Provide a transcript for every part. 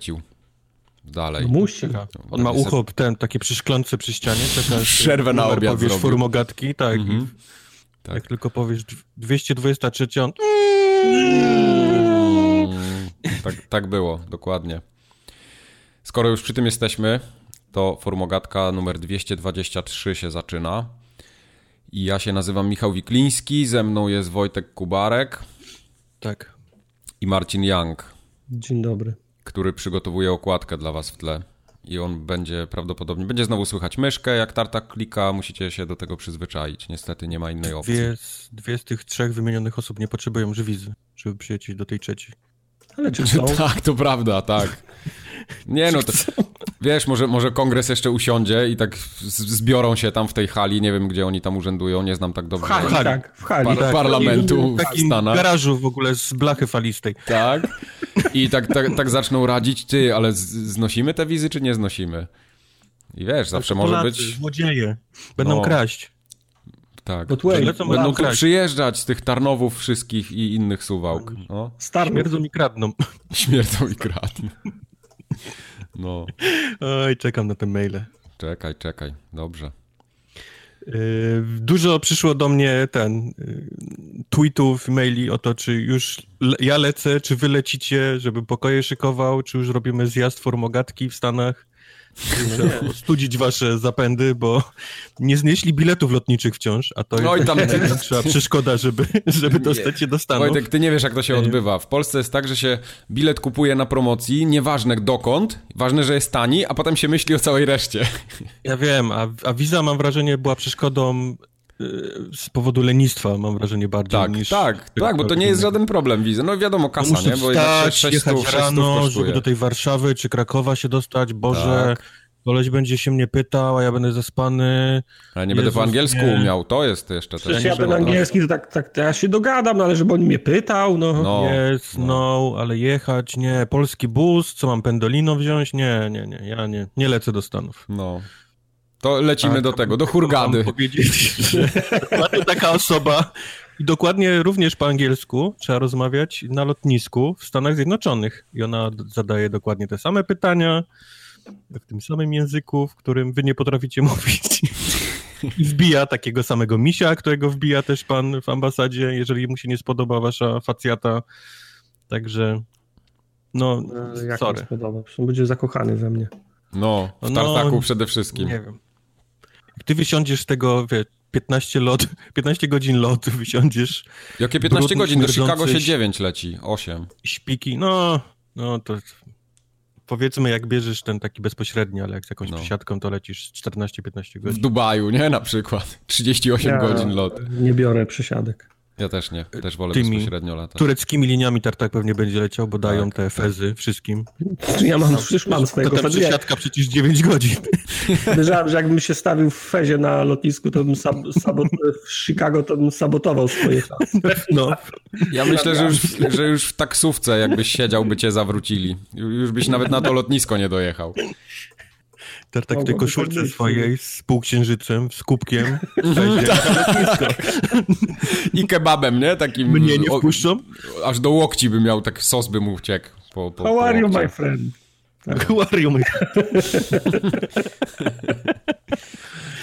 wiercił dalej. No musi. On ma ucho ten, takie przyszklące przy ścianie. Czeka, Przerwę na obiad powiesz zrobił. formogatki, tak. Mhm. Tak. Jak tylko powiesz 223, on... Mm, tak, tak było, dokładnie. Skoro już przy tym jesteśmy, to formogatka numer 223 się zaczyna. I ja się nazywam Michał Wikliński, ze mną jest Wojtek Kubarek Tak. i Marcin Young, Dzień dobry. Który przygotowuje okładkę dla was w tle. I on będzie prawdopodobnie, będzie znowu słychać myszkę, jak tartak klika, musicie się do tego przyzwyczaić. Niestety nie ma innej opcji. Dwie z, dwie z tych trzech wymienionych osób nie potrzebują żywizy, żeby przyjechać do tej trzeciej. Ale czy są? Tak, to prawda, tak. Nie no, to, wiesz, może, może kongres jeszcze usiądzie i tak zbiorą się tam w tej hali, nie wiem gdzie oni tam urzędują, nie znam tak dobrze. W hali, hali. tak, w hali. Par- tak. parlamentu W w takim Stanach. garażu w ogóle z blachy falistej. Tak. I tak, tak, tak zaczną radzić, ty, ale znosimy te wizy, czy nie znosimy? I wiesz, zawsze może Polacy, być... Złodzieje. Będą No. kraść. Tak. Lecą Będą tu przyjeżdżać z tych Tarnowów wszystkich i innych Suwałk. No, Starnów. Śmierdzą i kradną. śmierdzą i kradną. No, Oj, czekam na te maile. czekaj, czekaj, dobrze. Yy, Dużo przyszło do mnie ten yy, tweetów, maili o to, czy już le- ja lecę, czy wy lecicie, żeby pokoje szykował, czy już robimy zjazd formogatki w Stanach. Muszę ostudzić wasze zapędy, bo nie znieśli biletów lotniczych wciąż, a to No jest i tam- największa przeszkoda, żeby, żeby dostać się do Stanów. Wojtek, ty nie wiesz, jak to się odbywa. W Polsce jest tak, że się bilet kupuje na promocji, nieważne dokąd, ważne, że jest tani, a potem się myśli o całej reszcie. Ja wiem, a, a wiza mam wrażenie była przeszkodą z powodu lenistwa, mam wrażenie bardziej Tak, niż... tak, tak, bo to nie jest żaden problem wizy. No wiadomo, kasa, Muszę nie? Bo wstać, 600, jechać 600 rano, żeby do tej Warszawy czy Krakowa się dostać. Boże, Tak. koleś będzie się mnie pytał, a ja będę zaspany. Ale nie będę po Jezus, angielsku nie. umiał, to jest jeszcze też. Przecież ja ten angielski to tak, tak to ja się dogadam, no ale żeby on mnie pytał, no. No, Jest, no. ale jechać, nie. Polski bus, co mam pendolino wziąć? Nie, nie, nie, ja nie, nie lecę do Stanów. no. To lecimy Tak, do tego, do Mam Hurgady. powiedzieć, że dokładnie taka osoba i dokładnie również po angielsku trzeba rozmawiać na lotnisku w Stanach Zjednoczonych. I ona zadaje dokładnie te same pytania w tym samym języku, w którym wy nie potraficie mówić. I wbija takiego samego misia, którego wbija też pan w ambasadzie, jeżeli mu się nie spodoba wasza facjata. Także no, E, Jak sorry. spodoba. Będzie zakochany we mnie. No, w No, tartaku przede wszystkim. Nie wiem. Ty wysiądziesz z tego, wie, 15 lot, 15 godzin lotu, wysiądziesz Jakie 15 brudny, godzin? Do Chicago się ś- 9 leci, 8. śpiki, no, no to powiedzmy jak bierzesz ten taki bezpośredni, ale jak z jakąś No. przesiadką to lecisz 14-15 W godzin. Dubaju, nie? Na przykład. 38 Ja godzin lot. Nie biorę przesiadek. Ja też nie, też wolę Tymi bezpośrednio latać. Tureckimi liniami tartak pewnie będzie leciał, bo dają Tak, te tak. fezy wszystkim. Ja mam, przecież mam swojego Potem Fedria. przesiadka przecież 9 godzin. Podejrzewam, że jakbym się stawił w fezie na lotnisku, to bym sab sabot w Chicago to bym sabotował swoje szanse. No, Ja myślę, że już, że już w taksówce jakbyś siedział, by cię zawrócili. Ju- Już byś nawet na to lotnisko nie dojechał. Tartak w tej tak koszulce swojej z półksiężycem, z kubkiem. I kebabem, nie? Takim... Mnie nie o- wpuszczą? Aż do łokci by miał, tak sos by mu uciekł. Po, po, How po are you, łokcie. my friend? Aquarium.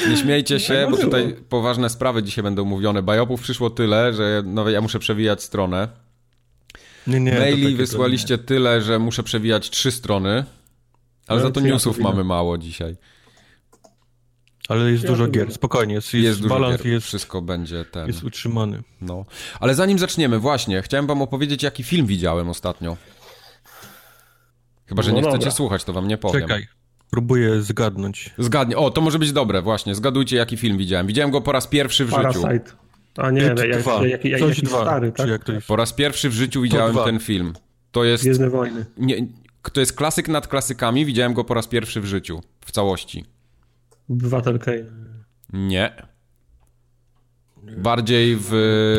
Nie śmiejcie się, Tak bo tutaj poważne sprawy dzisiaj będą mówione. Bajopów przyszło tyle, że no, ja muszę przewijać stronę. Nie, nie, Maili wysłaliście tyle, że muszę przewijać trzy strony. Ale No, za to to ja newsów mamy mało dzisiaj. Ale jest Ja dużo gier, spokojnie, jest, jest, Jest dużo balans gier, jest, wszystko będzie ten. jest utrzymany. No. Ale zanim zaczniemy, właśnie, chciałem wam opowiedzieć, jaki film widziałem ostatnio. Chyba, że No nie dobra. chcecie słuchać, to wam nie powiem. Czekaj, próbuję zgadnąć. Zgadnie. O, to może być dobre, właśnie. Zgadujcie, jaki film widziałem. Widziałem go po raz pierwszy w życiu. Parasite. A nie, jak, dwa. jak, jak, Coś jakiś dwa, stary, tak? jak to jest? Po raz pierwszy w życiu widziałem ten film. To jest, Gwiezdne wojny. nie, to jest klasyk nad klasykami. Widziałem go po raz pierwszy w życiu. W całości. Obywatel Kane. Nie. Bardziej w...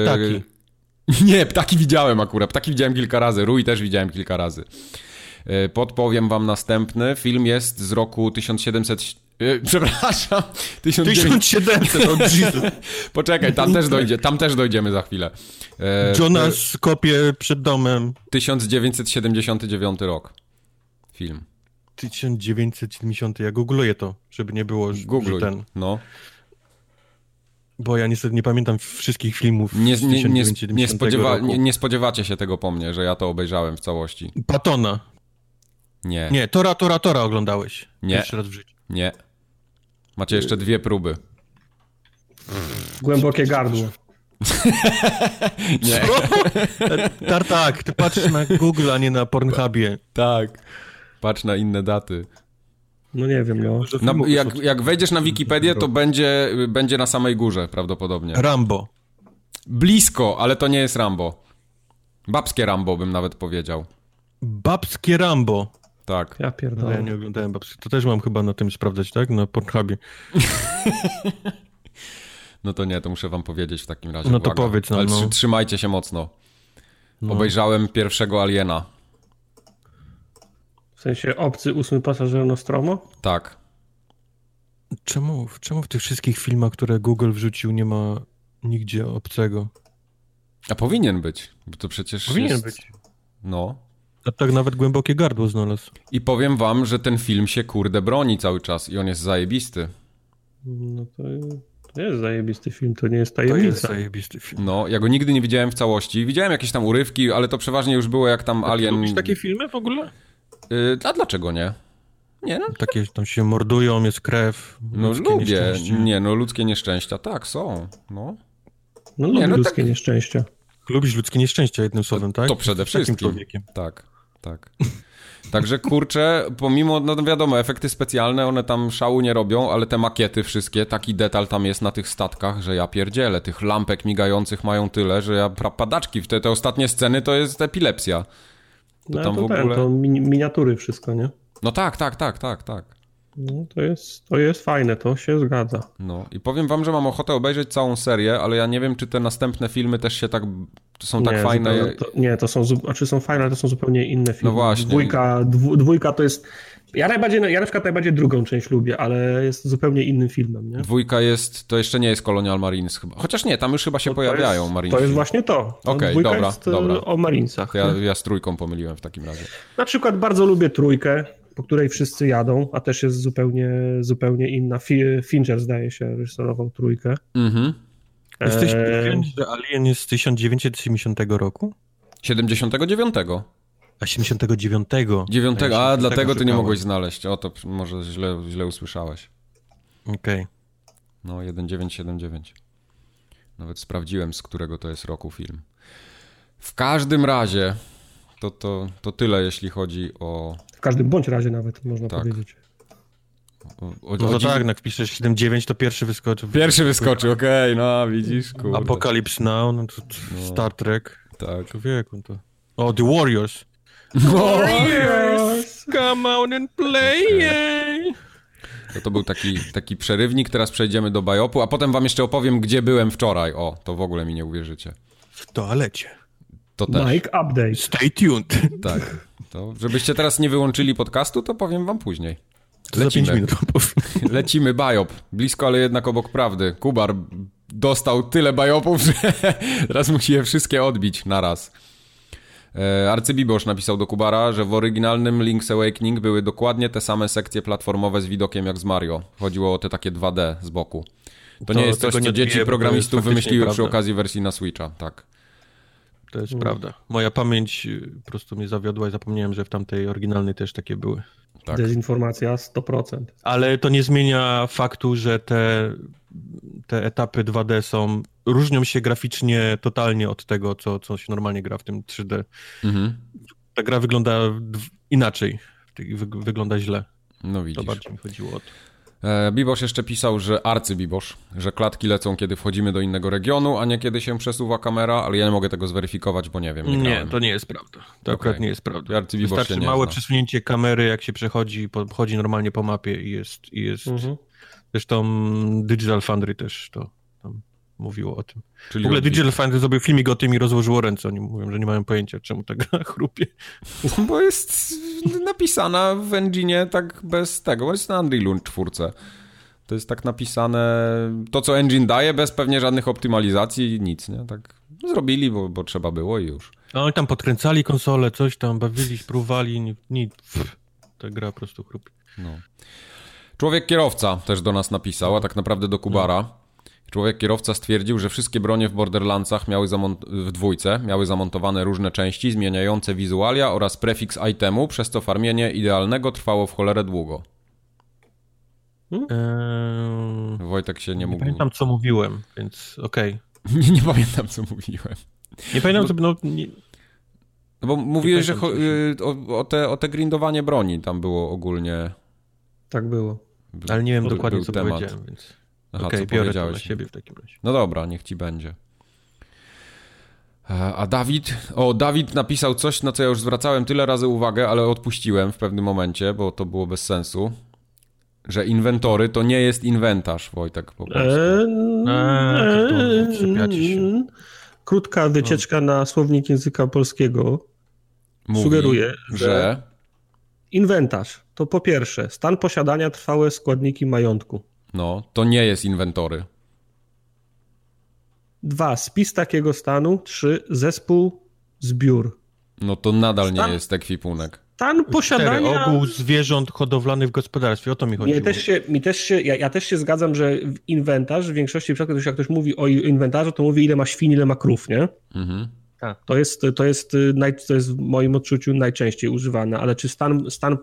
Ptaki. Nie, ptaki widziałem akurat. Ptaki widziałem kilka razy. Rój też widziałem kilka razy. E, Podpowiem wam następny. Film jest z roku 1700... e, Przepraszam. 1900... 1700, o Jesus. Poczekaj, tam też dojdzie, tam też dojdziemy za chwilę. E, Jonas kopie przed domem. 1979 rok. Film. 1970. Ja googluję to, żeby nie było, że Googluj. ten. No. Bo ja niestety nie pamiętam wszystkich filmów Nie, z nie, nie, 1970 nie, spodziewa, roku. nie, nie spodziewacie się tego po mnie, że ja to obejrzałem w całości. Patona. Nie, Nie, Tora, Tora, Tora oglądałeś. Nie. Pierwszy raz w życiu. nie. Macie jeszcze dwie próby. Głębokie gardło. Nie. Tartak, ty patrzysz na Google, a nie na Pornhubie. Tak. Patrz na inne daty. No nie wiem, no. Na, jak, jak wejdziesz na Wikipedię, to będzie, będzie na samej górze prawdopodobnie. Rambo. Blisko, ale to nie jest Rambo. Babskie Rambo bym nawet powiedział. Babskie Rambo. Tak. Ja No, pierdolę. ja nie oglądałem babskie. To też mam chyba na tym sprawdzać, tak? Na Pornhubie. No to nie, to muszę wam powiedzieć w takim razie. No to Uwaga. powiedz nam, Ale no. trzy- trzymajcie się mocno. No. Obejrzałem pierwszego Aliena. W sensie obcy ósmy pasażer Nostromo? Tak. Czemu, czemu w tych wszystkich filmach, które Google wrzucił, nie ma nigdzie obcego? A powinien być, bo to przecież Powinien jest... być. No. A tak nawet głębokie gardło znalazł. I powiem wam, że ten film się kurde broni cały czas i on jest zajebisty. No to, to jest zajebisty film, to nie jest To jest tajemnica. zajebisty film. No, ja go nigdy nie widziałem w całości. Widziałem jakieś tam urywki, ale to przeważnie już było jak tam Alien... Lubisz takie filmy w ogóle? Y, a dlaczego nie? Nie, no, Takie tam się mordują, jest krew. no lubię. Nie, no ludzkie nieszczęścia, tak, są. No. No Nie, lubię no ludzkie tak- nieszczęścia. Lubisz ludzkie nieszczęścia jednym słowem, tak? To przede takim wszystkim. człowiekiem. Tak, tak. Także kurczę, pomimo, no wiadomo, efekty specjalne, one tam szału nie robią, ale te makiety wszystkie, taki detal tam jest na tych statkach, że ja pierdzielę, tych lampek migających mają tyle, że ja padaczki, w te, te ostatnie sceny to jest epilepsja. No tam to, w ten, ogóle- to mini, miniatury wszystko, nie? No tak, tak, tak, tak, tak. No, to, jest, to jest fajne, to się zgadza. No i powiem wam, że mam ochotę obejrzeć całą serię, ale ja nie wiem, czy te następne filmy też się tak, są tak nie, fajne. zupełnie- To, nie, to są, znaczy są fajne, ale to są zupełnie inne filmy. No właśnie. Dwójka, dwu, dwójka to jest... Ja najbardziej, ja na przykład najbardziej drugą część lubię, ale jest zupełnie innym filmem, nie? Dwójka jest, to jeszcze nie jest Colonial Marines chyba. Chociaż nie, tam już chyba się To pojawiają jest, Marinesi. To jest właśnie to. Okej, dwójka dobra, jest e, dobra. o Marinesach. Ja, ja z trójką pomyliłem w takim razie. Na przykład bardzo lubię trójkę, po której wszyscy jadą, a też jest zupełnie, zupełnie inna. Fi- Fincher zdaje się reżyserował trójkę. Mhm. Jesteś Eee. pewien, że Alien jest z 1970 roku? 79. A 79. 9, Ja a dlatego tego ty nie mogłeś znaleźć. O, to może źle, źle usłyszałeś. Okej. No, 1979. Nawet sprawdziłem, z którego to jest roku film. W każdym razie, to, to, to tyle, jeśli chodzi o... W każdym bądź razie nawet, można Tak. powiedzieć. o, o, No to dziś- tak, jak wpiszesz 79, to pierwszy wyskoczy. Pierwszy wyskoczy, okej, no widzisz, kurde. Apokalips Now, no to, to No. Star Trek. Tak. Człowieku, to... O, The Warriors. Warriors! Come out and play! To, to był taki, taki przerywnik, teraz przejdziemy do Biopu, a potem wam jeszcze opowiem, gdzie byłem wczoraj. O, to w ogóle mi nie uwierzycie. W toalecie. To też. Mike Update. Stay tuned. Tak. To, żebyście teraz nie wyłączyli podcastu, to powiem wam później. To za 5 Lecimy. Lecimy Biop. Blisko, ale jednak obok prawdy. Kubar dostał tyle Biopów, że teraz musi je wszystkie odbić naraz. E, Arcybibosz napisał do Kubara, że w oryginalnym Link's Awakening były dokładnie te same sekcje platformowe z widokiem jak z Mario. Chodziło o te takie 2D z boku. To, To nie jest coś, co nie dzieci programistów wymyśliły przy prawda. okazji wersji na Switcha. Tak. To jest prawda. Moja pamięć y, po prostu mnie zawiodła i zapomniałem, że w tamtej oryginalnej też takie były. tak. Dezinformacja 100%. Ale to nie zmienia faktu, że te, te etapy 2D są, różnią się graficznie totalnie od tego, co, co się normalnie gra w tym 3D. Mhm. Ta gra wygląda inaczej, Wy- wygląda źle. No To widzisz. bardziej mi chodziło o to. E, Bibosz jeszcze pisał, że arcybibosz, że klatki lecą, kiedy wchodzimy do innego regionu, a nie kiedy się przesuwa kamera, ale ja nie mogę tego zweryfikować, bo nie wiem, nie, Nie, to nie jest prawda. To Okej. akurat nie jest prawda. Arcybibosz się Wystarczy nie małe zna. przesunięcie kamery, jak się przechodzi, po- chodzi normalnie po mapie i jest... I jest Mhm. Zresztą Digital Foundry też to mówiło o tym. Czyli W ogóle Digital Foundry zrobił filmik o tym i rozłożyło ręce. Oni mówią, że nie mają pojęcia, czemu ta gra chrupie. Bo jest napisana w engine tak bez tego, bo jest na Unrealu 4. To jest tak napisane, to co engine daje, bez pewnie żadnych optymalizacji, nic, nie? Tak zrobili, bo, bo trzeba było i już. A oni tam podkręcali konsolę, coś tam, bawili, próbowali, ni- nic. Ta gra po prostu chrupi. No. Człowiek kierowca też do nas napisał, a tak naprawdę do Kubara. Człowiek kierowca stwierdził, że wszystkie bronie w Borderlandsach miały w dwójce miały zamontowane różne części zmieniające wizualia oraz prefiks itemu, przez co farmienie idealnego trwało w cholerę długo. Eee, Wojtek się nie mógł... Nie pamiętam, co mówiłem, więc okej. Okay. nie, nie, pamiętam, co mówiłem. Nie pamiętam, co... No, nie... no bo mówiłeś, że y, o, o, te, o te grindowanie broni tam było ogólnie... Tak było. Ale nie wiem był, dokładnie, był co temat. powiedziałem, więc... Aha, okay, co biorę powiedziałeś. na siebie w takim razie. No dobra, niech ci będzie. E, a Dawid, o Dawid napisał coś, na co ja już zwracałem tyle razy uwagę, ale odpuściłem w pewnym momencie, bo to było bez sensu. Że inwentory to nie jest inwentarz, Wojtek, po prostu. Eee, Krótka wycieczka no. na słownik języka polskiego Mówi, sugeruje, że, że inwentarz to po pierwsze stan posiadania trwałe składniki majątku. No, to nie jest inwentory. Dwa, spis takiego stanu. Trzy, zespół, zbiór. No to nadal stan, nie jest ekwipunek. Stan posiadania... Cztery, ogół zwierząt hodowlanych w gospodarstwie, o to mi chodzi. Mi też się, mi też się, ja, ja, też się zgadzam, że inwentarz w większości przypadków, jak ktoś mówi o inwentarzu, to mówi ile ma świn, ile ma krów, nie? Mhm. Tak. To, jest, to, jest, y, to jest w moim odczuciu najczęściej używane, ale czy stan, stan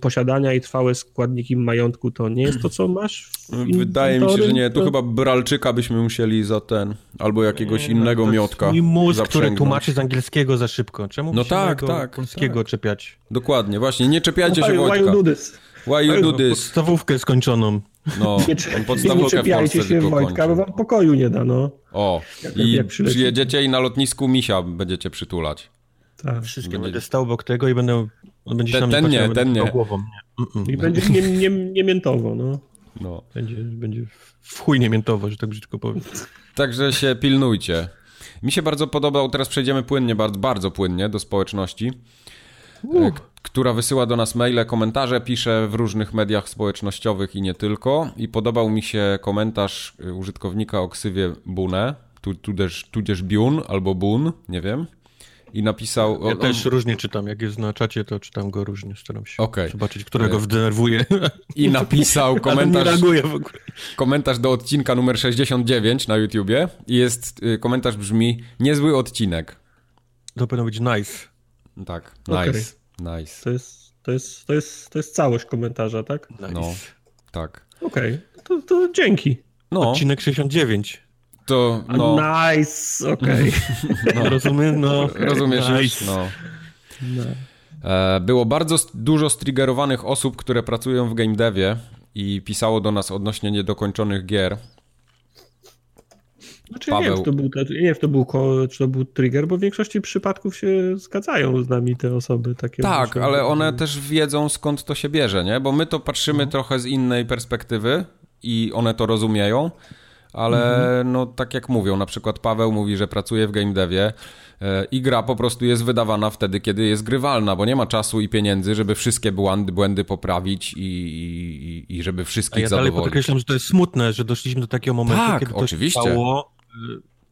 posiadania i trwałe składniki majątku to nie jest to, co masz? Wydaje mi się, że nie. Tu to... chyba Bralczyka byśmy musieli za ten, albo jakiegoś nie, no, innego miotka. I mózg, który tłumaczy z angielskiego za szybko. Czemu no tak, tak, polskiego tak. czepiać? Dokładnie, właśnie, nie czepiajcie się Wojtka. Why you do this? Why you do this? Podstawówkę skończoną. No, nie, podstawówkę nie czepiajcie się Wojtka, bo wam pokoju nie da, no. O, jak, i jak przyjedziecie i na lotnisku misia będziecie przytulać. Tak. Wszystkie będzie... będę stał obok tego i będę... On będzie ten, ten nie, ten nie. Głową. Nie. I będzie nie, nie, nie miętowo, no. no. Będzie, będzie w chuj nie miętowo, że tak brzydko powiem. Także się pilnujcie. Mi się bardzo podobał, teraz przejdziemy płynnie, bardzo, bardzo płynnie do społeczności. Uh która wysyła do nas maile, komentarze, pisze w różnych mediach społecznościowych i nie tylko. I podobał mi się komentarz y, użytkownika o ksywie Bune, tudzież, tudzież Bun albo Bun, nie wiem. I napisał. Ja on, też różnie czytam. Jak jest na czacie, to czytam go różnie. Staram się okay. zobaczyć, którego wdenerwuje. I napisał komentarz. nie reaguje w ogóle. Komentarz do odcinka numer 69 na YouTubie. I jest y, komentarz brzmi: Niezły odcinek. To powinno być nice. Tak, nice. Okay. Nice. To jest, to jest, to jest, to jest całość komentarza, tak? Nice. No, tak. Okej, okay. to, to dzięki. No. Odcinek 69. To, no. Nice, okej. Okay. No, rozumiem, no. Rozumiesz nice. no. no. E, było bardzo dużo striggerowanych osób, które pracują w game devie i pisało do nas odnośnie niedokończonych gier. Znaczy, Paweł... nie, wiem, czy to był, nie wiem, czy to, był, czy to był trigger, bo w większości przypadków się zgadzają z nami te osoby. takie. Tak, ale one też wiedzą skąd to się bierze, nie? Bo my to patrzymy no. trochę z innej perspektywy i one to rozumieją, ale mhm. no tak jak mówią, na przykład Paweł mówi, że pracuje w game devie e, i gra po prostu jest wydawana wtedy, kiedy jest grywalna, bo nie ma czasu i pieniędzy, żeby wszystkie błędy, błędy poprawić i, i, i żeby wszystkich A ja zadowolić. dalej podkreślam, że to jest smutne, że doszliśmy do takiego momentu, tak, kiedy to oczywiście. stało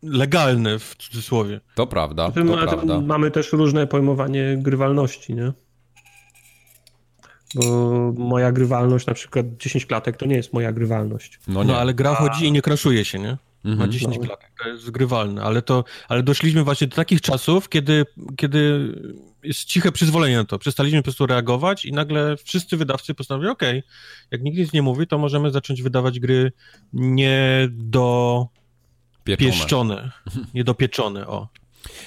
legalne w cudzysłowie. To prawda, to prawda. Mamy też różne pojmowanie grywalności, nie? Bo moja grywalność, na przykład 10 klatek, to nie jest moja grywalność. No, nie. no ale gra chodzi i nie kraszuje się, nie? Mhm. Ma 10 no. klatek, to jest grywalne, ale to, ale doszliśmy właśnie do takich czasów, kiedy, kiedy jest ciche przyzwolenie na to. Przestaliśmy po prostu reagować i nagle wszyscy wydawcy postanowili, ok, jak nikt nic nie mówi, to możemy zacząć wydawać gry nie do Pieczone. Pieszczone, niedopieczone, o.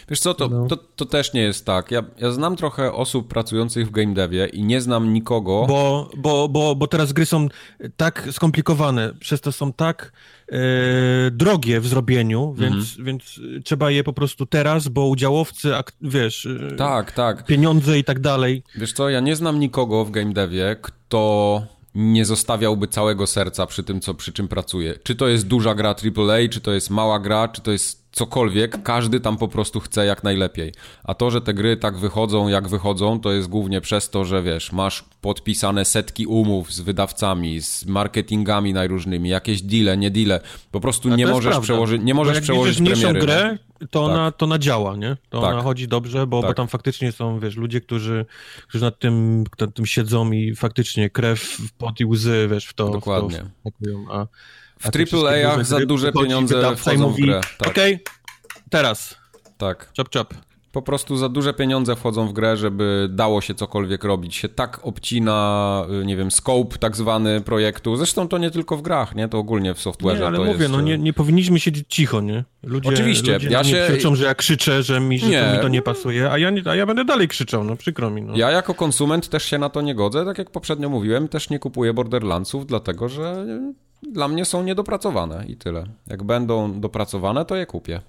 Wiesz co, to, no. to, to, też nie jest tak. Ja, ja znam trochę osób pracujących w game devie i nie znam nikogo. Bo, bo, bo, bo teraz gry są tak skomplikowane, przez to są tak e, drogie w zrobieniu, więc, mhm. więc trzeba je po prostu teraz, bo udziałowcy, wiesz, e, tak, tak. pieniądze i tak dalej. Wiesz co, ja nie znam nikogo w game devie, kto nie zostawiałby całego serca przy tym, co, przy czym pracuje. Czy to jest duża gra AAA, czy to jest mała gra, czy to jest cokolwiek, każdy tam po prostu chce jak najlepiej. A to, że te gry tak wychodzą, jak wychodzą, to jest głównie przez to, że wiesz, masz podpisane setki umów z wydawcami, z marketingami najróżnymi, jakieś deale, nie deale. Po prostu nie możesz, przełożyć, nie możesz przełożyć premiery. grę, to, tak. ona, to ona działa, nie? To tak. ona chodzi dobrze, bo, tak. bo tam faktycznie są, wiesz, ludzie, którzy, którzy nad tym, nad tym siedzą i faktycznie krew, pot i łzy, wiesz, w to, Dokładnie. W to a, w AAA za duże pieniądze wchodzą mówi, w grę. Tak. Okej, okay, teraz. Tak. Chop, chop. Po prostu za duże pieniądze wchodzą w grę, żeby dało się cokolwiek robić. Się tak obcina, y, nie wiem, scope tak zwany projektu. Zresztą to nie tylko w grach, nie? To ogólnie w software'ze. Nie, ale mówię, jest... no nie, nie powinniśmy siedzieć cicho, nie? Ludzie, Oczywiście. Ludzie ja się... krzyczą, że ja krzyczę, że mi, że to mi to nie pasuje, a ja, nie, a ja będę dalej krzyczał, no przykro mi. No. Ja jako konsument też się na to nie godzę. Tak jak poprzednio mówiłem, też nie kupuję Borderlandsów, dlatego że dla mnie są niedopracowane i tyle. Jak będą dopracowane, to je kupię.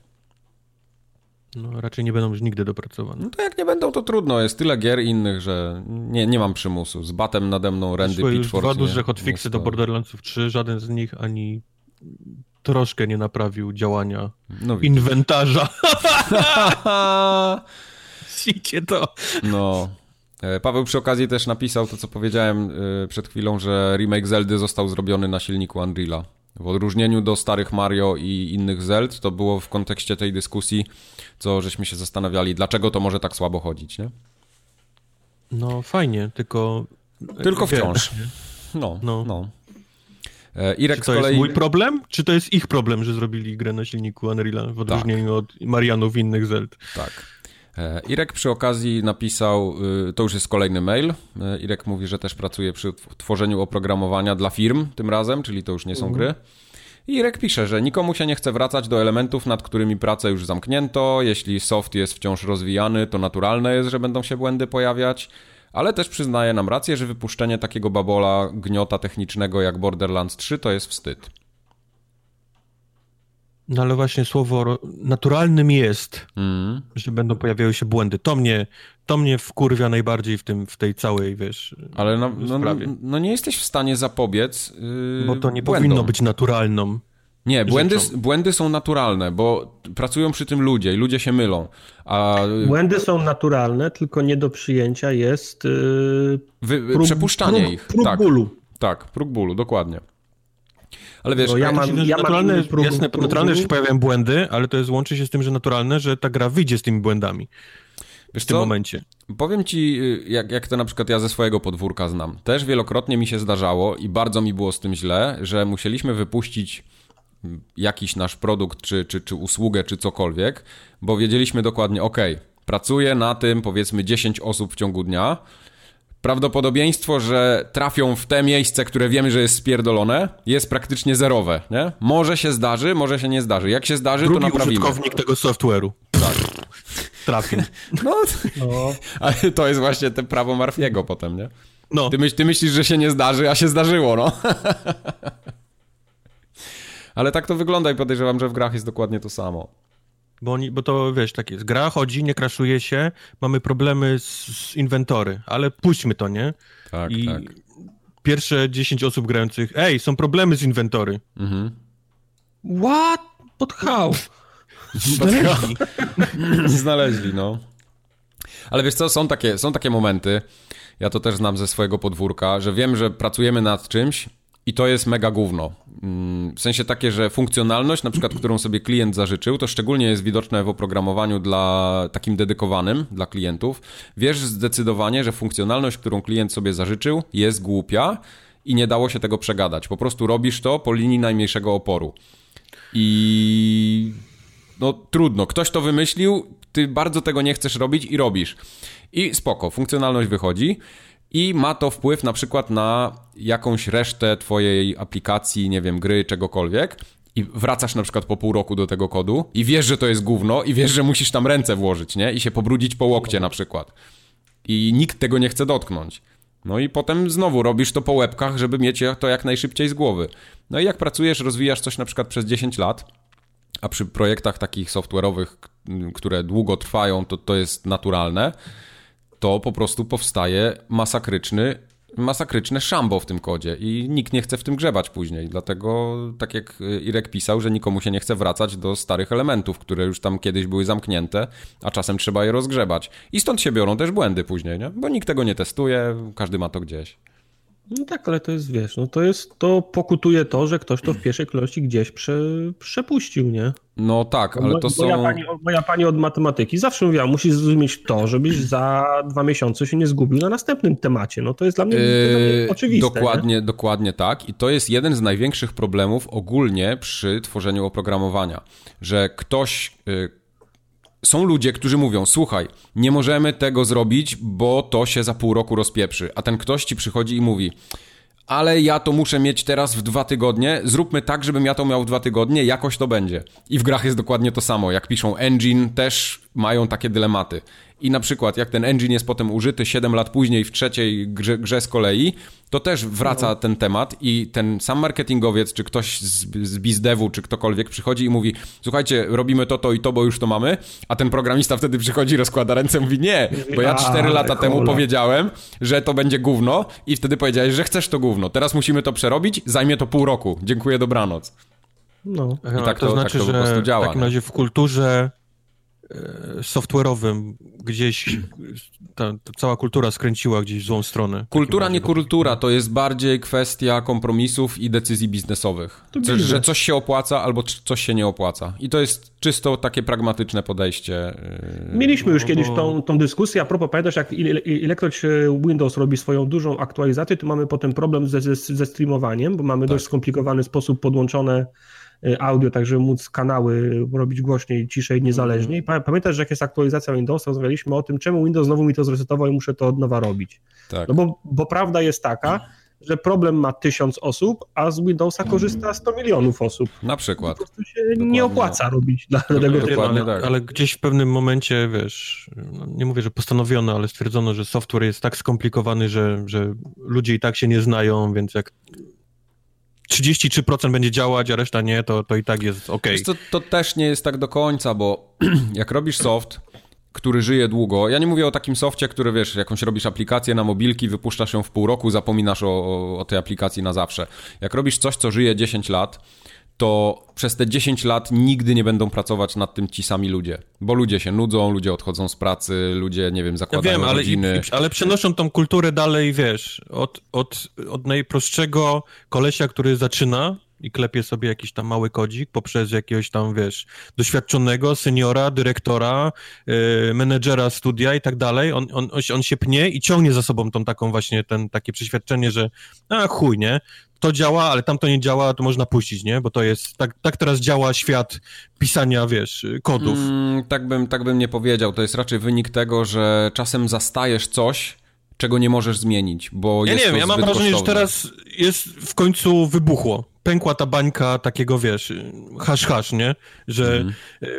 No, raczej nie będą już nigdy dopracowane. No to jak nie będą, to trudno. Jest tyle gier innych, że nie, nie mam przymusu. Z batem nade mną Randy Wyszły Pitchford. Dwa duże hotfixy do Borderlandsów 3, żaden z nich ani troszkę nie naprawił działania no, inwentarza. Widzicie to. No. E, Paweł przy okazji też napisał to, co powiedziałem e, przed chwilą, że remake Zeldy został zrobiony na silniku Unreala. W odróżnieniu do starych Mario i innych Zeld, to było w kontekście tej dyskusji, co żeśmy się zastanawiali, dlaczego to może tak słabo chodzić, nie? No fajnie, tylko... Tylko wciąż. No, no. no. E, Irek czy to kolei... jest mój problem, czy to jest ich problem, że zrobili grę na silniku Unreal w odróżnieniu tak. od Marianów innych Zeld? Tak. E, Irek przy okazji napisał, y, to już jest kolejny mail. E, Irek mówi, że też pracuje przy tworzeniu oprogramowania dla firm tym razem, czyli to już nie są mhm. gry. Irek pisze, że nikomu się nie chce wracać do elementów, nad którymi pracę już zamknięto. Jeśli soft jest wciąż rozwijany, to naturalne jest, że będą się błędy pojawiać. Ale też przyznaje nam rację, że wypuszczenie takiego babola gniota technicznego jak Borderlands 3 to jest wstyd. No ale właśnie słowo naturalnym jest, mm. że będą pojawiały się błędy. To mnie, to mnie wkurwia najbardziej w, tym, w tej całej, wiesz, Ale no, no, no, no nie jesteś w stanie zapobiec yy, Bo to nie błędom. powinno być naturalną. Nie, błędy, błędy są naturalne, bo pracują przy tym ludzie i ludzie się mylą. A... Błędy są naturalne, tylko nie do przyjęcia jest yy, Wy, prób, przepuszczanie prób, ich. Próg tak, bólu. Tak, próg bólu, dokładnie. Ale wiesz, ja mam, ja naturalne, mam jasne, naturalne, że się pojawiają błędy, ale to jest łączy się z tym, że naturalne, że ta gra wyjdzie z tymi błędami. Wiesz w tym co? momencie. Powiem ci, y, jak, jak to na przykład ja ze swojego podwórka znam. Też wielokrotnie mi się zdarzało i bardzo mi było z tym źle, że musieliśmy wypuścić jakiś nasz produkt, czy, czy, czy usługę, czy cokolwiek, bo wiedzieliśmy dokładnie, ok, pracuje na tym powiedzmy 10 osób w ciągu dnia, prawdopodobieństwo, że trafią w te miejsce, które wiemy, że jest spierdolone, jest praktycznie zerowe, nie? Może się zdarzy, może się nie zdarzy. Jak się zdarzy, Drugi to naprawimy. użytkownik tego software'u. Tak. Trafił. No, no, ale to jest właśnie te prawo Marfiego potem, nie? No. Ty, myśl, ty myślisz, że się nie zdarzy, a się zdarzyło, no. ale tak to wygląda i podejrzewam, że w grach jest dokładnie to samo. Bo, oni, bo to wiesz, tak jest. Gra chodzi, nie kraszuje się, mamy problemy z, z inwentory, ale puśćmy to, nie? Tak, I tak. Pierwsze 10 osób grających, ej, są problemy z inwentory. Mhm. What? But how? Znaleźli. Znaleźli, no. Ale wiesz co, są takie, są takie momenty, ja to też znam ze swojego podwórka, że wiem, że pracujemy nad czymś i to jest mega gówno. Mm, w sensie takie, że funkcjonalność, na przykład, którą sobie klient zażyczył, to szczególnie jest widoczne w oprogramowaniu dla takim dedykowanym dla klientów. Wiesz zdecydowanie, że funkcjonalność, którą klient sobie zażyczył, jest głupia i nie dało się tego przegadać. Po prostu robisz to po linii najmniejszego oporu. I no trudno. Ktoś to wymyślił, ty bardzo tego nie chcesz robić i robisz. I spoko, funkcjonalność wychodzi i ma to wpływ na przykład na jakąś resztę twojej aplikacji, nie wiem, gry, czegokolwiek i wracasz na przykład po pół roku do tego kodu i wiesz, że to jest gówno i wiesz, że musisz tam ręce włożyć, nie? I się pobrudzić po łokcie na przykład. I nikt tego nie chce dotknąć. No i potem znowu robisz to po łebkach, żeby mieć to jak najszybciej z głowy. No i jak pracujesz, rozwijasz coś na przykład przez 10 lat, a przy projektach takich software'owych, które długo trwają, to to jest naturalne, to po prostu powstaje masakryczny masakryczne szambo w tym kodzie i nikt nie chce w tym grzebać później. Dlatego, tak jak Irek pisał, że nikomu się nie chce wracać do starych elementów, które już tam kiedyś były zamknięte, a czasem trzeba je rozgrzebać. I stąd się biorą też błędy później, nie? bo nikt tego nie testuje, każdy ma to gdzieś. No tak, ale to jest, wiesz, no to jest, to pokutuje to, że ktoś to w pierwszej kolejności gdzieś prze, przepuścił, nie? No tak, ale to moja są... Pani, moja pani od matematyki zawsze mówiła, musisz zrozumieć to, żebyś za dwa miesiące się nie zgubił na następnym temacie. No to jest dla mnie, yy, oczywiste. Dokładnie, nie? dokładnie tak. I to jest jeden z największych problemów ogólnie przy tworzeniu oprogramowania, że ktoś... Yy, są ludzie, którzy mówią: Słuchaj, nie możemy tego zrobić, bo to się za pół roku rozpieprzy. A ten ktoś ci przychodzi i mówi: ale ja to muszę mieć teraz w dwa tygodnie, zróbmy tak, żebym ja to miał w dwa tygodnie, jakoś to będzie. I w grach jest dokładnie to samo. Jak piszą engine, też mają takie dylematy. I na przykład, jak ten engine jest potem użyty 7 lat później w trzeciej grze, grze z kolei, to też wraca no. ten temat i ten sam marketingowiec, czy ktoś z, z bizdevu, czy ktokolwiek przychodzi i mówi, słuchajcie, robimy to, to i to, bo już to mamy, a ten programista wtedy przychodzi, rozkłada ręce, mówi, nie, bo ja 4 lata temu powiedziałem, że to będzie gówno i wtedy powiedziałeś, że chcesz to gówno, teraz musimy to przerobić, zajmie to pół roku, dziękuję, dobranoc. No. I tak to, to znaczy, tak to po prostu działa. W takim razie w kulturze software'owym gdzieś ta, ta, cała kultura skręciła gdzieś w złą stronę. Kultura, nie kultura, to jest bardziej kwestia kompromisów i decyzji biznesowych. Coś, że coś się opłaca albo coś się nie opłaca. I to jest czysto takie pragmatyczne podejście. E, Mieliśmy już no, kiedyś tą, tą dyskusję, a propos pamiętasz, jak ilekroć Windows robi swoją dużą aktualizację, to mamy potem problem ze, ze, ze streamowaniem, bo mamy tak. dość skomplikowany sposób podłączone audio, tak żeby móc kanały robić głośniej, ciszej, niezależnie. I pamiętasz, że jak jest aktualizacja Windowsa, rozmawialiśmy o tym, czemu Windows znowu mi to zresetował i muszę to od nowa robić. Tak. No bo, bo prawda jest taka, że problem ma tysiąc osób, a z Windowsa korzysta 100 milionów osób. Na przykład. Po prostu się Dokładnie. nie opłaca robić dla tego Dokładnie tak. Ale gdzieś w pewnym momencie, wiesz, no nie mówię, że postanowiono, ale stwierdzono, że software jest tak skomplikowany, że, że ludzie i tak się nie znają, więc jak 33% będzie działać, a reszta nie, to, to i tak jest ok. To, to też nie jest tak do końca, bo jak robisz soft, który żyje długo. Ja nie mówię o takim softie, który wiesz, jakąś robisz aplikację na mobilki, wypuszczasz ją w pół roku, zapominasz o, o tej aplikacji na zawsze. Jak robisz coś, co żyje 10 lat, to przez te 10 lat nigdy nie będą pracować nad tym ci sami ludzie. Bo ludzie się nudzą, ludzie odchodzą z pracy, ludzie, nie wiem, zakładają ja wiem, ale rodziny. I, ale przenoszą tą kulturę dalej, wiesz, od, od, od najprostszego kolesia, który zaczyna i klepie sobie jakiś tam mały kodzik poprzez jakiegoś tam, wiesz, doświadczonego seniora, dyrektora, yy, menedżera studia i tak dalej. On, on, on się pnie i ciągnie za sobą tą taką właśnie, ten, takie przeświadczenie, że a chuj, nie? To działa, ale tam to nie działa, to można puścić, nie? Bo to jest, tak, tak teraz działa świat pisania, wiesz, kodów. Mm, tak, bym, tak bym nie powiedział. To jest raczej wynik tego, że czasem zastajesz coś, czego nie możesz zmienić, bo ja jest nie wiem, ja mam wrażenie, kosztowne. że teraz jest w końcu wybuchło. Pękła ta bańka takiego, wiesz, hash, nie? Że mm.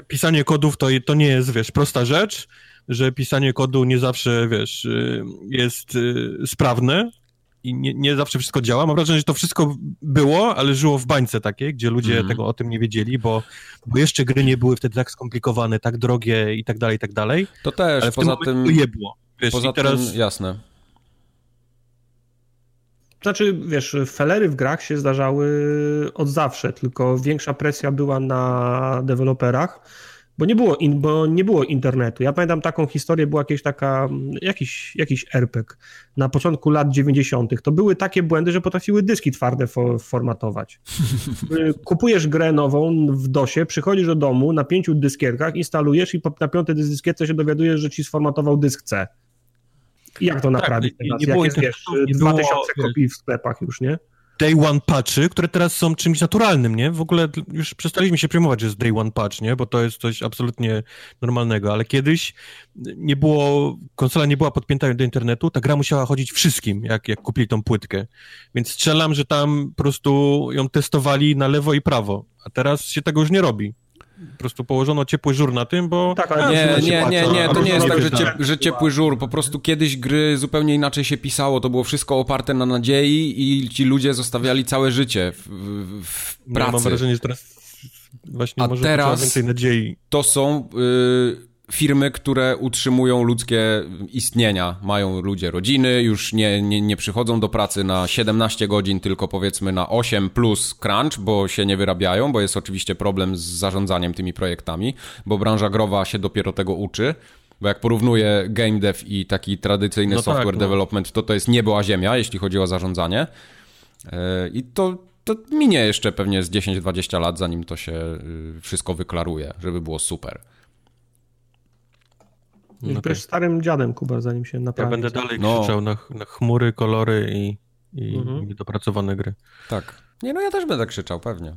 pisanie kodów to, to nie jest, wiesz, prosta rzecz, że pisanie kodu nie zawsze, wiesz, y, jest y, sprawne i nie, nie zawsze wszystko działa. Mam wrażenie, że to wszystko było, ale żyło w bańce takiej, gdzie ludzie mm. tego o tym nie wiedzieli, bo, bo jeszcze gry nie były wtedy tak skomplikowane, tak drogie i tak dalej, i tak dalej. To też, ale poza tym... Je było. Wiesz, poza teraz... tym, jasne. Znaczy, wiesz, felery w grach się zdarzały od zawsze, tylko większa presja była na deweloperach, bo nie było, in, bo nie było internetu. Ja pamiętam taką historię, była jakieś taka, jakiś, jakiś RPG na początku lat 90. To były takie błędy, że potrafiły dyski twarde fo formatować. Kupujesz grę nową w DOSie, przychodzisz do domu na pięciu dyskietkach, instalujesz i na piątej dyskietce się dowiadujesz, że ci sformatował dysk C. Jak to naprawić tak, teraz? Nie, nie było jest, wiesz, 2000 kopii w sklepach już, nie? Day One patchy, które teraz są czymś naturalnym, nie? W ogóle już przestaliśmy się przejmować, że jest Day One patch, nie? Bo to jest coś absolutnie normalnego, ale kiedyś nie było, konsola nie była podpięta do internetu, ta gra musiała chodzić wszystkim, jak, jak kupili tą płytkę. Więc strzelam, że tam po prostu ją testowali na lewo i prawo, a teraz się tego już nie robi po prostu położono ciepły żur na tym, bo... Tak, ale nie, nie, nie, nie, to nie jest tak, że, ciep, że ciepły żur, po prostu kiedyś gry zupełnie inaczej się pisało, to było wszystko oparte na nadziei i ci ludzie zostawiali całe życie w, w pracy. Ja mam wrażenie, że teraz właśnie A może teraz więcej nadziei. to są... Yy, firmy, które utrzymują ludzkie istnienia. Mają ludzie rodziny, już nie, nie, nie przychodzą do pracy na 17 godzin, tylko powiedzmy na 8 plus crunch, bo się nie wyrabiają, bo jest oczywiście problem z zarządzaniem tymi projektami, bo branża growa się dopiero tego uczy. Bo jak porównuję game dev i taki tradycyjny no tak, software tak, no. development, to to jest niebo a ziemia, jeśli chodzi o zarządzanie. E, I to, to minie jeszcze pewnie z 10-20 lat, zanim to się y, wszystko wyklaruje, żeby było super. No Już okay. starym dziadem, Kuba, zanim się naprawi. Ja będę dalej no. krzyczał na, na chmury, kolory i, i mhm. niedopracowane gry. Tak. Nie, no ja też będę krzyczał, pewnie.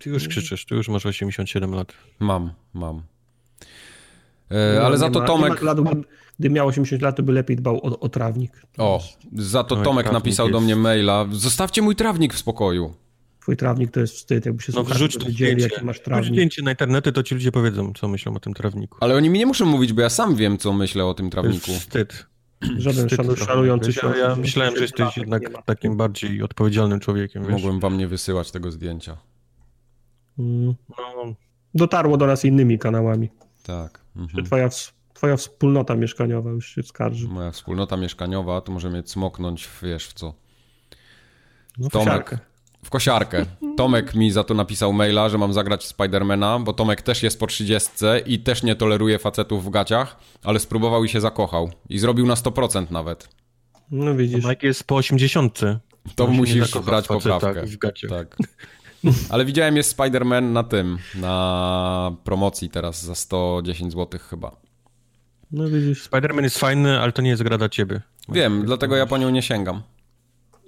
Ty już krzyczysz, ty już masz 87 lat. Mam, mam. E, no, ale za to ma, Tomek... Lat, gdy miał 80 lat, to by lepiej dbał o, o trawnik. O, za to Tomek napisał do mnie maila. Zostawcie mój trawnik w spokoju twój trawnik to jest wstyd, jakby się no, wrzuć wiedzieli, jaki masz trawnik. zdjęcie na internety, to ci ludzie powiedzą, co myślą o tym trawniku. Ale oni mi nie muszą mówić, bo ja sam wiem, co myślę o tym trawniku. To jest wstyd. Żaden wstyd szanujący się. Ja, ja myślałem, że jesteś jednak takim bardziej odpowiedzialnym człowiekiem. Wiesz? Mogłem wam nie wysyłać tego zdjęcia. Mm. No. Dotarło do nas innymi kanałami. Tak. Mhm. Twoja, twoja wspólnota mieszkaniowa już się skarży. Moja wspólnota mieszkaniowa, to może mnie cmoknąć, wiesz w co. No, Tomek, w kosiarkę. Tomek mi za to napisał maila, że mam zagrać Spidermana, bo Tomek też jest po 30 i też nie toleruje facetów w gaciach, ale spróbował i się zakochał. I zrobił na 100% nawet. No widzisz. Tomek jest po 80. To musisz brać poprawkę. W gaciach. Tak. Ale widziałem jest Spider-Man na tym, na promocji teraz za 110 zł chyba. No widzisz. Spider-Man jest fajny, ale to nie jest gra dla ciebie. Wiem, dlatego ja po nią nie sięgam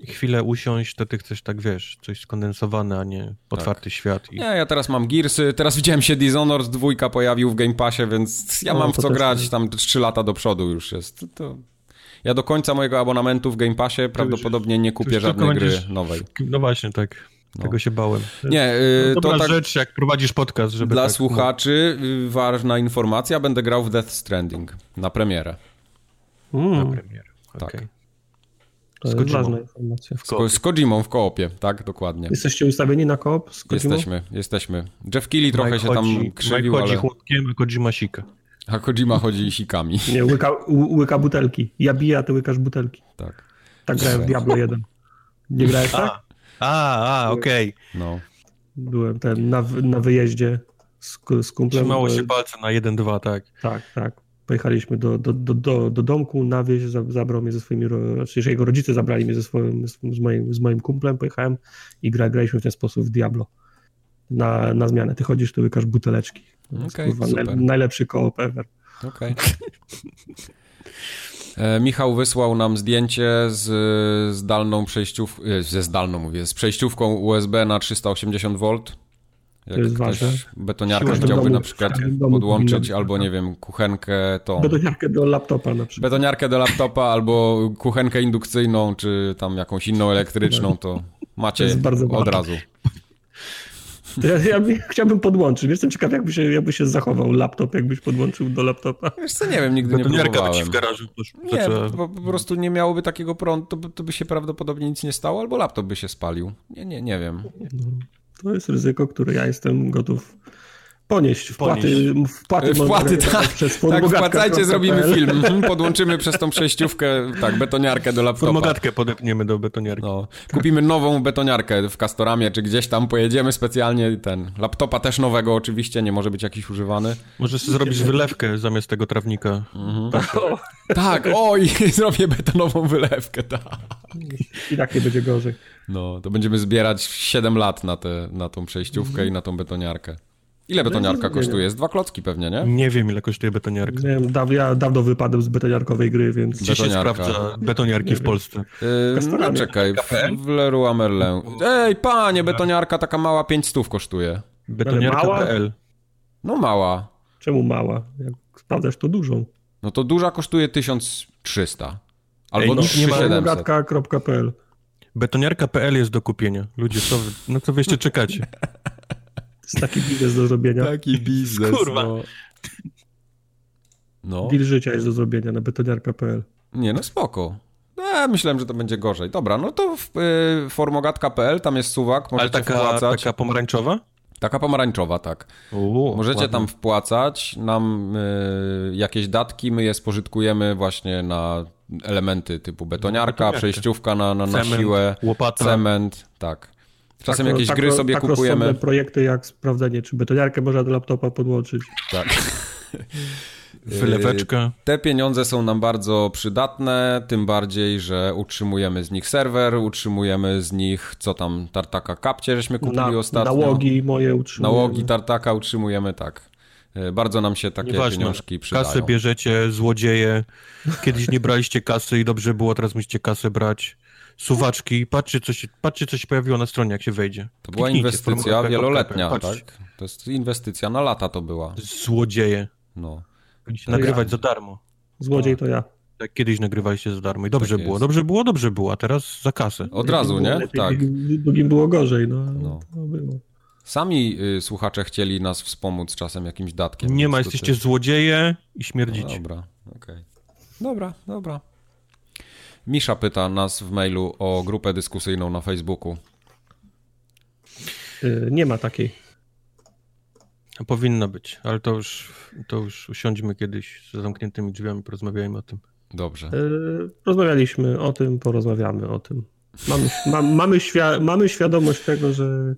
chwilę usiąść, to ty chcesz tak, wiesz, coś skondensowane, a nie otwarty tak. świat. I... Nie, ja teraz mam Gearsy, teraz widziałem się Dishonored dwójka pojawił w Game Passie, więc ja no, mam w co grać, tam 3 lata do przodu już jest. To... Ja do końca mojego abonamentu w Game Passie prawdopodobnie nie kupię żadnej gry nowej. No właśnie, tak. No. Tego się bałem. Nie, yy, no, to tak rzecz, jak prowadzisz podcast, żeby Dla tak, słuchaczy no. ważna informacja, będę grał w Death Stranding na premierę. Mm. Na premierę, tak. To z jest ważna informacja. Z, z Kojimą w koopie, tak, dokładnie. Jesteście ustawieni na koop z Kojimą? Jesteśmy, jesteśmy. Jeff Keighley trochę Mike się chodzi, tam krzywił, Mike chodzi ale... chłopkiem, a Kojima sika. A Kojima chodzi sikami. Nie, łyka, łyka butelki. Ja biję, a ty łykasz butelki. Tak. Tak grałem w Diablo 1. Nie grałeś tak? A, a, okej. Okay. No. Byłem ten na, na wyjeździe z, z kumplem. Trzymało się palce na 1-2, tak. Tak, tak. Pojechaliśmy do, do, do, do, do domku na wieś, zabrał mnie ze swoimi, znaczy jego rodzice zabrali mnie ze swoim, z, moim, z moim kumplem, pojechałem i gra, graliśmy w ten sposób w Diablo. Na, na zmianę. Ty chodzisz, ty łykasz buteleczki. Okay, naj, najlepszy koop ever. Okej. Okay. E, Michał wysłał nam zdjęcie z, z dalną przejściówką, e, ze zdalną mówię, z przejściówką USB na 380 V jak to jest ktoś ważne. betoniarkę chciałby na przykład podłączyć, albo nie wiem, kuchenkę tą... Betoniarkę do laptopa na przykład. Betoniarkę do laptopa, albo kuchenkę indukcyjną, czy tam jakąś inną elektryczną, to macie to od ważne. razu. Ja, ja, chciałbym podłączyć. Jestem ciekaw, jakby się, jakby się zachował laptop, jakbyś podłączył do laptopa. Wiesz co, nie wiem, nigdy nie próbowałem. w garażu. nie, po, po, prostu nie miałoby takiego prądu, to, to by się prawdopodobnie nic nie stało, albo laptop by się spalił. Nie, nie, nie wiem. To jest ryzyko, które ja jestem gotów ponieść. Wpłaty, wpłaty, wpłaty tak, przez tak wpłacajcie, zrobimy film. Podłączymy przez tą przejściówkę, tak, betoniarkę do laptopa. Formogatkę podepniemy do betoniarki. No, kupimy nową betoniarkę w Castoramie, czy gdzieś tam pojedziemy specjalnie ten. Laptopa też nowego oczywiście, nie może być jakiś używany. Możesz zrobić wylewkę zamiast tego trawnika. Mhm. Tak, tak, o i zrobię betonową wylewkę, tak. I tak nie będzie gorzej. No, to będziemy zbierać 7 lat na, te, na tą przejściówkę mhm. i na tą betoniarkę. Ile betoniarka kosztuje? Jest dwa klocki pewnie, nie? Nie wiem, ile kosztuje betoniarka. Nie wiem, daw, ja dawno wypadłem z betoniarkowej gry, więc... Gdzie się sprawdza betoniarki w Polsce? Yy, no czekaj, w, w Leroy Merlin. Ej, panie, betoniarka taka mała 5 stów kosztuje. Betoniarka.pl No mała. Czemu mała? Jak sprawdzasz, to dużą. No to duża kosztuje 1300. Albo Ej, no, nie ma Betoniarka.pl jest do kupienia. Ludzie, co wy, no co wyście czekacie? jest taki biznes do zrobienia. Taki biznes, Kurwa. No. no. Deal życia jest do zrobienia na betoniarka.pl. Nie, no spoko. No, myślałem, że to będzie gorzej. Dobra, no to w, y, formogatka.pl, tam jest suwak, możecie Ale taka, taka pomarańczowa? Taka pomarańczowa, tak. Możecie ładnie. tam wpłacać nam y, jakieś datki, my je spożytkujemy właśnie na elementy typu betoniarka, betoniarkę. przejściówka na, na, na Cement, siłę, łopata. cement, tak. Czasem Tak, jakieś tak, gry sobie tak kupujemy. projekty jak sprawdzenie, czy betoniarkę można do laptopa podłączyć. Tak. Wyleweczka. Te pieniądze są nam bardzo przydatne, tym bardziej, że utrzymujemy z nich serwer, utrzymujemy z nich, co tam, Tartaka Kapcie żeśmy kupili Na, ostatnio. nałogi moje utrzymujemy. Nałogi Tartaka utrzymujemy, tak. E, Bardzo nam się takie Nieważne. pieniążki przydają. Kasę bierzecie, złodzieje. Kiedyś nie braliście kasy i dobrze było, teraz musicie kasę brać. Suwaczki, patrzcie co, się, patrzcie, co się pojawiło na stronie, jak się wejdzie. To była Kliknijcie, inwestycja wieloletnia, tak? To jest inwestycja na lata to była. Złodzieje. No. Powinniście nagrywać ja. za darmo. Złodziej to ja. Tak kiedyś nagrywaliście za darmo i dobrze Tak było, dobrze było, dobrze było, a teraz za kasę. Od razu, nie? Lepiej, Tak. Drugim było gorzej, no. No. To było. Sami y, słuchacze chcieli nas wspomóc czasem jakimś datkiem. Nie ma, jesteście też- złodzieje i No śmierdzicie. dobra, okej. Dobra, dobra. Misza pyta nas w mailu o grupę dyskusyjną na Facebooku. Y, Nie ma takiej. Powinna być, ale to już, to już usiądźmy kiedyś za zamkniętymi drzwiami, porozmawiajmy o tym. Dobrze. Y, Rozmawialiśmy o tym, porozmawiamy o tym. Mamy, ma, mamy, świ- mamy świadomość tego, że,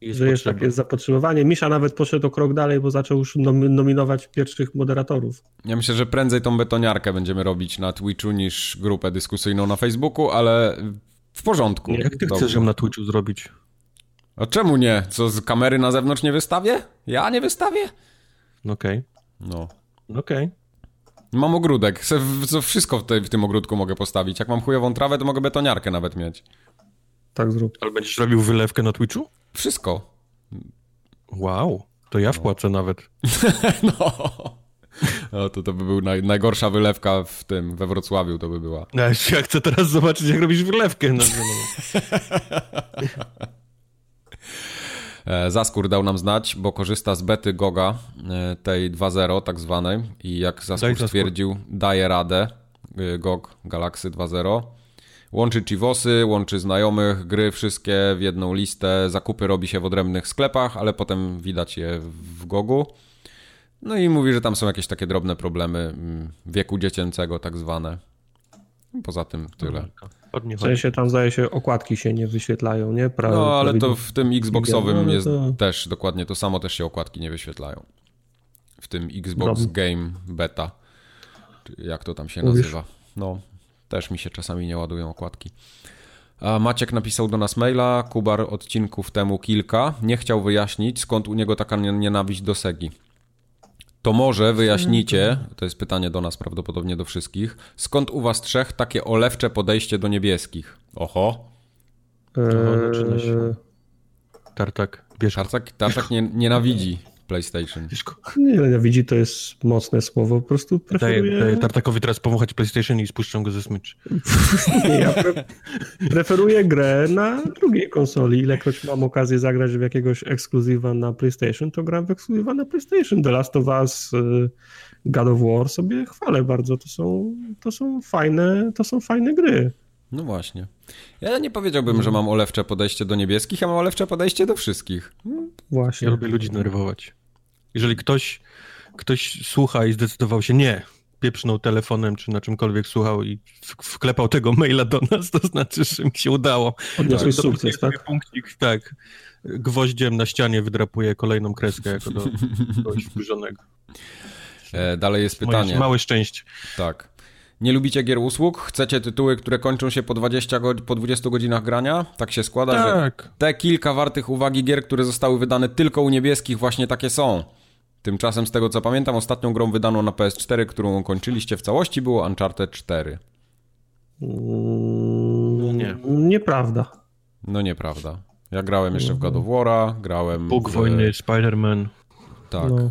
Jest że jest potrzeba. takie zapotrzebowanie. Misza nawet poszedł o krok dalej, bo zaczął już nom- nominować pierwszych moderatorów. Ja myślę, że prędzej tą betoniarkę będziemy robić na Twitchu niż grupę dyskusyjną na Facebooku, ale w porządku. Jak ty Dobrze. chcesz ją na Twitchu zrobić? A czemu nie? Co, z kamery na zewnątrz nie wystawię? Ja nie wystawię? No Okej, No. okej. Mam ogródek, se w- co wszystko w tym ogródku mogę postawić. Jak mam chujową trawę, to mogę betoniarkę nawet mieć. Tak zrób. Ale będziesz robił wylewkę na Twitchu? Wszystko. Wow, to ja wpłacę nawet. No. No to to by był naj, najgorsza wylewka w tym, we Wrocławiu to by była. Ja, ja chcę teraz zobaczyć, jak robisz wylewkę. No, no. E, Zaskór dał nam znać, bo korzysta z bety Goga, e, tej 2.0 tak zwanej i jak Zaskór Daj stwierdził, daje radę e, GOG Galaxy 2.0. Łączy Chivosy, łączy znajomych, gry wszystkie w jedną listę, zakupy robi się w odrębnych sklepach, ale potem widać je w Gogu. No i mówi, że tam są jakieś takie drobne problemy mm, wieku dziecięcego tak zwane. Poza tym tyle. W sensie tam zdaje się okładki się nie wyświetlają, nie? Pra- No, ale to prawie- w tym Xboxowym No, jest to- też dokładnie to samo, też się okładki nie wyświetlają. W tym Xbox Dobra. Game Beta, jak to tam się Mówisz? nazywa. No, też mi się czasami nie ładują okładki. A Maciek napisał do nas maila, Kubar odcinków temu kilka, nie chciał wyjaśnić, skąd u niego taka nie- nienawiść do Segi. To może wyjaśnicie, to jest pytanie do nas prawdopodobnie do wszystkich, skąd u was trzech takie olewcze podejście do niebieskich? Oho. Eee, Tartak, bierz Tartak, Tartak nie, nienawidzi PlayStation. nie nienawidzi, to jest mocne słowo, po prostu Daję, preferuję... daję Tartakowi teraz powąchać PlayStation i spuszczą go ze smycz. Nie, ja pre... preferuję grę na drugiej konsoli. Ilekroć mam okazję zagrać w jakiegoś ekskluzywa na PlayStation, to gram w ekskluzywa na PlayStation. The Last of Us, y, God of War sobie chwalę bardzo. To są, to są fajne, to są fajne gry. No właśnie. Ja nie powiedziałbym, że mam olewcze podejście do niebieskich, ja mam olewcze podejście do wszystkich. Właśnie. Ja lubię ludzi denerwować. Jeżeli ktoś, ktoś słucha i zdecydował się nie, pieprznął telefonem czy na czymkolwiek słuchał i wklepał tego maila do nas, to znaczy, że mi się udało. Odniosłeś To sukces, tak? Punkcik, tak. Gwoździem na ścianie wydrapuję kolejną kreskę jako do kogoś wkurzonego. E, dalej jest Moje pytanie. małe szczęście. Tak. Nie lubicie gier usług? Chcecie tytuły, które kończą się po 20, go- po 20 godzinach grania? Tak się składa, że Tak. te kilka wartych uwagi gier, które zostały wydane tylko u niebieskich, właśnie takie są. Tymczasem, z tego co pamiętam, ostatnią grą wydaną na PS4, którą kończyliście w całości, było Uncharted 4. No nie. Nieprawda. No nieprawda. Ja grałem jeszcze w God of War'a, grałem Bóg w... wojny, Spider-Man. Tak. No.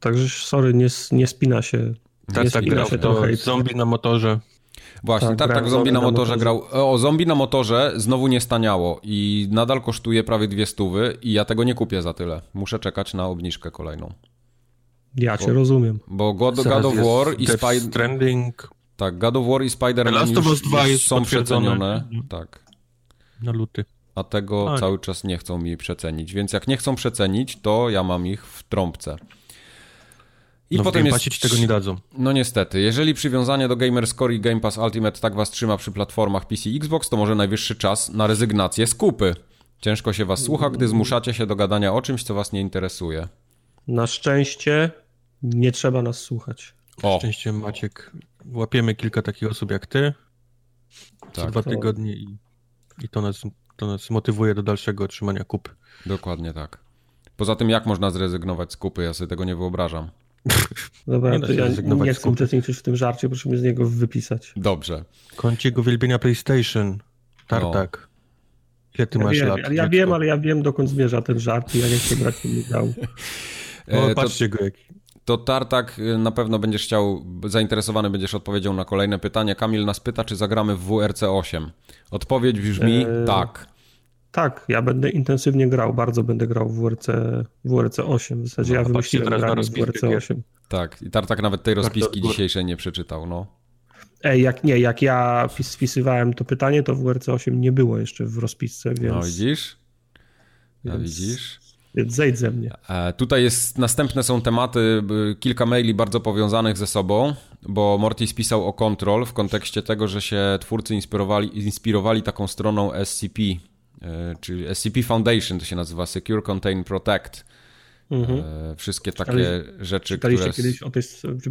Także, sorry, nie, nie spina się. Tak, tak, grał to zombie na motorze. Właśnie, Tak, tak, tak, zombie na na motorze motorze. grał. O, zombie na motorze znowu nie staniało i nadal kosztuje prawie dwie stówy i ja tego nie kupię za tyle. Muszę czekać na obniżkę kolejną. Ja cię rozumiem. Bo God, God of War i Spider... Tak, God of War i Spider-Man już, of Us 2 już jest są przecenione. Mhm. Tak. na luty. a tego cały czas nie chcą mi przecenić. Więc jak nie chcą przecenić, to ja mam ich w trąbce. I no potem jest... ci tego nie dadzą. No niestety. Jeżeli przywiązanie do Gamerscore i Game Pass Ultimate tak was trzyma przy platformach PC i Xbox, to może najwyższy czas na rezygnację z kupy. Ciężko się was słucha, gdy zmuszacie się do gadania o czymś, co was nie interesuje. Na szczęście nie trzeba nas słuchać. O. Na szczęście Maciek, łapiemy kilka takich osób jak ty co tak. dwa tygodnie i, i to, nas, to nas motywuje do dalszego otrzymania kupy. Dokładnie tak. Poza tym jak można zrezygnować z kupy? Ja sobie tego nie wyobrażam. Dobra, nie to ja nie chcę uczestniczyć w tym żarcie, proszę mnie z niego wypisać. Dobrze. Kącik uwielbienia PlayStation. Tartak. No. Ile ty ja masz wiem, lat? Ja wiem, ale ja wiem, dokąd zmierza ten żart i ja nie chcę brać tym udziału. O, patrzcie to, go jaki. To Tartak y, na pewno będziesz chciał, zainteresowany będziesz odpowiedzią na kolejne pytanie. Kamil nas pyta, czy zagramy w WRC 8. Odpowiedź brzmi eee, tak. Tak, ja będę intensywnie grał, bardzo będę grał w WRC, WRC 8. W zasadzie no, ja wymyśliłem granie w WRC 8. Tak, i Tartak nawet tej rozpiski dzisiejszej nie przeczytał, no. Ej, jak nie, jak ja spisywałem to pytanie, to WRC 8 nie było jeszcze w rozpisce, więc... No widzisz? Więc... widzisz? Więc zejdź ze mnie. E, tutaj jest, następne są tematy, kilka maili bardzo powiązanych ze sobą, bo Morty spisał o Control w kontekście tego, że się twórcy inspirowali, inspirowali taką stroną SCP, czyli SCP Foundation to się nazywa, Secure Contain Protect. Mhm. E, wszystkie takie Ale rzeczy, które... kiedyś o tej,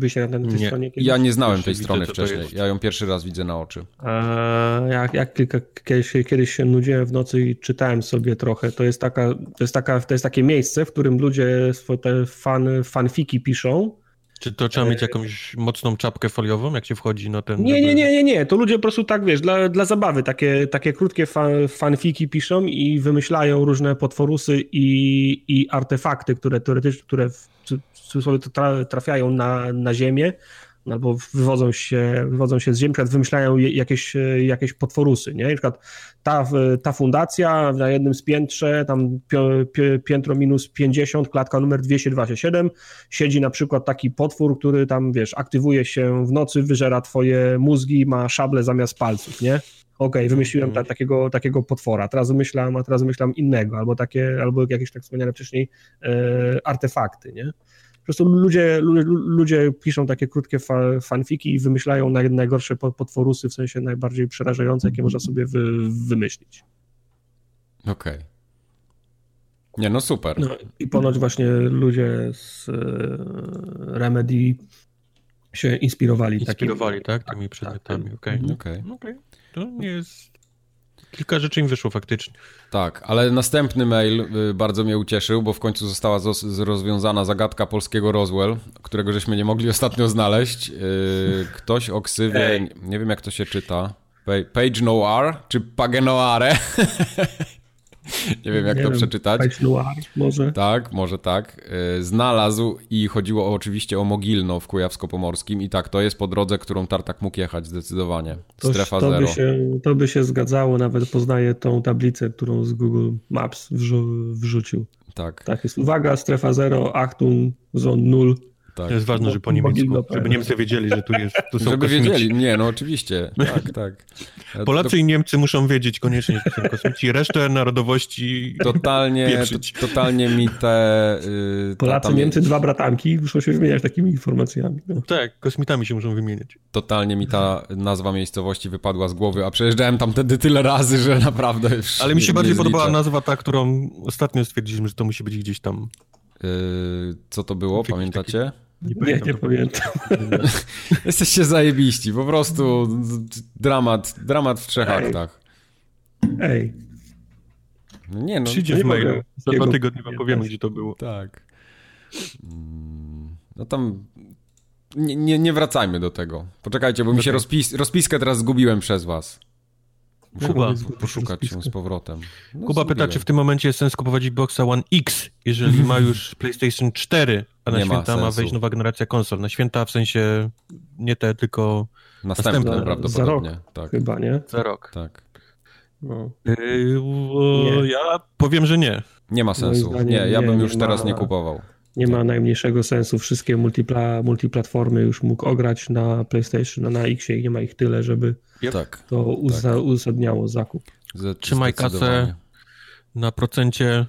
się na tej nie. stronie kiedyś? Ja nie znałem tej strony wcześniej, ja ją pierwszy raz widzę na oczy. E, jak, jak kilka, kiedyś, kiedyś się nudziłem w nocy i czytałem sobie trochę, to jest, taka, to jest, taka, to jest takie miejsce, w którym ludzie te fan, fanfiki piszą, czy to trzeba mieć jakąś mocną czapkę foliową, jak się wchodzi na ten... Nie, nie, nie, nie, nie. To ludzie po prostu tak, wiesz, dla, dla zabawy takie, takie krótkie fan, fanfiki piszą i wymyślają różne potworusy i, i artefakty, które teoretycznie, które w cudzysłowie trafiają na, na ziemię albo wywodzą się, wywodzą się z ziemi, przykład wymyślają jakieś, jakieś potworusy, nie? Na przykład ta, ta fundacja na jednym z piętrze, tam piętro minus 50, klatka numer 227, siedzi na przykład taki potwór, który tam, wiesz, aktywuje się w nocy, wyżera twoje mózgi, ma szable zamiast palców, nie? okej, okay, wymyśliłem ta, takiego, takiego potwora, teraz wymyślam, a teraz wymyślam innego, albo takie, albo jakieś tak wspomniane wcześniej e, artefakty, nie? Po prostu ludzie, ludzie piszą takie krótkie fanfiki i wymyślają najgorsze potworusy, w sensie najbardziej przerażające, jakie można sobie wy, wymyślić. Okej. Okay. Nie, no super. No, I ponoć właśnie ludzie z e, Remedy się inspirowali. Inspirowali, tak? Tymi przedmiotami, tak, okej. Okay. Okay. okay. To nie jest Kilka rzeczy im wyszło faktycznie. Tak, ale następny mail y, bardzo mnie ucieszył, bo w końcu została rozwiązana zagadka polskiego Roswell, którego żeśmy nie mogli ostatnio znaleźć. Y, ktoś o ksywie, nie wiem jak to się czyta, Page Noir czy Pagenoare. Nie wiem, jak nie to wiem, przeczytać. Może. Tak, może tak. Y, znalazł i chodziło oczywiście o Mogilno w Kujawsko-Pomorskim i tak, to jest po drodze, którą Tartak mógł jechać zdecydowanie. Strefa to zero. By się, to by się zgadzało, nawet poznaję tą tablicę, którą z Google Maps wrzu wrzucił. Tak. Tak jest. Uwaga, strefa zero, Achtung, zone 0. Tak. To jest ważne, że po niemiecku, żeby Niemcy wiedzieli, że tu jest. Tu są żeby kosmici. wiedzieli, nie, no oczywiście. Tak, tak. Polacy i Niemcy muszą wiedzieć koniecznie, że to są kosmici. Resztę narodowości. Totalnie, to, totalnie mi te. Yy, Polacy, tam... Niemcy, dwa bratanki muszą się wymieniać takimi informacjami. No. Tak, kosmitami się muszą wymieniać. Totalnie mi ta nazwa miejscowości wypadła z głowy, a przejeżdżałem tam wtedy tyle razy, że naprawdę. Już Ale mi się bardziej podobała nazwa ta, którą ostatnio stwierdziliśmy, że to musi być gdzieś tam. Yy, co to było, pamiętacie? Nie, nie, nie pamiętam. Jesteście zajebiści, po prostu dramat, dramat w trzech Ej. aktach. Ej. No nie no. Przyjdzie w mailu, za dwa tygodnie wam powiemy, gdzie to było. Tak. Mm, no tam nie, nie, nie wracajmy do tego. Poczekajcie, bo mi się rozpis, rozpiskę teraz zgubiłem przez was. Muszę Kuba, poszukać ją z powrotem. No, Kuba pyta, czy w tym momencie jest sens kupować Xboxa One X, jeżeli ma już PlayStation 4, a na nie święta ma, ma wejść nowa generacja konsol. Na święta w sensie nie te, tylko następne, następne prawdopodobnie. Za rok, tak. Chyba, nie? Za rok. Tak. No. Yy, ja powiem, że nie. Nie ma sensu. nie, ja bym już nie teraz ma... nie kupował. Nie ma najmniejszego sensu. Wszystkie multipla, multiplatformy już mógł ograć na PlayStation, na X i nie ma ich tyle, żeby tak, to uza, tak. uzasadniało zakup. Trzymaj kasę, na procencie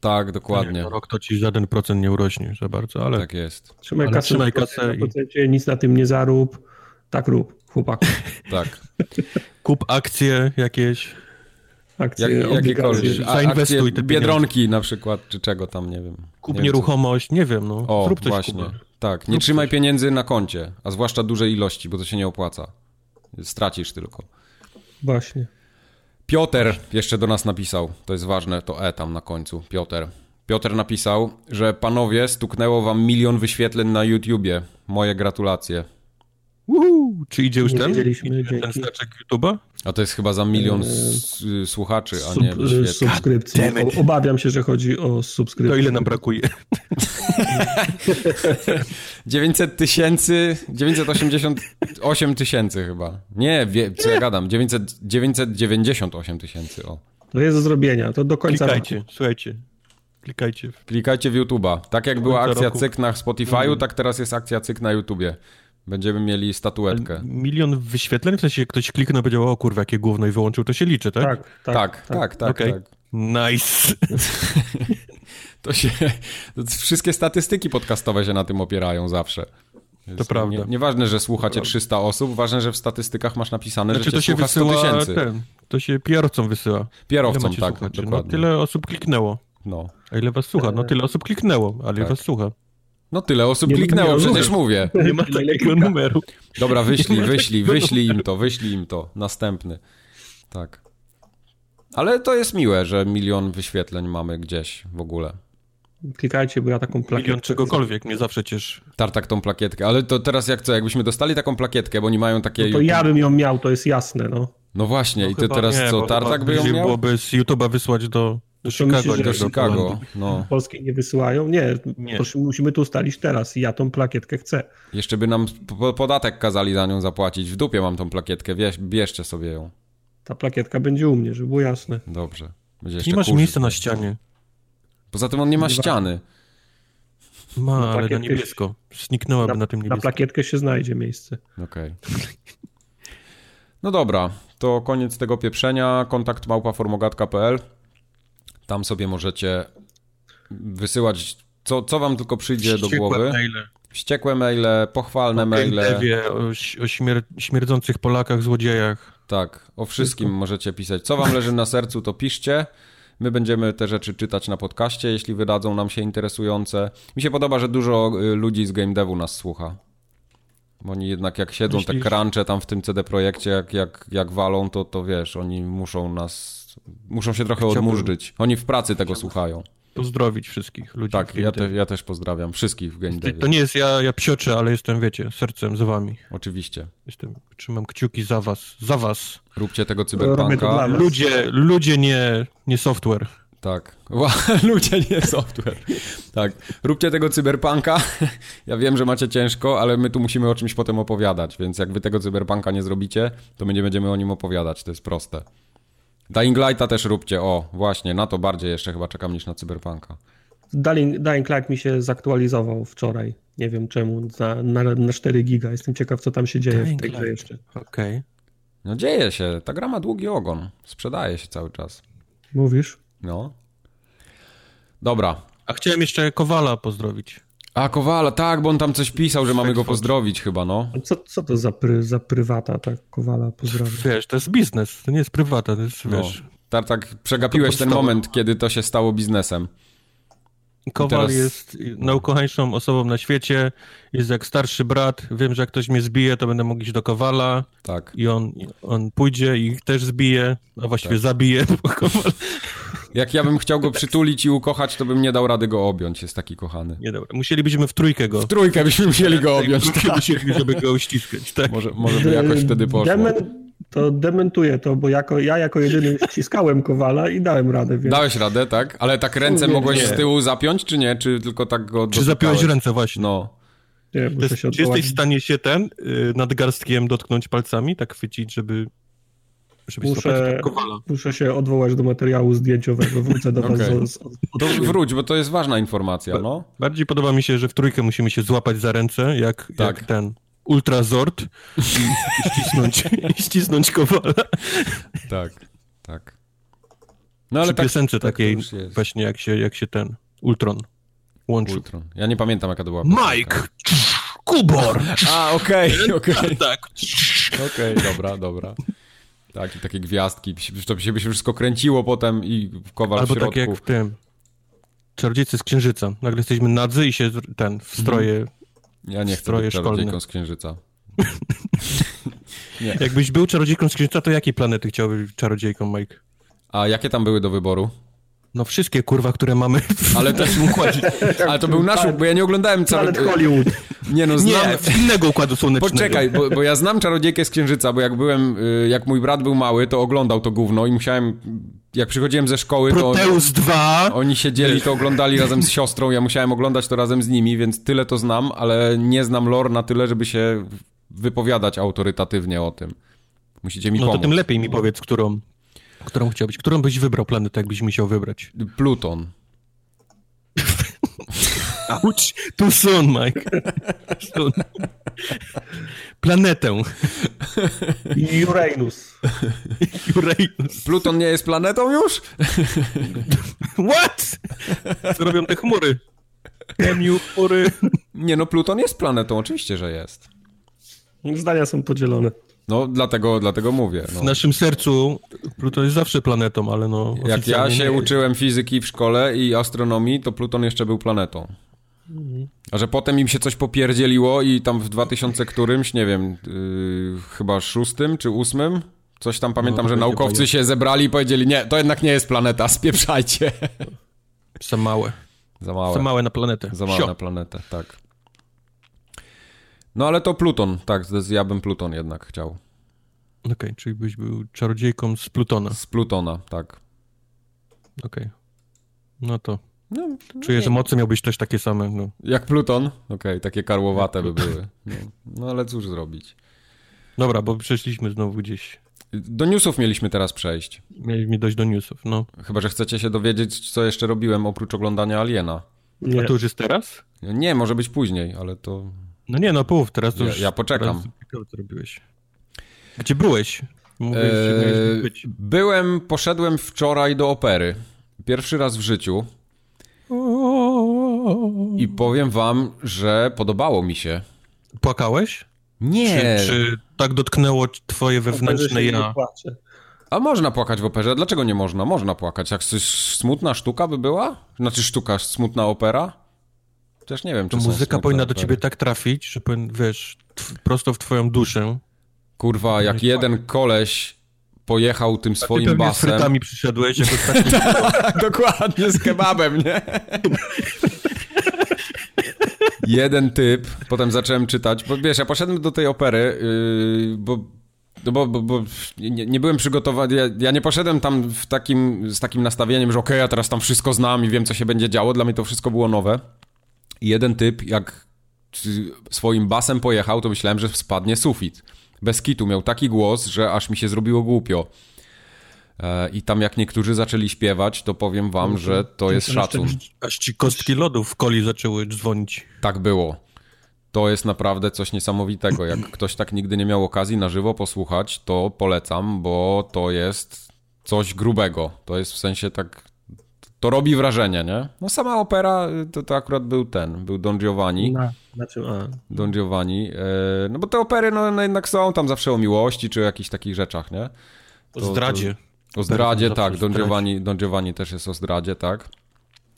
tak, dokładnie. Nie, rok to ci żaden procent nie urośnie za bardzo, ale... Tak jest. Trzymaj ale kasę, trzymaj kasę i... nic na tym nie zarób. Tak rób, chłopaku. tak. Kup akcje jakieś. Akcje, Jak, jakiekolwiek. Zainwestuj te Biedronki na przykład, czy czego tam, nie wiem. Kup nie nieruchomość, nie wiem, no. O, Zrób coś właśnie. Tak, nie Zrób trzymaj coś. pieniędzy na koncie, a zwłaszcza dużej ilości, bo to się nie opłaca. Stracisz tylko. Właśnie. Piotr jeszcze do nas napisał, to jest ważne, to E tam na końcu, Piotr. Piotr napisał, że panowie, stuknęło wam milion wyświetleń na YouTubie. Moje gratulacje. Uhu, czy idzie już ten, idzie ten staczek YouTube'a? A to jest chyba za milion eee, słuchaczy, a Sub, nie wyświetleń. Subskrypcji. O, obawiam się, że chodzi o subskrypcję. To ile nam brakuje? 900 tysięcy, 988 tysięcy chyba. Nie, wie, co ja gadam, 900, 998 tysięcy, o. To jest do zrobienia, to do końca Klikajcie, roku. słuchajcie. Klikajcie. Klikajcie w YouTube'a. Tak jak była akcja roku. cyk na Spotify'u, mm. tak teraz jest akcja cyk na YouTubie. Będziemy mieli statuetkę. Milion wyświetleń? W sensie ktoś kliknął i powiedział, o kurwa, jakie gówno i wyłączył, to się liczy, tak? Tak, tak, tak, tak. tak, tak, okay. tak. Nice. to się... To wszystkie statystyki podcastowe się na tym opierają zawsze. to prawda. Nie, nieważne, że słuchacie 300 osób, ważne, że w statystykach masz napisane, znaczy, że to się wysyła 100 tysięcy. Ten, to się PR-owcom wysyła. PR-owcom, tak, słuchaczy? No, tyle osób kliknęło. No. A ile was słucha? No tyle osób kliknęło, ale tak. ile was słucha? No tyle osób nie kliknęło, przecież mówię. Nie ma takiego numeru. Dobra, wyślij, wyślij, wyślij im to, wyślij im to. Następny. Tak. Ale to jest miłe, że milion wyświetleń mamy gdzieś w ogóle. Klikajcie, bo ja taką plakietkę... Milion czegokolwiek mnie zawsze cieszy. Tartak tą plakietkę, ale to teraz jak co, jakbyśmy dostali taką plakietkę, bo oni mają takie... No to ja bym ją miał, to jest jasne, no. No właśnie, no i ty teraz nie, co, Tartak by ją miał? byłoby z YouTube'a wysłać do do Chicago, myślisz, do Chicago. No. Polskiej nie wysyłają? Nie, nie. musimy tu ustalić teraz ja tą plakietkę chcę. Jeszcze by nam podatek kazali za nią zapłacić. W dupie mam tą plakietkę, Bierz, bierzcie sobie ją. Ta plakietka będzie u mnie, żeby było jasne. Dobrze. nie masz miejsca na ścianie. Poza tym on nie ma ściany. Ma, na ale na niebiesko. Zniknęłaby na, na tym niebieskim. Na plakietkę się znajdzie miejsce. Okej. Okay. No dobra, to koniec tego pieprzenia. Kontakt małpaformogatka.pl tam sobie możecie wysyłać, co, co wam tylko przyjdzie Wściekłe do głowy. Maile. Wściekłe maile, pochwalne o maile. Ewie, o, o śmier śmierdzących Polakach, złodziejach. Tak, o wszystkim możecie pisać. Co wam leży na sercu, to piszcie. My będziemy te rzeczy czytać na podcaście, jeśli wydadzą nam się interesujące. Mi się podoba, że dużo y, ludzi z game devu nas słucha. Bo oni jednak jak siedzą Myślisz? te crunche tam w tym CD Projekcie, jak, jak, jak walą, to, to wiesz, oni muszą nas muszą się trochę Chciałbym... odmurzyć. Oni w pracy tego Chciałbym słuchają. Pozdrowić wszystkich ludzi. Tak, ja, te, ja, też pozdrawiam wszystkich w Game To nie jest ja, ja psioczę, ale jestem, wiecie, sercem z wami. Oczywiście. Jestem, trzymam kciuki za was, za was. Róbcie tego cyberpunka. Ludzie, ludzie nie, nie software. Tak. Ludzie, nie software. Tak. Róbcie tego cyberpunka. Ja wiem, że macie ciężko, ale my tu musimy o czymś potem opowiadać, więc jak wy tego cyberpunka nie zrobicie, to my nie będziemy o nim opowiadać. To jest proste. Dying Lighta też róbcie, o właśnie, na to bardziej jeszcze chyba czekam niż na Cyberpunka. Dying, Dying Light mi się zaktualizował wczoraj, nie wiem czemu, na, na, na 4 giga. Jestem ciekaw, co tam się dzieje Dying w tej grze jeszcze. Okej. Okay. No dzieje się, ta gra ma długi ogon, sprzedaje się cały czas. Mówisz? No. Dobra. A chciałem jeszcze Kowala pozdrowić. A, Kowala, tak, bo on tam coś pisał, że mamy go pozdrowić chyba, no. Co, co to za, pry, za prywata, tak, Kowala pozdrowić? Wiesz, to jest biznes, to nie jest prywata, to jest, no. wiesz... Tartak, przegapiłeś ten moment, kiedy to się stało biznesem. Kowal teraz... jest najukochańszą osobą na świecie, jest jak starszy brat, wiem, że jak ktoś mnie zbije, to będę mógł iść do Kowala tak. i on, on pójdzie i też zbije, a właściwie tak. zabije. Kowal... Jak ja bym chciał go przytulić i ukochać, to bym nie dał rady go objąć, jest taki kochany. Nie dobra. Musielibyśmy w trójkę go. W trójkę byśmy musieli go objąć. W trójkę musieliśmy, żeby go uściskać, tak. Może, może by jakoś wtedy poszło. Demen, to dementuję to, bo jako, ja jako jedyny ściskałem Kowala i dałem radę. Więc... Dałeś radę, tak? Ale tak ręce nie, mogłeś nie. z tyłu zapiąć, czy nie? Czy tylko tak go Czy zapiąłeś ręce właśnie? No. Nie, jest, czy jesteś w stanie się ten y, nadgarstkiem dotknąć palcami, tak chwycić, żeby muszę, muszę się odwołać do materiału zdjęciowego, wrócę do was. Okay. Z, z, z, wróć, bo to jest ważna informacja, no. Bardziej podoba mi się, że w trójkę musimy się złapać za ręce, jak, tak. jak ten ultrazord i, i ścisnąć, i ścisnąć kowala. Tak, tak. No ale Przy tak, piosence tak takiej właśnie jak się, jak się ten Ultron łączył. Ultron. Ja nie pamiętam jaka to była. Mike! Kubor! A, okej, okay, okej. Okay. Tak. Okej, okay, dobra, dobra. Tak, i takie gwiazdki, to się by się wszystko kręciło potem i kowal Albo w środku. tak jak w tym Czarodziejcy z Księżyca. Nagle jesteśmy nadzy i się ten, w stroje mhm. Ja nie chcę być czarodziejką z Księżyca. Jakbyś był czarodziejką z Księżyca, to jakiej planety chciałbyś czarodziejką, Mike? A jakie tam były do wyboru? No wszystkie, kurwa, które mamy w ale też układzie. Ale to był nasz, bo ja nie oglądałem czarodziejki. Hollywood. Nie no, znam... Nie, innego układu słonecznego. Poczekaj, bo, bo ja znam Czarodziejkę z Księżyca, bo jak byłem, y, jak mój brat był mały, to oglądał to gówno i musiałem, jak przychodziłem ze szkoły, to... Proteus 2! Oni siedzieli, to oglądali razem z siostrą, ja musiałem oglądać to razem z nimi, więc tyle to znam, ale nie znam lore na tyle, żeby się wypowiadać autorytatywnie o tym. Musicie mi no pomóc. No to tym lepiej mi powiedz, którą Którą chciałbyś? Którą byś wybrał planetę, jakbyś musiał wybrać? Pluton. Ouch, too soon, Mike. Soon. Planetę. Uranus. Uranus. Pluton nie jest planetą już? What? Co robią te chmury? Chemiu, chmury. Nie no, Pluton jest planetą, oczywiście, że jest. Zdania są podzielone. No, dlatego, dlatego mówię. No. W naszym sercu Pluton jest zawsze planetą, ale no... Jak ja się uczyłem fizyki w szkole i astronomii, to Pluton jeszcze był planetą. A że potem im się coś popierdzieliło i tam w 2000 którymś, nie wiem, yy, chyba szóstym czy ósmym, coś tam pamiętam, no, że naukowcy się zebrali i powiedzieli, nie, to jednak nie jest planeta, spieprzajcie. Za małe. Za małe. Za małe na planetę. Za małe Sio. na planetę, tak. No ale to Pluton, tak, ja bym Pluton jednak chciał. Okej, okay, czyli byś był czarodziejką z Plutona. Z Plutona, tak. Okej. Okay. No to no, Czuję, nie. że mocy miałbyś też takie same. No. Jak Pluton? Okej, okay, takie karłowate by były. No. no. ale cóż zrobić. Dobra, bo przeszliśmy znowu gdzieś. Do newsów mieliśmy teraz przejść. Mieliśmy dojść do newsów, no. Chyba, że chcecie się dowiedzieć, co jeszcze robiłem oprócz oglądania Aliena. Nie. A to już jest teraz? Nie, może być później, ale to... No nie, no połów, teraz to ja, już... Ja poczekam. Teraz, co robiłeś? Gdzie byłeś? Mówiłeś, eee, byłem, poszedłem wczoraj do opery. Pierwszy raz w życiu. I powiem wam, że podobało mi się. Płakałeś? Nie. Czy, czy tak dotknęło twoje wewnętrzne ja? A można płakać w operze? Dlaczego nie można? Można płakać. Jak smutna sztuka by była? Znaczy sztuka, smutna opera? Też nie wiem, czy to muzyka powinna do ciebie tak trafić, że wiesz, prosto w twoją duszę. Kurwa, jak jeden koleś pojechał tym swoim A ty basem. z frytami przyszedłeś jako taki... Dokładnie, z kebabem, nie? Jeden typ, potem zacząłem czytać, bo wiesz, ja poszedłem do tej opery, yy, bo no bo, bo, bo nie, nie, byłem przygotowany, ja, ja, nie poszedłem tam w takim, z takim nastawieniem, że okej, okay, ja teraz tam wszystko znam i wiem, co się będzie działo. Dla mnie to wszystko było nowe. Jeden typ, jak swoim basem pojechał, to myślałem, że spadnie sufit bez kitu miał taki głos, że aż mi się zrobiło głupio. E, I tam jak niektórzy zaczęli śpiewać, to powiem wam, że to jest szacun. Aż ci kostki lodu w koli zaczęły dzwonić. Tak było. To jest naprawdę coś niesamowitego. Jak ktoś tak nigdy nie miał okazji na żywo posłuchać, to polecam, bo to jest coś grubego. To jest w sensie tak to robi wrażenie, nie? No sama opera y, to, to akurat był ten, był Don Giovanni. No, znaczy, a. Don Giovanni. E, no bo te opery no, no, jednak są tam zawsze o miłości czy o jakichś takich rzeczach, nie? To, o zdradzie. To, o zdradzie, tak. Don Giovanni, Don Giovanni też jest o zdradzie, tak.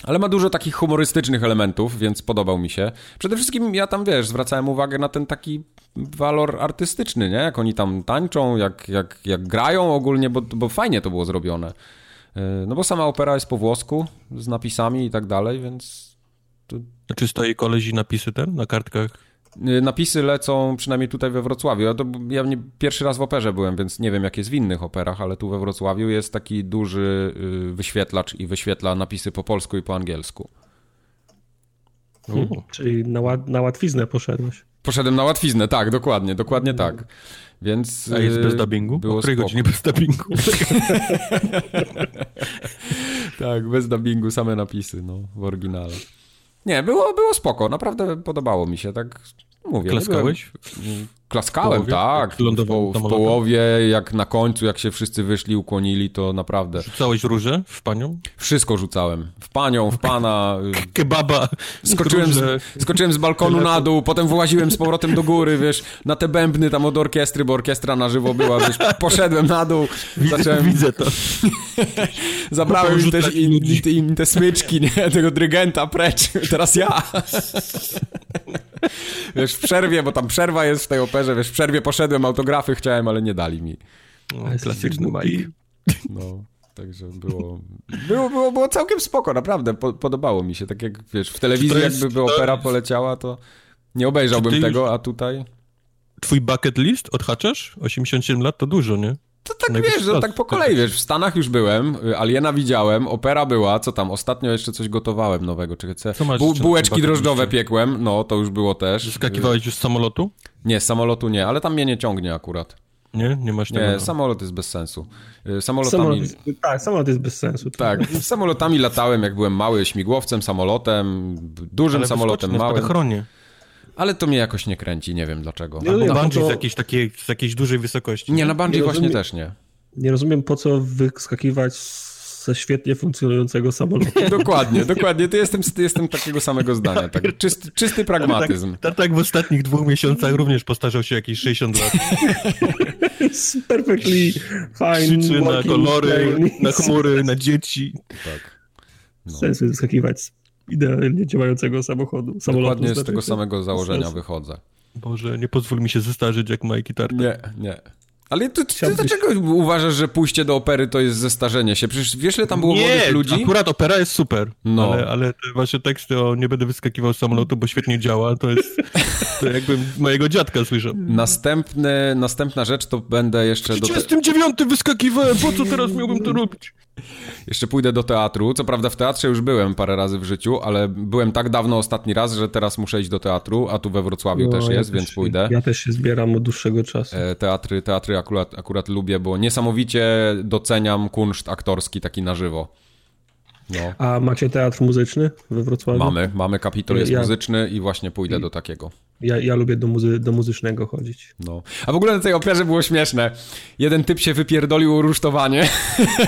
Ale ma dużo takich humorystycznych elementów, więc podobał mi się. Przede wszystkim ja tam, wiesz, zwracałem uwagę na ten taki walor artystyczny, nie? Jak oni tam tańczą, jak, jak, jak grają ogólnie, bo, bo fajnie to było zrobione. E, no bo sama opera jest po włosku, z napisami i tak dalej, więc... To... A czy stoi kolezi napisy ten na kartkach? E, napisy lecą przynajmniej tutaj we Wrocławiu. Ja, to, ja nie, pierwszy raz w operze byłem, więc nie wiem jak jest w innych operach, ale tu we Wrocławiu jest taki duży y, wyświetlacz i wyświetla napisy po polsku i po angielsku. Hmm, czyli na, łat, na łatwiznę poszedłeś. Poszedłem na łatwiznę, tak, dokładnie, dokładnie tak. Więc, A jest bez y, dubbingu? Było o której godzinie bez dubbingu? tak, bez dubbingu, same napisy, no, w oryginale. Nie, było, było spoko, naprawdę podobało mi się, tak Mówię, Klaskałeś? Klaskałem, tak. W, po, w połowie, jak na końcu, jak się wszyscy wyszli, ukłonili, to naprawdę. Rzucałeś róże w panią? Wszystko rzucałem. W panią, w pana. Kebaba. Skoczyłem z, skoczyłem z balkonu na dół, potem wyłaziłem z powrotem do góry, wiesz, na te bębny tam od orkiestry, bo orkiestra na żywo była, wiesz, poszedłem na dół. Widzę, zacząłem... widzę to. Zabrałem im, też, im, im te smyczki, nie? Tego drygenta precz. Teraz ja. wiesz, w przerwie, bo tam przerwa jest w tej operze, wiesz, w przerwie poszedłem, autografy chciałem, ale nie dali mi. No, klasyczny Mike. No, także było, było, było, było całkiem spoko, naprawdę, po, podobało mi się, tak jak, wiesz, w telewizji jest, jakby by opera poleciała, to nie obejrzałbym tego, a tutaj... Twój bucket list odhaczasz? 87 lat to dużo, nie? To tak wiesz, że tak po kolei, wiesz, w Stanach już byłem, Aliena widziałem, opera była, co tam, ostatnio jeszcze coś gotowałem nowego, czekaj, co, Bu bułeczki drożdżowe piekłem, no to już było też. Skakiwałeś już z samolotu? Nie, z samolotu nie, ale tam mnie nie ciągnie akurat. Nie? Nie masz tego? Nie, no. samolot jest bez sensu. Y, samolotami... Samolot jest, tak, samolot jest bez sensu. Tak, samolotami latałem, jak byłem mały, śmigłowcem, samolotem, dużym ale samolotem, małym. Ale ale to mnie jakoś nie kręci, nie wiem dlaczego. Nie, na bungee to... z, jakiejś takiej, z jakiejś dużej wysokości. Nie, na bungee nie właśnie rozumiem, też nie. Nie rozumiem, po co wyskakiwać ze świetnie funkcjonującego samolotu. dokładnie, dokładnie. Ty jestem, jestem takiego samego zdania. Tak, czysty, czysty pragmatyzm. Tak, tak, w ostatnich dwóch miesiącach również postarzał się jakieś 60 lat. perfectly fine. Krzyczy na kolory, na chmury, na dzieci. Tak. No. Sensu wyskakiwać z idealnie działającego samochodu. Samolotu Dokładnie z tego samego założenia wychodzę. Boże, nie pozwól mi się zestarzyć jak Mikey Tartar. Nie, nie. Ale ty, ty dlaczego uważasz, że pójście do opery to jest zestarzenie się? Przecież wiesz, ile tam było nie, młodych ludzi? akurat opera jest super, no. ale, ale te wasze teksty o nie będę wyskakiwał z samolotu, bo świetnie działa, to jest to jakbym mojego dziadka słyszał. Następny, następna rzecz to będę jeszcze... W 39 do... wyskakiwałem, po co teraz miałbym to robić? Jeszcze pójdę do teatru. Co prawda w teatrze już byłem parę razy w życiu, ale byłem tak dawno ostatni raz, że teraz muszę iść do teatru, a tu we Wrocławiu no, też ja jest, też, więc pójdę. Ja też się zbieram od dłuższego czasu. E, teatry, teatry akurat, akurat lubię, bo niesamowicie doceniam kunszt aktorski taki na żywo. No. A macie teatr muzyczny we Wrocławiu? Mamy, mamy kapitol jest ja, muzyczny i właśnie pójdę i, do takiego. Ja, ja lubię do, muzy do muzycznego chodzić. No. A w ogóle na tej operze było śmieszne. Jeden typ się wypierdolił o rusztowanie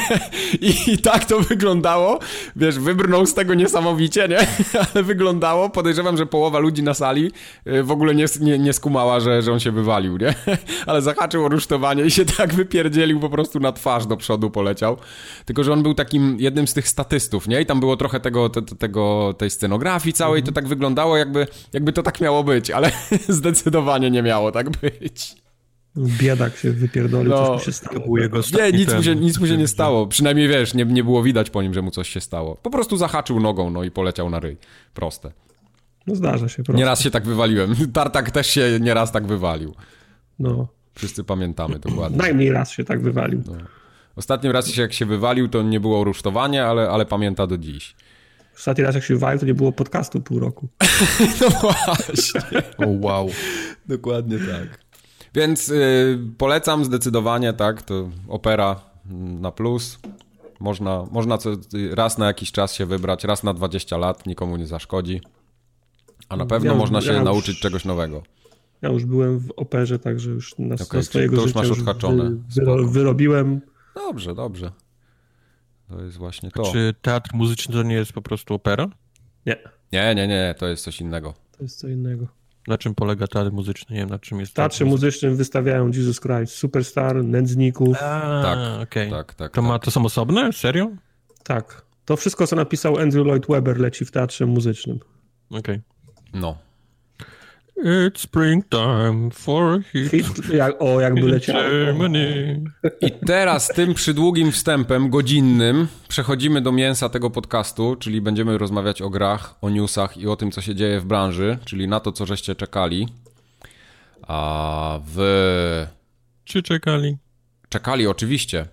I, I, tak to wyglądało. Wiesz, wybrnął z tego niesamowicie, nie? Ale wyglądało. Podejrzewam, że połowa ludzi na sali y, w ogóle nie, nie, nie skumała, że, że on się wywalił, nie? Ale zahaczył o rusztowanie i się tak wypierdzielił po prostu na twarz do przodu poleciał. Tylko, że on był takim jednym z tych statystów, nie? I tam było trochę tego, te, tego tej scenografii całej. Mhm. To tak wyglądało, jakby, jakby to tak miało być, ale zdecydowanie nie miało tak być. Biedak się wypierdolił, no, coś mu się stało. Był jego nie, nic mu się, nic mu się nie stało. Przynajmniej wiesz, nie, nie było widać po nim, że mu coś się stało. Po prostu zahaczył nogą, no i poleciał na ryj. Proste. No zdarza się. Proste. Nieraz się tak wywaliłem. Tartak też się nieraz tak wywalił. No. Wszyscy pamiętamy dokładnie. Najmniej raz się tak wywalił. No. Ostatnim raz jak się wywalił, to nie było rusztowania, ale, ale pamięta do dziś. Ostatni raz jak się wywalił, to nie było podcastu pół roku. no właśnie. O oh, wow. Dokładnie tak. Więc y, polecam zdecydowanie, tak, to opera na plus. Można, można co, raz na jakiś czas się wybrać, raz na 20 lat, nikomu nie zaszkodzi. A na pewno ja można się ja nauczyć już, czegoś nowego. Ja już byłem w operze, także już na, okay, na swojego to już masz odhaczone. Wy, wyrobiłem. Dobrze, dobrze. To jest właśnie to. Czy teatr muzyczny to nie jest po prostu opera? Nie. Nie, nie, nie, to jest coś innego. To jest co innego. Na czym polega teatr muzyczny? Nie wiem, na czym jest W teatrze muzycznym wystawiają Jesus Christ Superstar, Nędzników. A, tak, okay. tak, tak. To, tak. Ma, to są osobne? Serio? Tak. To wszystko, co napisał Andrew Lloyd Webber leci w teatrze muzycznym. Okej. Okay. No. It's springtime for hit. hit jak, o, jakby leciało. I teraz tym przydługim wstępem godzinnym przechodzimy do mięsa tego podcastu, czyli będziemy rozmawiać o grach, o newsach i o tym, co się dzieje w branży, czyli na to, co żeście czekali. A w... Czy czekali? Czekali, oczywiście.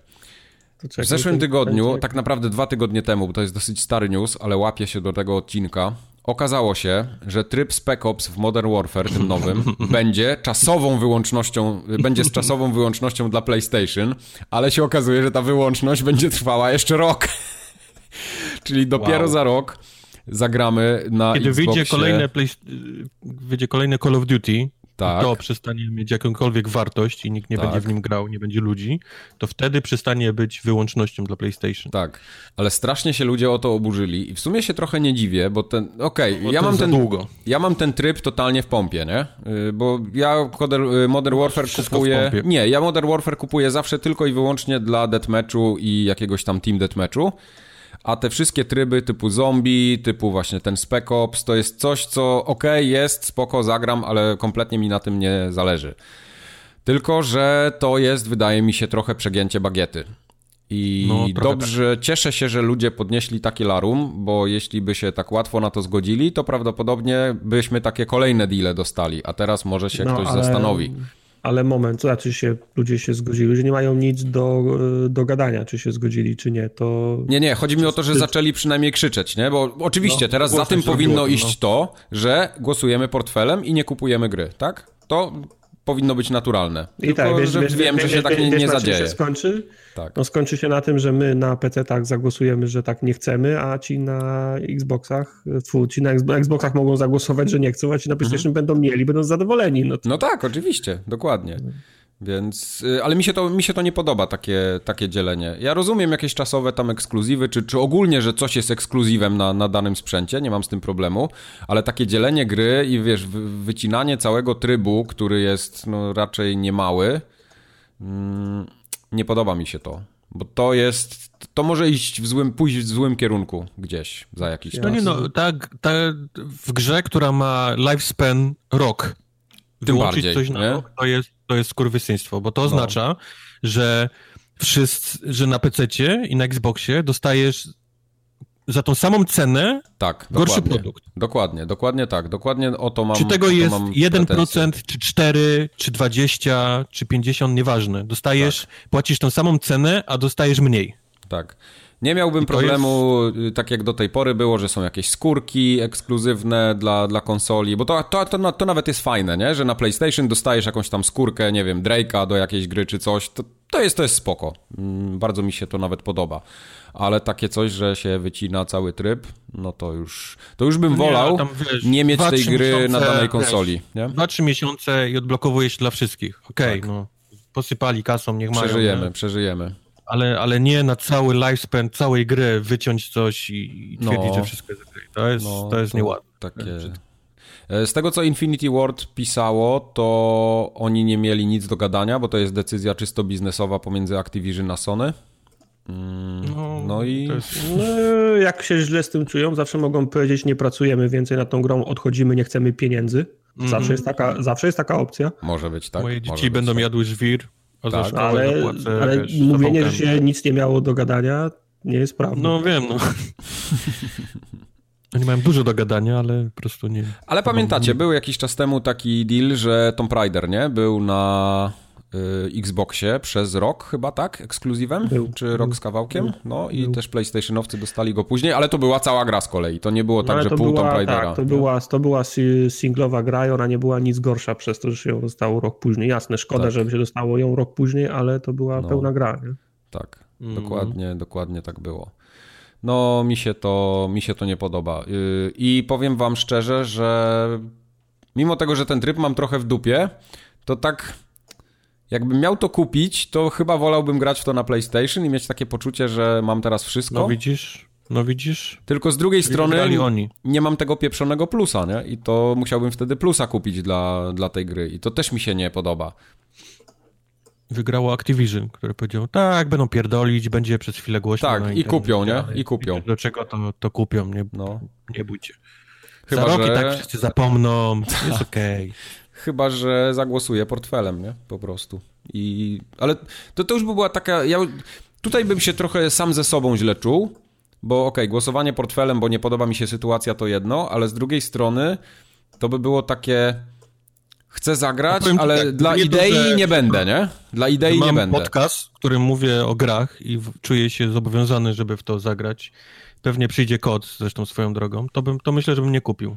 W zeszłym tygodniu, tak naprawdę dwa tygodnie temu, bo to jest dosyć stary news, ale łapie się do tego odcinka, Okazało się, że tryb Spec Ops w Modern Warfare, tym nowym, będzie czasową wyłącznością, będzie z czasową wyłącznością dla PlayStation, ale się okazuje, że ta wyłączność będzie trwała jeszcze rok. Czyli dopiero wow. za rok zagramy na Kiedy Xboxie. wyjdzie kolejne, play... wyjdzie kolejne Call of Duty, tak. to przestanie mieć jakąkolwiek wartość i nikt nie tak. będzie w nim grał, nie będzie ludzi, to wtedy przestanie być wyłącznością dla PlayStation. Tak, ale strasznie się ludzie o to oburzyli i w sumie się trochę nie dziwię, bo ten, okej, okay, ja mam ten, długo. ja mam ten tryb totalnie w pompie, nie? Y, bo ja y, Modern Warfare kupuję, nie, ja Modern Warfare kupuję zawsze tylko i wyłącznie dla deathmatchu i jakiegoś tam team deathmatchu. A te wszystkie tryby typu zombie, typu właśnie ten Spec Ops, to jest coś, co ok, jest, spoko, zagram, ale kompletnie mi na tym nie zależy. Tylko, że to jest, wydaje mi się, trochę przegięcie bagiety. I no, dobrze, tak. cieszę się, że ludzie podnieśli takie larum, bo jeśli by się tak łatwo na to zgodzili, to prawdopodobnie byśmy takie kolejne deale dostali, a teraz może się no, ktoś ale... zastanowi. Ale moment, znaczy się, ludzie się zgodzili, że nie mają nic do, do gadania, czy się zgodzili, czy nie, to... Nie, nie, chodzi mi o to, że zaczęli przynajmniej krzyczeć, nie? Bo oczywiście no, teraz za tym powinno iść no. to, że głosujemy portfelem i PC-tak gry, tak? To powinno być naturalne. I Tylko, tak, wiesz, wiesz, wiem, wiesz, że się tak nie, nie zadzieje. Się skończy? Tak. No skończy się na tym, że my na PC tak zagłosujemy, że tak nie chcemy, a ci na Xboxach, fu, ci na Xboxach mogą zagłosować, że nie chcą, a ci na PlayStation mhm. będą mieli, będą zadowoleni. No, to... no tak, oczywiście, dokładnie. Więc, y, ale mi się to, mi się to nie podoba, takie, takie dzielenie. Ja rozumiem jakieś czasowe tam ekskluzywy, czy, czy ogólnie, że coś jest ekskluzywem na, na danym sprzęcie, nie mam z tym problemu, ale takie dzielenie gry i wiesz, wycinanie całego trybu, który jest no, raczej niemały, mm, nie podoba mi się to. Bo to jest, to może iść w złym, pójść w złym kierunku gdzieś za jakiś no czas. No nie no, tak, ta, w grze, która ma lifespan rok, tym bardziej, coś na rok, to jest, to jest skurwysyństwo, bo to no. oznacza, że wszyscy, że na PC i na Xboxie dostajesz za tą samą cenę tak, gorszy dokładnie, produkt. Dokładnie, dokładnie tak. Dokładnie o to mam Czy tego jest 1%, pretensje. czy 4, czy 20, czy 50, nieważne. Dostajesz, tak. płacisz tą samą cenę, a dostajesz mniej. Tak. Nie miałbym problemu, jest... Y, tak jak do tej pory było, że są jakieś skórki ekskluzywne dla, dla konsoli, bo to, to, to, to nawet jest fajne, nie? Że na PlayStation dostajesz jakąś tam skórkę, nie wiem, Drake'a do jakiejś gry czy coś, to, to, jest, to jest spoko. Mm, bardzo mi się to nawet podoba. Ale takie coś, że się wycina cały tryb, no to już, to już bym nie, wolał tam, wiesz, nie mieć tej gry miesiące, na danej konsoli. Nie? Dwa, trzy miesiące i odblokowuje się dla wszystkich. Okej, okay, tak. no posypali kasą, niech mają. Przeżyjemy, przeżyjemy ale, ale nie na cały lifespan całej gry wyciąć coś i twierdzić, no, że wszystko jest okay. To jest, no, to jest to nieładne. Takie... E, z tego, co Infinity Ward pisało, to oni nie mieli nic do gadania, bo to jest decyzja czysto biznesowa pomiędzy Activision a Sony. Mm, no, no, i. Jest... No, jak się źle z tym czują, zawsze mogą powiedzieć: Nie pracujemy więcej nad tą grą, odchodzimy, nie chcemy pieniędzy. Zawsze, mm -hmm. jest, taka, zawsze jest taka opcja. Może być tak. Moje dzieci będą tak. jadły żwir. Tak, ale, zapłacę, ale wiesz, mówienie, że się nic nie miało do gadania, nie jest prawdą. No wiem, no. Oni mają dużo do gadania, ale po prostu nie. Ale pamiętacie, był jakiś czas temu taki deal, że Tomb Raider, nie? Był na Xboxie przez rok chyba, tak? Ekskluzywem? Był. Czy rok z kawałkiem? No i był. też PlayStationowcy dostali go później, ale to była cała gra z kolei. To nie było tak, no, że pół była, Tomb Raidera. Tak, to, była, to była singlowa gra i ona nie była nic gorsza przez to, że się ją dostało rok później. Jasne, szkoda, tak. żeby się dostało ją rok później, ale to była no. pełna gra. Nie? Tak, mm. dokładnie, dokładnie tak było. No, mi się to, mi się to nie podoba. Y, I powiem wam szczerze, że mimo tego, że ten tryb mam trochę w dupie, to tak jakbym miał to kupić, to chyba wolałbym grać w to na PlayStation i mieć takie poczucie, że mam teraz wszystko. No widzisz, no widzisz. Tylko z drugiej strony oni. nie mam tego pieprzonego plusa, nie? I to musiałbym wtedy plusa kupić dla, dla tej gry. I to też mi się nie podoba. Wygrało Activision, który powiedział, tak, będą pierdolić, będzie przez chwilę głośno. Tak, no i, i kupią, nie? I kupią. Do czego to, to kupią, nie, no. nie bójcie. Chyba, Za rok że... i tak wszyscy zapomną, jest okej. Okay. Chyba, że zagłosuję portfelem, nie? Po prostu. I... Ale to, to już by była taka... Ja... Tutaj bym się trochę sam ze sobą źle czuł, bo okej, okay, głosowanie portfelem, bo nie podoba mi się sytuacja, to jedno, ale z drugiej strony to by było takie... Chcę zagrać, ale tak, dla idei to, nie będę, nie? Dla idei nie będę. Mam podcast, w którym mówię o grach i czuję się zobowiązany, żeby w to zagrać. Pewnie przyjdzie kod, zresztą swoją drogą. To, bym, to myślę, żebym nie kupił.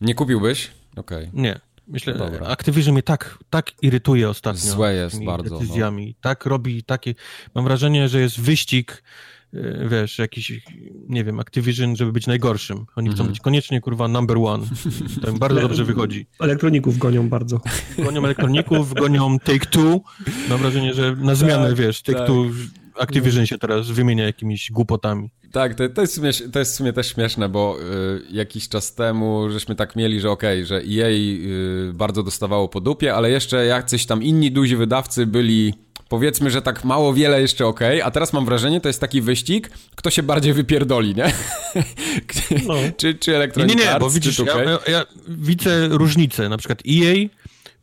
Nie kupiłbyś? Okej. Okay. Nie. Myślę, Dobra. Activision mnie tak, tak irytuje ostatnio. Złe jest bardzo. No. Decyzjami. No. Tak robi takie. Mam wrażenie, że jest wyścig e, wiesz, jakiś, nie wiem, Activision, żeby być najgorszym. Oni chcą mhm. być koniecznie, kurwa, number one. To im bardzo dobrze wychodzi. Elektroników gonią bardzo. Gonią elektroników, gonią Take-Two. Mam wrażenie, że na zmianę, tak, wiesz, Take-Two... Tak Activision się teraz wymienia jakimiś głupotami. Tak, to, to, jest, śmiesz, to jest w sumie też śmieszne, bo y, jakiś czas temu żeśmy tak mieli, że okej, okay, że EA y, bardzo dostawało po dupie, ale jeszcze jacyś tam inni duzi wydawcy byli powiedzmy, że tak mało wiele jeszcze ok, a teraz mam wrażenie, to jest taki wyścig, kto się bardziej wypierdoli, nie? No. czy, czy Electronic Nie, nie, nie, Arts, bo widzisz, ja, ja, ja widzę różnice, na przykład EA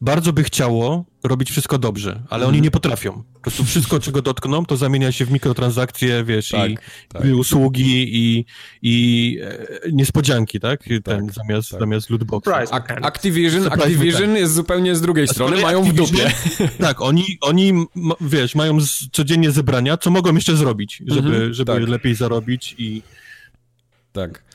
bardzo by chciało robić wszystko dobrze, ale mm. oni nie potrafią. Po prostu wszystko, czego dotkną, to zamienia się w mikrotransakcje, wiesz, tak, i, tak. usługi i, i e, niespodzianki, tak? Ten, tak, zamiast, tak. zamiast lootboxy. Activision, Activision jest zupełnie z drugiej strony, mają w dupie. Tak, oni, oni, wiesz, mają z, codziennie zebrania, co mogą jeszcze zrobić, żeby, mm -hmm, żeby tak. lepiej zarobić i... Tak.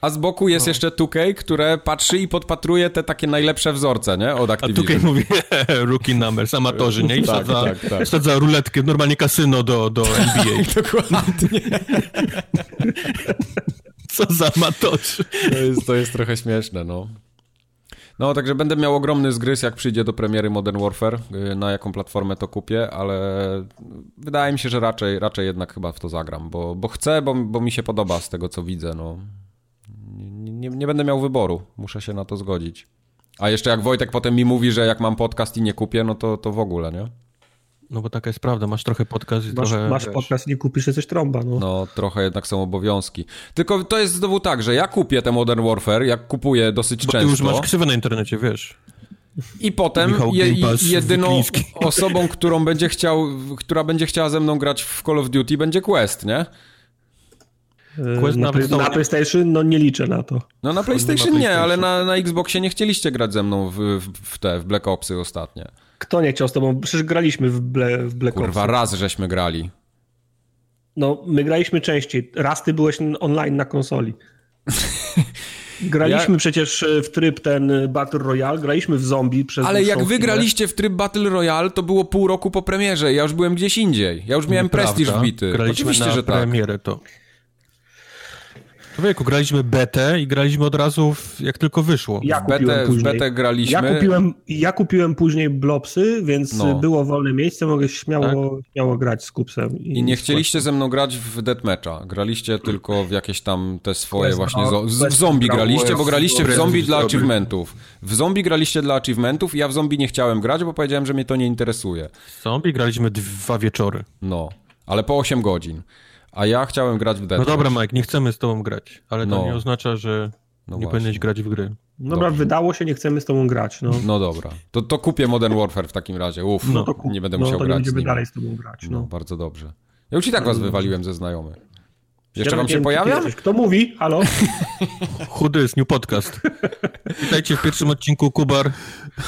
A z boku jest no. jeszcze 2K, które patrzy i podpatruje te takie najlepsze wzorce, nie? Od Activision. A 2K mówi rookie numbers, amatorzy, nie? I tak, wsadza, tak, tak. wsadza ruletkę, normalnie kasyno do, do NBA. Dokładnie. Co za amatorzy. To jest, to jest trochę śmieszne, no. No, także będę miał ogromny zgryz, jak przyjdzie do premiery Modern Warfare, y, na jaką platformę to kupię, ale wydaje mi się, że raczej, raczej jednak chyba w to zagram, bo, bo chcę, bo, bo mi się podoba z tego, co widzę, no nie, nie będę miał wyboru. Muszę się na to zgodzić. A jeszcze jak Wojtek potem mi mówi, że jak mam podcast i nie kupię, no to, to w ogóle, nie? No bo taka jest prawda, masz trochę podcast i masz, trochę... Masz podcast i nie kupisz, jesteś trąba, no. No, trochę jednak są obowiązki. Tylko to jest znowu tak, że ja kupię ten Modern Warfare, jak kupuję dosyć bo często... ty już masz ksywę na internecie, wiesz. I potem je, jedyną osobą, którą będzie chciał, która będzie chciała ze mną grać w Call of Duty będzie Quest, nie? Quest na, na PlayStation no nie liczę na to. No na PlayStation nie, ale na, na Xboxie nie chcieliście grać ze mną w, w, w te, w Black Opsy ostatnie. Kto nie chciał z tobą? Przecież graliśmy w, Ble, w Black Opsy. Kurwa, raz żeśmy grali. No, my graliśmy częściej. Raz ty byłeś online na konsoli. Graliśmy ja... przecież w tryb ten Battle Royale, graliśmy w zombie przez Ale jak wy graliście w tryb Battle Royale, to było pół roku po premierze. Ja już byłem gdzieś indziej. Ja już miałem Nieprawda. prestiż wbity. Graliśmy Oczywiście, na że tak. premierę to. Człowieku, graliśmy betę i graliśmy od razu, w, jak tylko wyszło. Ja w, betę, w betę graliśmy. Ja kupiłem, ja kupiłem później blopsy, więc no. było wolne miejsce, mogę śmiało, tak? śmiało grać z kupsem. I, I nie chcieliście ze mną grać w deathmatcha. Graliście tylko w jakieś tam te swoje właśnie... Zo w zombie graliście, bo graliście w zombie dla achievementów. W zombie graliście dla achievementów i ja w zombie nie chciałem grać, bo powiedziałem, że mnie to nie interesuje. W zombie graliśmy dwa wieczory. No, ale po 8 godzin. A ja chciałem grać w Death No dobra, Mike, nie chcemy z tobą grać, ale to no. nie oznacza, że no nie właśnie. powinieneś grać w gry. Dobra, Dobrze. wydało się, nie chcemy z tobą grać. No, no dobra. To, to kupię Modern Warfare w takim razie. Uf, no, nie będę no, musiał to grać. Nie będziemy dalej z tobą grać. No. no. bardzo dobrze. Ja już i tak was wywaliłem ze znajomych. Jeszcze wam się pojawia? Kto mówi? Halo? Chudy jest New Podcast. Witajcie w pierwszym odcinku Kubar.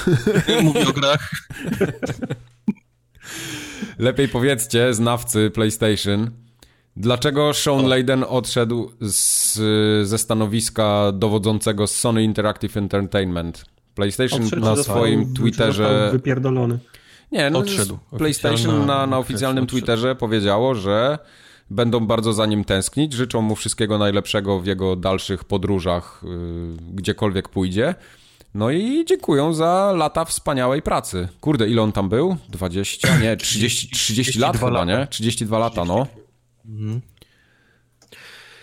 Mówi o grach. Lepiej powiedzcie, znawcy PlayStation, Dlaczego Sean Layden odszedł z, ze stanowiska dowodzącego z Sony Interactive Entertainment? PlayStation odszedł na swoim Twitterze... Wypierdolony. Nie, no, odszedł. PlayStation na, na oficjalnym Twitterze powiedziało, że będą bardzo za nim tęsknić, życzą mu wszystkiego najlepszego w jego dalszych podróżach, yy, gdziekolwiek pójdzie. No i dziękuję za lata wspaniałej pracy. Kurde, ile on tam był? 20? Nie, 30, 30 lat chyba, nie? 32 lata, no. Mhm.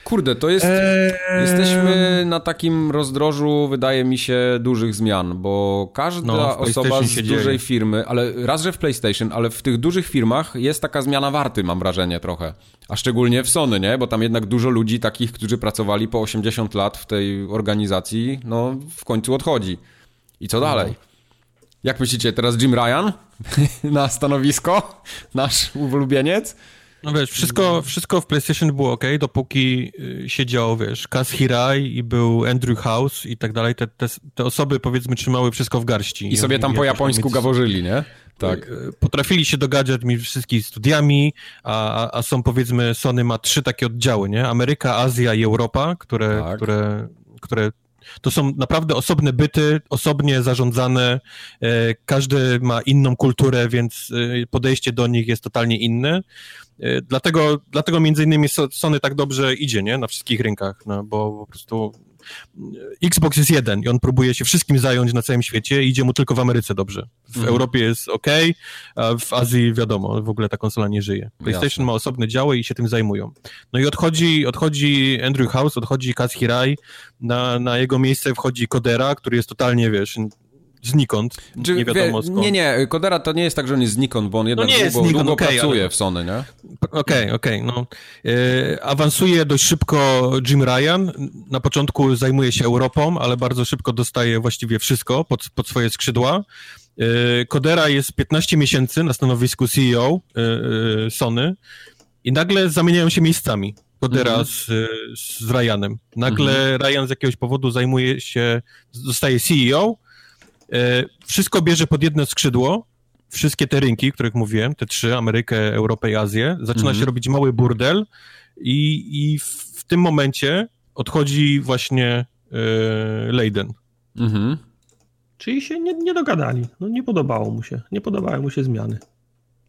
Kurde, to jest. Eee... Jesteśmy na takim rozdrożu, wydaje mi się, dużych zmian, bo każda no, osoba z dużej dzieje. firmy, ale raz, że w PlayStation, ale w tych dużych firmach jest taka zmiana warty, mam wrażenie trochę. A szczególnie w Sony, nie? Bo tam jednak dużo ludzi takich, którzy pracowali po 80 lat w tej organizacji, no w końcu odchodzi. I co dalej? No. Jak myślicie, teraz Jim Ryan na stanowisko? Nasz ulubieniec? No wiesz, wszystko, wszystko w PlayStation było ok, dopóki y, siedział, wiesz, Kaz Hirai i był Andrew House i tak dalej. Te, te, te osoby, powiedzmy, trzymały wszystko w garści. I sobie tam po japońsku gaworzyli, nie? Tak. Y, potrafili się dogadać między wszystkimi studiami, a, a, są, powiedzmy, Sony ma trzy takie oddziały, nie? Ameryka, Azja i Europa, które, tak. które, które To są naprawdę osobne byty, osobnie zarządzane, każdy ma inną kulturę, więc podejście do nich jest totalnie inne. E, dlatego, dlatego między innymi Sony tak dobrze idzie, nie? Na wszystkich rynkach, no, bo po prostu Xbox jest jeden i on próbuje się wszystkim zająć na całym świecie i idzie mu tylko w Ameryce dobrze. W mhm. Europie jest ok, a w Azji wiadomo, w ogóle ta konsola nie żyje. PlayStation Jasne. ma osobne działy i się tym zajmują. No i odchodzi, odchodzi Andrew House, odchodzi Kaz Hirai, na, na jego miejsce wchodzi Kodera, który jest totalnie, wiesz, znikąd, Czy, nie wiadomo skąd. Nie, nie, Kodera to nie jest tak, że on jest znikąd, bo on jednak no nie długo, długo okay, pracuje ale... w Sony, nie? Okej, okay, okej, okay, no. E, awansuje dość szybko Jim Ryan, na początku zajmuje się Europą, ale bardzo szybko dostaje właściwie wszystko pod, pod swoje skrzydła. E, Kodera jest 15 miesięcy na stanowisku CEO e, e, Sony i nagle zamieniają się miejscami. Kodera mm -hmm. z, z Ryanem. Nagle mm -hmm. Ryan z jakiegoś powodu zajmuje się, zostaje CEO, E, wszystko bierze pod jedno skrzydło, wszystkie te rynki, których mówiłem, te trzy, Amerykę, Europę i Azję, zaczyna mhm. się robić mały burdel i, i w tym momencie odchodzi właśnie yy, Leiden. Mhm. Czyli się nie, nie dogadali. No nie podobało mu się. Nie podobały mu się zmiany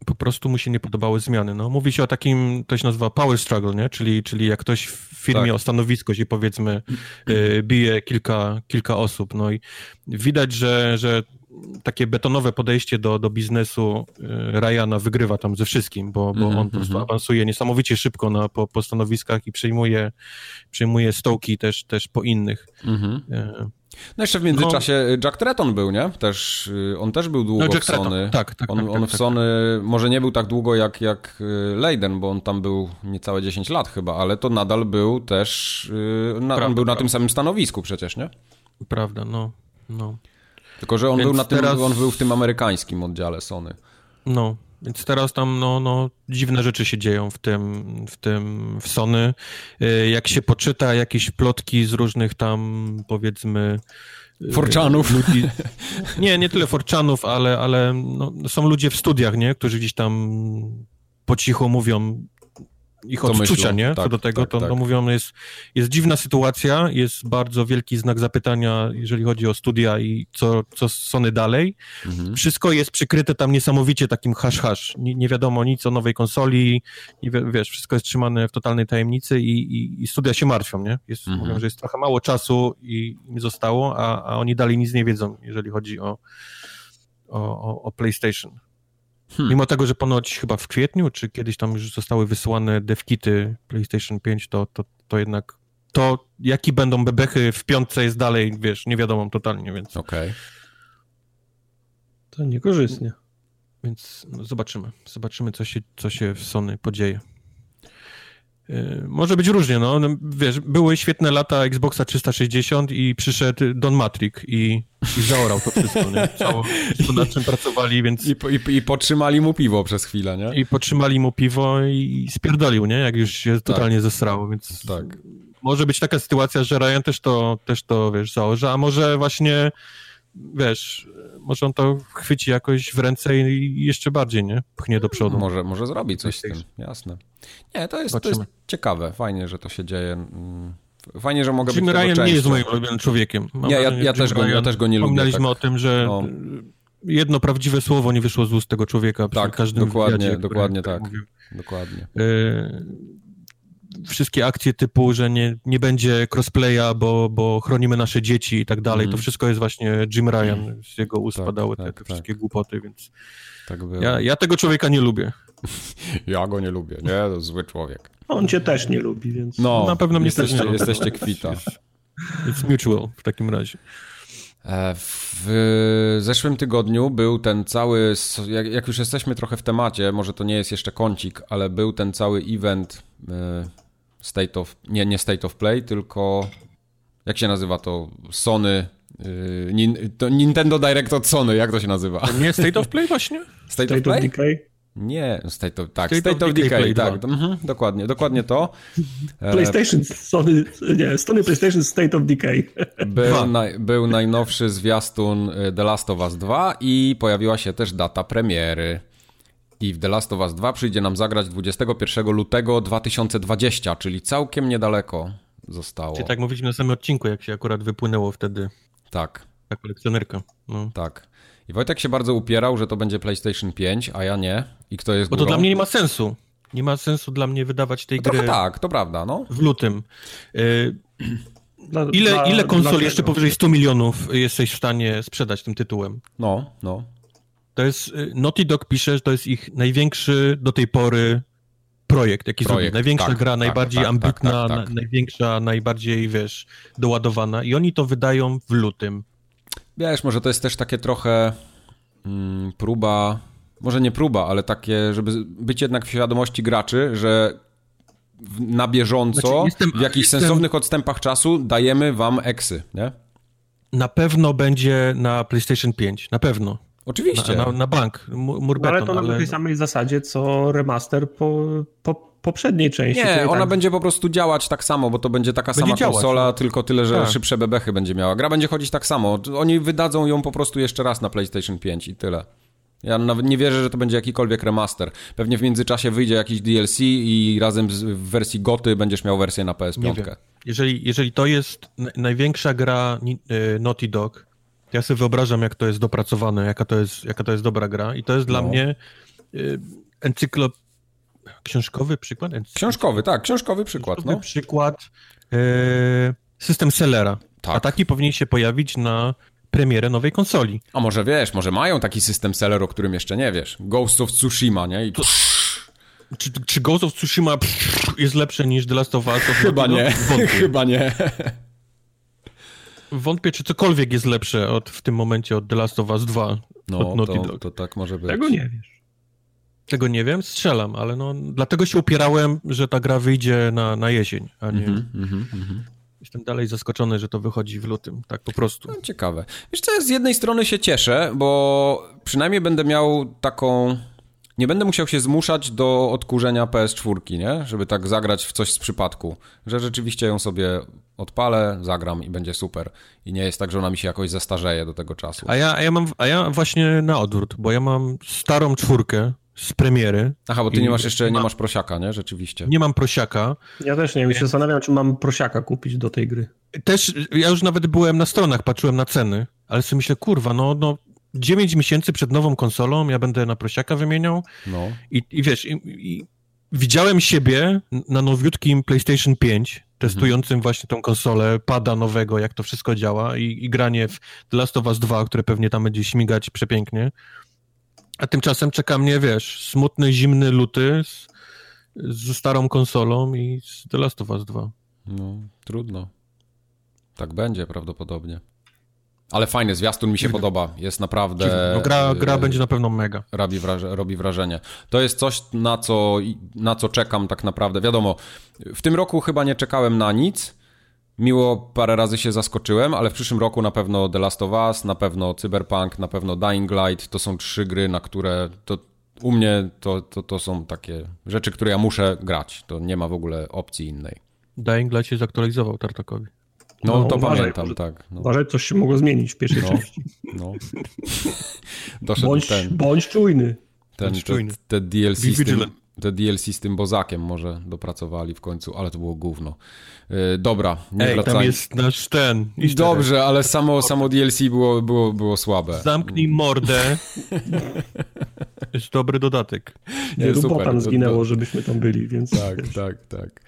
po prostu mu się nie podobały zmiany. No, mówi się o takim, to się nazywa power struggle, nie? Czyli, czyli jak ktoś w firmie tak. o stanowisko się powiedzmy y, bije kilka, kilka osób. No i widać, że, że takie betonowe podejście do, do biznesu y, Ryana wygrywa tam ze wszystkim, bo, bo mm -hmm. on po prostu mhm. awansuje niesamowicie szybko na, po, po stanowiskach i przejmuje, przejmuje stołki też, też po innych. Mm -hmm. No jeszcze w międzyczasie no. Jack Tretton był, nie? Też, y, on też był długo no, w Sony. Tak, tak, on, tak, on tak, w Sony może nie był tak długo jak, jak y, Leiden, bo on tam był niecałe 10 lat chyba, ale to nadal był też, y, na, on był na tym samym stanowisku przecież, nie? Prawda, no, no. Tylko, że on Więc był na tym, teraz... on był w tym amerykańskim oddziale Sony. No, więc teraz tam no, no, dziwne rzeczy się dzieją w tym, w tym w Sony. Y, jak się poczyta jakieś plotki z różnych tam powiedzmy y, Forczanów. Ludzi, nie, nie tyle Forczanów, ale, ale no, są ludzie w studiach, nie? Którzy gdzieś tam po cichu mówią, ich odczucia, nie? Co tak, do tego, tak, to, tak. to mówią, jest, jest dziwna sytuacja, jest bardzo wielki znak zapytania, jeżeli chodzi o studia i co, co Sony dalej. Mhm. Wszystko jest przykryte tam niesamowicie takim hash-hash. Nie, nie, wiadomo nic o nowej konsoli, nie, wiesz, wszystko jest trzymane w totalnej tajemnicy i, i, i studia się martwią, nie? Jest, mhm. Mówią, że jest trochę mało czasu i nie zostało, a, a oni dalej nic nie wiedzą, jeżeli chodzi o, o, o PlayStation. Hmm. Mimo tego, że ponoć chyba w kwietniu, czy kiedyś tam już zostały wysłane devkity PlayStation 5, to, to, to jednak to, jaki będą bebechy w piątce jest dalej, wiesz, nie wiadomo totalnie, więc... Okej. Okay. To niekorzystnie. Więc no, zobaczymy. Zobaczymy, co się, co się w Sony podzieje. Y, może być różnie, no. no. Wiesz, były świetne lata Xboxa 360 i przyszedł Don Matrix i, i zaorał to wszystko, nie? Cało, wszystko nad czym pracowali, więc... I, i, I potrzymali mu piwo przez chwilę, nie? I potrzymali mu piwo i spierdolił, nie? Jak już się tak. totalnie zesrało, więc... Tak. Może być taka sytuacja, że Ryan też to, też to, wiesz, założy, a może właśnie, wiesz, może on to chwyci jakoś w ręce i jeszcze bardziej, nie? Pchnie do przodu. Może, może zrobi coś z tym, jasne. Nie, to jest, to jest ciekawe, fajnie, że to się dzieje. Mm, fajnie, że mogę Jim być Ryan nie jest moim ulubionym człowiekiem. Mam nie, ja, ja, też go, ja też go nie lubię. Wspominaliśmy tak. o tym, że no. jedno prawdziwe słowo nie wyszło z ust tego człowieka tak, każdym dokładnie, wywiadzie, dokładnie tak. Mówił. Dokładnie. Y wszystkie akcje typu, że nie, nie będzie crossplaya, bo, bo chronimy nasze dzieci i tak dalej, mm. to mhm. wszystko jest właśnie Jim Ryan, z jego ust tak, padały tak, te, te tak. wszystkie głupoty, więc tak ja, ja tego człowieka nie lubię. Ja go nie lubię, nie? To zły człowiek. On cię też nie lubi, więc... No, na pewno mnie jesteście, też nie Jesteście kwita. It's mutual w takim razie. E, w zeszłym tygodniu był ten cały, jak, już jesteśmy trochę w temacie, może to nie jest jeszcze kącik, ale był ten cały event e, State of, nie, nie State of Play, tylko jak się nazywa to? Sony, yy, to Nintendo Direct od Sony, jak to się nazywa? Nie State of Play właśnie? State, State of Play? Of Decay? Nie, State of, tak, State, State of, of Decay, Decay tak, mhm, dokładnie, dokładnie to. E, PlayStation, Sony, nie, Sony PlayStation State of Decay. Był, był najnowszy zwiastun e, The Last of Us 2 i pojawiła się też data premiery. I w The Last of Us 2 przyjdzie nam zagrać 21 lutego 2020, czyli całkiem niedaleko. zostało. Czyli tak mówiliśmy na samym odcinku, jak się akurat wypłynęło wtedy. Tak. Ta kolekcjonerka. No. Tak. I Wojtek się bardzo upierał, że to będzie PlayStation 5, a ja nie. I kto jest Bo to dla mnie nie ma sensu. Nie ma sensu dla mnie wydawać tej no gry. tak, to prawda, no. W lutym. Y dla, ile, dla, ile konsol jeszcze powyżej 100 milionów jesteś w stanie sprzedać tym tytułem? No, no. To jest, y, Naughty Dog pisze, że to jest ich największy do tej pory projekt, jaki zrobili. Największa tak, gra, tak, najbardziej tak, tak ambitna, tak, tak, największa, najbardziej, wiesz, doładowana. I oni to wydają w lutym. Wiesz, może to jest też takie trochę mm, próba, może nie próba, ale takie, żeby być jednak w świadomości graczy, że na bieżąco, znaczy, jestem, w jakichś jestem... sensownych odstępach czasu dajemy wam eksy, nie? Na pewno będzie na PlayStation 5, na pewno. Oczywiście. Na, na, na bank, mur beton, no, ale to na tej samej zasadzie, co remaster po, po poprzedniej części. Nie, ona tak... będzie po prostu działać tak samo, bo to będzie taka będzie sama działać, konsola, no. tylko tyle, że tak. szybsze bebechy będzie miała. Gra będzie chodzić tak samo. Oni wydadzą ją po prostu jeszcze raz na PlayStation 5 i tyle. Ja nawet nie wierzę, że to będzie jakikolwiek remaster. Pewnie w międzyczasie wyjdzie jakiś DLC i razem z, w wersji Goty będziesz miał wersję na PS5. Jeżeli, jeżeli to jest największa gra y, Naughty Dog, ja sobie wyobrażam, jak to jest dopracowane, jaka to jest, jaka to jest dobra gra i to jest no. dla mnie y, encyklop... książkowy przykład? Książkowy, tak, książkowy przykład. Książkowy no. przykład y, system sellera. Tak. A taki powinien się pojawić na premierę nowej konsoli. A może wiesz, może mają taki system seller, o którym jeszcze nie wiesz. Ghost of Tsushima, nie? I... To... Czy, czy Ghost of Tsushima jest lepsze niż The Last of Us? Chyba nie, chyba nie. Wątpię, czy cokolwiek jest lepsze od, w tym momencie od The Last of Us 2 no, od to, to tak może być. Tego nie wiesz. Tego nie wiem, strzelam, ale no, dlatego się upierałem, że ta gra wyjdzie na, na jesień, a nie... Mm -hmm, mm -hmm. Jestem dalej zaskoczony, że to wychodzi w lutym, tak po prostu. No, ciekawe. Wiesz co, z jednej strony się cieszę, bo przynajmniej będę miał taką... Nie będę musiał się zmuszać do odkurzenia PS4, nie? Żeby tak zagrać w coś z przypadku. Że rzeczywiście ją sobie odpalę, zagram i będzie super. I nie jest tak, że ona mi się jakoś zestarzeje do tego czasu. A ja, a ja, mam, a ja właśnie na odwrót, bo ja mam starą czwórkę, z premiery. Aha, bo ty nie masz jeszcze, nie masz prosiaka, nie? Rzeczywiście. Nie mam prosiaka. Ja też nie, mi się zastanawiam, czy mam prosiaka kupić do tej gry. Też, ja już nawet byłem na stronach, patrzyłem na ceny, ale sobie myślę, kurwa, no, no 9 miesięcy przed nową konsolą, ja będę na prosiaka wymieniał. No. I, i wiesz, i, i widziałem siebie na nowiutkim PlayStation 5, testującym mhm. właśnie tą konsolę, pada nowego, jak to wszystko działa i, i granie w The Last of Us 2, które pewnie tam będzie śmigać przepięknie. A tymczasem czeka mnie, wiesz, smutny, zimny luty z, ze starą konsolą i z The Last of Us 2. No, trudno. Tak będzie prawdopodobnie. Ale fajny, zwiastun mi się podoba. Jest naprawdę... No, gra, gra będzie na pewno mega. Robi, wraże, robi wrażenie. To jest coś, na co, na co czekam tak naprawdę. Wiadomo, w tym roku chyba nie czekałem na nic, Miło parę razy się zaskoczyłem, ale w przyszłym roku na pewno The Last of Us, na pewno Cyberpunk, na pewno Dying Light. To są trzy gry, na które to u mnie to, to, to są takie rzeczy, które ja muszę grać. To nie ma w ogóle opcji innej. Dying Light się zaktualizował Tartakowi. No, no to uważaj, pamiętam, może, tak. No. Uważaj, coś się mogło zmienić w pierwszej no, części. No. Doszedł bądź, ten... Bądź czujny. Ten, bądź te, czujny. te DLC z tym, te DLC z tym bozakiem może dopracowali w końcu, ale to było gówno. Yy, dobra, nie Ej, tam jest nasz ten. Dobrze, ale samo, samo DLC było, było, było słabe. Zamknij mordę. jest dobry dodatek. Nie, nie super. tam zginęło, żebyśmy tam byli, więc... Tak, tak, tak.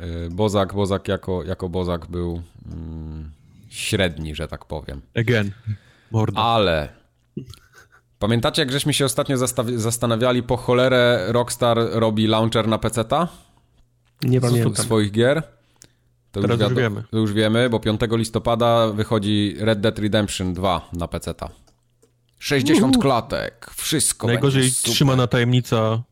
Yy, bozak, Bozak jako, jako Bozak był mm, średni, że tak powiem. Again. Morda. Ale Pamiętacie, jak żeśmy się ostatnio zastanawiali, po cholerę Rockstar robi launcher na PC-ta? Nie pamiętam. swoich gier? To Teraz już, już wiemy. To już wiemy, bo 5 listopada wychodzi Red Dead Redemption 2 na PC-ta. 60 klatek, wszystko Najgorzej trzymana tajemnica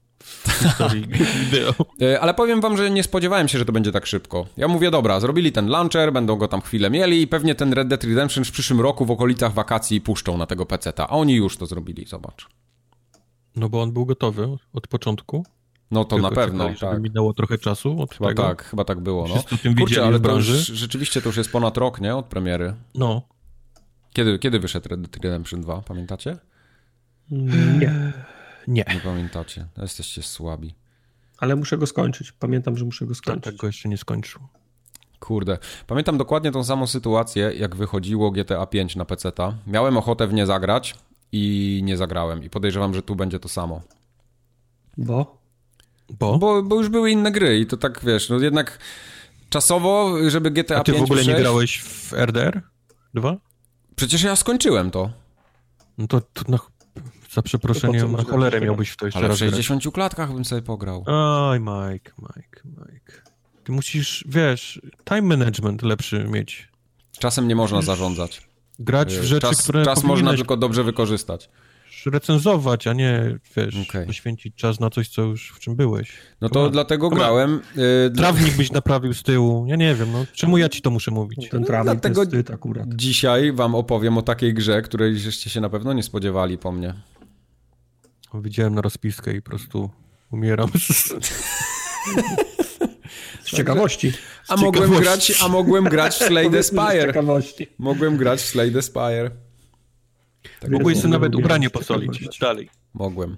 historii wideo. Ale powiem wam, że nie spodziewałem się, że to będzie tak szybko. Ja mówię, dobra, zrobili ten launcher, będą go tam chwilę mieli i pewnie ten Red Dead Redemption w przyszłym roku w okolicach wakacji puszczą na tego peceta. A oni już to zrobili, zobacz. No bo on był gotowy od początku. No to Tylko na pewno, czekali, tak. Minęło trochę czasu od chyba tego. tak, chyba tak było, no. Kurczę, ale to już, rzeczywiście to już jest ponad rok, nie? Od premiery. No. Kiedy, kiedy wyszedł Red Dead Redemption 2, pamiętacie? Nie. Nie. Nie pamiętacie. Jesteście słabi. Ale muszę go skończyć. Pamiętam, że muszę go skończyć. Tak, tak go jeszcze nie skończył. Kurde. Pamiętam dokładnie tą samą sytuację, jak wychodziło GTA 5 na PC-ta. Miałem ochotę w nie zagrać i nie zagrałem. I podejrzewam, że tu będzie to samo. Bo? Bo? Bo, bo już były inne gry i to tak, wiesz, no jednak czasowo, żeby GTA 5 A ty w ogóle 6... nie grałeś w RDR 2? Przecież ja skończyłem to. No to, to no, za przeproszeniem, na cholerę miałbyś w to jeszcze Ale raz w 60 grać. klatkach bym sobie pograł. Oj, Mike, Mike, Mike. Ty musisz, wiesz, time management lepszy mieć. Czasem nie można zarządzać. Grać w rzeczy, czas, które Czas można tylko dobrze wykorzystać. Recenzować, a nie, wiesz, okay. poświęcić czas na coś, co już w czym byłeś. No to dlatego grałem... Yy, trawnik byś naprawił z tyłu, ja nie wiem, no czemu ja ci to muszę mówić? Ten trawnik no, dlatego to jest akurat. Dzisiaj wam opowiem o takiej grze, której żeście się na pewno nie spodziewali po mnie. Widziałem na rozpiskę i po prostu umieram. Z ciekawości. A mogłem grać, a mogłem grać w Slay Spire. Mogłem grać w Slay Spire. Tak Mogłeś sobie nawet ubranie posolić. Dalej. Mogłem.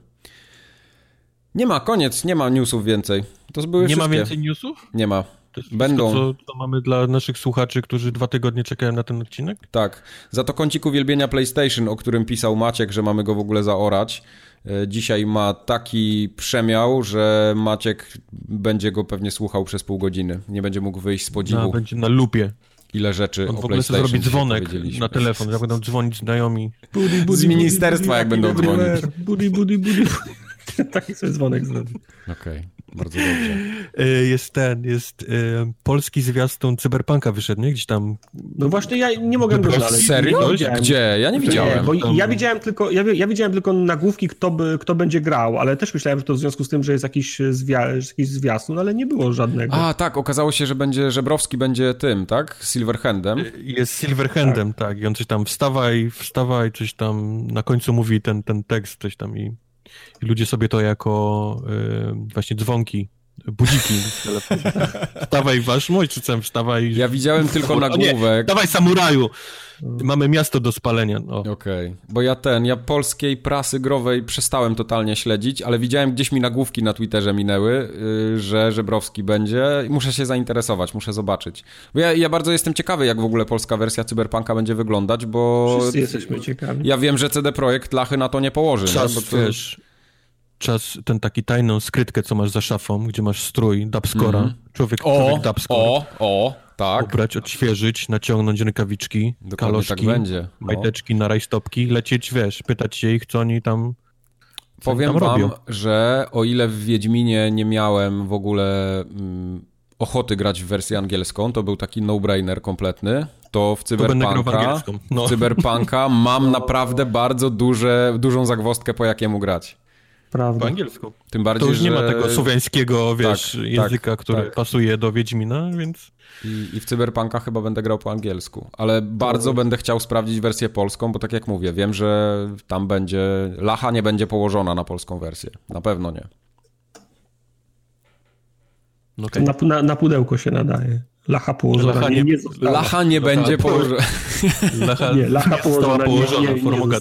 Nie ma, koniec, nie ma newsów więcej. To były Nie wszystkie. ma więcej newsów? Nie ma. To jest Będą. Wszystko, co, co mamy dla naszych słuchaczy, którzy dwa tygodnie czekają na ten odcinek? Tak. Za to kącik uwielbienia PlayStation, o którym pisał Maciek, że mamy go w ogóle zaorać. E, dzisiaj ma taki przemiał, że Maciek będzie go pewnie słuchał przez pół godziny. Nie będzie mógł wyjść z podziwu. No, będzie na lupie. Ile rzeczy On w ogóle sobie zrobi dzwonek na telefon, jak będą dzwonić znajomi. Budi, budi, z ministerstwa, jak będą dzwonić. Budi, budi, budi. Taki sobie dzwonek zrobi. Okej. Okay. Bardzo dobrze. E, jest ten, jest e, polski zwiastun Cyberpunka wyszedł, nie? Gdzieś tam... No właśnie ja nie mogłem go znaleźć. Serio? Gdzie? Ja nie widziałem. Nie, bo ja widziałem tylko, ja, ja, widziałem tylko nagłówki, kto, by, kto będzie grał, ale też myślałem, że to w związku z tym, że jest jakiś, zwia, jakiś zwiastun, ale nie było żadnego. A, tak, okazało się, że będzie, Żebrowski będzie tym, tak? Silverhandem. Jest Silverhandem, tak. tak. I on coś tam wstawaj, wstawaj, coś tam na końcu mówi ten, ten tekst, coś tam i i ludzie sobie to jako y, właśnie dzwonki budziki Wstawaj waszym ojczycem, wstawaj. Ja widziałem tylko nagłówek. dawaj samuraju. Mamy miasto do spalenia. No. Okej, okay. bo ja ten, ja polskiej prasy growej przestałem totalnie śledzić, ale widziałem gdzieś mi nagłówki na Twitterze minęły, yy, że Żebrowski będzie i muszę się zainteresować, muszę zobaczyć. Bo ja, ja bardzo jestem ciekawy, jak w ogóle polska wersja Cyberpunka będzie wyglądać, bo... Wszyscy jesteśmy ciekawi. Ja wiem, że CD Projekt lachy na to nie położy. Czas, nie? Bo to... wiesz, czas ten taki tajną skrytkę, co masz za szafą, gdzie masz strój dubscora, mm. człowiek, o, człowiek dubscore. O, o, tak. Ubrać, odświeżyć, naciągnąć rękawiczki, Dokładnie kaloszki, tak będzie. No. majteczki na rajstopki, lecieć, wiesz, pytać się ich, co oni tam co Powiem tam wam, robią. że o ile w Wiedźminie nie miałem w ogóle mm, ochoty grać w wersję angielską, to był taki no-brainer kompletny, to w Cyberpunka, no. w Cyberpunka mam naprawdę bardzo duże, dużą zagwostkę po jakiemu grać. Prawda. Po angielsku. Tym bardziej, to już że... nie ma tego słowiańskiego, wiesz, tak, języka, tak, który tak. pasuje do Wiedźmina, więc... I, I, w Cyberpunka chyba będę grał po angielsku, ale bardzo to... będę chciał sprawdzić wersję polską, bo tak jak mówię, wiem, że tam będzie... Lacha nie będzie położona na polską wersję. Na pewno nie. Okay. Na, na, na, pudełko się nadaje. Lacha położona lacha nie, nie Lacha nie lacha będzie położona. Lacha, nie, lacha położona, położona nie, nie, nie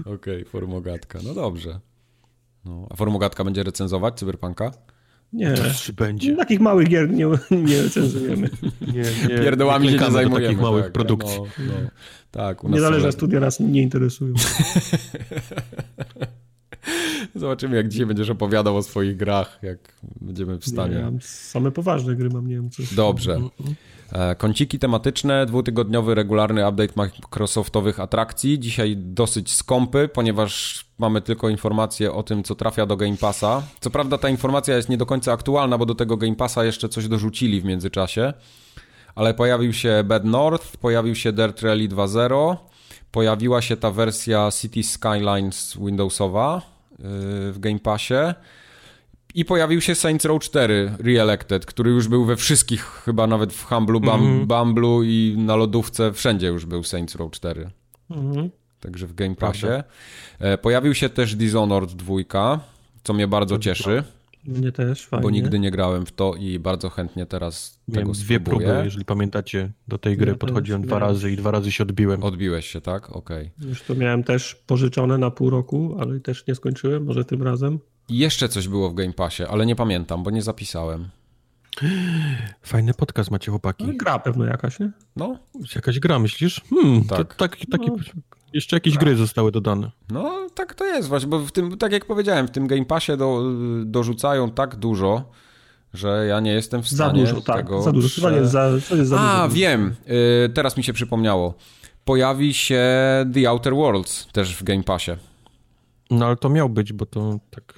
Okej, okay, formogatka. No dobrze. No, a formogatka będzie recenzować Cyberpunka? Nie, będzie. Takich małych gier nie, nie recenzujemy. Nie, nie. Pierdołami się nie zajmujemy. takich małych tak, produkcji. No, no. Tak, Niezależne studia nas nie interesują. Zobaczymy, jak dzisiaj będziesz opowiadał o swoich grach, jak będziemy w stanie. Nie, same poważne gry mam, nie wiem co. Dobrze. E, kąciki tematyczne, dwutygodniowy regularny update Microsoftowych atrakcji. Dzisiaj dosyć skąpy, ponieważ mamy tylko informacje o tym, co trafia do Game Passa. Co prawda ta informacja jest nie do końca aktualna, bo do tego Game Passa jeszcze coś dorzucili w międzyczasie. Ale pojawił się Bad North, pojawił się Dirt Rally 2.0, pojawiła się ta wersja City Skylines Windowsowa y, w Game Passie. I pojawił się Saints Row 4 Reelected, który już był we wszystkich, chyba nawet w Humblu, Bam, mm -hmm. Bamblu i na lodówce, wszędzie już był Saints Row 4. Mm -hmm. Także w Game Passie. E, pojawił się też Dishonored 2, co mnie bardzo to cieszy. Mnie też, fajnie. Bo nigdy nie grałem w to i bardzo chętnie teraz Miałem tego dwie spróbuję. próby, jeżeli pamiętacie, do tej gry ja podchodziłem dwa razy i dwa razy się odbiłem. Odbiłeś się, tak? Okej. Okay. Już to miałem też pożyczone na pół roku, ale też nie skończyłem, może tym razem. I jeszcze coś było w Game Passie, ale nie pamiętam, bo nie zapisałem. Fajny podcast macie, chłopaki. No, gra pewno jakaś, nie? No. Jakaś gra, myślisz? Hmm, tak. To, tak, taki, no. Jeszcze jakieś gry zostały dodane. No, tak to jest właśnie, bo w tym, tak jak powiedziałem, w tym Game Passie do, dorzucają tak dużo, że ja nie jestem w stanie za dużo, tak, tego... za dużo, prze... jest za, jest za A, dużo. wiem, yy, teraz mi się przypomniało. Pojawi się The Outer Worlds też w Game Passie. No ale to miał być, bo to tak...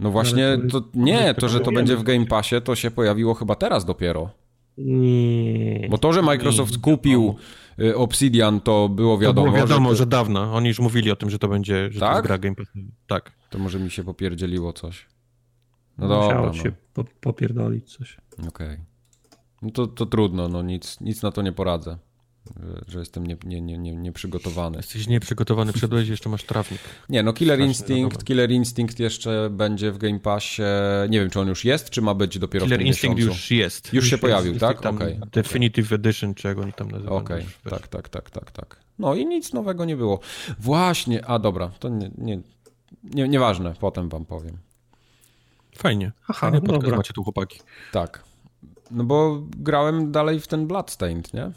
No właśnie, to, nie, to, że to będzie w Game Passie, to się pojawiło chyba teraz dopiero. Nie. Bo to, że Microsoft kupił y, Obsidian, to było wiadomo. To było wiadomo, że, że dawno. Oni już mówili o tym, że to będzie, że tak? to gra Game Pass. Tak. To może mi się popierdzieliło coś. No Musiało dobra. się no. po, popierdolić coś. Okej. Okay. No to, to trudno, no nic, nic na to nie poradzę że jestem nieprzygotowany. Nie, nie, nie, nie Jesteś nieprzygotowany, przedłeś jeszcze masz trawnik. Nie, no Killer Instinct, Killer Instinct jeszcze będzie w Game Passie, nie wiem czy on już jest, czy ma być dopiero Killer w tym Instinct miesiącu. już jest. Już, już się pojawił, jest, tak? Okej. Okay. Definitive Edition, czy jak oni tam nazywają. Okej, okay. tak, tak, tak, tak, tak. No i nic nowego nie było. Właśnie, a dobra, to nie, nie, nie, nieważne, potem wam powiem. Fajnie. Aha, Fajny podcast dobra. macie tu chłopaki. Tak. No bo grałem dalej w ten Bloodstained, nie?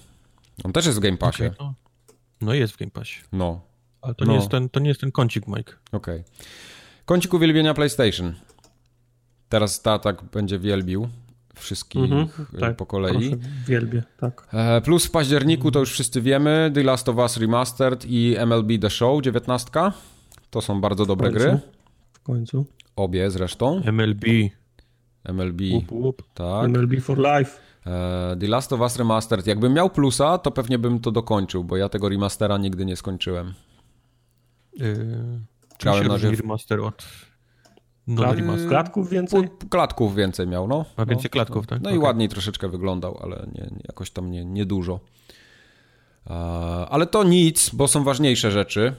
On też jest w Game Passie. Okay, no. no. jest w Game Passie. No. Ale to, no. nie, jest ten, to nie jest ten kącik, Mike. Okej. Okay. Kącik uwielbienia PlayStation. Teraz tak będzie wielbił wszystkich mm -hmm, tak, po kolei. Wielbię, tak. E, plus w październiku to już wszyscy wiemy The Last of Us Remastered i MLB The Show 19. To są bardzo dobre w gry. W końcu. Obie zresztą. MLB. MLB. Łup, łup. Tak. MLB for life. E, The Last of Us Remastered. Jakbym miał plusa, to pewnie bym to dokończył, bo ja tego remastera nigdy nie skończyłem. Yy, Grałem na remaster od no, remaster. Klatków więcej? Klatków więcej miał, no. A więcej no, klatków, tak? No okay. i ładniej troszeczkę wyglądał, ale nie, jakoś tam nie, nie dużo. E, ale to nic, bo są ważniejsze rzeczy.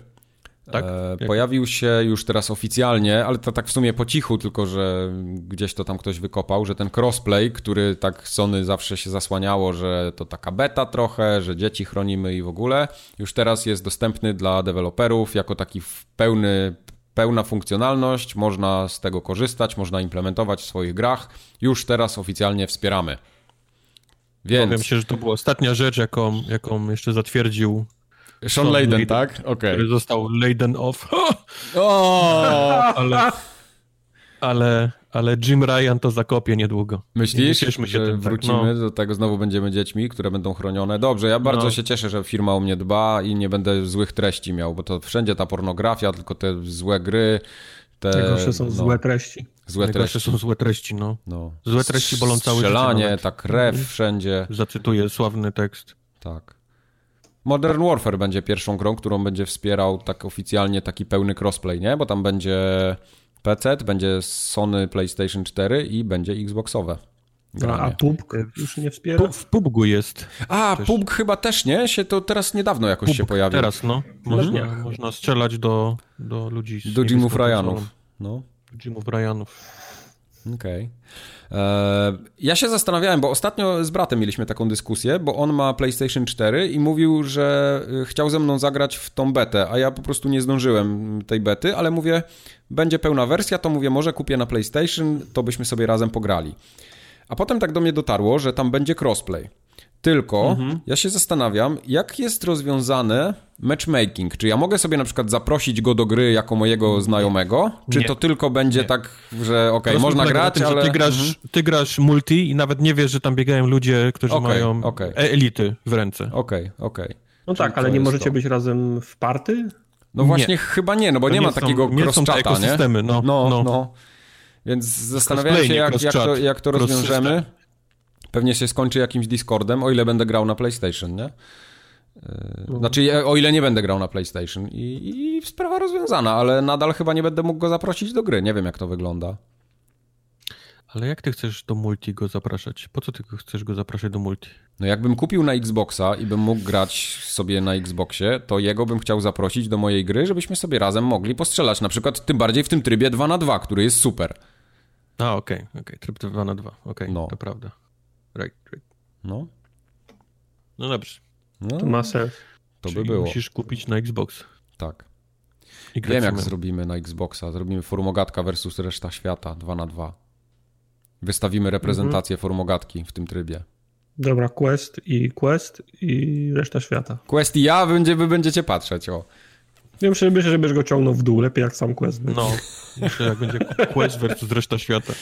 Tak? E, pojawił się już teraz oficjalnie, ale to tak w sumie po cichu, tylko że gdzieś to tam ktoś wykopał, że ten crossplay, który tak Sony zawsze się zasłaniało, że to taka beta trochę, że dzieci chronimy i w ogóle, już teraz jest dostępny dla deweloperów jako taki pełny, pełna funkcjonalność, można z tego korzystać, można implementować w swoich grach. Już teraz oficjalnie wspieramy. Więc... Powiem się, że to była ostatnia rzecz, jaką, jaką jeszcze zatwierdził Sean Layden, tak? Okej. Okay. Który został Layden off. O! ale, ale, ale Jim Ryan to zakopie niedługo. Myślisz, się że tym, tak. wrócimy tak. no. do tego, znowu będziemy dziećmi, które bęą chronione? Dobrze, ja bardzo no. się cieszę, że firma o mnie dba i nie będę złych treści miał, bo to wszędzie ta pornografia, tylko te złe gry, te... Najgorsze są no, złe treści. Złe treści. są złe treści, no. no. Złe treści bolą całe Strzelanie, życie. tak krew wszędzie. Zacytuję sławny tekst. Tak. Modern Warfare będzie pierwszą grą, którą będzie wspierał tak oficjalnie taki pełny crossplay, nie? Bo tam będzie PC, będzie Sony PlayStation 4 i będzie Xboxowe. No, a PUBG już nie wspiera? W PUBG jest. A, też. PUBG chyba też nie? Się to teraz niedawno jakoś PUBG, się pojawił. Teraz, no. Można, można strzelać do, do ludzi. Do Jimów Ryanów. No. Do Jimów Ryanów. Okej. Okay. E, ja się zastanawiałem, bo ostatnio z bratem mieliśmy taką dyskusję, bo on ma PlayStation 4 i mówił, że e, chciał ze mną zagrać w tą betę, a ja po prostu nie zdążyłem tej bety, ale mówię, będzie pełna wersja, to mówię, może kupię na PlayStation, to byśmy sobie razem pograli. A potem tak do mnie dotarło, że tam będzie crossplay. Tylko mhm. ja się zastanawiam, jak jest rozwiązane matchmaking. Czy ja mogę sobie na przykład zaprosić go do gry jako mojego znajomego? Czy nie. to tylko będzie nie. tak, że okej, okay, można grać, tym, ale... Ty grasz, mhm. ty grasz multi i nawet nie wiesz, że tam biegają ludzie, którzy okay, mają okay. elity w ręce. Okej, okej. Okay, no Czyli tak, ale nie możecie to. być razem w party? No właśnie nie. chyba nie, no bo to nie, ma są, takiego cross-chata, nie? nie? No, no, no. no. Więc zastanawiałem się, jak, jak, to, jak to rozwiążemy. Pewnie się skończy jakimś Discordem, o ile będę grał na PlayStation, nie? No. Znaczy, o ile nie będę grał na PlayStation I, i sprawa rozwiązana, ale nadal chyba nie będę mógł go zaprosić do gry. Nie wiem, jak to wygląda. Ale jak ty chcesz do multi go zapraszać? Po co ty chcesz go zapraszać do multi? No jakbym kupił na Xboxa i bym mógł grać sobie na Xboxie, to jego bym chciał zaprosić do mojej gry, żebyśmy sobie razem mogli postrzelać. Na przykład tym bardziej w tym trybie 2 na 2 który jest super. A, okej, okay, okej, okay. tryb 2 na 2 okej, okay, no. to prawda. Right, right. No. No dobrze. No, to ma sens. To Czyli by było. musisz kupić na Xbox. Tak. Wiem, jak zrobimy na Xboxa. Zrobimy formogatka versus reszta świata 2 na 2 Wystawimy reprezentację mhm. formogatki w tym trybie. Dobra, Quest i Quest i reszta świata. Quest i ja, wy będziecie patrzeć, o. Ja myślę, myślę, żebyś go ciągnął w dół, lepiej jak sam Quest. No, myślę, jak będzie Quest versus reszta świata.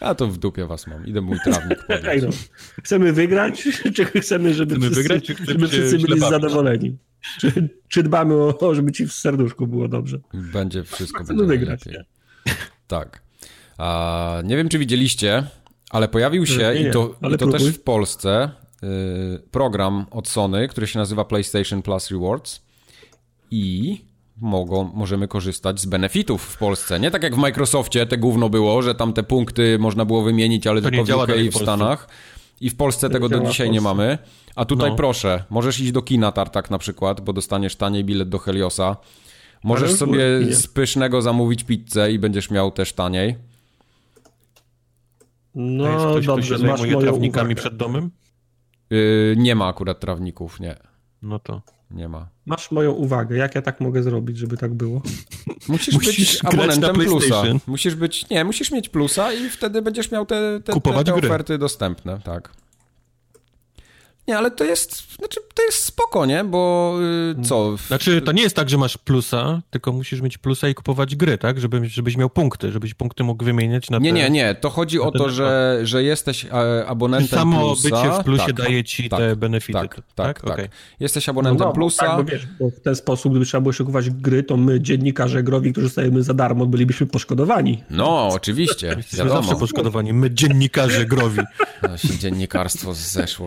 A to w dupie was mam, idę mój trawnik no. Chcemy wygrać, czy chcemy, żeby chcemy wszyscy, wygrać, czy żeby wszyscy byli zadowoleni? Czy, czy dbamy o to, żeby ci w serduszku było dobrze? Będzie wszystko będzie wygrać. Nie? Tak. A, nie wiem, czy widzieliście, ale pojawił się, nie, nie, i to, i to też w Polsce, y, program od Sony, który się nazywa PlayStation Plus Rewards i mogą, możemy korzystać z benefitów w Polsce. Nie tak jak w Microsoftie te gówno było, że tam te punkty można było wymienić, ale to tylko w UK i w Stanach. I w Polsce tego do dzisiaj nie mamy. A tutaj no. proszę, możesz iść do kina Tartak na przykład, bo dostaniesz taniej bilet do Heliosa. Możesz sobie z pysznego zamówić pizzę i będziesz miał też taniej. No jest ktoś, dobrze, kto się zajmuje trawnikami uwagę. przed domem? Yy, nie ma akurat trawników, nie. No to. Nie ma. Masz moją uwagę. Jak ja tak mogę zrobić, żeby tak było? Musisz, musisz być abonentem plusa. Musisz być, nie, musisz mieć plusa i wtedy będziesz miał te, te, te, te oferty dostępne, tak. Nie, ale to jest, znaczy, to jest spoko, nie? Bo yy, co? Znaczy, to nie jest tak, że masz plusa, tylko musisz mieć plusa i kupować gry, tak? Żeby, żebyś miał punkty, żebyś punkty mógł wymieniać na Nie, te, nie, nie. To chodzi o to, że, że jesteś e, abonentem Samo plusa. Samo bycie w plusie tak, daje ci tak, te benefity. Tak, tak, tak. tak. Okay. Jesteś abonentem no, no, plusa. Tak, bo wiesz, bo w ten sposób, gdyby trzeba było się kupować gry, to my, dziennikarze growi, którzy stajemy za darmo, bylibyśmy poszkodowani. No, oczywiście. Wiadomo. zawsze poszkodowani. My, dziennikarze growi. No, się dziennikarstwo zeszło.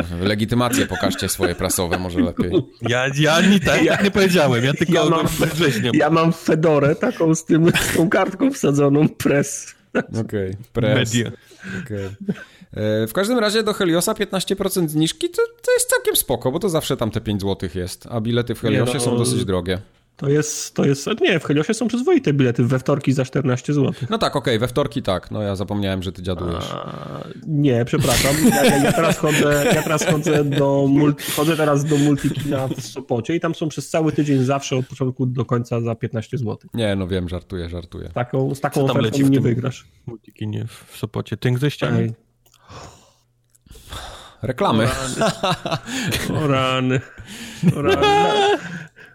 Pokażcie swoje prasowe, może lepiej. Ja, ja, nie, tak, ja nie powiedziałem, ja tylko ja mam, ja mam Fedorę taką z, tym, z tą kartką wsadzoną, press. Okej, okay, press. Media. Okay. E, w każdym razie do Heliosa 15% zniżki to, to jest całkiem spoko, bo to zawsze tam te 5 zł jest, a bilety w Heliosie no, są dosyć drogie. To jest, to jest, nie, w Heliosie są przyzwoite bilety, we wtorki za 14 zł. No tak, okej, okay, we wtorki tak, no ja zapomniałem, że ty dziadujesz. A, nie, przepraszam, ja, ja, teraz chodzę, ja teraz chodzę do, multi, chodzę teraz do Multikina w Sopocie i tam są przez cały tydzień zawsze od początku do końca za 15 zł. Nie, no wiem, żartuję, żartuję. Taką, z taką Co tam leci nie wygrasz. Multikinie w Sopocie, tynk ze ściany. Reklamy. O rany. O rany. O rany.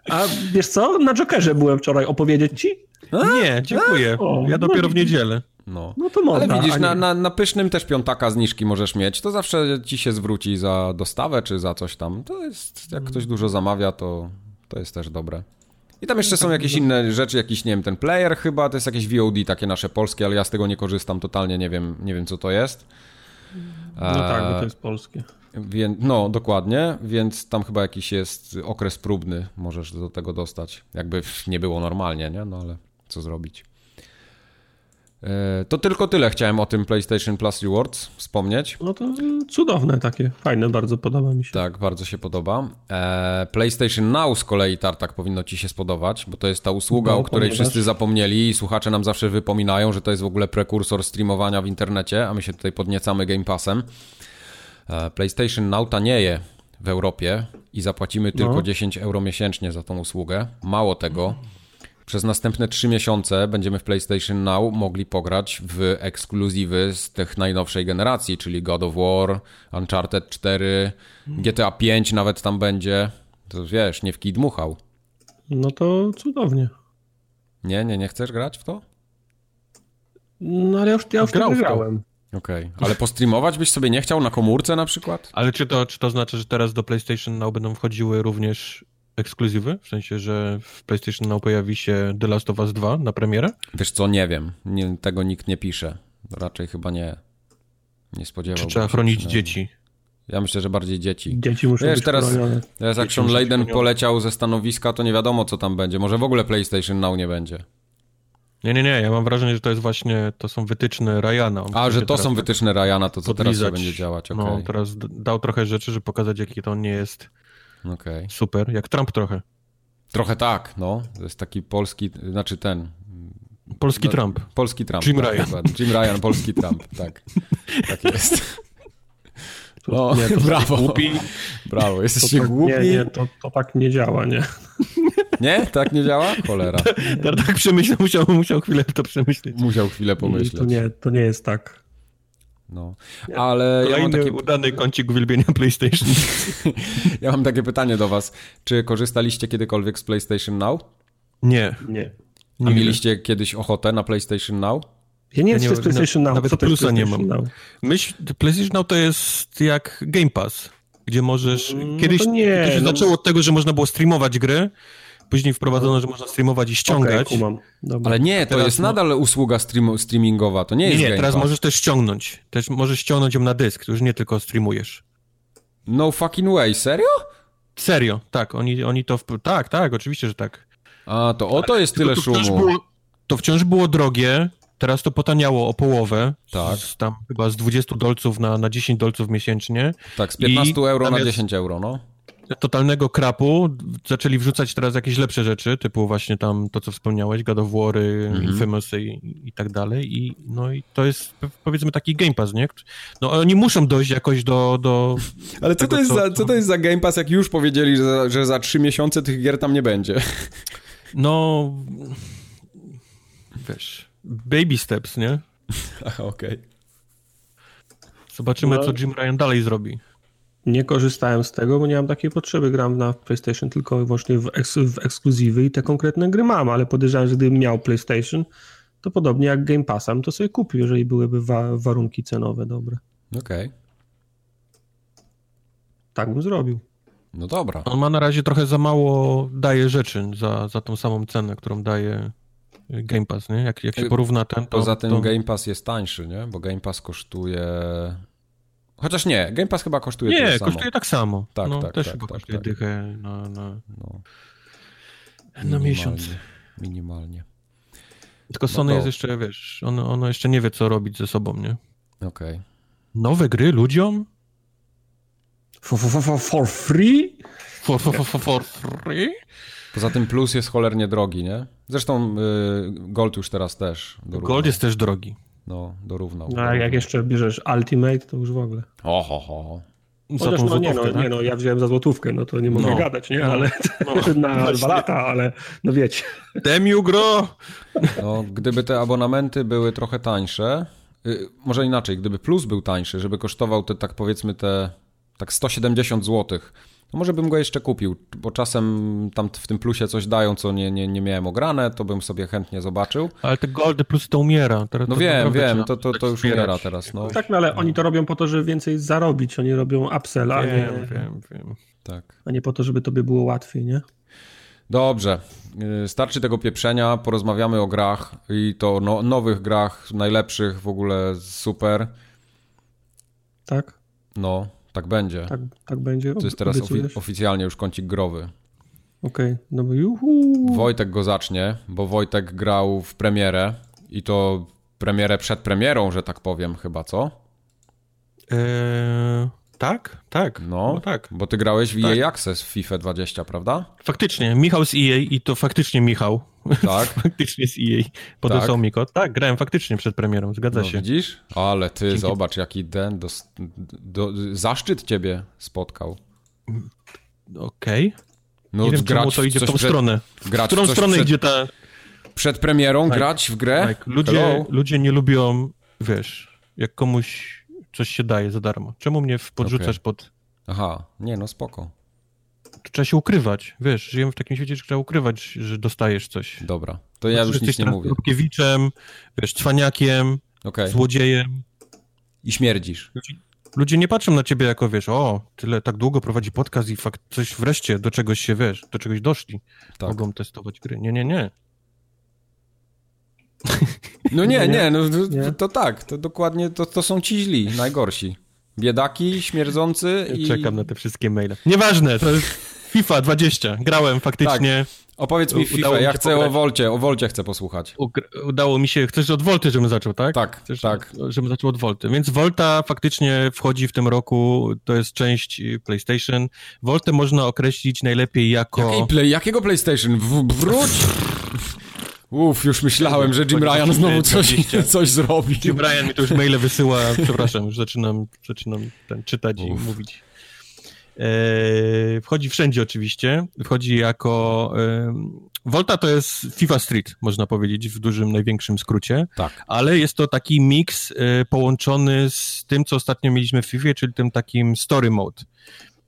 A wiesz co? Na Jokerze byłem wczoraj. Opowiedzieć ci? A? Nie, dziękuję. O, ja dopiero no, w niedzielę. No, no to można. Ale widzisz, na, na, na, pysznym też piątaka zniżki możesz mieć. To zawsze ci się zwróci za dostawę czy za coś tam. To jest, jak ktoś dużo zamawia, to, to jest też dobre. I tam jeszcze są jakieś inne rzeczy, jakiś, nie wiem, ten player chyba, to jest jakieś VOD takie nasze polskie, ale ja z tego nie korzystam totalnie, nie wiem, nie wiem co to jest. No tak, bo to jest polskie. Więc, no, dokładnie, więc tam chyba jakiś jest okres próbny, możesz do tego dostać. Jakby nie było normalnie, nie? No ale co zrobić. E, to tylko tyle chciałem o tym PlayStation Plus Rewards wspomnieć. No to cudowne takie, fajne, bardzo podoba mi się. Tak, bardzo się podoba. E, PlayStation Now z kolei, Tartak, powinno ci się spodobać, bo to jest ta usługa, no, o której ponieważ... wszyscy zapomnieli i słuchacze nam zawsze wypominają, że to jest w ogóle prekursor streamowania w internecie, a my się tutaj podniecamy Game Passem. E, PlayStation Now tanieje w Europie i zapłacimy tylko no. 10 euro miesięcznie za tą usługę. Mało tego, przez następne 3 miesiące będziemy w PlayStation Now mogli pograć w ekskluzywy z tych najnowszej generacji, czyli God of War, Uncharted 4, GTA 5 nawet tam będzie. To wiesz, nie w kij dmuchał. No to cudownie. Nie, nie, nie chcesz grać w to? No ale ja już, ja już Grał grałem. Okej, okay. ale postreamować byś sobie nie chciał na komórce na przykład? Ale czy to, czy to znaczy, że teraz do PlayStation Now będą wchodziły również ekskluzywy? W sensie, że w PlayStation Now pojawi się The Last of Us 2 na premierę? Wiesz co, nie wiem. Nie, tego nikt nie pisze. Raczej chyba nie. Nie spodziewałbym Czy trzeba chronić dzieci? Ja myślę, że bardziej dzieci. Dzieci muszą Wiesz, być teraz, teraz jak Sean Layden poleciał ze stanowiska, to nie wiadomo, co tam będzie. Może w ogóle PlayStation Now nie będzie. Nie, nie, nie, ja mam wrażenie, że to jest właśnie, to są wytyczne Ryana. A, że to są tak wytyczne Ryana, to co podlizać. teraz będzie działać, okay. No, teraz dał trochę rzeczy, żeby pokazać, jaki to nie jest okay. super, jak Trump trochę. Trochę tak, no, to jest taki polski, znaczy ten... Polski no, Trump. Polski Trump. Jim tak, Ryan. Jim Ryan, polski Trump, tak. Tak jest. No, nie, to brawo. Głupi. Brawo, jesteście to, głupi. Nie, nie, to, to tak nie działa, nie. Nie? Tak nie działa? Cholera. Tak, tak przemyślał, musiał, musiał chwilę to przemyśleć. Musiał chwilę pomyśleć. To nie, to nie jest tak. No, ale ja mam taki udany kącik uwielbienia PlayStation. ja mam takie pytanie do was. Czy korzystaliście kiedykolwiek z PlayStation Now? Nie. Nie. A mieliście kiedyś ochotę na PlayStation Now? Ja nie wiem, to jest PlayStation Now. Nawet plusa nie mam. Now? Myśl, PlayStation Now to jest jak Game Pass, gdzie możesz... Mm, no kiedyś no nie, to się no... zaczęło od tego, że można było streamować gry, Później wprowadzono, że można streamować i ściągać. Okay, Ale nie, to jest nadal usługa stream, streamingowa, to nie jest Nie, nie teraz możesz też ściągnąć. Też możesz ściągnąć ją na dysk, to już nie tylko streamujesz. No fucking way, serio? Serio, tak, oni, oni to... Tak, tak, oczywiście, że tak. A, to o to jest tyle to szumu. Było, to wciąż było drogie, teraz to potaniało o połowę. Tak. Z, tam chyba z 20 dolców na, na 10 dolców miesięcznie. Tak, z 15 I euro na 10 euro, no totalnego krapu zaczęli wrzucać teraz jakieś lepsze rzeczy, typu właśnie tam to, co wspomniałeś, God of War, mm -hmm. Infamous i, i, tak dalej. I, no i to jest powiedzmy taki Game Pass, nie? No oni muszą dojść jakoś do... do Ale co, tego, to jest co, za, co to jest za Game Pass, jak już powiedzieli, że, że za trzy miesiące tych gier tam nie będzie? No... Wiesz... Baby steps, nie? Okej. Okay. Zobaczymy, no. co Jim Ryan dalej zrobi nie korzystałem z tego, bo nie mam takiej potrzeby. Gram na PlayStation tylko i wyłącznie w, eks w ekskluzywy i te konkretne gry mam, ale podejrzewam, że gdybym miał PlayStation, to podobnie jak Game Passem, to sobie kupił, jeżeli byłyby wa warunki cenowe dobre. Okej. Okay. Tak bym zrobił. No dobra. On ma na razie trochę za mało daje rzeczy za, za tą samą cenę, którą daje Game Pass, nie? Jak, jak się porówna ten, to... Poza tym to... Game Pass jest tańszy, nie? Bo Game Pass kosztuje Chociaż nie, Game Pass chyba kosztuje nie, tyle samo. Nie, kosztuje tak samo. Tak, no, tak, też tak, chyba tak, kosztuje tak. dychę na, na, no. na miesiąc. Minimalnie. Tylko no Sony no jest jeszcze, wiesz, ono, ono jeszcze nie wie, co robić ze sobą, nie? Okej. Okay. Nowe gry ludziom? For, for, for, for free? For, for, for, for free? Poza tym plus jest cholernie drogi, nie? Zresztą y, Gold już teraz też. Gold jest też drogi no, dorównał. No, a jak jeszcze bierzesz Ultimate, to już w ogóle. Ho, ho, ho. Chociaż, no, nie, no, tak? nie, no, ja wziąłem za złotówkę, no to nie mogę no. gadać, nie? Ale no. na dwa lata, ale no wiecie. Demiu gro! No, gdyby te abonamenty były trochę tańsze, y, może inaczej, gdyby plus był tańszy, żeby kosztował te, tak powiedzmy te, tak 170 złotych, no może bym go jeszcze kupił, bo czasem tam w tym plusie coś dają, co nie, nie, nie miałem ograne, to bym sobie chętnie zobaczył. Ale te goldy plus to umiera. Teraz no wiem, wiem, to, to, to już umiera teraz. No. Tak, no ale no. oni to robią po to, żeby więcej zarobić, oni robią upsell, a nie, wiem, wiem. Tak. a nie po to, żeby tobie było łatwiej, nie? Dobrze, y, starczy tego pieprzenia, porozmawiamy o grach i to no, nowych grach, najlepszych w ogóle, super. Tak? No, tak będzie. Tak, tak będzie. To jest teraz ofi oficjalnie już kącik growy. Okej, okay. no bo juhu. Wojtek go zacznie, bo Wojtek grał w premierę i to premierę przed premierą, że tak powiem, chyba, co? Eee, tak, tak. No, tak. Bo ty grałeś w tak. EA Access w FIFA 20, prawda? Faktycznie, Michał z EA i to faktycznie Michał. Tak. faktycznie z EA podesłał tak. mi kod. Tak, grałem faktycznie przed premierą, zgadza no, się. widzisz? Ale ty Dzięki... zobacz, jaki den, do, do, zaszczyt ciebie spotkał. Okej. Okay. No, Nie wiem, grać to idzie w tą przed, stronę. Grać w którą stronę przed, idzie ta... Przed premierą tak. grać w grę? Tak. Ludzie, ludzie nie lubią, wiesz, jak komuś coś się daje za darmo. Czemu mnie podrzucasz okay. pod... Aha, nie no, spoko. Trzeba się ukrywać, wiesz, żyjemy w takim świecie, że trzeba ukrywać, że dostajesz coś. Dobra, to ja znaczy, już nic nie mówię. Rubkiewiczem, wiesz, cwaniakiem, okay. złodziejem. I śmierdzisz. Ludzie, nie patrzą na ciebie jako, wiesz, o, tyle tak długo prowadzi podcast i fakt coś wreszcie do czegoś się, wiesz, do czegoś doszli. Tak. Mogą testować gry. Nie, nie, nie. No nie, nie, no to, to tak, to dokładnie to, to są ci źli, najgorsi. Biedaki, śmierdzący i... Czekam na te wszystkie maile. Nieważne, to jest FIFA 20. Grałem faktycznie. Tak. Opowiedz mi FIFA, ja chcę pograć. o Volcie, o Volcie chcę posłuchać. Udało mi się, chcesz od Volty, żebym zaczął, tak? Tak, chcesz, tak. Żebym zaczął od Volty. Więc Volta faktycznie wchodzi w tym roku, to jest część PlayStation. Voltę można określić najlepiej jako... play, jakiego PlayStation? W, wróć! Uff, już myślałem, że Jim Ryan znowu coś, coś zrobi. Jim Ryan mi to już maile wysyła, przepraszam, już zaczynam, zaczynam ten, czytać Uf. i mówić. E, wchodzi wszędzie oczywiście, wchodzi jako Volta to jest FIFA Street, można powiedzieć, w dużym, największym skrócie. Tak. Ale jest to taki miks y, połączony z tym, co ostatnio mieliśmy w FIFA, czyli tym takim story mode,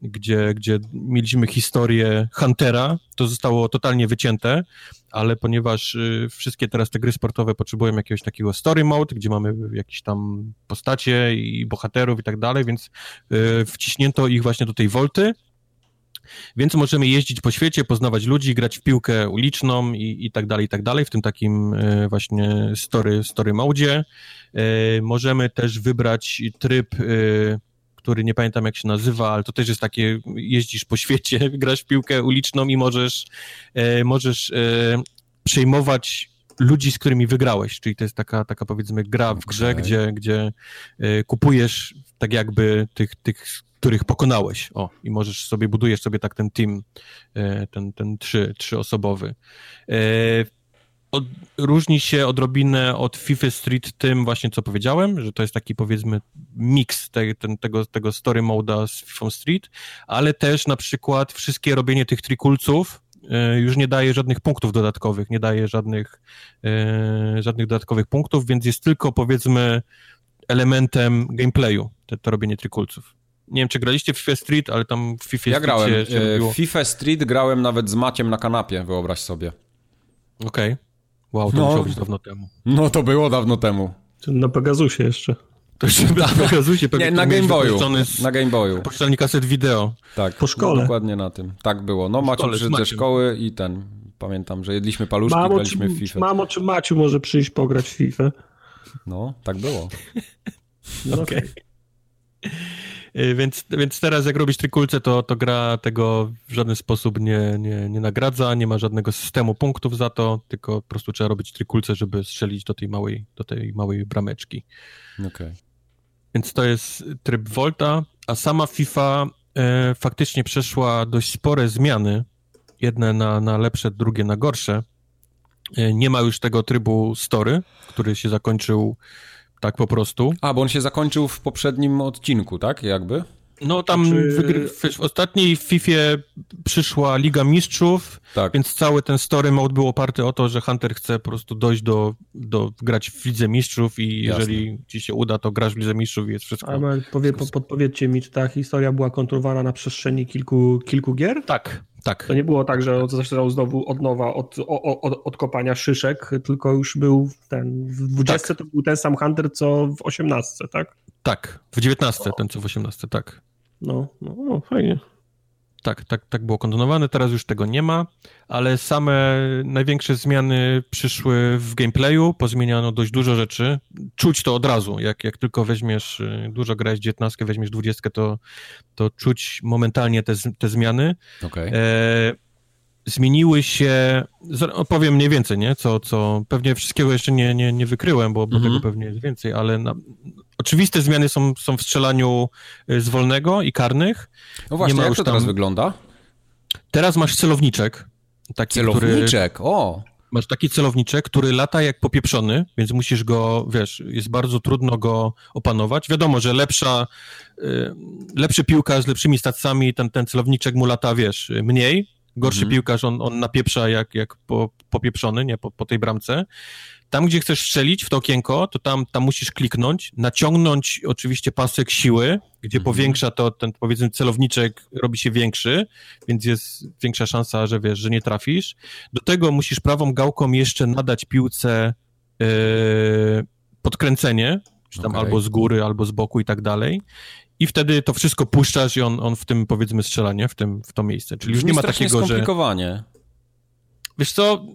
gdzie, gdzie mieliśmy historię Huntera, to zostało totalnie wycięte, ale ponieważ y, wszystkie teraz te gry sportowe potrzebują jakiegoś takiego story mode, gdzie mamy jakieś tam postacie i bohaterów i tak dalej, więc y, wciśnięto ich właśnie do tej Volty, więc możemy jeździć po świecie, poznawać ludzi, grać w piłkę uliczną i, i tak dalej, i tak dalej, w tym takim e, właśnie story, story mode. E, możemy też wybrać tryb który nie pamiętam jak się nazywa, ale to też jest takie, jeździsz po świecie, grasz w piłkę uliczną i możesz, możesz przejmować ludzi, z którymi wygrałeś, czyli to jest taka, taka powiedzmy gra w grze, okay. gdzie, gdzie kupujesz tak jakby tych, tych których pokonałeś. O, i możesz sobie, budujesz sobie tak ten team, e, ten, ten trzy, trzyosobowy. E, od, różni się odrobinę od FIFA Street tym właśnie, co powiedziałem, że to jest taki powiedzmy miks te, ten, tego, tego story moda z FIFA Street, ale też na przykład wszystkie robienie tych trikulców e, już nie daje żadnych punktów dodatkowych, nie daje żadnych, żadnych dodatkowych punktów, więc jest tylko powiedzmy elementem gameplayu, to, to robienie trikulców nie wiem, czy graliście w FIFA Street, ale tam w FIFA ja Street grałem. Się, się w FIFA Street grałem nawet z Maciem na kanapie, wyobraź sobie. Okej. Okay. Wow, to no. musiało być dawno temu. No, to było dawno temu. Na Pegasusie jeszcze. To jeszcze na Pegasusie. Nie, na Game Boyu. Na Game Boyu. Poczytalnik kaset wideo. Tak. Po szkole. No, dokładnie na tym. Tak było. No, Maciu przyszedł ze szkoły i ten... Pamiętam, że jedliśmy paluszki, mamo, graliśmy czy, w FIFA. Mamo, czy Maciu może przyjść pograć w FIFA? No, tak było. No, Okej. Okay. Y, więc, więc teraz jak robisz trykulce, to, to gra tego w żaden sposób nie, nie, nie nagradza, nie ma żadnego systemu punktów za to, tylko po prostu trzeba robić trykulce, żeby strzelić do tej małej, do tej małej brameczki. Okay. Więc to jest tryb Volta, a sama FIFA e, faktycznie przeszła dość spore zmiany, jedne na, na lepsze, drugie na gorsze. E, nie ma już tego trybu story, który się zakończył tak po prostu. A, bo on się zakończył w poprzednim odcinku, tak? Jakby? No tam znaczy... w, w ostatniej FIFA przyszła Liga Mistrzów, tak. więc cały ten story mode był oparty o to, że Hunter chce po prostu dojść do, do grać w Lidze Mistrzów i Jasne. jeżeli ci się uda, to grasz w Lidze Mistrzów i jest wszystko. Ale powie, podpowiedzcie mi, czy ta historia była kontrolowana na przestrzeni kilku, kilku gier? Tak, tak. To nie było tak, że zaczynał znowu od nowa, od, od, od kopania szyszek, tylko już był ten, w 20 tak. to był ten sam Hunter, co w 18, tak? Tak, w 19 o. ten, co w 18, tak. No, no, no fajnie. Tak, tak, tak było kontynuowane, teraz już tego nie ma, ale same największe zmiany przyszły w gameplayu, pozmieniano dość dużo rzeczy. Czuć to od razu, jak, jak tylko weźmiesz, y, dużo grałeś 19, weźmiesz 20, to, to czuć momentalnie te, te zmiany. Okay. E, zmieniły się, opowiem mniej więcej, nie? Co, co pewnie wszystkiego jeszcze nie, nie, nie wykryłem, bo, bo mm -hmm. tego pewnie jest więcej, ale na, oczywiste zmiany są, są w strzelaniu y, z wolnego i karnych. No właśnie, nie ma jak to tam... teraz wygląda? Teraz masz celowniczek. Taki, celowniczek, który... o! Masz taki celowniczek, który lata jak popieprzony, więc musisz go, wiesz, jest bardzo trudno go opanować. Wiadomo, że lepsza, y, lepszy piłkarz z lepszymi stacjami, ten, ten celowniczek mu lata, wiesz, mniej, Gorszy mhm. piłkarz, on, on napieprza jak, jak po, popieprzony, nie, po, po tej bramce. Tam, gdzie chcesz strzelić w to okienko, to tam, tam musisz kliknąć, naciągnąć oczywiście pasek siły, gdzie mhm. powiększa to, ten powiedzmy celowniczek robi się większy, więc jest większa szansa, że wiesz, że nie trafisz. Do tego musisz prawą gałką jeszcze nadać piłce yy, podkręcenie, czy tam okay. albo z góry, albo z boku i tak dalej i wtedy to wszystko puszczasz i on, on w tym, powiedzmy, strzela, nie? W, tym, w to miejsce. Czyli już nie ma takiego, że... skomplikowanie. Wiesz co,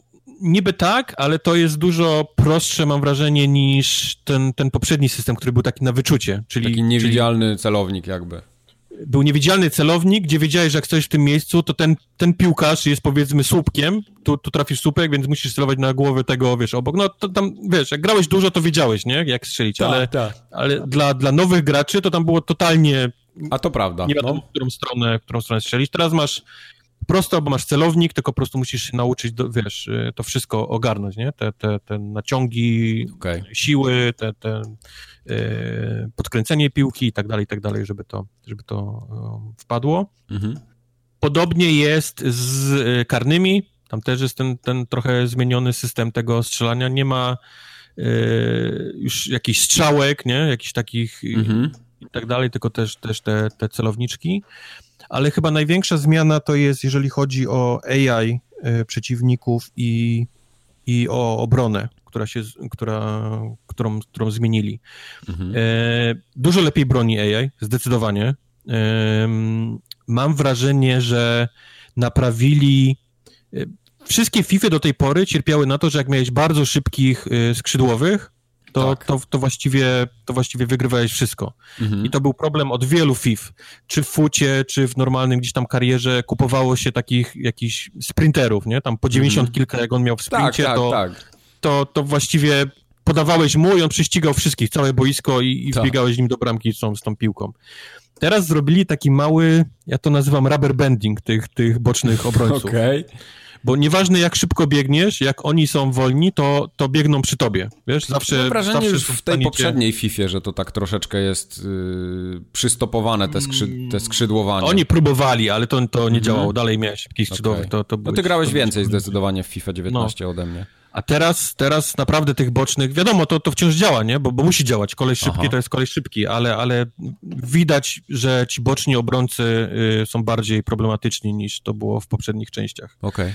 niby tak, ale to jest dużo prostsze, mam wrażenie, niż ten, ten poprzedni system, który był taki na wyczucie. Czyli, taki niewidzialny czyli... celownik jakby był niewidzialny celownik, gdzie wiedziałeś, że jak stoisz w tym miejscu, to ten, ten piłkarz jest powiedzmy słupkiem, tu, tu trafisz słupek, więc musisz celować na głowę tego, wiesz, obok. No to tam, wiesz, jak grałeś dużo, to wiedziałeś, nie, jak strzelić, tak, ale, tak. ale Dla, dla nowych graczy to tam było totalnie... A to prawda. Nie wiadomo, no. w którą stronę, w którą stronę strzelić. Teraz masz prosto, bo masz celownik, tylko po prostu musisz się nauczyć, do, wiesz, y, to wszystko ogarnąć, nie? Te, te, te naciągi, okay. siły, te, te y, podkręcenie piłki i tak dalej, i tak dalej, żeby to, żeby to y, wpadło. Mhm. Podobnie jest z karnymi, Tam też jest ten, ten trochę zmieniony system tego strzelania. Nie ma e, już jakichś strzałek, nie? Jakichś takich mhm. i tak dalej, tylko też, też te, te celowniczki. Ale chyba największa zmiana to jest, jeżeli chodzi o AI e, przeciwników i, i o obronę, która się, która, którą, którą zmienili. Mhm. E, dużo lepiej broni AI, zdecydowanie. E, mam wrażenie, że naprawili wszystkie FIFA do tej pory cierpiały na to, że jak miałeś bardzo szybkich y, skrzydłowych, to, tak. to, to, właściwie, to właściwie wygrywałeś wszystko. Mhm. I to był problem od wielu FIF. Czy w fucie, czy w normalnym gdzieś tam karierze kupowało się takich jakichś sprinterów, nie? Tam po 90 mhm. kilka, jak on miał w sprincie, tak, tak, to, tak. To, to właściwie podawałeś mu i on prześcigał wszystkich, całe boisko i, i tak. wbiegałeś nim do bramki z tą, z tą piłką. Teraz zrobili taki mały, ja to nazywam rubber bending tych, tych bocznych obrońców. Okej. Okay. Bo nieważne jak szybko biegniesz, jak oni są wolni, to, to biegną przy tobie, wiesz, zawsze... Mam wrażenie zawsze już w tej poprzedniej FIFA, że to tak troszeczkę jest yy, przystopowane, te, skrzyd te skrzydłowanie. Oni próbowali, ale to, to nie mhm. działało, dalej miałeś szybkich skrzydłowych, okay. to, to No ty grałeś więcej zdecydowanie w FIFA 19 no. ode mnie. A teraz, teraz naprawdę tych bocznych, wiadomo, to, to wciąż działa, nie? Bo, bo musi działać. Kolej szybki Aha. to jest kolej szybki, ale, ale widać, że ci boczni obrońcy y, są bardziej problematyczni niż to było w poprzednich częściach. Okay.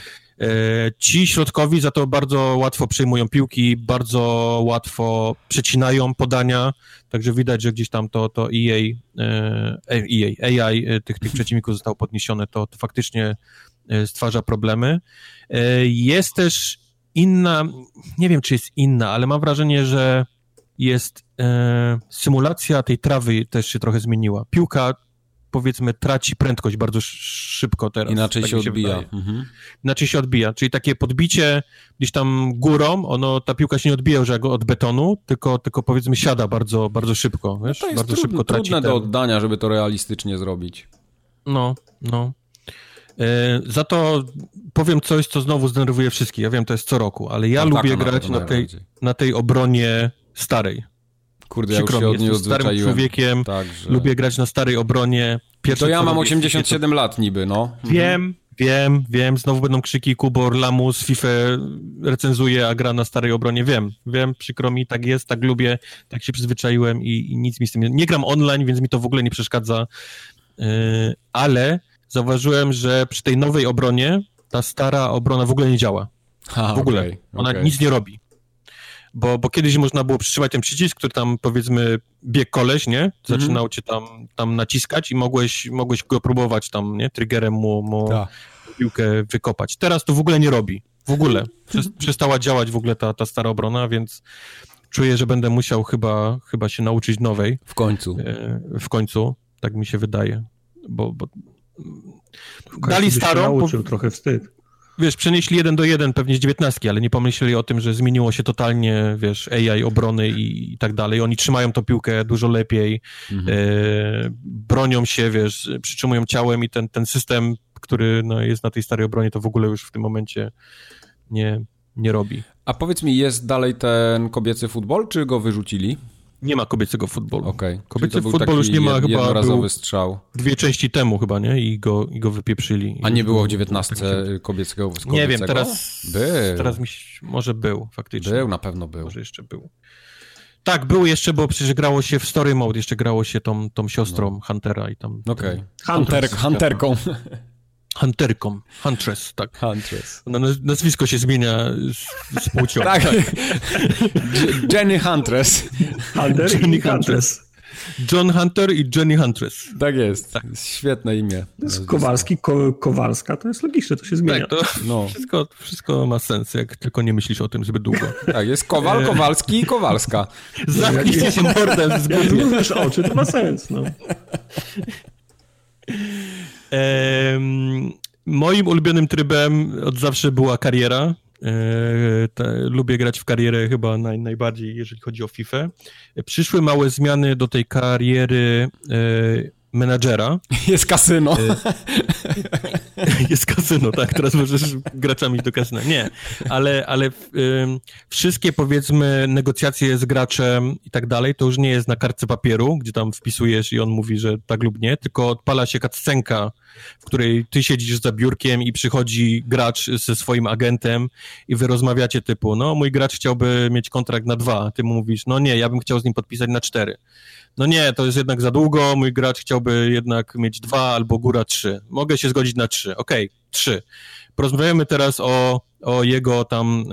Ci środkowi za to bardzo łatwo przejmują piłki, bardzo łatwo przecinają podania, także widać, że gdzieś tam to, to EA, EA, e AI e, tych, tych przeciwników zostało podniesione, to, to faktycznie e, stwarza problemy. Jest też inna, nie wiem czy jest inna, ale mam wrażenie, że jest e, symulacja tej trawy też się trochę zmieniła. Piłka powiedzmy traci prędkość bardzo szybko teraz. Inaczej tak się odbija. mhm. Inaczej się odbija, czyli takie podbicie gdzieś tam górą, ono, ta piłka się nie odbija już jak od betonu, tylko, tylko powiedzmy siada bardzo, bardzo szybko, wiesz? No to jest bardzo trudno, szybko traci trudne ten... do oddania, żeby to realistycznie zrobić. No, no. E, za to powiem coś, co znowu zdenerwuje wszystkich. Ja wiem, to jest co roku, ale ja no, lubię tak, grać na tej, na tej obronie starej. Kurde, ja już się od niej starym człowiekiem, tak, że... lubię grać na starej obronie. Pierwsze, to ja mam 87 to... lat niby, no. Wiem, mhm. wiem, wiem, znowu będą krzyki, Kubor, Lamus, FIFA recenzuje, a gra na starej obronie, wiem, wiem, przykro mi, tak jest, tak lubię, tak się przyzwyczaiłem i, i nic mi z tym nie... Nie gram online, więc mi to w ogóle nie przeszkadza, yy, ale zauważyłem, że przy tej nowej obronie ta stara obrona w ogóle nie działa. w ogóle. Okay, Ona okay. nic nie robi. Bo, bo kiedyś można było przytrzymać ten przycisk, który tam powiedzmy bieg koleś, nie? Zaczynał mm -hmm. cię tam, tam naciskać i mogłeś, mogłeś go próbować tam, nie? Triggerem mu, mu Ta. piłkę wykopać. Teraz to w ogóle nie robi. W ogóle. Przestała działać w ogóle ta, ta stara obrona, więc czuję, że będę musiał chyba, chyba się nauczyć nowej. W końcu. E, w końcu, tak mi się wydaje. Bo, bo Dali starą. nauczył, trochę wstyd. Wiesz, przenieśli jeden do jeden pewnie z dziewiętnastki, ale nie pomyśleli o tym, że zmieniło się totalnie, wiesz, AI obrony i, i tak dalej. Oni trzymają tą piłkę dużo lepiej, mhm. e, bronią się, wiesz, przytrzymują ciałem i ten, ten system, który no, jest na tej starej obronie, to w ogóle już w tym momencie nie, nie robi. A powiedz mi, jest dalej ten kobiecy futbol, czy go wyrzucili? Nie ma kobiecego futbolu. Okay. Kobiecy futbol już nie ma chyba. Jednorazowy strzał. Dwie części temu chyba, nie? I go, i go wypieprzyli. A nie było w dziewiętnastce kobiecego, kobiecego? Nie wiem, teraz. Był. Teraz mi może był faktycznie. Był, na pewno był. Może jeszcze był. Tak, był jeszcze, bo przecież grało się w Story Mode, jeszcze grało się tą, tą siostrą no. Huntera i tam. Okej. Okay. Hunter, Hunterką. Hunterką. Huntress, tak. Huntress. No, nazwisko się zmienia z, z płcią. tak. Jenny Huntress. Hunter Jenny Huntress. John Hunter i Jenny Huntress. Tak jest. Tak. Świetne imię. To jest Kowalski, Ko Kowalska, to jest logiczne, to się zmienia. Tak, to no. wszystko, wszystko ma sens, jak tylko nie myślisz o tym zbyt długo. Tak, jest Kowal, Kowalski i Kowalska. Zamknij się mordę zgodnie. Jak oczy, to ma sens, no. moim ulubionym trybem od zawsze była kariera. E, lubię grać w karierę chyba naj, najbardziej, jeżeli chodzi o FIFA. Przyszły małe zmiany do tej kariery e, menadżera. Jest kasyno. jest kasyno, tak, teraz możesz graczami do kasyna. Nie, ale, ale wszystkie powiedzmy negocjacje z graczem i tak dalej, to już nie jest na kartce papieru, gdzie tam wpisujesz i on mówi, że tak lub nie, tylko odpala się cutscenka, w której ty siedzisz za biurkiem i przychodzi gracz ze swoim agentem i wy rozmawiacie typu, no mój gracz chciałby mieć kontrakt na dwa, ty mu mówisz, no nie, ja bym chciał z nim podpisać na cztery no nie, to jest jednak za długo, mój gracz chciałby jednak mieć dwa albo góra trzy. Mogę się zgodzić na trzy. Okej, okay, trzy. Porozmawiamy teraz o, o jego tam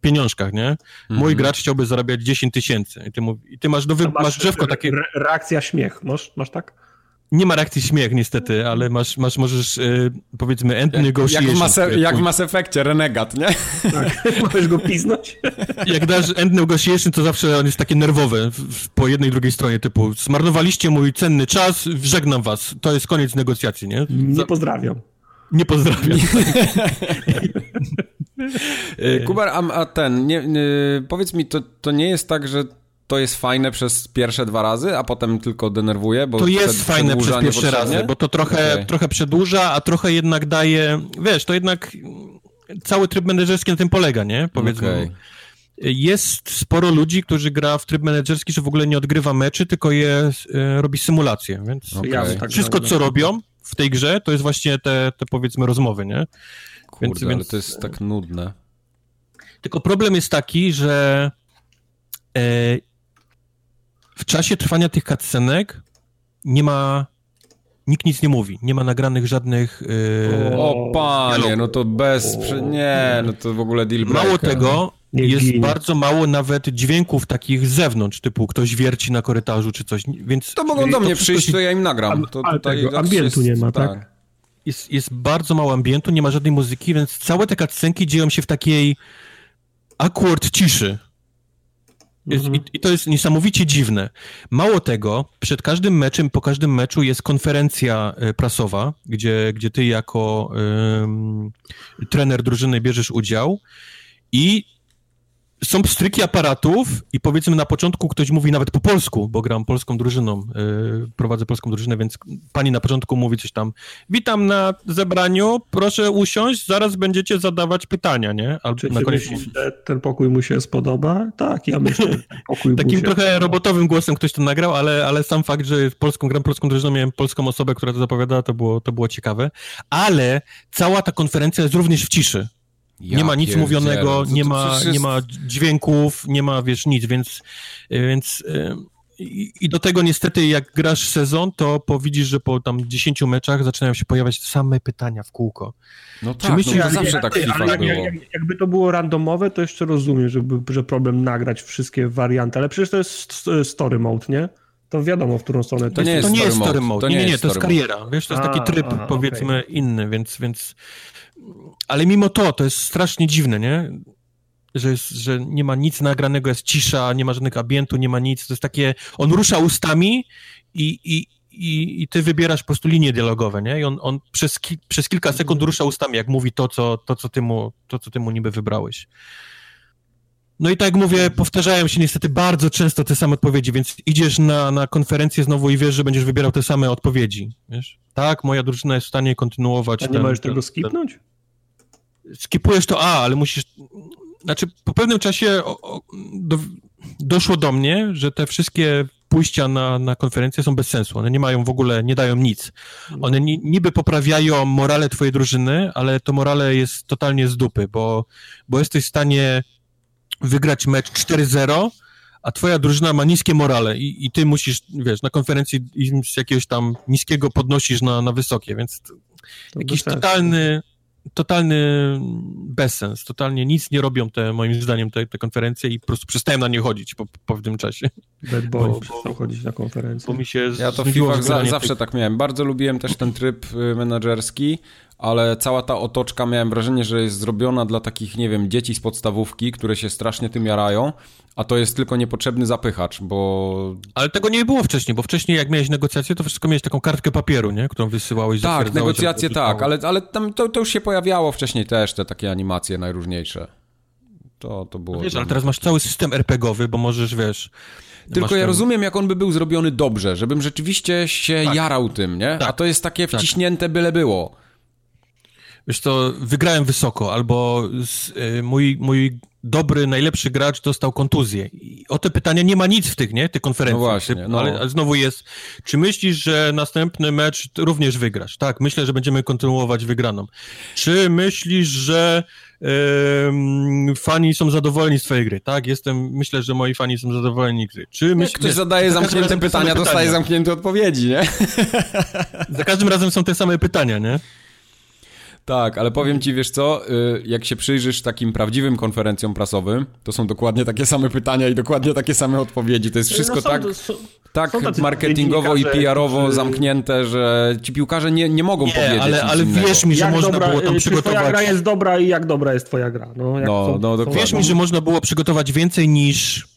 pieniążkach, nie? Mój mm -hmm. gracz chciałby zarabiać 10 tysięcy i ty, i ty masz, do, masz, masz drzewko takie... Reakcja śmiech, masz, masz tak? Nie ma reakcji śmiech niestety, ale masz, masz możesz y, powiedzmy end negotiation. Jak w, Mass, e- jak w Mass Effectie, renegat, nie? Tak, możesz go piznąć. Jak dasz end negotiation, to zawsze on jest takie nerwowe po jednej i drugiej stronie, typu zmarnowaliście mój cenny czas, żegnam was, to jest koniec negocjacji, nie? Nie pozdrawiam. Nie pozdrawiam. E, Kubar, a, a ten, nie, nie, powiedz mi, to, to nie jest tak, że to jest fajne przez pierwsze dwa razy, a potem tylko denerwuje, bo To jest fajne przez pierwsze razy, bo to trochę, okay. trochę przedłuża, a trochę jednak daje, wiesz, to jednak cały tryb menedżerski na tym polega, nie? Powiedzmy. Okay. Jest sporo ludzi, którzy gra w tryb menedżerski, że w ogóle nie odgrywa meczy, tylko je e, robi symulację, więc okay. tak wszystko, co robią w tej grze, to jest właśnie te, te powiedzmy rozmowy, nie? Kurde, więc, ale więc... to jest tak nudne. Tylko problem jest taki, że e, w czasie trwania tych cutscenek nie ma nikt nic nie mówi, nie ma nagranych żadnych... Yy, o panie, no to bez... Nie, no to w ogóle deal breaker. Mało tego, nie jest ginie. bardzo mało nawet dźwięków takich z zewnątrz, typu ktoś wierci na korytarzu czy coś, więc... To mogą do mnie przyjść, to ja im nagram. To tutaj tego, ambientu nie ma, tak? tak? Jest, jest bardzo mało ambientu, nie ma żadnej muzyki, więc całe te cutscenki dzieją się w takiej awkward ciszy. Mhm. i, I to jest niesamowicie dziwne. Mało tego, przed każdym meczem, po każdym meczu jest konferencja e, prasowa, gdzie, gdzie ty jako trener drużyny bierzesz udział i są pstryki aparatów i powiedzmy na początku ktoś mówi nawet po polsku, bo gram polską drużyną, yy, prowadzę polską drużynę, więc pani na początku mówi coś tam, witam na zebraniu, proszę usiąść, zaraz będziecie zadawać pytania, nie? Albo Czy na koniec... ten pokój mu się spodoba? Tak, ja myślę, pokój Takim trochę robotowym głosem ktoś to nagrał, ale, ale sam fakt, że polską gram polską drużyną miałem polską osobę, która to zapowiadała, to było, to było ciekawe, ale cała ta konferencja jest również w ciszy. Ja nie ma nic mówionego, nie ma, jest... nie ma dźwięków, nie ma, wiesz, nic, więc, więc i, i do tego niestety jak grasz sezon, to po, widzisz, że po tam 10 meczach zaczynają się pojawiać same pytania w kółko. No tak, myślisz, no, zawsze tak FIFA jak, było. Jak, jakby to było randomowe, to jeszcze rozumiem, żeby, że problem nagrać wszystkie warianty, ale przecież to jest story mode, nie? to wiadomo, w którą stronę to, to nie jest. To nie jest story mode. To nie, nie, nie, to jest kariera. Wiesz, to jest taki tryb, a, powiedzmy, okay. inny, więc, więc ale mimo to, to jest strasznie dziwne, nie? Że, jest, że nie ma nic nagranego, jest cisza, nie ma żadnego ambientu, nie ma nic. To jest takie, on rusza ustami i, i, i, i ty wybierasz po prostu linie dialogowe, nie? I on, on przez, ki, przez kilka sekund rusza ustami, jak mówi to co, to, co ty mu, to, co ty mu niby wybrałeś. No i tak jak mówię, powtarzają się niestety bardzo często te same odpowiedzi, więc idziesz na, na konferencję znowu i wiesz, że będziesz wybierał te same odpowiedzi, wiesz? Tak, moja drużyna jest w stanie kontynuować. A nie ten, możesz tego skipnąć? Ten skipujesz to A, ale musisz. Znaczy, po pewnym czasie o, o, do, doszło do mnie, że te wszystkie pójścia na, na konferencję są bez sensu. One nie mają w ogóle, nie dają nic. One ni, niby poprawiają morale twojej drużyny, ale to morale jest totalnie z dupy, bo, bo jesteś w stanie wygrać mecz 4-0, a twoja drużyna ma niskie morale i, i ty musisz, wiesz, na konferencji z jakiegoś tam niskiego podnosisz na, na wysokie, więc to jakiś totalny, totalny bezsens, totalnie nic nie robią te, moim zdaniem, te, te konferencje i po prostu przestałem na nie chodzić po, po pewnym czasie. Bad Boy przestał chodzić na konferencje. Bo mi się ja to w FIFA za, zawsze tak miałem. Bardzo lubiłem też ten tryb y, menedżerski, ale cała ta otoczka miałem wrażenie, że jest zrobiona dla takich, nie wiem, dzieci z podstawówki, które się strasznie tym jarają, a to jest tylko niepotrzebny zapychacz, bo... Ale tego nie było wcześniej, bo wcześniej jak miałeś negocjacje, to wszystko miałeś taką kartkę papieru, nie? Którą wysyłałeś. Tak, negocjacje tak, ale, ale tam to, to już się pojawiało wcześniej też, te takie animacje najróżniejsze. To, to było... No wiesz, ale teraz masz cały system RPGowy, bo możesz, wiesz Tylko ja rozumiem, jak on by był zrobiony dobrze, żebym rzeczywiście się tak. jarał tym, nie? Tak. A to jest takie tak. wciśnięte tak. byle było. Wiesz co, wygrałem wysoko, albo z, y, mój, mój dobry, najlepszy gracz dostał kontuzję. I o te pytania nie ma nic w tych, nie? Tych konferencjach. No właśnie, no. Ale, ale, znowu jest, czy myślisz, że następny mecz również wygrasz? Tak, myślę, że będziemy kontynuować wygraną. Czy myślisz, że fani są zadowoleni z twojej gry? Tak, jestem, myślę, że moi fani są zadowoleni z gry. Czy myśl, ktoś zadaje zamknięte pytania, dostaje zamknięte odpowiedzi, nie? Za każdym razem są te same pytania, nie? Tak, ale powiem ci, wiesz co, y, jak się przyjrzysz takim prawdziwym konferencjom prasowym, to są dokładnie takie same pytania i dokładnie takie same odpowiedzi. To jest no wszystko no są, tak, są, tak są marketingowo i PR-owo którzy... zamknięte, że ci piłkarze nie, nie mogą nie, powiedzieć ale, ale wierz mi, że jak można dobra, było tam przygotować... twoja gra jest dobra i jak dobra jest twoja gra. No, no, są, no dokładnie. Wierz mi, że można było przygotować więcej niż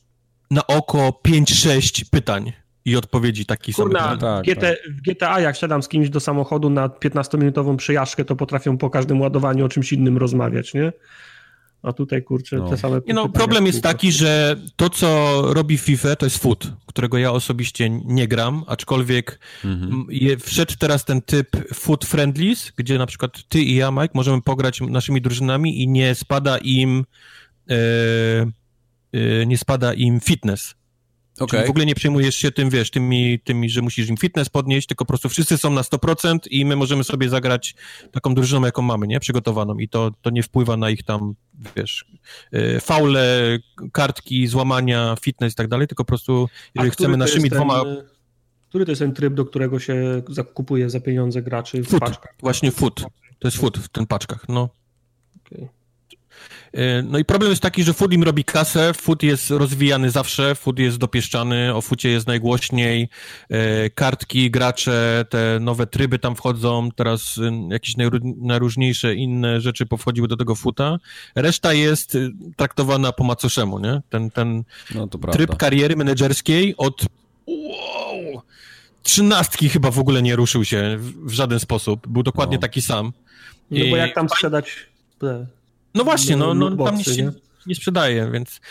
na oko 5-6 pytań i odpowiedzi taki Kurna, sam. Tak, GT, tak. W GTA jak siadam z kimś do samochodu na 15-minutową przejażdżkę, to potrafią po każdym ładowaniu o czymś innym rozmawiać, nie? A tutaj, kurczę, no. te same... Nie no, problem jest taki, że to, co robi FIFA, to jest foot, którego ja osobiście nie gram, aczkolwiek mhm. je, wszedł teraz ten typ foot friendlies, gdzie na przykład ty i ja, Mike, możemy pograć naszymi drużynami i nie spada im... E, nie spada im fitness. Okay. Czyli w ogóle nie przejmujesz się tym, wiesz, tymi, tymi, że musisz im fitness podnieść, tylko po prostu wszyscy są na 100% i my możemy sobie zagrać taką drużyną, jaką mamy, nie? Przygotowaną i to, to nie wpływa na ich tam, wiesz, y, faule, kartki, złamania, fitness i tak dalej, tylko po prostu, jeżeli chcemy naszymi ten, dwoma... Który to jest ten tryb, do którego się zakupuje za pieniądze graczy w food. paczkach? Właśnie food. To jest food w ten paczkach, no. Okay. E, no i problem jest taki, że Food im robi kasę, Food jest rozwijany zawsze, Food jest dopieszczany, o Foodzie jest najgłośniej, e, kartki, gracze, te nowe tryby tam wchodzą, teraz y, jakieś najróżniejsze inne rzeczy powchodziły do tego Futa. Reszta jest y, traktowana po macoszemu, nie? Ten, ten no tryb kariery menedżerskiej od wow, trzynastki chyba w ogóle nie ruszył się w, żaden sposób. Był dokładnie no. taki sam. No bo jak tam sprzedać no właśnie, no, no tam nic się nie sprzedaje, więc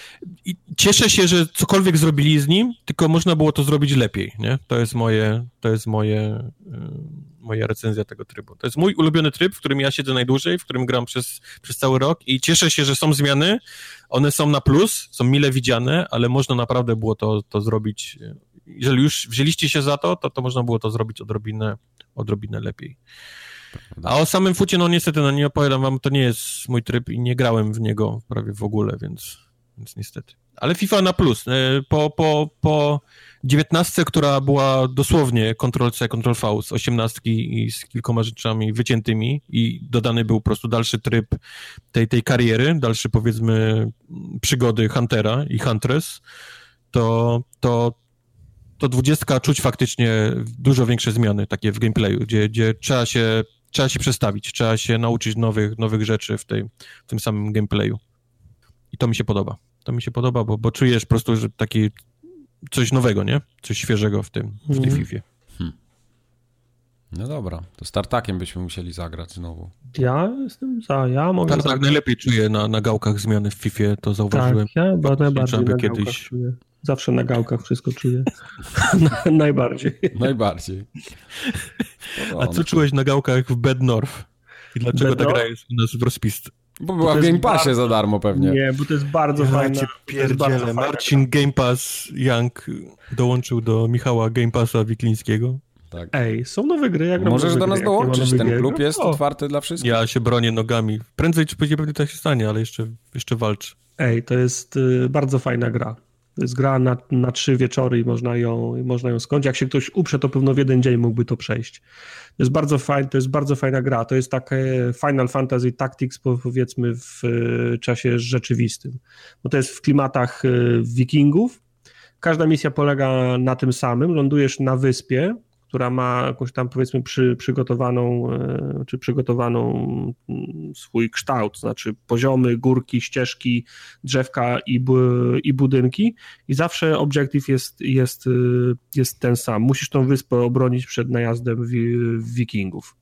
I cieszę się, że cokolwiek zrobili z nim, tylko można było to zrobić lepiej, nie? To jest moje, to jest moje, y, moja recenzja tego trybu. To jest mój ulubiony tryb, w którym ja siedzę najdłużej, w którym gram przez, przez cały rok i cieszę się, że są zmiany, one są na plus, są mile widziane, ale można naprawdę było to, to zrobić, jeżeli już wzięliście się za to, to, to można było to zrobić odrobinę, odrobinę lepiej. A o samym fucie, no niestety, no nie opowiadam wam, to nie jest mój tryb i nie grałem w niego prawie w ogóle, więc, więc niestety. Ale FIFA na plus. E, po, po, po 19, która była dosłownie Ctrl-C, Ctrl-V z 18 i z kilkoma rzeczami wyciętymi i dodany był po prostu dalszy tryb tej, tej kariery, dalszy powiedzmy przygody Huntera i Huntress, to, to, to 20 czuć faktycznie dużo większe zmiany takie w gameplayu, gdzie, gdzie trzeba się trzeba się przestawić, trzeba się nauczyć nowych, nowych rzeczy w, tej, w tym samym gameplayu. I to mi się podoba. To mi się podoba, bo, bo czujesz po prostu, że taki coś nowego, nie? Coś świeżego w tym, w tej mm. FIFA. Hmm. No dobra, to startakiem byśmy musieli zagrać znowu. Ja jestem za, ja mogę Tartak zagrać. najlepiej czuję na, na gałkach zmiany w FIFA, to zauważyłem. Tak, ja chyba najbardziej na kiedyś... czuję. Zawsze na gałkach wszystko czuję. Najbardziej. Najbardziej. A co czułeś na gałkach w Bed North? I dlaczego ta gra jest u nas w rozpisce? Bo była w Game Passie bardzo... za darmo pewnie. Nie, bo to jest bardzo ja fajne. Pierdziele. Marcin Game Pass Young dołączył do Michała Game Passa Wiklińskiego. Tak. Ej, są nowe gry. Jak Możesz do nas dołączyć, ten klub jest o. otwarty dla wszystkich. Ja się bronię nogami. Prędzej czy później pewnie tak się stanie, ale jeszcze, jeszcze walcz. Ej, to jest y, bardzo fajna gra. To jest gra na, na trzy wieczory i można ją, można ją skończyć. Jak się ktoś uprze, to pewno w jeden dzień mógłby to przejść. To jest bardzo, fajn, to jest bardzo fajna gra. To jest takie Final Fantasy Tactics powiedzmy w e, czasie rzeczywistym. Bo to jest w klimatach e, wikingów. Każda misja polega na tym samym. Lądujesz na wyspie, która ma jakąś tam powiedzmy przy, przygotowaną, e, czy przygotowaną mm, swój kształt, znaczy poziomy, górki, ścieżki, drzewka i, i budynki i zawsze obiektyw jest, jest, jest ten sam. Musisz tą wyspę obronić przed najazdem wikingów.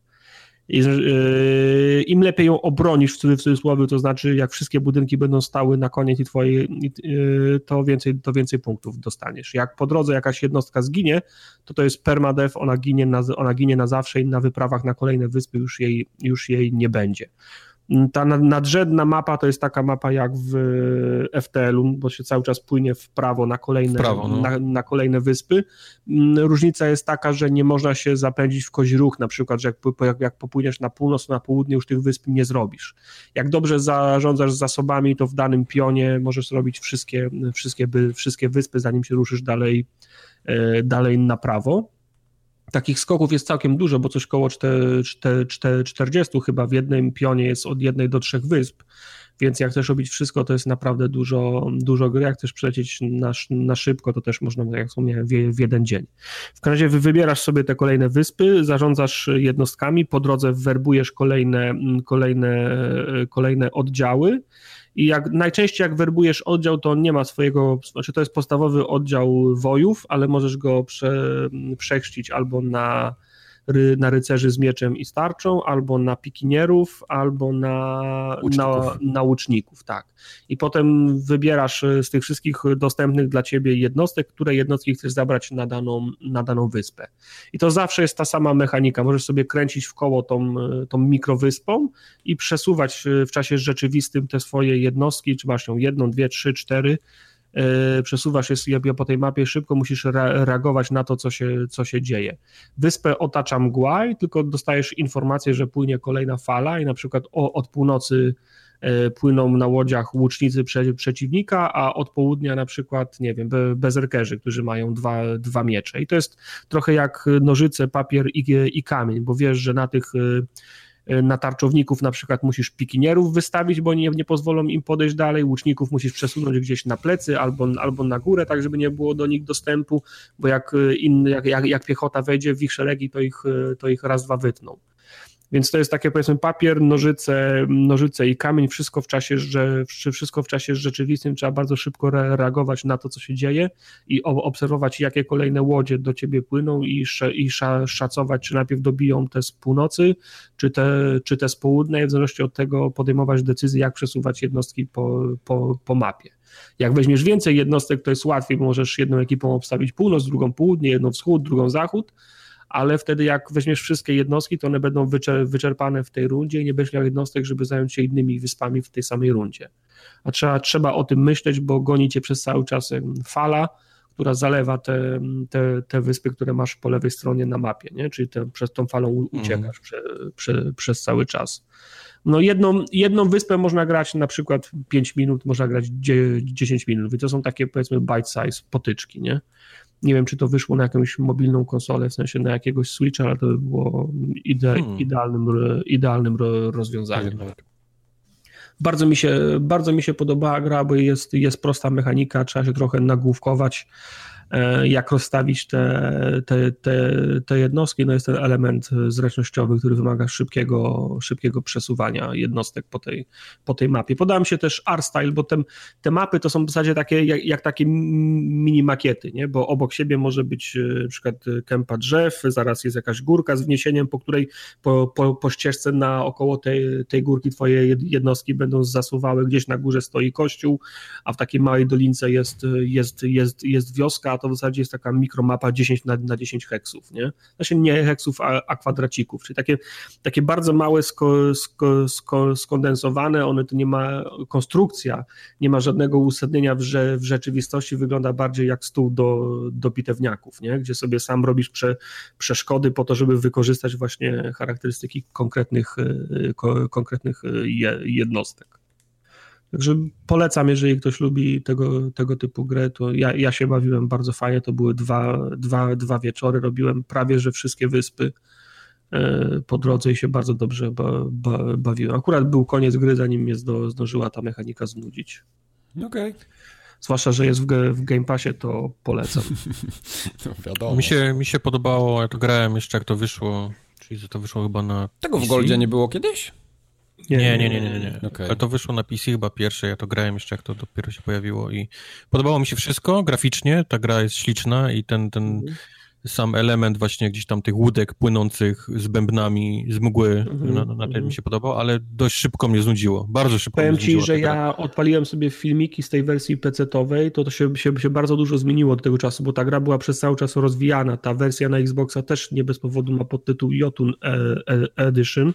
Yy, Im lepiej ją obronisz, w cudzysłowie, to znaczy jak wszystkie budynki będą stały na koniec i twoje, yy, to więcej, to więcej punktów dostaniesz. Jak po drodze jakaś jednostka zginie, to to jest permadeath, ona ginie na, ona ginie na zawsze i na wyprawach na kolejne wyspy już jej, już jej nie będzie. Ta nadrzędna mapa to jest taka mapa jak w FTL-u, bo się cały czas płynie w prawo na kolejne, prawo, no. na, na, kolejne wyspy. Mm, różnica jest taka, że nie można się zapędzić w kozi ruch, na przykład, że jak, jak, jak popłyniesz na północ, na południe już tych wysp nie zrobisz. Jak dobrze zarządzasz zasobami, to w danym pionie możesz zrobić wszystkie, wszystkie, wszystkie wyspy, zanim się ruszysz dalej, e, dalej na prawo. Takich skoków jest całkiem dużo, bo coś koło 40 chyba w jednym pionie jest od jednej do trzech wysp, więc jak chcesz robić wszystko, to jest naprawdę dużo, dużo gry. Jak chcesz przejść na, na szybko, to też można, jak wspomniałem, w, w jeden dzień. W każdym razie wybierasz sobie te kolejne wyspy, zarządzasz jednostkami, po drodze werbujesz kolejne, kolejne, kolejne oddziały i jak najczęściej jak werbujesz oddział, to on nie ma swojego, znaczy to jest podstawowy oddział wojów, ale możesz go prze, przechrzcić albo na, na rycerzy z mieczem i starczą, albo na pikinierów, albo na, na, na łuczników, tak. I potem wybierasz e, z tych wszystkich dostępnych dla ciebie jednostek, które jednostki chcesz zabrać na daną, na daną wyspę. I to zawsze jest ta sama mechanika. Możesz sobie kręcić w koło tą, e, tą mikrowyspą i przesuwać e, w czasie rzeczywistym te swoje jednostki, czy masz ją jedną, dwie, trzy, cztery, przesuwasz się po tej mapie szybko, musisz reagować na to, co się, co się dzieje. Wyspę otacza mgła i tylko dostajesz informację, że płynie kolejna fala i na przykład od północy E, płyną na łodziach łucznicy prze, przeciwnika, a od południa na przykład, nie wiem, bezerkerzy, którzy mają dwa, dwa miecze. I to jest trochę jak nożyce, papier i, i kamień, bo wiesz, że na tych e, e, na tarczowników na przykład musisz pikinierów wystawić, bo nie, nie pozwolą im podejść dalej, łuczników musisz przesunąć gdzieś na plecy albo, albo na górę, tak żeby nie było do nich dostępu, bo jak, inny, jak, jak, jak piechota wejdzie w ich szeregi, to ich, to ich raz, dwa wytną. Więc to jest takie powiedzmy papier, nożyce, nożyce i kamień, wszystko w czasie, że, wszystko w czasie rzeczywistym, trzeba bardzo szybko reagować na to, co się dzieje i obserwować, jakie kolejne łodzie do ciebie płyną i, i szacować, czy najpierw dobiją te z północy, czy te, czy te z południa i w zależności od tego podejmować decyzję, jak przesuwać jednostki po, po, po mapie. Jak weźmiesz więcej jednostek, to jest łatwiej, bo możesz jedną ekipą obstawić północ, drugą południe, jedną wschód, drugą zachód, ale wtedy jak weźmiesz wszystkie jednostki, to one będą wyczerpane w tej rundzie i nie będziesz miał jednostek, żeby zająć się innymi wyspami w tej samej rundzie. A trzeba, trzeba o tym myśleć, bo goni cię przez cały czas fala, która zalewa te, te, te wyspy, które masz po lewej stronie na mapie, nie? czyli te, przez tą falą uciekasz mm. prze, prze, przez cały czas. No jedną, jedną wyspę można grać na przykład 5 minut, można grać 10 minut, więc to są takie powiedzmy bite size potyczki, nie? Nie wiem, czy to wyszło na jakąś mobilną konsolę, w sensie na jakiegoś Switcha, ale to by było ide hmm. idealnym, idealnym rozwiązaniem. Bardzo mi, się, bardzo mi się podobała gra, bo jest, jest prosta mechanika, trzeba się trochę nagłówkować. E, jak rozstawić te, te, te, te jednostki. No jest ten element zręcznościowy, który wymaga szybkiego, szybkiego przesuwania jednostek po tej, po tej mapie. Podałem się też R-Style, bo te, te mapy to są w zasadzie takie jak, jak takie mini makiety, nie? bo obok siebie może być e, na przykład kępa drzew, zaraz jest jakaś górka z wniesieniem, po której po, po, po ścieżce naokoło tej, tej górki twoje jednostki będą zasuwały, gdzieś na górze stoi kościół, a w takiej małej dolince jest, jest, jest, jest wioska, to w zasadzie jest taka mikromapa 10 na, na 10 heksów, nie? Znaczy nie heksów, a, a kwadracików, czyli takie, takie bardzo małe, sko, sko, sko, skondensowane, one to nie ma, konstrukcja nie ma żadnego uzasadnienia w, w rzeczywistości, wygląda bardziej jak stół do, do bitewniaków, nie? Gdzie sobie sam robisz prze, przeszkody po to, żeby wykorzystać właśnie charakterystyki konkretnych, y, konkretnych y, jednostek. Także polecam, jeżeli ktoś lubi tego, tego typu grę, to ja, ja się bawiłem bardzo fajnie, to były dwa, dwa, dwa wieczory, robiłem prawie, że wszystkie wyspy e, po drodze i się bardzo dobrze ba, ba, bawiłem. Akurat był koniec gry, zanim mnie zdo, zdążyła ta mechanika znudzić. Okej. Okay. Zwłaszcza, że jest w, w Game Passie, to polecam. no, wiadomo. Mi się, mi się podobało, ja to grałem jeszcze jak to wyszło, czyli że to wyszło chyba na Tego w Goldzie nie było kiedyś? Nie, nie, nie, nie, nie. nie. Okay. Ale to wyszło na PC chyba pierwsze, ja to grałem jeszcze jak to dopiero się pojawiło i podobało mi się wszystko graficznie, ta gra jest śliczna i ten, ten, mhm. Sam element właśnie gdzieś tam tych łódek płynących z bębnami, z mgły, mm-hmm, na, na ten mi się podobał, ale dość szybko mnie znudziło, bardzo szybko Powiem mnie znudziło. ci, że ja odpaliłem sobie filmiki z tej wersji PC-owej, to, to się, się, się bardzo dużo zmieniło do tego czasu, bo ta gra była przez cały czas rozwijana, ta wersja na Xboxa też nie bez powodu ma podtytuł Jotun e, e, Edition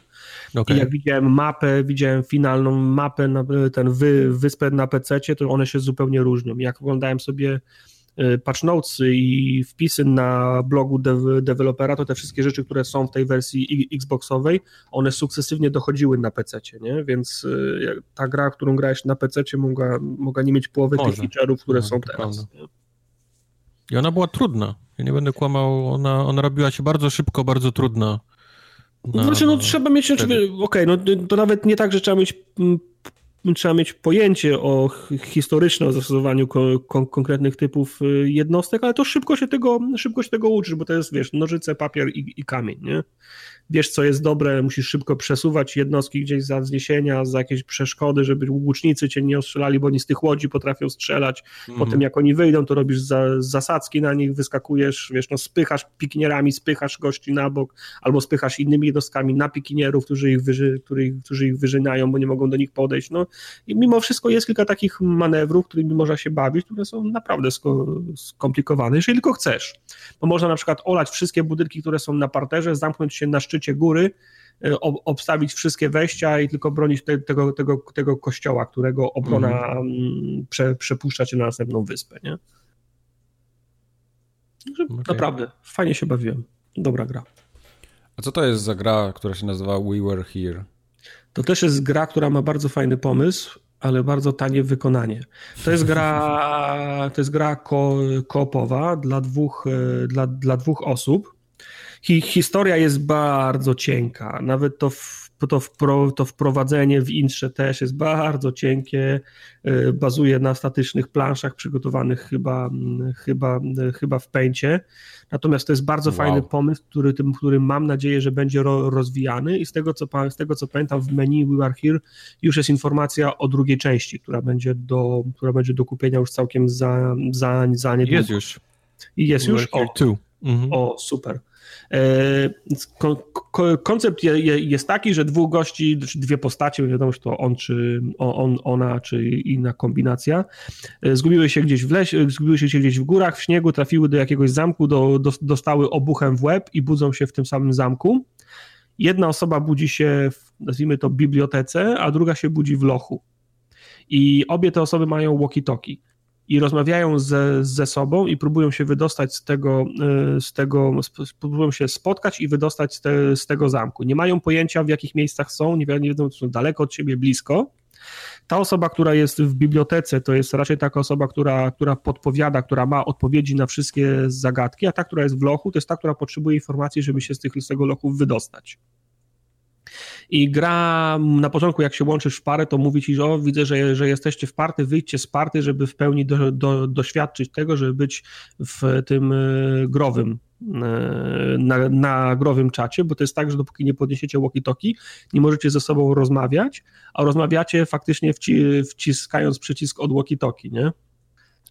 okay. i jak widziałem mapę, widziałem finalną mapę, na, ten wy, wyspę na PC, to one się zupełnie różnią. Jak oglądałem sobie patch notes i wpisy na blogu dev dewelopera, to te wszystkie rzeczy, które są w tej wersji Xboxowej, one sukcesywnie dochodziły na PC, nie? Więc y, ta gra, którą grałeś na PC, mogła, mogła nie mieć połowy Może. tych feature'ów, które no, są teraz. I ona była trudna. Ja nie będę kłamał, ona, ona robiła się bardzo szybko, bardzo trudna. Na, znaczy, no trzeba mieć, okej, okay, no to nawet nie tak, że trzeba mieć mm, trzeba mieć pojęcie o historycznym zastosowaniu ko konkretnych typów y, jednostek, ale to szybko się tego, szybko się tego uczysz, bo to jest, wiesz, nożyce, papier i, i kamień, nie? Wiesz, co jest dobre, musisz szybko przesuwać jednostki gdzieś za wzniesienia, za jakieś przeszkody, żeby łucznicy cię nie ostrzelali, bo oni z tych łodzi potrafią strzelać. Mm. Potem jak oni wyjdą, to robisz za, zasadzki na nich, wyskakujesz, wiesz, no spychasz pikinierami, spychasz gości na bok, albo spychasz innymi jednostkami na pikinierów, którzy ich, wyży, którzy, którzy ich wyżynają, bo nie mogą do nich podejść. No i mimo wszystko jest kilka takich manewrów, którymi można się bawić, które są naprawdę skomplikowane, jeżeli tylko chcesz. Bo można na przykład olać wszystkie budynki, które są na parterze, zamknąć się na szczycie szczycie góry, e, obstawić wszystkie wejścia i tylko bronić te, tego, tego, tego kościoła, którego obrona mm. prze, przepuszcza cię na następną wyspę, nie? Okay. Naprawdę, fajnie się bawiłem. Dobra gra. A co to jest za gra, która się nazywa We Were Here? To też jest gra, która ma bardzo fajny pomysł, ale bardzo tanie wykonanie. To jest gra, to jest gra ko, koopowa dla dwóch, e, dla, dla dwóch osób hi, historia jest bardzo cienka. Nawet to, w, to, wpro, to wprowadzenie w intrze też jest bardzo cienkie. Y, bazuje na statycznych planszach przygotowanych chyba, chyba, chyba w pęcie. Natomiast to jest bardzo wow. fajny pomysł, który, tym, który mam nadzieję, że będzie ro, rozwijany i z tego, co, z tego co pamiętam w menu We Are Here już jest informacja o drugiej części, która będzie do, która będzie do kupienia już całkiem za, za, za niedługo. Jest już. I jest już? O, mhm. o, super. E, koncept jest taki, że dwóch gości, czy dwie postacie, wiadomo, czy to on, czy on, ona, czy inna kombinacja, e, zgubiły się gdzieś w lesie, zgubiły się gdzieś w górach, w śniegu, trafiły do jakiegoś zamku, do, do, dostały obuchem w łeb i budzą się w tym samym zamku. Jedna osoba budzi się, w, nazwijmy to, bibliotece, a druga się budzi w lochu. I obie te osoby mają walkie-talkie i rozmawiają ze, ze sobą i próbują się wydostać z tego, e, z tego, próbują się spotkać i wydostać z, te, z tego zamku. Nie mają pojęcia, w jakich miejscach są, nie, wiedzą, czy są daleko od siebie, blisko. Ta osoba, która jest w bibliotece, to jest raczej taka osoba, która, która podpowiada, która ma odpowiedzi na wszystkie zagadki, a ta, która jest w lochu, to jest ta, która potrzebuje informacji, żeby się z, tych, z tego lochu wydostać. I gra na początku, jak się łączysz w parę, to mówi ci, że o, widzę, że, że jesteście w party, wyjdźcie z party, żeby w pełni do, do, doświadczyć tego, żeby być w tym e, growym e, na, na growym czacie, bo to jest tak, że dopóki nie podniesiecie walkie-talkie, nie możecie ze sobą rozmawiać, a rozmawiacie faktycznie wci, wciskając przycisk od walkie-talkie, nie?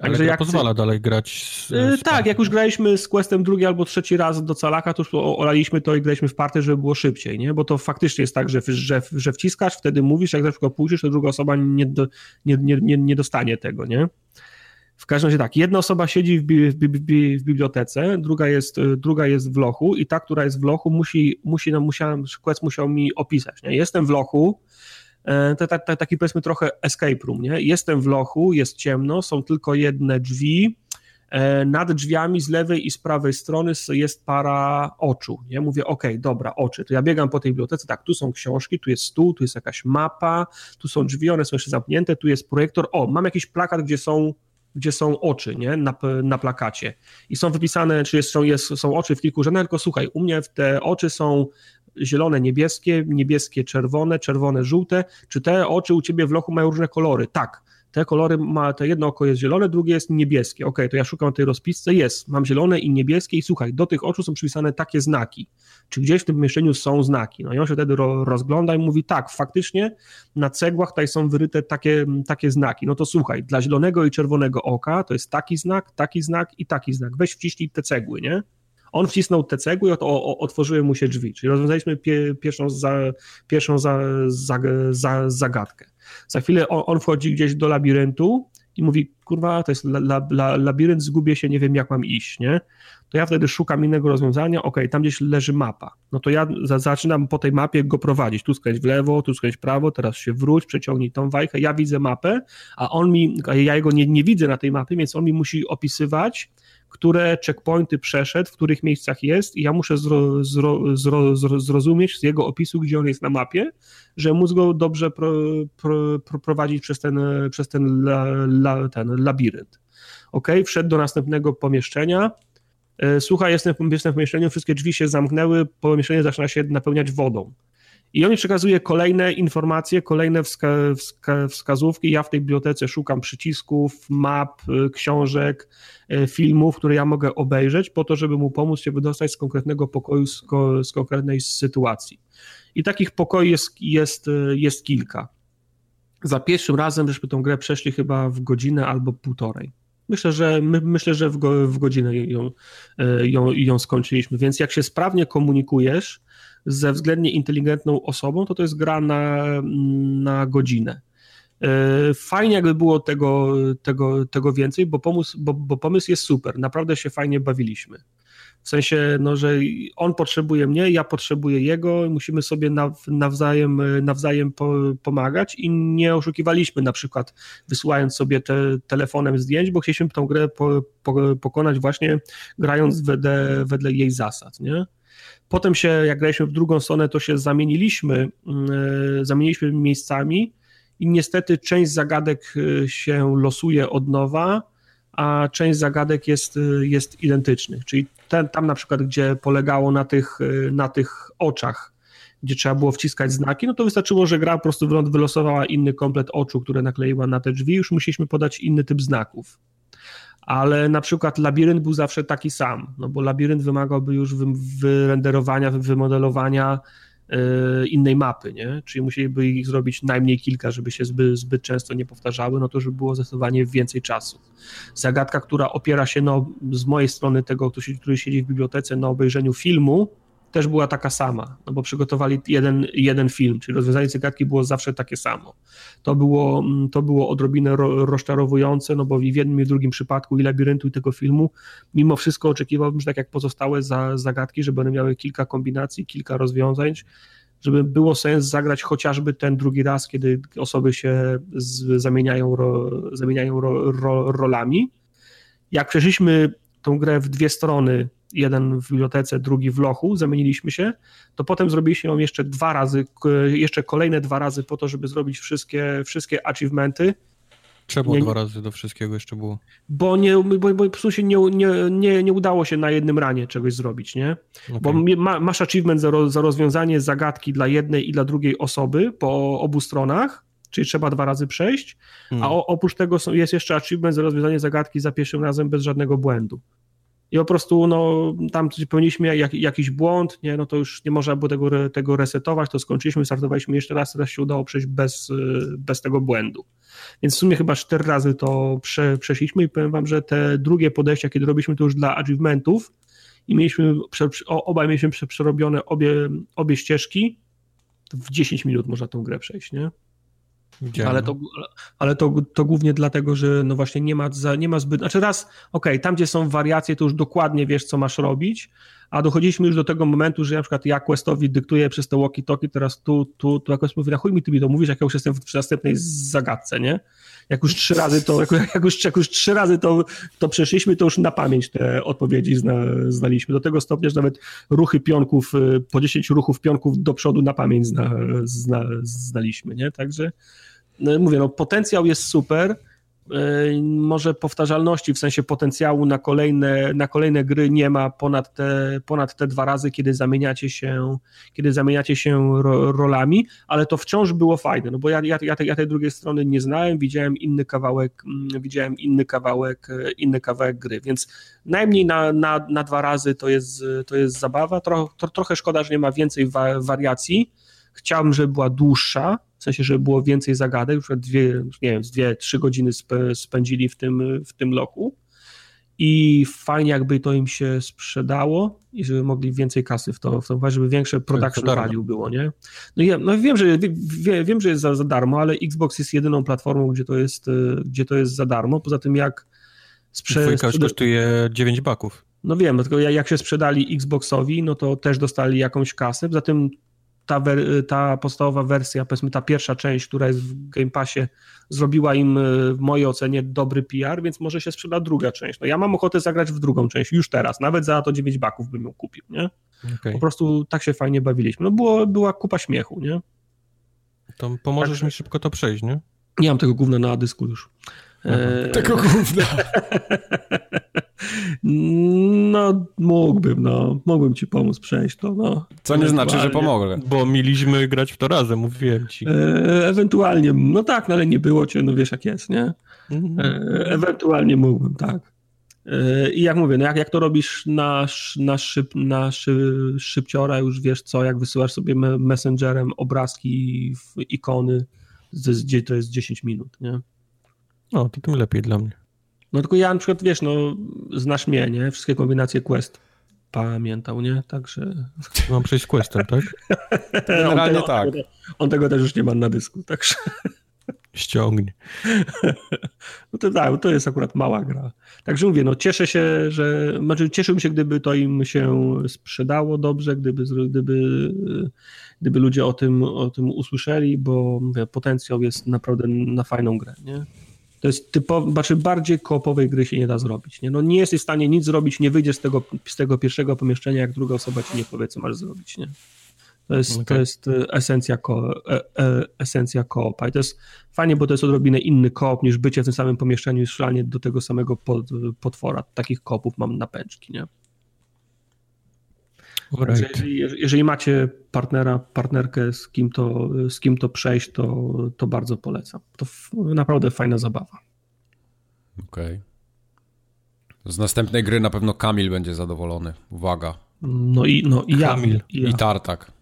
Ale Także jak pozwala dalej grać. Z, z tak, jak już graliśmy z Questem drugi albo trzeci raz do calaka, to już olaliśmy to i graliśmy w party, żeby było szybciej, nie? Bo to faktycznie jest tak, że, że, że wciskasz, wtedy mówisz, jak na przykład pójdziesz, to druga osoba nie, do, nie, nie, nie, nie dostanie tego, nie? W każdym razie tak, jedna osoba siedzi w, bi, w, bi, w, bibliotece, druga jest, druga jest w lochu i ta, która jest w lochu, musi, musi, no, musiałem, Quest musiał mi opisać, nie? Jestem w lochu, to, to, to, taki powiedzmy trochę escape room, nie? Jestem w lochu, jest ciemno, są tylko jedne drzwi, e, nad drzwiami z lewej i z prawej strony jest para oczu, nie? Mówię, ok, dobra, oczy, to ja biegam po tej bibliotece, tak, tu są książki, tu jest stół, tu jest jakaś mapa, tu są drzwi, one są jeszcze zamknięte, tu jest projektor, o, mam jakiś plakat, gdzie są gdzie są oczy nie? Na, na plakacie. I są wypisane, czy jest, są, jest, są oczy w kilku rzędach, tylko słuchaj, u mnie te oczy są zielone, niebieskie, niebieskie, czerwone, czerwone, żółte. Czy te oczy u ciebie w lochu mają różne kolory? Tak. Te kolory ma, to jedno oko jest zielone, drugie jest niebieskie. Ok, to ja szukam tej rozpisce, jest, mam zielone i niebieskie i słuchaj, do tych oczu są przypisane takie znaki. Czy gdzieś w tym pomieszczeniu są znaki? No i on się wtedy ro, rozgląda i mówi, tak, faktycznie na cegłach tutaj są wyryte takie, takie znaki. No to słuchaj, dla zielonego i czerwonego oka to jest taki znak, taki znak i taki znak. Weź wciśnij te cegły, nie? On wcisnął te cegły i otworzyły mu się drzwi, czyli rozwiązaliśmy pie, pierwszą, za, pierwszą za, za, za, zagadkę. Za chwilę on, on wchodzi gdzieś do labiryntu i mówi, kurwa, to jest la, la, la, labirynt, zgubię się, nie wiem jak mam iść, nie? To ja wtedy szukam innego rozwiązania, ok, tam gdzieś leży mapa, no to ja za, zaczynam po tej mapie go prowadzić, tu skręć w lewo, tu skręć w prawo, teraz się wróć, przeciągnij tą wajchę, ja widzę mapę, a on mi, a ja jego nie, nie widzę na tej mapie, więc on mi musi opisywać, które checkpointy przeszedł, w których miejscach jest i ja muszę zro, zro, zro, zrozumieć z jego opisu, gdzie on jest na mapie, że móc go dobrze pro, pro, pro, prowadzić przez ten, przez ten, la, la, ten labirynt. Ok, wszedł do następnego pomieszczenia, e, słuchaj, jestem, jestem w pomieszczeniu, wszystkie drzwi się zamknęły, pomieszczenie zaczyna się napełniać wodą. I on mi przekazuje kolejne informacje, kolejne wska wska wskazówki. Ja w tej bibliotece szukam przycisków, map, y, książek, y, filmów, które ja mogę obejrzeć, po to, żeby mu pomóc się wydostać z konkretnego pokoju, z, ko z konkretnej sytuacji. I takich pokoi jest, jest, y, jest kilka. Za pierwszym razem żeśmy tą grę przeszli chyba w godzinę albo półtorej. Myślę, że my, myślę, że w, go, w godzinę ją, ją, ją skończyliśmy. Więc jak się sprawnie komunikujesz, ze względnie inteligentną osobą, to to jest gra na, na godzinę. E, fajnie jakby było tego, tego, tego więcej, bo pomysł, bo, bo pomysł jest super, naprawdę się fajnie bawiliśmy. W sensie, no, że on potrzebuje mnie, ja potrzebuję jego, musimy sobie nawzajem, nawzajem pomagać i nie oszukiwaliśmy na przykład wysyłając sobie te, telefonem zdjęć, bo chcieliśmy tę grę po, po, pokonać właśnie grając wedle, wedle jej zasad, nie? Potem się, jak graliśmy w drugą stronę, to się zamieniliśmy, mm, e, zamieniliśmy miejscami i niestety część zagadek e, się losuje od nowa, a część zagadek jest, e, jest identycznych. Czyli ten, tam na przykład, gdzie polegało na tych, na tych oczach, gdzie trzeba było wciskać znaki, no to wystarczyło, że gra po prostu wylosowała inny komplet oczu, które nakleiła na te drzwi, już musieliśmy podać inny typ znaków ale na przykład labirynt był zawsze taki sam, no bo labirynt wymagałby już wyrenderowania, wymodelowania yy, innej mapy, nie? Czyli musieliby ich zrobić najmniej kilka, żeby się zbyt, zbyt często nie powtarzały, no to żeby było zdecydowanie więcej czasu. Zagadka, która opiera się no, z mojej strony tego, który siedzi w bibliotece na obejrzeniu filmu, też była taka sama, no bo przygotowali jeden, jeden film, czyli rozwiązanie zagadki było zawsze takie samo. To było, mm, to było odrobinę ro, rozczarowujące, no bo w jednym i w drugim przypadku i labiryntu i tego filmu, mimo wszystko oczekiwałbym, że tak jak pozostałe za, zagadki, żeby one miały kilka kombinacji, kilka rozwiązań, żeby było sens zagrać chociażby ten drugi raz, kiedy osoby się z, zamieniają, ro, zamieniają ro, ro, rolami. Jak przeszliśmy tą grę w dwie strony, jeden w bibliotece, drugi w lochu, zamieniliśmy się, to potem zrobiliśmy ją jeszcze dwa razy, jeszcze kolejne dwa razy po to, żeby zrobić wszystkie, wszystkie achievementy. Czemu nie, dwa razy do wszystkiego jeszcze było? Bo, nie, bo, bo po prostu się nie, nie, nie, nie udało się na jednym ranie czegoś zrobić, nie? Okay. Bo ma, masz achievement za, za rozwiązanie zagadki dla jednej i dla drugiej osoby po obu stronach, czyli trzeba dwa razy przejść, hmm. a o, oprócz tego jest jeszcze achievement za rozwiązanie zagadki za pierwszym razem bez żadnego błędu i po prostu no, tam popełniliśmy jak, jakiś błąd, nie, no to już nie można było tego, tego resetować, to skończyliśmy, startowaliśmy jeszcze raz, teraz się udało przejść bez, bez tego błędu. Więc w sumie chyba cztery razy to prze, przeszliśmy i powiem wam, że te drugie podejścia, kiedy robiliśmy to już dla achievementów i mieliśmy, obaj mieliśmy przerobione obie, obie ścieżki, w 10 minut można tą grę przejść, nie? Ale, to, ale to, to głównie dlatego, że no właśnie nie ma, za, nie ma zbyt. Znaczy raz, okej, okay, tam gdzie są wariacje, to już dokładnie wiesz, co masz robić, a dochodziliśmy już do tego momentu, że na przykład ja Questowi dyktuję przez te walkie-talkie, teraz tu, tu, tu jakoś mówi, na chuj mi ty mi to mówisz, jak ja już jestem w następnej zagadce, nie? Jak już trzy razy to, jak, jak, już, jak już trzy razy to, to przeszliśmy, to już na pamięć te odpowiedzi zna, znaliśmy. Do tego stopnia, że nawet ruchy pionków, y, po 10 ruchów pionków do przodu na pamięć zna, zna, znaliśmy, nie? Także no, mówię, no potencjał jest super, może powtarzalności w sensie potencjału na kolejne, na kolejne gry nie ma ponad te, ponad te dwa razy, kiedy zamieniacie się, kiedy zamieniacie się ro, rolami, ale to wciąż było fajne, no bo ja, ja, ja, ja tej drugiej strony nie znałem, widziałem inny kawałek, mm, widziałem inny kawałek, e, inny kawałek gry, więc najmniej na, na, na dwa razy to jest, to jest zabawa, Tro, to, trochę szkoda, że nie ma więcej wa, wariacji, chciałbym, żeby była dłuższa, w sensie, żeby było więcej zagadek, już dwie, nie wiem, dwie, trzy godziny spędzili w tym, w tym loku. i fajnie jakby to im się sprzedało i żeby mogli więcej kasy w to, w to żeby większe production value było, nie? No, ja, no wiem, że wie, wiem, że jest za, za darmo, ale Xbox jest jedyną platformą, gdzie to jest, y, gdzie to jest za darmo, poza tym jak sprze- sprze- kosztuje 9 baków. No wiem, tylko jak się sprzedali Xboxowi, no to też dostali jakąś kasę, poza tym ta, ta podstawowa wersja, powiedzmy ta pierwsza część, która jest w Game Passie, zrobiła im e, w mojej ocenie dobry PR, więc może się sprzeda druga część. No ja mam ochotę zagrać w drugą część już teraz, nawet za to 9 baków bym ją kupił, nie? Okay. Po prostu tak się fajnie bawiliśmy. No było, była kupa śmiechu, nie? To pomożesz tak. mi szybko to przejść, nie? Nie mam tego gówna na dysku już. E... Tego gówna. No, mógłbym, no. Mógłbym ci pomóc przejść to, no. Co nie znaczy, że pomogę. Bo mieliśmy grać w to razem, mówiłem ci. E, ewentualnie, no tak, no ale nie było cię, no wiesz jak jest, nie? Mhm. E, ewentualnie mógłbym, tak. E, I jak mówię, no jak, jak to robisz na, na, szyb, na szyb, szybciora, już wiesz co, jak wysyłasz sobie messengerem obrazki, ikony, gdzie to jest 10 minut, nie? No, to tym lepiej dla mnie. No tylko ja na przykład, wiesz, no znasz mnie, nie? Wszystkie kombinacje Quest pamiętał, nie? Także... Mam przejść Questem, tak? Generalnie on tego, tak. On tego, on tego też już nie ma na dysku, także... Ściągnie. No to tak, to jest akurat mała gra. Także mówię, no cieszę się, że... Znaczy cieszyłbym się, gdyby to im się sprzedało dobrze, gdyby, gdyby, gdyby ludzie o tym, o tym usłyszeli, bo mówię, potencjał jest naprawdę na fajną grę, nie? To jest typowo, znaczy bardziej koopowej gry się nie da zrobić. Nie? No nie jesteś w stanie nic zrobić, nie wyjdziesz z tego, z tego pierwszego pomieszczenia, jak druga osoba ci nie powie, co masz zrobić. Nie? To jest, okay. to jest e, esencja, ko, e, e, esencja koopa. I to jest fajnie, bo to jest odrobinę inny koop niż bycie w tym samym pomieszczeniu i strzelanie do tego samego pod, potwora. Takich koopów mam na pęczki, nie? Right. Jeżeli, jeżeli, macie partnera, partnerkę, z kim to, z kim to przejść, to, to bardzo polecam. To naprawdę fajna zabawa. Okej. Okay. Z następnej gry na pewno Kamil będzie zadowolony. Uwaga. No i, no, i Kamil. Ja, I, ja. I Tartak.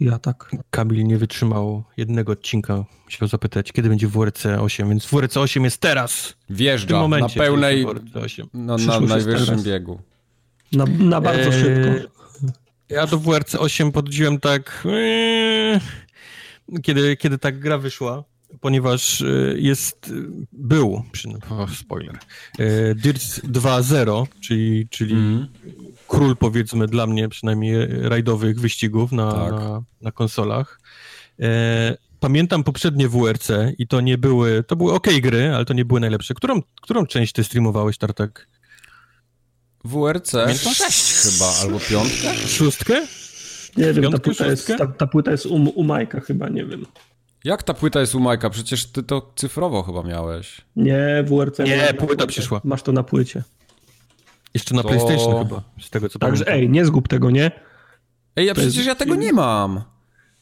Ja tak. Kamil nie wytrzymał jednego odcinka. Musiał zapytać, kiedy będzie WRC 8, więc WRC 8 jest teraz. Wjeżdża momencie, na pełnej, na, na najwyższym biegu. Na, na bardzo eee, szybko. Ja do WRC 8 podchodziłem tak, eee, kiedy, kiedy ta gra wyszła, ponieważ e, jest, był, oh, spoiler, e, Dirt 2.0, czyli, czyli mm. król powiedzmy dla mnie przynajmniej rajdowych wyścigów na, tak. na, na, konsolach. E, pamiętam poprzednie WRC i to nie były, to były ok gry, ale to nie były najlepsze. Którą, którą część ty streamowałeś, Tartak? WRC 6 chyba, albo piątkę? Szóstkę? Nie wiem, ta płyta, jest, ta, ta płyta jest u, u Majka chyba, nie wiem. Jak ta płyta jest u Majka? Przecież ty to cyfrowo chyba miałeś. Nie, WRC. Nie, płyta przyszła. Masz to na płycie. Jeszcze na to... PlayStation chyba, z tego co Także ej, nie zgub tego, nie? Ej, ja to przecież jest... ja tego nie mam.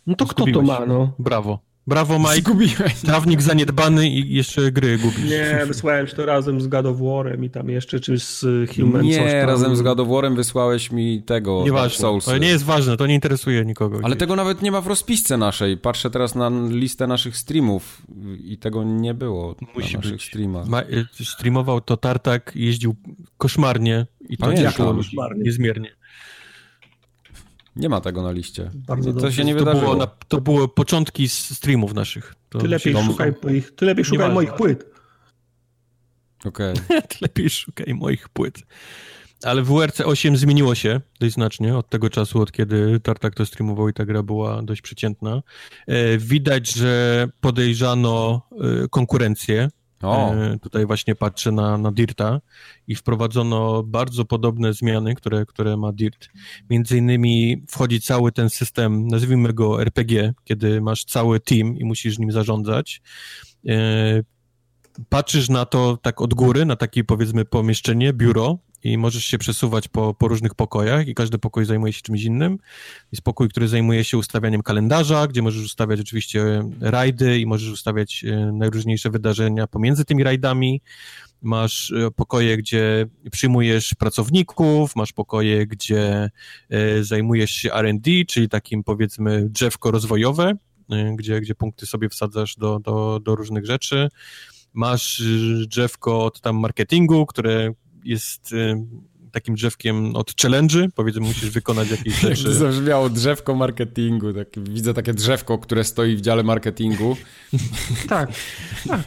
No to kto to ma, no? Brawo. Brawo, Mike. Zgubiłem. Trawnik zaniedbany i jeszcze gry gubisz. Nie, wysłałem ci to razem z God of War'em i tam jeszcze, czy z Human Nie, razem z God of War'em wysłałeś mi tego Nieważne, Soulsy. Ale nie jest ważne, to nie interesuje nikogo. Ale tego nawet nie ma w rozpisce naszej. Patrzę teraz na listę naszych streamów i tego nie było Musi na naszych być. streamach. Ma, y, streamował to Tartak, jeździł koszmarnie i to działo niezmiernie. Nie ma tego na liście. Bardzo to się nie to wydarzyło. Było na, to były początki streamów naszych. To ty lepiej szukaj, moich, ty lepiej szukaj moich płyt. Okej. Okay. ty lepiej szukaj moich płyt. Ale WRC 8 zmieniło się dość znacznie od tego czasu, od kiedy Tartak to streamował i ta gra była dość przeciętna. E, widać, że podejrzano e, konkurencję o. E, tutaj właśnie patrzę na, na Dirta i wprowadzono bardzo podobne zmiany, które, które ma Dirt. Między innymi wchodzi cały ten system, nazwijmy go RPG, kiedy masz cały team i musisz nim zarządzać. E, patrzysz na to tak od góry, na takie powiedzmy pomieszczenie, biuro i możesz się przesuwać po, po różnych pokojach i każdy pokój zajmuje się czymś innym. Jest pokój, który zajmuje się ustawianiem kalendarza, gdzie możesz ustawiać oczywiście rajdy i możesz ustawiać e, najróżniejsze wydarzenia pomiędzy tymi rajdami. Masz e, pokoje, gdzie przyjmujesz pracowników, masz pokoje, gdzie e, zajmujesz się R&D, czyli takim powiedzmy drzewko rozwojowe, gdzie, gdzie punkty sobie wsadzasz do, do, do różnych rzeczy. Masz drzewko od tam marketingu, które jest y, takim drzewkiem od challenge'y, powiedzmy musisz wykonać jakieś rzeczy. Zabrzmiało drzewko marketingu, tak, widzę takie drzewko, które stoi w dziale marketingu. tak, tak.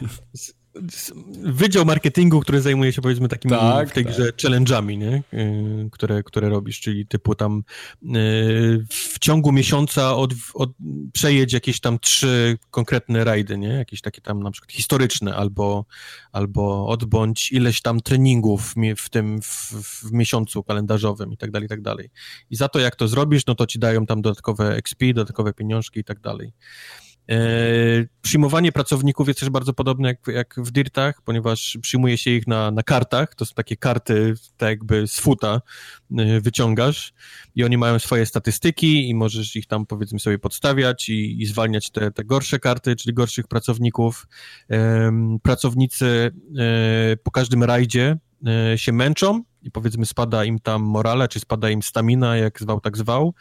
Wydział marketingu, który zajmuje się powiedzmy takimi tak, w tej tak. grze challenge'ami, nie? Y, które, które robisz, czyli typu tam y, w ciągu miesiąca od, od, przejedź jakieś tam trzy konkretne rajdy, nie? Jakieś takie tam na przykład historyczne albo, albo odbądź ileś tam treningów w tym w, w miesiącu kalendarzowym i tak dalej, i tak dalej. I za to jak to zrobisz, no to ci dają tam dodatkowe XP, dodatkowe pieniążki i tak dalej. E, przyjmowanie pracowników jest też bardzo podobne jak, jak w Dirtach, ponieważ przyjmuje się ich na, na kartach. To są takie karty, tak jakby z futa e, wyciągasz i oni mają swoje statystyki i możesz ich tam powiedzmy sobie podstawiać i, i zwalniać te, te gorsze karty, czyli gorszych pracowników. Pracownicy e, po każdym rajdzie się męczą i powiedzmy spada im tam morale, czy spada im stamina, jak zwał, tak zwał,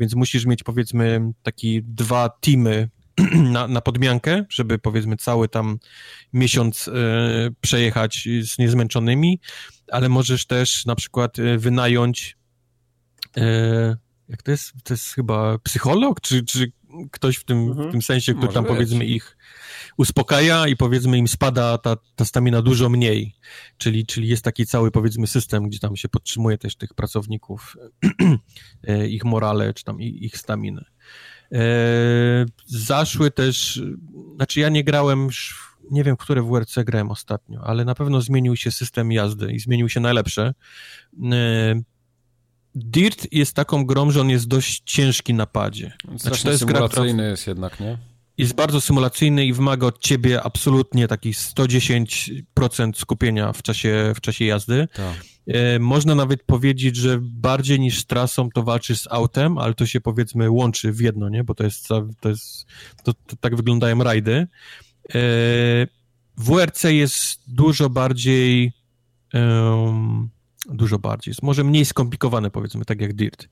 więc musisz mieć powiedzmy taki dwa teamy na, na podmiankę, żeby powiedzmy cały tam miesiąc e, przejechać z niezmęczonymi, ale możesz też na przykład e, wynająć e, jak to jest? To jest chyba psycholog, czy, czy ktoś w tym, mhm. w tym sensie, który Może tam być. powiedzmy ich uspokaja i powiedzmy im spada ta, ta stamina dużo mniej. Czyli, czyli jest taki cały powiedzmy system, gdzie tam się podtrzymuje też tych pracowników, ich morale, czy tam ich staminę. E, zaszły też, znaczy ja nie grałem, nie wiem, które WRC grałem ostatnio, ale na pewno zmienił się system jazdy i zmienił się na lepsze. E, Dirt jest taką grą, że on jest dość ciężki na padzie. Znaczy, to jest gra, jest jednak, nie? Jest bardzo symulacyjny i wymaga od ciebie absolutnie takich 110% skupienia w czasie, w czasie jazdy. Tak. E, można nawet powiedzieć, że bardziej niż z trasą to walczysz z autem, ale to się powiedzmy łączy w jedno, nie? Bo to jest, to jest, to, to tak wyglądają rajdy. E, WRC jest dużo bardziej um, dużo bardziej. Jest może mniej skomplikowane, powiedzmy, tak jak Dirt.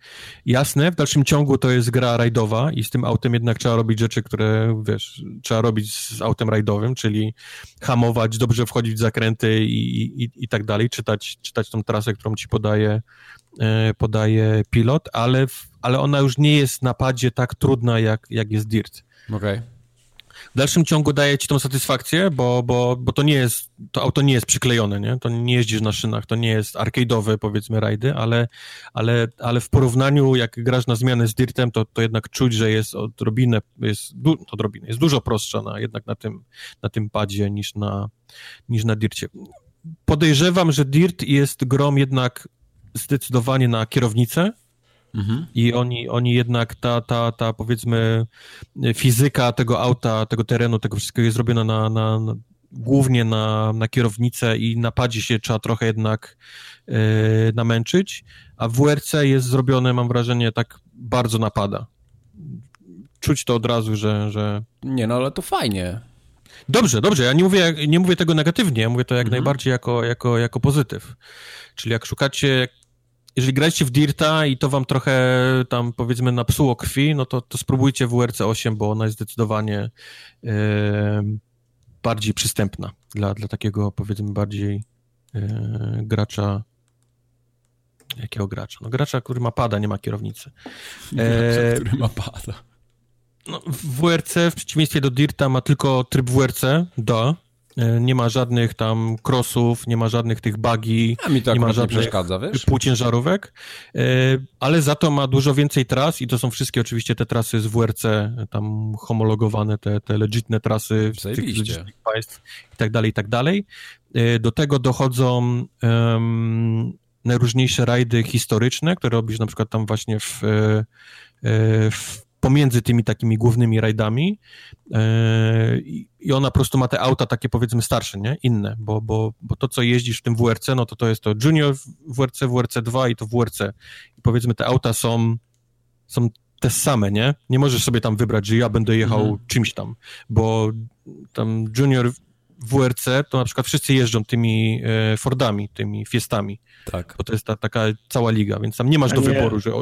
Jasne, w dalszym ciągu to jest gra rajdowa i z tym autem jednak trzeba robić rzeczy, które, wiesz, trzeba robić z autem rajdowym, czyli hamować, dobrze wchodzić w zakręty i, i, i tak dalej, czytać, czytać tą trasę, którą ci podaje, e, podaje pilot, ale, ale ona już nie jest na padzie tak trudna, jak, jak jest Dirt. Okej. Okay dalszym ciągu daje ci tą satysfakcję, bo, bo, bo to nie jest, to auto nie jest przyklejone, nie? To nie jeździsz na szynach, to nie jest arcade'owe, powiedzmy, rajdy, ale, ale, ale w porównaniu, jak grasz na zmianę z Dirtem, to, to jednak czuć, że jest odrobinę, jest, du, odrobinę, jest dużo prostsza na, jednak na tym, na tym padzie niż na, niż na Dircie. Podejrzewam, że Dirt jest grom jednak zdecydowanie na kierownicę, Mhm. I oni, oni jednak, ta, ta, ta powiedzmy fizyka tego auta, tego terenu, tego wszystkiego jest zrobiona na, na, na głównie na, na kierownicę i na padzie się trzeba trochę jednak yy, namęczyć, a w WRC jest zrobione, mam wrażenie, tak bardzo napada. Czuć to od razu, że... że... Nie, no ale to fajnie. Dobrze, dobrze, ja nie mówię, nie mówię tego negatywnie, ja mówię to jak mhm. najbardziej jako, jako, jako pozytyw. Czyli jak szukacie jeżeli graliście w Dirta i to wam trochę tam powiedzmy napsuło krwi, no to, to spróbujcie WRC 8, bo ona jest zdecydowanie bardziej przystępna dla, dla takiego powiedzmy bardziej e, gracza jakiego gracza? No gracza, który ma pada, nie ma kierownicy. E, który ma pada. No, WRC w przeciwieństwie do Dirta ma tylko tryb WRC, do, E, nie ma żadnych tam crossów, nie ma żadnych tych mi to nie ma żadnych nie przeszkadza, wiesz? półciężarówek, e, ale za to ma dużo więcej tras i to są wszystkie oczywiście te trasy z WRC, tam homologowane, te, te legitne trasy z tych państw i tak dalej, i tak dalej. E, do tego dochodzą um, najróżniejsze rajdy historyczne, które robisz na przykład tam właśnie w, w pomiędzy tymi takimi głównymi rajdami yy, i ona po prostu ma te auta takie powiedzmy starsze, nie? Inne, bo, bo, bo to, co jeździsz w tym WRC, no to to jest to Junior WRC, WRC 2 i to WRC. I powiedzmy te auta są, są te same, nie? Nie możesz sobie tam wybrać, że ja będę jechał mhm. czymś tam, bo tam Junior WRC to na przykład wszyscy jeżdżą tymi e, Fordami, tymi Fiestami. Tak. Bo to jest ta taka cała liga, więc tam nie masz A do nie, wyboru, że...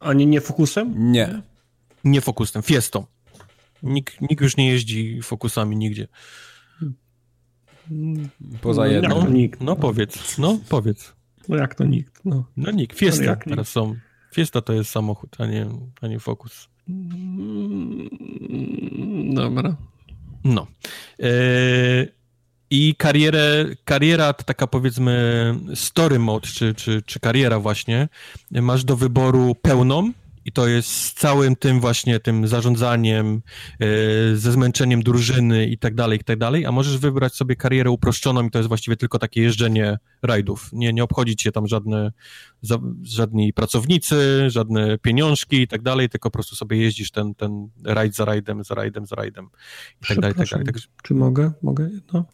A nie, nie Focusem? Nie nie Focusem, Fiestą. Nikt, nikt już nie jeździ Focusami nigdzie. Poza jednym. No, no powiedz, no powiedz. No jak to nikt? No, no nikt. Fiesta no teraz nikt. są. Fiesta to jest samochód, a nie, a nie Focus. Mm, dobra. No. E, I karierę, kariera, taka powiedzmy story mode, czy, czy, czy kariera właśnie, masz do wyboru pełną, i to jest z całym tym właśnie, tym zarządzaniem, yy, ze zmęczeniem drużyny i tak dalej, i tak dalej, a możesz wybrać sobie karierę uproszczoną i to jest właściwie tylko takie jeżdżenie rajdów. Nie, nie obchodzi cię tam żadne, żadni pracownicy, żadne pieniążki i tak dalej, tylko po prostu sobie jeździsz ten, ten rajd za rajdem, za rajdem, za rajdem i tak dalej, i tak dalej. Tak, czy mogę? Mogę jedno?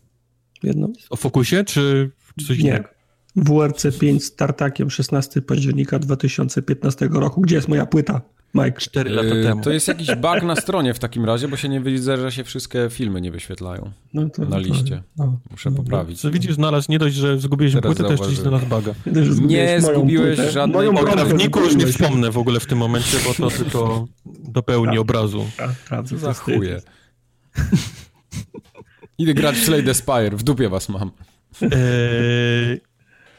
Jedno? O fokusie, czy, czy coś Nie. innego? WRC 5 z tartakiem 16 października 2015 roku. Gdzie jest moja płyta? Mike. 4 lata yy, temu. To jest jakiś bug na stronie w takim razie, bo się nie widzę, że się wszystkie filmy nie wyświetlają no to, na liście. No, Muszę no, poprawić. Co widzisz, znalazł nie dość, że zgubiłeś Teraz płytę, to jeszcze znalazł buga. Nie zgubiłeś żadnej... O prawniku już nie wspomnę w ogóle w tym momencie, bo to tylko dopełni obrazu. Co za chuje. Idę grać w Slade Spire, w dupie was mam. Eee,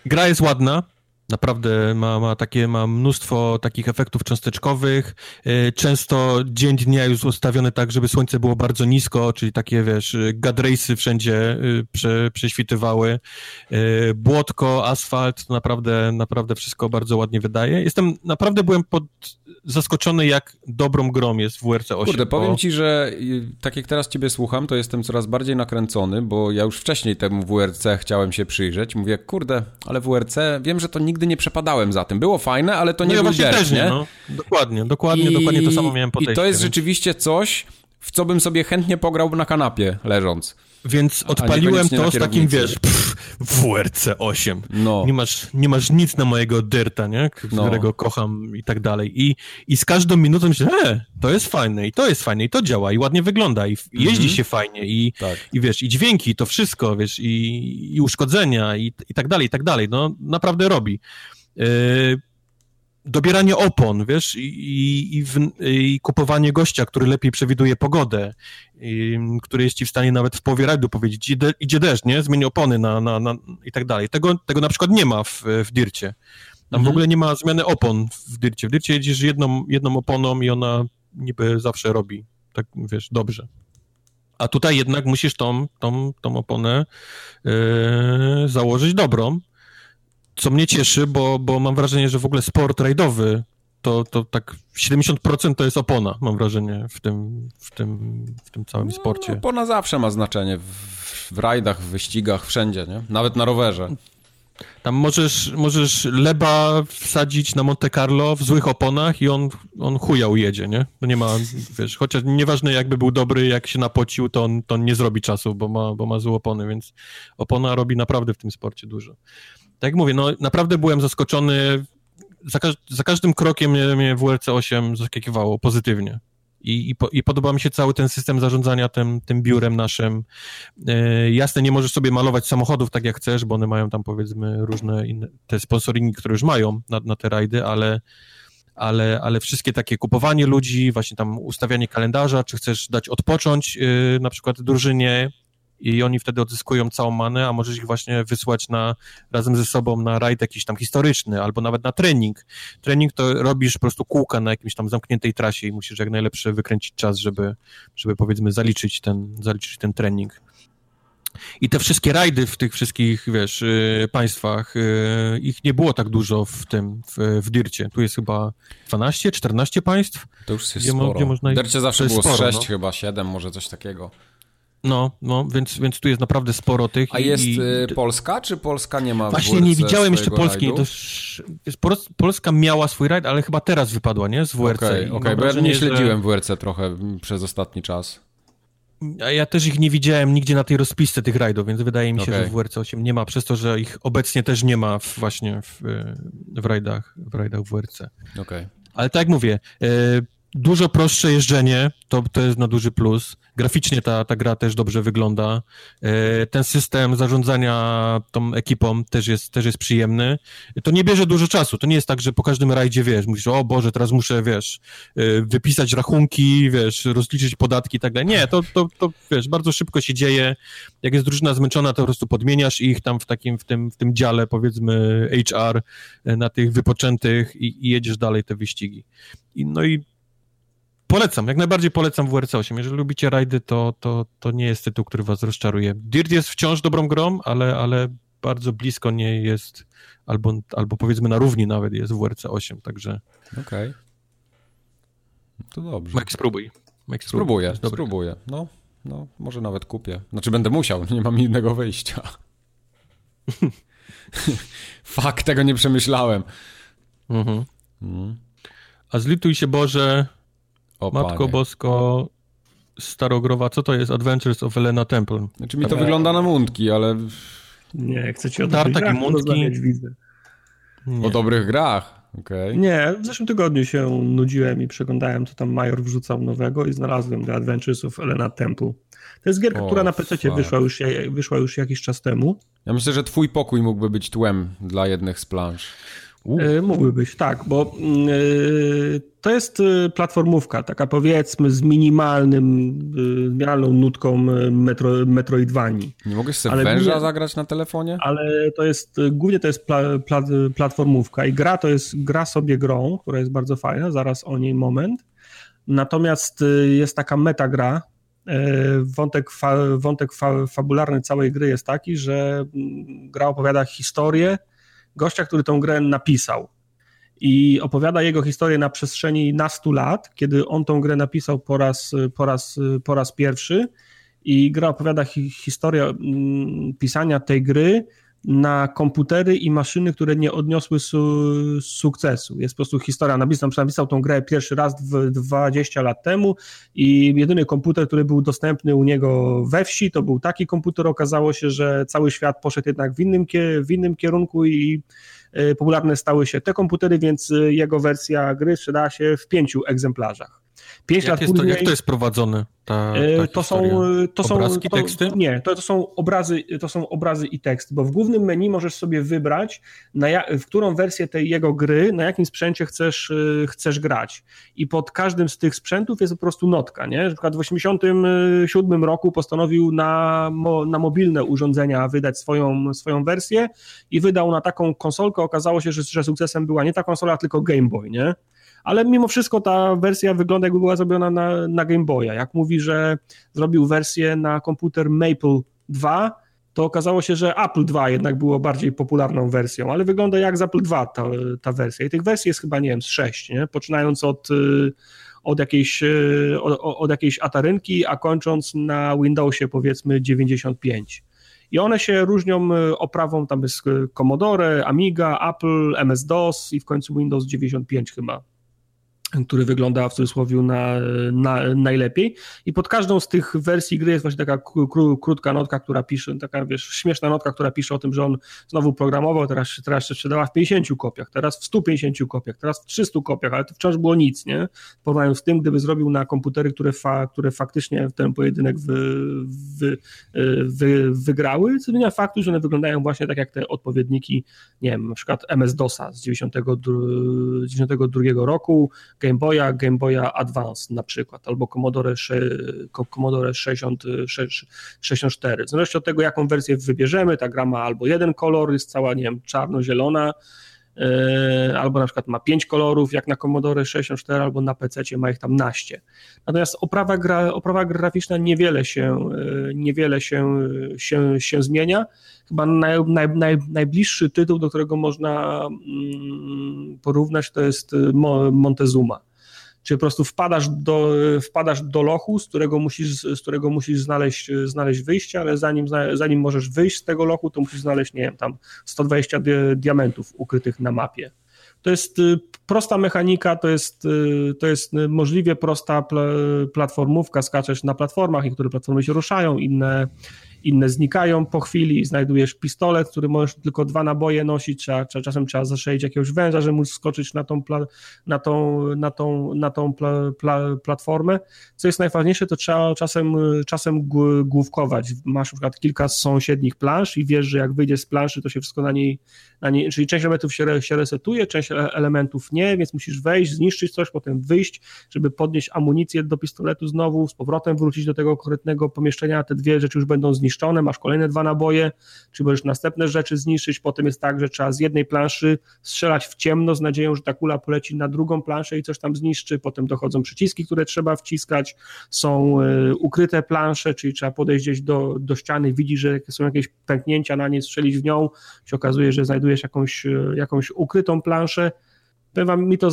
gra jest ładna, Naprawdę ma, ma takie, ma mnóstwo takich efektów cząsteczkowych. E, często dzień dnia już ustawiony tak, żeby słońce było bardzo nisko, czyli takie, wiesz, gadrace'y wszędzie e, prze, prześwitywały. Błotko, asfalt, naprawdę, naprawdę wszystko bardzo ładnie wydaje. Jestem, naprawdę byłem pod zaskoczony, jak dobrą grą jest w WRC 8. Kurde, powiem bo... ci, że tak jak teraz ciebie słucham, to jestem coraz bardziej nakręcony, bo ja już wcześniej temu WRC chciałem się przyjrzeć. Mówię, kurde, ale WRC, wiem, że to nigdy nie przepadałem za tym. Było fajne, ale to nie no, był ja też nie? No. Dokładnie, dokładnie, I... dokładnie to samo miałem podejście. I to jest rzeczywiście coś, w co bym sobie chętnie pograł na kanapie, leżąc. Więc odpaliłem to z takim, wiesz, pff, WRC 8. No. Nie, masz, nie masz nic na mojego dyrta, nie? No. Którego no. kocham i tak dalej. I, I z każdą minutą myślę, e, to jest fajne i to jest fajne i to działa i ładnie wygląda i jeździ mm -hmm. się fajnie i, tak. i wiesz, i dźwięki, to wszystko, wiesz, i, i uszkodzenia i, i tak dalej, i tak dalej. No, naprawdę robi. Yy, dobieranie opon, wiesz, i, i, w, i, kupowanie gościa, który lepiej przewiduje pogodę, i, który jest ci w stanie nawet w połowie rajdu powiedzieć, idzie, idzie deszcz, nie? Zmień opony na, na, na, i tak dalej. Tego, tego na przykład nie ma w, w Dircie. Tam mhm. w ogóle nie ma zmiany opon w Dircie. W Dircie jedziesz jedną, jedną oponą i ona niby zawsze robi, tak wiesz, dobrze. A tutaj jednak musisz tą, tą, tą oponę yy, założyć dobrą, co mnie cieszy, bo, bo mam wrażenie, że w ogóle sport rajdowy to, to tak 70% to jest opona, mam wrażenie, w tym, w tym, w tym całym no, sporcie. opona zawsze ma znaczenie w, w rajdach, w wyścigach, wszędzie, nie? Nawet na rowerze. Tam możesz, możesz leba wsadzić na Monte Carlo w złych oponach i on, on chuja ujedzie, nie? Nie ma, wiesz, chociaż nieważne jakby był dobry, jak się napocił, to on, to on nie zrobi czasu, bo ma, bo ma złe opony, więc opona robi naprawdę w tym sporcie dużo tak jak mówię, no naprawdę byłem zaskoczony. Za, każ za każdym krokiem mnie, mnie WRC 8 zaskakiwało pozytywnie. I, i, po, I, podoba mi się cały ten system zarządzania tym, tym biurem naszym. E, jasne, nie możesz sobie malować samochodów tak jak chcesz, bo one mają tam powiedzmy różne inne, te sponsoringi, które już mają na, na te rajdy, ale, ale, ale wszystkie takie kupowanie ludzi, właśnie tam ustawianie kalendarza, czy chcesz dać odpocząć yy, na przykład drużynie, i oni wtedy odzyskują całą manę, a możesz ich właśnie wysłać na, razem ze sobą na rajd jakiś tam historyczny, albo nawet na trening. Trening to robisz po prostu kółka na jakimś tam zamkniętej trasie i musisz jak najlepsze wykręcić czas, żeby, żeby powiedzmy zaliczyć ten, zaliczyć ten trening. I te wszystkie rajdy w tych wszystkich, wiesz, y, państwach, y, ich nie było tak dużo w tym, w, w Dircie. Tu jest chyba 12, 14 państw. To już jest sporo. Gdzie można... Dircie zawsze było sporo, 6, no. chyba 7, może coś takiego. No, no, więc, więc tu jest naprawdę sporo tych. A jest i... Y, Polska, czy Polska nie ma Właśnie nie widziałem jeszcze Polski. Polska miała swój rajd, ale chyba teraz wypadła, nie? Z WRC. Okej, okay, okay, bo ja nie śledziłem że... WRC trochę przez ostatni czas. A ja też ich nie widziałem nigdzie na tej rozpisce tych rajdów, więc wydaje mi się, okay. że w WRC 8 nie ma, przez to, że ich obecnie też nie ma w, właśnie w, w rajdach, w rajdach WRC. Okej. Ale tak jak mówię, e, Dużo prostsze jeżdżenie, to, to jest na duży plus. Graficznie ta, ta gra też dobrze wygląda. E, ten system zarządzania tą ekipą też jest, też jest przyjemny. To nie bierze dużo czasu. To nie jest tak, że po każdym rajdzie, wiesz, mówisz, o Boże, teraz muszę, wiesz, e, wypisać rachunki, wiesz, rozliczyć podatki i tak dalej. Nie, to, to, to, wiesz, bardzo szybko się dzieje. Jak jest drużyna zmęczona, to po prostu podmieniasz ich tam w takim, w tym, w tym dziale, powiedzmy, HR e, na tych wypoczętych i, i jedziesz dalej te wyścigi. I, no i Polecam, jak najbardziej polecam WRC 8. Jeżeli lubicie rajdy, to, to, to nie jest tytuł, który was rozczaruje. Dirt jest wciąż dobrą grą, ale, ale bardzo blisko nie jest, albo, albo powiedzmy na równi nawet jest WRC 8, także... Okej. Okay. To dobrze. Mike, spróbuj. Mike, spróbuję, spróbuję. No, no, może nawet kupię. Znaczy będę musiał, nie mam innego wyjścia. Fakt, tego nie przemyślałem. Mhm. Mm. A zlituj się Boże, o, Matko panie. Bosko Starogrowa, co to jest Adventures of Elena Temple? Znaczy mi to wygląda na mundki, ale... Nie, chcę ci o dobrych grach mundki. widzę. O dobrych grach, okay. Nie, w zeszłym tygodniu się nudziłem i przeglądałem, co tam Major wrzucał nowego i znalazłem The Adventures of Elena Temple. To jest gierka, o, która na PC wyszła już, wyszła już jakiś czas temu. Ja myślę, że twój pokój mógłby być tłem dla jednych z plansz. E, mógłby być, tak, bo yy, to jest e, platformówka, taka powiedzmy z minimalnym, yy, minimalną nutką metro, Metroidvanii. Nie mogę sobie ale węża zagrać na telefonie? Ale to jest, głównie to jest pla, pla, platformówka i gra to jest gra sobie grą, która jest bardzo fajna, zaraz o niej moment. Natomiast jest taka metagra, Wątek, fa, wątek fa, fabularny całej gry jest taki, że mm, gra opowiada historię gościa, który tą grę napisał. I opowiada jego historię na przestrzeni nastu lat, kiedy on tą grę napisał po raz, po raz, po raz pierwszy. I gra opowiada hi, historię mm, pisania tej gry na komputery i maszyny, które nie odniosły su sukcesu. Jest po prostu historia, napisał, napisał tą grę pierwszy raz 20 lat temu i jedyny komputer, który był dostępny u niego we wsi, to był taki komputer. Okazało się, że cały świat poszedł jednak w innym, w innym kierunku i e, popularne stały się te komputery, więc jego wersja gry sprzedała się w pięciu egzemplarzach. Pięć jak lat później... To, jak to jest prowadzone? Ta, ta to, są, to są Obrazki, to, teksty? Nie, to, to, są obrazy, to są obrazy i tekst, bo w głównym menu możesz sobie wybrać, na w którą wersję tej jego gry, na jakim sprzęcie chcesz, y, chcesz grać. I pod każdym z tych sprzętów jest po prostu notka. Nie? Na przykład w 1987 roku postanowił na, na mobilne urządzenia wydać swoją, swoją wersję i wydał na taką konsolkę. Okazało się, że, że sukcesem była nie ta konsola, tylko Game Boy. Nie? Ale mimo wszystko ta wersja wygląda jakby była zrobiona na, na Game Boya. Jak mówi, że zrobił wersję na komputer Maple 2, to okazało się, że Apple 2 jednak było bardziej popularną wersją, ale wygląda jak z Apple 2 ta, ta wersja. I tych wersji jest chyba, nie wiem, z 6, nie? poczynając od, y, od, jakiejś, y, od, od jakiejś atarynki, a kończąc na Windowsie powiedzmy 95. I one się różnią y, oprawą, tam jest Commodore, Amiga, Apple, MS-DOS i w końcu Windows 95 chyba który wygląda w cudzysłowie na, na, najlepiej. I pod każdą z tych wersji gry jest właśnie taka krótka notka, która pisze, taka wiesz, śmieszna notka, która pisze o tym, że on znowu programował, teraz, teraz się sprzedała w 50 kopiach, teraz w 150 kopiach, teraz w 300 kopiach, ale to wciąż było nic, nie? Porównując z tym, gdyby zrobił na komputery, które, fa, które faktycznie ten pojedynek wy, wy, wy, wygrały, co zmienia faktu, że one wyglądają właśnie tak jak te odpowiedniki, nie wiem, na przykład MS-DOSa z 92, 92 roku, Game Boya, Game Boya Advance na przykład, albo Commodore, Commodore 60, 64. W zależności od tego, jaką wersję wybierzemy, ta gra ma albo jeden kolor, jest cała, nie wiem, czarno-zielona, albo na przykład ma pięć kolorów, jak na Commodore 64, albo na PC ma ich tam naście. Natomiast oprawa, gra, oprawa graficzna niewiele się, e, niewiele się, się, się zmienia. Chyba naj, naj, naj, najbliższy tytuł, do którego można mm, porównać, to jest y, Montezuma. Czyli po prostu wpadasz do, wpadasz do lochu, z którego musisz, z którego musisz znaleźć, znaleźć wyjście, ale zanim, zanim możesz wyjść z tego lochu, to musisz znaleźć, nie wiem, tam 120 diamentów ukrytych na mapie. To jest y, prosta mechanika, to jest, y, to jest możliwie prosta platformówka, skaczesz na platformach, niektóre platformy się ruszają, inne, inne znikają po chwili, znajdujesz pistolet, który możesz tylko dwa naboje nosić, trzeba, czasem trzeba zastrzelić jakiegoś węża, żeby móc skoczyć na tą, pla, na tą, na tą, na tą pla, pla, platformę. Co jest najważniejsze, to trzeba czasem, czasem główkować. Masz na przykład kilka sąsiednich plansz i wiesz, że jak wyjdziesz z planszy, to się wszystko na niej, na niej czyli część elementów się, się resetuje, część elementów nie, więc musisz wejść, zniszczyć coś, potem wyjść, żeby podnieść amunicję do pistoletu znowu, z powrotem wrócić do tego konkretnego pomieszczenia, te dwie rzeczy już będą zniszczone, masz kolejne dwa naboje, czy możesz następne rzeczy zniszczyć, potem jest tak, że trzeba z jednej planszy strzelać w ciemno z nadzieją, że ta kula poleci na drugą planszę i coś tam zniszczy, potem dochodzą przyciski, które trzeba wciskać, są y, ukryte plansze, czyli trzeba podejść gdzieś do, do ściany, widzi, że są jakieś pęknięcia na nie, strzelić w nią, się okazuje, że znajdujesz jakąś, y, jakąś ukrytą planszę, wam, mi to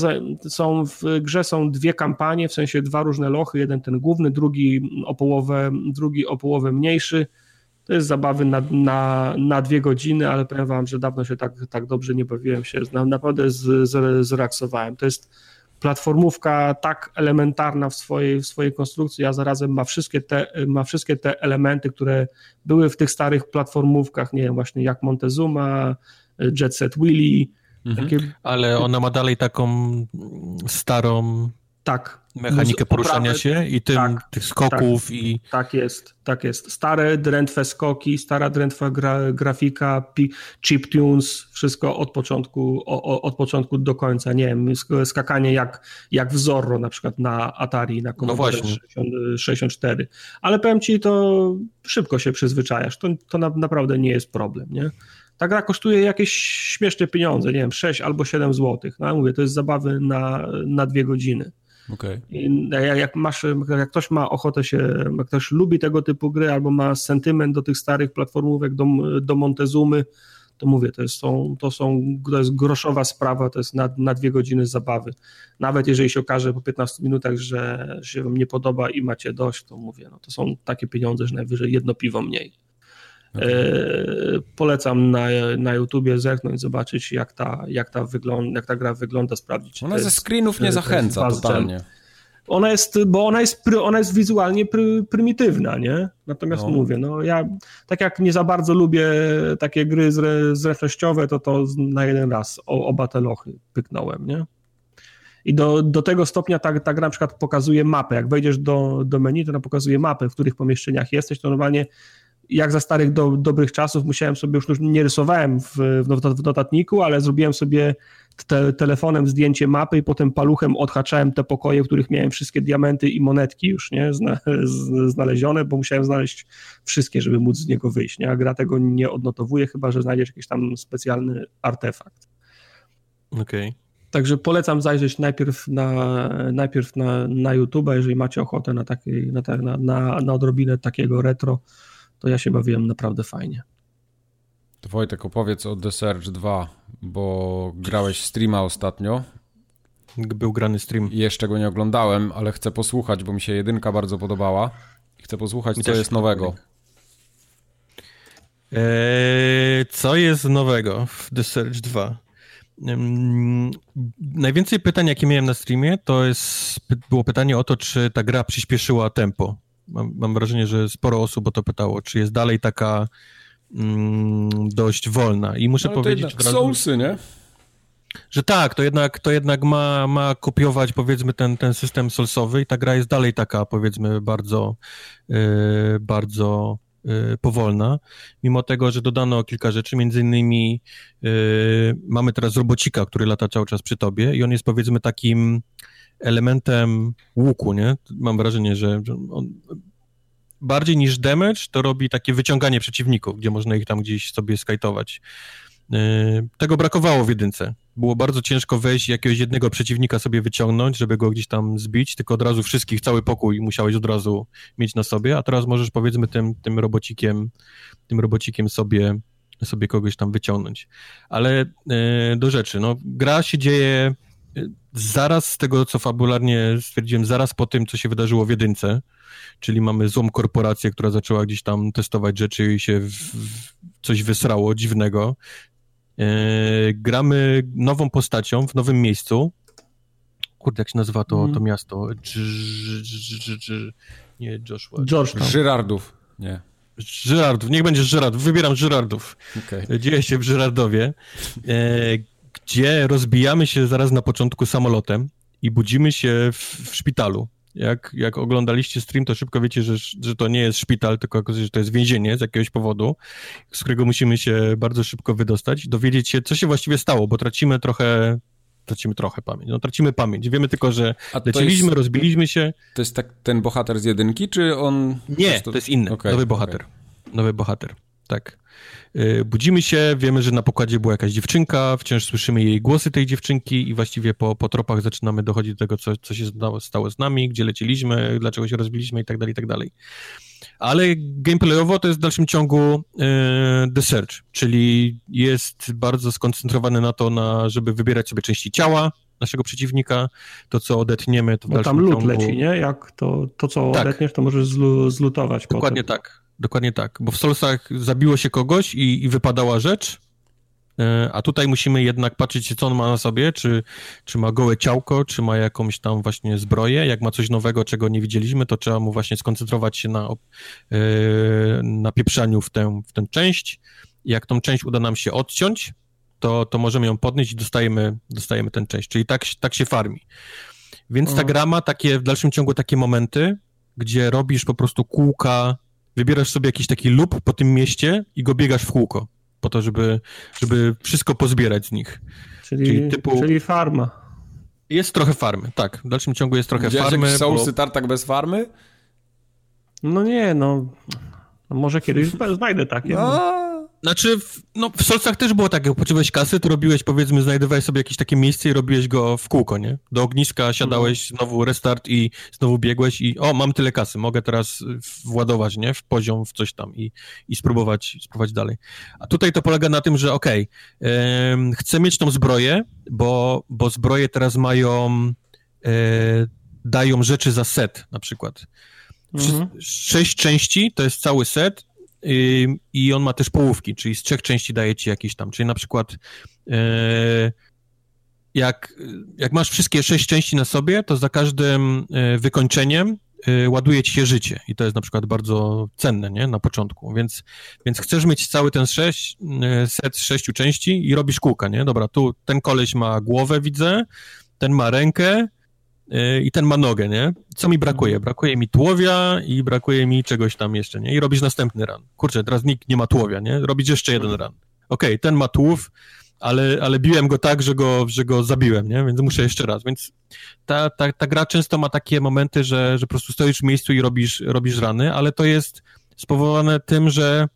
są, w grze są dwie kampanie, w sensie dwa różne lochy, jeden ten główny, drugi o połowę, drugi o połowę mniejszy. To jest zabawy na, na, na dwie godziny, ale powiem wam, że dawno się tak, tak dobrze nie bawiłem się, naprawdę z, z, zreaksowałem. To jest platformówka tak elementarna w swojej, w swojej konstrukcji, a zarazem ma wszystkie, te, ma wszystkie te elementy, które były w tych starych platformówkach, nie wiem, właśnie jak Montezuma, Jet Set Willy, Mhm. Takie... Ale ona ma dalej taką starą tak. mechanikę poruszania się i tym, tak, tych skoków tak, i... Tak jest, tak jest. Stare, drętwe skoki, stara, drętwa gra, grafika, chiptunes, wszystko od początku, o, od początku do końca. Nie wiem, skakanie jak, jak w Zorro na przykład na Atari, na Commodore no 64. Ale powiem ci, to szybko się przyzwyczajasz. To, to na, naprawdę nie jest problem, nie? ta gra kosztuje jakieś śmieszne pieniądze, nie wiem, 6 albo 7 zł. No ja mówię, to jest zabawy na, na dwie godziny. Okay. Jak, jak, masz, jak ktoś ma ochotę się, jak ktoś lubi tego typu gry albo ma sentyment do tych starych platformówek, do, do Montezumy, to mówię, to jest, są, to są, to jest groszowa sprawa, to jest na, na dwie godziny zabawy. Nawet jeżeli się okaże po 15 minutach, że się wam nie podoba i macie dość, to mówię, no to są takie pieniądze, że najwyżej jedno piwo mniej. Okay. E, polecam na, na YouTubie zerknąć, zobaczyć jak ta, jak, ta wygląda, jak ta gra wygląda, sprawdzić. Ona ze screenów nie zachęca totalnie. Ona jest, bo ona jest, ona jest wizualnie pry, prymitywna, nie? Natomiast no. mówię, no ja tak jak nie za bardzo lubię takie gry zre, zręcznościowe, to to na jeden raz o, oba te lochy pyknąłem, nie? I do, do tego stopnia ta, ta gra na przykład pokazuje mapę. Jak wejdziesz do, do menu, to ona pokazuje mapę, w których pomieszczeniach jesteś, to normalnie jak za starych do, dobrych czasów musiałem sobie, już nie rysowałem w, w notatniku, ale zrobiłem sobie te, telefonem zdjęcie mapy i potem paluchem odhaczałem te pokoje, w których miałem wszystkie diamenty i monetki już nie Zna, z, znalezione, bo musiałem znaleźć wszystkie, żeby móc z niego wyjść. Nie? A gra tego nie odnotowuje, chyba że znajdziesz jakiś tam specjalny artefakt. Okej. Okay. Także polecam zajrzeć najpierw na, najpierw na, na YouTube, jeżeli macie ochotę na, takiej, na, na, na, na odrobinę takiego retro, to ja się bawiłem naprawdę fajnie. To Wojtek, opowiedz o The Surge 2, bo grałeś streama ostatnio. Był grany stream. Jeszcze go nie oglądałem, ale chcę posłuchać, bo mi się jedynka bardzo podobała. I chcę posłuchać, co jest nowego. Eee, co jest nowego w The Surge 2? Um, najwięcej pytań, jakie miałem na streamie, to jest, było pytanie o to, czy ta gra przyspieszyła tempo mam, mam wrażenie, że sporo osób o to pytało, czy jest dalej taka mm, dość wolna. I muszę Ale powiedzieć. To Soulsy, nie? Że tak, to jednak, to jednak ma, ma kopiować powiedzmy ten, ten system solsowy i ta gra jest dalej taka powiedzmy bardzo, yy, bardzo yy, powolna, mimo tego, że dodano kilka rzeczy, między innymi yy, mamy teraz robocika, który lata cały czas przy tobie i on jest powiedzmy takim elementem łuku, nie? Mam wrażenie, że on bardziej niż damage to robi takie wyciąganie przeciwników, gdzie można ich tam gdzieś sobie skajtować. Yy, tego brakowało w jedynce. Było bardzo ciężko wejść jakiegoś jednego przeciwnika sobie wyciągnąć, żeby go gdzieś tam zbić, tylko od razu wszystkich, cały pokój musiałeś od razu mieć na sobie, a teraz możesz powiedzmy tym, tym robocikiem, tym robocikiem sobie, sobie kogoś tam wyciągnąć. Ale yy, do rzeczy, no gra się dzieje zaraz z tego, co fabularnie stwierdziłem, zaraz po tym, co się wydarzyło w jedynce, czyli mamy złą korporację, która zaczęła gdzieś tam testować rzeczy i się w, w coś wysrało dziwnego. E, gramy nową postacią w nowym miejscu. Kurde, jak się nazywa to, mm. to miasto? Nie, Joshua. Georgetown. Żyrardów, nie. Żyrardów, niech będzie Żyrardów, wybieram Żyrardów. Okay. Dzieje się w Żyrardowie, e, gdzie rozbijamy się zaraz na początku samolotem i budzimy się w, w szpitalu. Jak, jak oglądaliście stream, to szybko wiecie, że, że to nie jest szpital, tylko że to jest więzienie z jakiegoś powodu, z którego musimy się bardzo szybko wydostać, dowiedzieć się, co się właściwie stało, bo tracimy trochę tracimy trochę pamięć. No tracimy pamięć. Wiemy tylko, że leciliśmy, jest, rozbiliśmy się. To jest tak ten bohater z jedynki, czy on... Nie, to, to jest inny, okay, nowy bohater. Okay. Nowy bohater, tak. Y, budzimy się, wiemy, że na pokładzie była jakaś dziewczynka, wciąż słyszymy jej głosy tej dziewczynki i właściwie po, po tropach zaczynamy dochodzić do tego, co, co się stało, z nami, gdzie leciliśmy, dlaczego się rozbiliśmy i tak dalej, i tak dalej. Ale gameplayowo to jest w dalszym ciągu e, The Search, czyli jest bardzo skoncentrowany na to, na, żeby wybierać sobie części ciała naszego przeciwnika, to co odetniemy, to w Bo tam lód ciągu... leci, nie? Jak to, to co tak. odetniesz, to możesz zlu, zlutować Dokładnie potem. tak. Dokładnie tak, bo w Soulsach zabiło się kogoś i, i wypadała rzecz, e, a tutaj musimy jednak patrzeć, co on ma na sobie, czy, czy ma gołe ciałko, czy ma jakąś tam właśnie zbroję. Jak ma coś nowego, czego nie widzieliśmy, to trzeba mu właśnie skoncentrować się na, yy, na pieprzaniu w tę, w tę część. Jak tą część uda nam się odciąć, to, to możemy ją podnieść i dostajemy, dostajemy tę część. Czyli tak, tak się farmi. Więc ta gra ma takie, w dalszym ciągu takie momenty, gdzie robisz po prostu kółka wybierasz sobie jakiś taki lub po tym mieście i go biegasz w kółko, po to, żeby, żeby wszystko pozbierać z nich. Czyli, czyli, typu... czyli farma. Jest trochę farmy, tak. W dalszym ciągu jest trochę Widziałeś farmy. Są bo... tartak bez farmy? No nie, no. no może kiedyś znajdę takie. No. Znaczy, w, no w Solcach też było tak, jak potrzebowałeś kasy, to robiłeś, powiedzmy, znajdowałeś sobie jakieś takie miejsce i robiłeś go w kółko, nie? Do ogniska siadałeś, mhm. znowu restart i znowu biegłeś i o, mam tyle kasy, mogę teraz władować, nie? W poziom, w coś tam i, i spróbować, spróbować dalej. A tutaj to polega na tym, że okej, okay, yy, chcę mieć tą zbroję, bo, bo zbroje teraz mają, yy, dają rzeczy za set, na przykład. Mhm. Sześć części to jest cały set i on ma też połówki, czyli z trzech części daje ci jakieś tam, czyli na przykład e, jak, jak masz wszystkie sześć części na sobie, to za każdym e, wykończeniem e, ładuje ci się życie. I to jest na przykład bardzo cenne, nie, na początku, więc, więc chcesz mieć cały ten sześć, set z sześciu części i robisz kółka, nie, dobra, tu ten koleś ma głowę, widzę, ten ma rękę, i ten ma nogę, nie? Co mi brakuje? Mhm. Brakuje mi tłowia i brakuje mi czegoś tam jeszcze, nie? I robisz następny run. Kurczę, teraz nikt nie ma tłowia, nie? Robić jeszcze jeden run. Okej, okay, ten ma tłów, ale, ale biłem go tak, że go, że go zabiłem, nie? Więc muszę jeszcze raz. Więc ta, ta, ta gra często ma takie momenty, że, że po prostu stoisz w miejscu i robisz, robisz rany, ale to jest spowodowane tym, że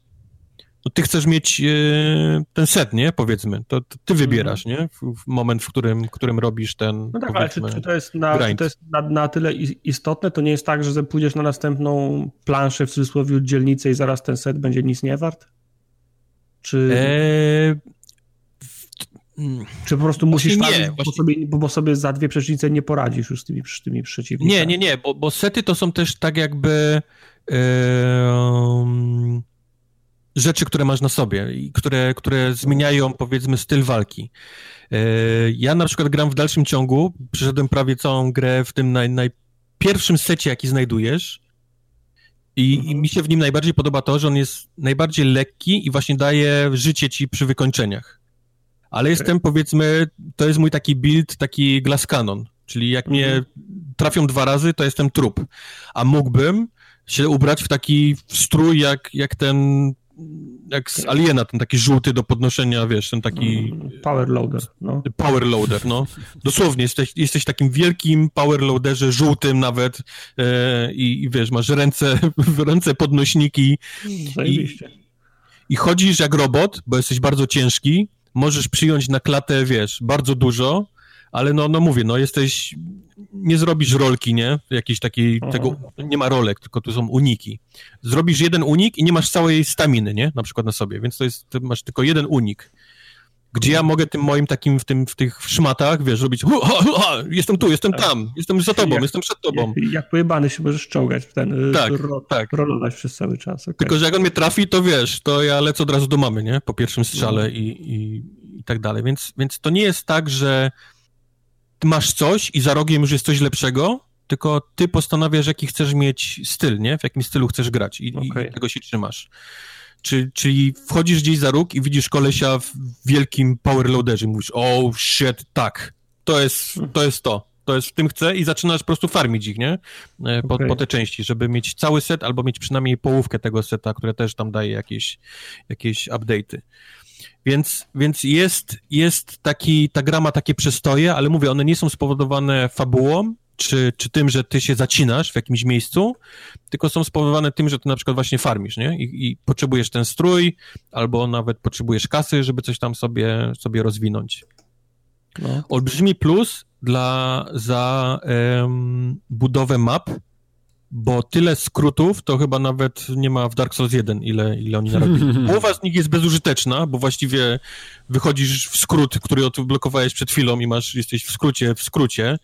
no ty chcesz mieć e, ten set, nie? Powiedzmy. To, to ty wybierasz, nie? W, w, moment, w którym, którym robisz ten. No tak, ale czy, czy, to jest, na, czy to jest na, na, tyle istotne? To nie jest tak, że pójdziesz na następną planszę, w cudzysłowie dzielnicę i zaraz ten set będzie nic nie wart? Czy. E... Czy po prostu musisz nie, farmić, bo, sobie, bo, sobie za dwie przecznice nie poradzisz już z tymi, z tymi przeciwnikami? Nie, nie, nie, bo, bo sety to są też tak jakby. Yy, rzeczy, które masz na sobie i które, które zmieniają, powiedzmy, styl walki. E, ja na przykład gram w dalszym ciągu, przeszedłem prawie całą grę w tym naj, najpierwszym secie, jaki znajdujesz i, i mi się w nim najbardziej podoba to, że on jest najbardziej lekki i właśnie daje życie ci przy wykończeniach. Ale jestem, powiedzmy, to jest mój taki build, taki glass cannon, czyli jak mnie mhm. trafią dwa razy, to jestem trup. A mógłbym się ubrać w taki strój jak, jak ten jak z Aliena, ten taki żółty do podnoszenia, wiesz, ten taki... Mm, power loader, no. Power loader, no. Dosłownie, jesteś, jesteś takim wielkim power loaderze, żółtym nawet e, i, i, wiesz, masz ręce, ręce podnośniki i, i chodzisz jak robot, bo jesteś bardzo ciężki, możesz przyjąć na klatę, wiesz, bardzo dużo, ale no, no mówię, no jesteś, nie zrobisz rolki, nie? Jakiejś takiej, Aha. tego, nie ma rolek, tylko tu są uniki. Zrobisz jeden unik i nie masz całej staminy, nie? Na przykład na sobie, więc to jest, masz tylko jeden unik. Gdzie ja mogę tym moim takim, w, tym, w tych szmatach, wiesz, robić hu, ha, ha, jestem tu, jestem tak. tam, jestem za tobą, jak, jestem przed tobą. Jak, jak pojebany się możesz czołgać w ten, tak, ro, tak. rolować przez cały czas. Okay. Tylko, że jak on mnie trafi, to wiesz, to ja lecę od razu do mamy, nie? Po pierwszym strzale no. i, i, i tak dalej. Więc, więc to nie jest tak, że masz coś i za rogiem już jest coś lepszego, tylko ty postanawiasz, jaki chcesz mieć styl, nie? W jakim stylu chcesz grać i, okay. i tego się trzymasz. Czy, czyli wchodzisz gdzieś za róg i widzisz kolesia w wielkim powerloaderze i mówisz, oh shit, tak, to jest to. Jest to to jest w tym chcę i zaczynasz po prostu farmić ich, nie? E, po, okay. po te części, żeby mieć cały set albo mieć przynajmniej połówkę tego seta, które też tam daje jakieś, jakieś update'y. Więc, więc jest, jest taki, ta gra ma takie przestoje, ale mówię, one nie są spowodowane fabułą, czy, czy tym, że ty się zacinasz w jakimś miejscu, tylko są spowodowane tym, że ty na przykład właśnie farmisz, nie? I, i potrzebujesz ten strój, albo nawet potrzebujesz kasy, żeby coś tam sobie, sobie rozwinąć. No. Olbrzymi plus dla, za um, budowę map, bo tyle skrótów to chyba nawet nie ma w Dark Souls 1, ile, ile oni narobili. Połowa z nich jest bezużyteczna, bo właściwie wychodzisz w skrót, który odblokowałeś przed chwilą i masz, jesteś w skrócie, w skrócie,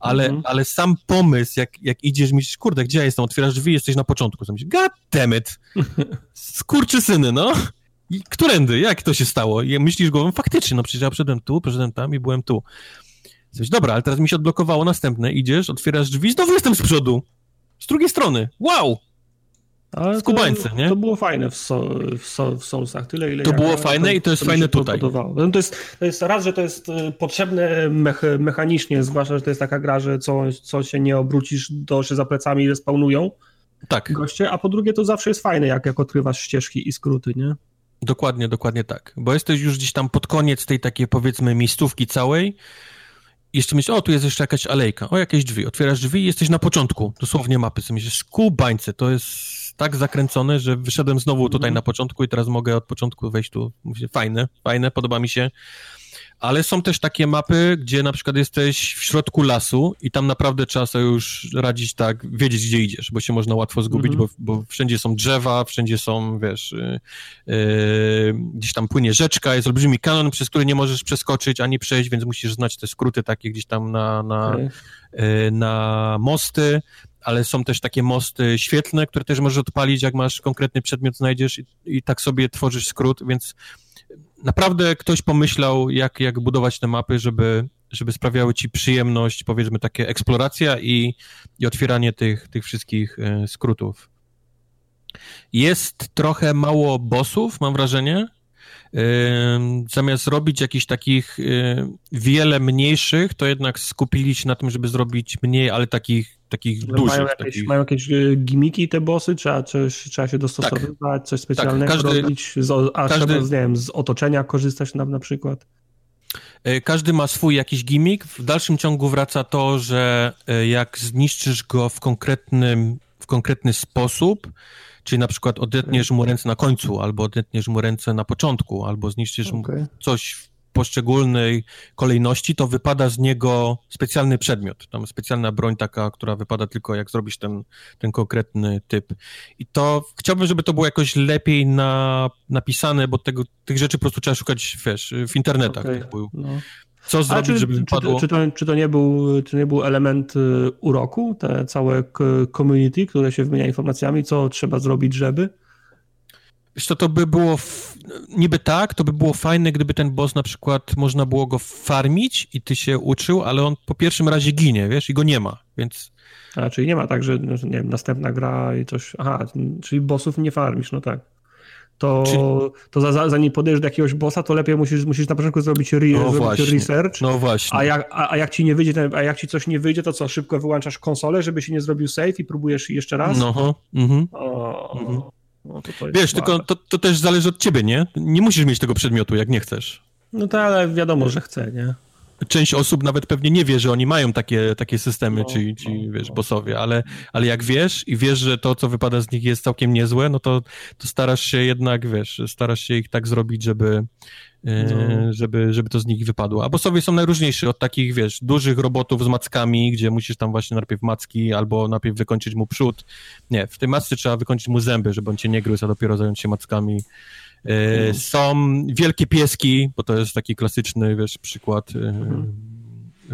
ale, mhm. ale sam pomysł, jak, jak idziesz, myślisz, kurde, gdzie ja jestem? Otwierasz drzwi, jesteś na początku. Myślisz, god damn it! Skurczy syny, no! I którędy? Jak to się stało? I myślisz głową, faktycznie, no przecież ja przyszedłem tu, przyszedłem tam i byłem tu. Coś, dobra, ale teraz mi się odblokowało następne, idziesz, otwierasz drzwi, znowu jestem z przodu. Z drugiej strony. Wow! Ale Skubańce, to, nie? To było fajne w, so, w, so, w Soulsach, tyle ile To ja było fajne to, i to jest to fajne tutaj. No to, jest, to jest raz, że to jest y, potrzebne mech, mechanicznie, zwłaszcza, że to jest taka gra, że co, co się nie obrócisz, to się za plecami respawnują tak. goście, a po drugie to zawsze jest fajne, jak, jak odkrywasz ścieżki i skróty, nie? Dokładnie, dokładnie tak. Bo jesteś już gdzieś tam pod koniec tej takiej powiedzmy miejscówki całej jeszcze myślisz, o, tu jest jeszcze jakaś alejka, o, jakieś drzwi. Otwierasz drzwi i jesteś na początku, dosłownie mapy. Sobie myślisz, skubańce, to jest tak zakręcone, że wyszedłem znowu tutaj mm. na początku i teraz mogę od początku wejść tu. Mówię, fajne, fajne, podoba mi się ale są też takie mapy, gdzie na przykład jesteś w środku lasu i tam naprawdę trzeba sobie już radzić tak, wiedzieć gdzie idziesz, bo się można łatwo zgubić, mm -hmm. bo, bo, wszędzie są drzewa, wszędzie są, wiesz, yy, gdzieś tam płynie rzeczka, jest olbrzymi kanon, przez który nie możesz przeskoczyć ani przejść, więc musisz znać te skróty takie gdzieś tam na, na, okay. yy, na mosty, ale są też takie mosty świetlne, które też możesz odpalić, jak masz konkretny przedmiot, znajdziesz i, i tak sobie tworzysz skrót, więc naprawdę ktoś pomyślał, jak, jak budować te mapy, żeby, żeby sprawiały ci przyjemność, powiedzmy, takie eksploracja i, i otwieranie tych, tych wszystkich e, skrótów. Jest trochę mało bossów, mam wrażenie. Zamiast robić jakichś takich wiele mniejszych, to jednak skupili się na tym, żeby zrobić mniej, ale takich, takich no dużych. Mają jakieś, takich... mają jakieś e, gimiki te bossy? Trzeba, coś, trzeba się dostosowywać, tak. coś tak, specjalnego tak, każdy, robić? Z, a każdy... trzeba, nie wiem, z otoczenia korzystać na, na przykład? E, każdy ma swój jakiś gimmick. W dalszym ciągu wraca to, że e, jak zniszczysz go w konkretnym, w konkretny sposób, Czyli na przykład odetniesz mu ręce na końcu, albo odetniesz mu ręce na początku, albo zniszczysz okay. mu coś w poszczególnej kolejności, to wypada z niego specjalny przedmiot. Tam specjalna broń taka, która wypada tylko jak zrobisz ten, ten konkretny typ. I to chciałbym, żeby to było jakoś lepiej na, napisane, bo tego, tych rzeczy po prostu trzeba szukać, wiesz, w internetach. Okay. No. Co zrobić, czy, żeby? Czy, czy, to, czy, to nie był, czy nie był element y, uroku, te całe community, które się wymienia informacjami, co trzeba zrobić, żeby? Wiesz to, to by było, w... niby tak, to by było fajne, gdyby ten boss na przykład można było go farmić i ty się uczył, ale on po pierwszym razie ginie, wiesz, i go nie ma, więc... A, czyli nie ma tak, że, nie wiem, następna gra i coś, aha, czyli bossów nie farmisz, no tak to, to za, zanim podejdziesz do jakiegoś bossa, to lepiej musisz, musisz na początku zrobić, re, no zrobić research. No właśnie. A jak, a, a, jak ci nie wyjdzie, a jak ci coś nie wyjdzie, to co, szybko wyłączasz konsolę, żeby się nie zrobił save i próbujesz jeszcze raz? No, mhm. No, to Wiesz, tylko to, to też zależy od ciebie, nie? Nie musisz mieć tego przedmiotu, jak nie chcesz. No tak, ale wiadomo, że chcę, nie? Część osób nawet pewnie nie wie, że oni mają takie, takie systemy, no, ci, ci no, wiesz, no. bossowie, ale, ale jak wiesz i wiesz, że to, co wypada z nich jest całkiem niezłe, no to, to starasz się jednak, wiesz, starasz się ich tak zrobić, żeby, e, no. żeby, żeby to z nich wypadło. A bossowie są najróżniejsi, od takich, wiesz, dużych robotów z mackami, gdzie musisz tam właśnie najpierw macki, albo najpierw wykończyć mu przód. Nie, w tej macce trzeba wykończyć mu zęby, żeby on cię nie gryzł, a dopiero zająć się mackami. E, są wielkie pieski, bo to jest taki klasyczny, wiesz, przykład e, mhm.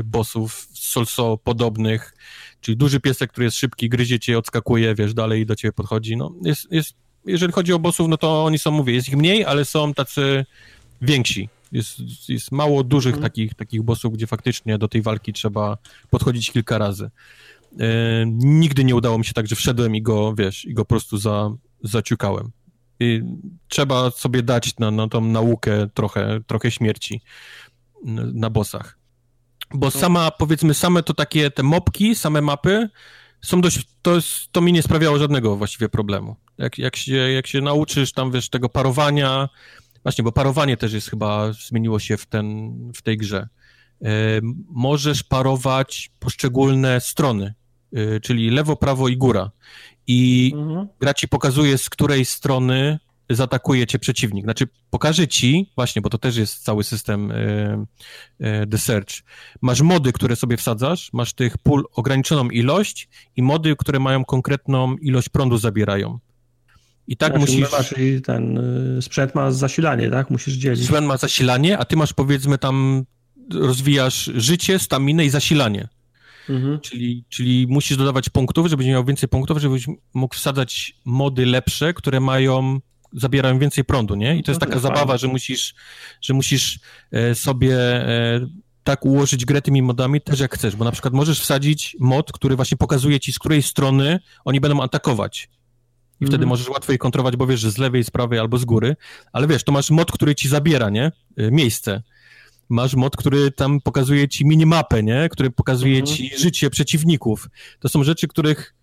bossów solso podobnych, czyli duży piesek, który jest szybki, gryzie cię, odskakuje, wiesz, dalej do ciebie podchodzi. No, jest, jest, jeżeli chodzi o bossów, no to oni są, mówię, jest ich mniej, ale są tacy więksi. Jest, jest mało dużych mhm. takich, takich bossów, gdzie faktycznie do tej walki trzeba podchodzić kilka razy. nigdy nie udało mi się tak, że wszedłem i go, wiesz, i go po prostu za, zaciukałem. Trzeba sobie dać na, na tą naukę trochę, trochę śmierci na bossach. Bo no. sama, powiedzmy, same to takie, te mopki, same mapy są dość, to, jest, to mi nie sprawiało żadnego właściwie problemu. Jak, jak, się, jak się nauczysz tam, wiesz, tego parowania, właśnie, bo parowanie też jest chyba, zmieniło się w, ten, w tej grze. E, możesz parować poszczególne strony, e, czyli lewo, prawo i góra. I mhm. gra ci pokazuje, z której strony zaatakuje cię przeciwnik. Znaczy, pokaże ci, właśnie, bo to też jest cały system y, y, The Search. Masz mody, które sobie wsadzasz, masz tych pól ograniczoną ilość i mody, które mają konkretną ilość prądu zabierają. I tak znaczy, musisz... Masz, ten y, sprzęt ma zasilanie, tak? Musisz dzielić. Sprzęt ma zasilanie, a ty masz, powiedzmy, tam rozwijasz życie, staminę i zasilanie. Mhm. Czyli, czyli musisz dodawać punktów, żebyś miał więcej punktów, żebyś mógł wsadzać mody lepsze, które mają zabierają więcej prądu, nie? I to jest no taka zabawa, że musisz, że musisz e, sobie e, tak ułożyć grę tymi modami też jak chcesz, bo na przykład możesz wsadzić mod, który właśnie pokazuje ci, z której strony oni będą atakować. I wtedy mm. możesz łatwo je kontrolować, bo wiesz, że z lewej, z prawej albo z góry, ale wiesz, to masz mod, który ci zabiera, nie? E, miejsce. Masz mod, który tam pokazuje ci minimapę, nie? Który pokazuje mm. ci życie przeciwników. To są rzeczy, których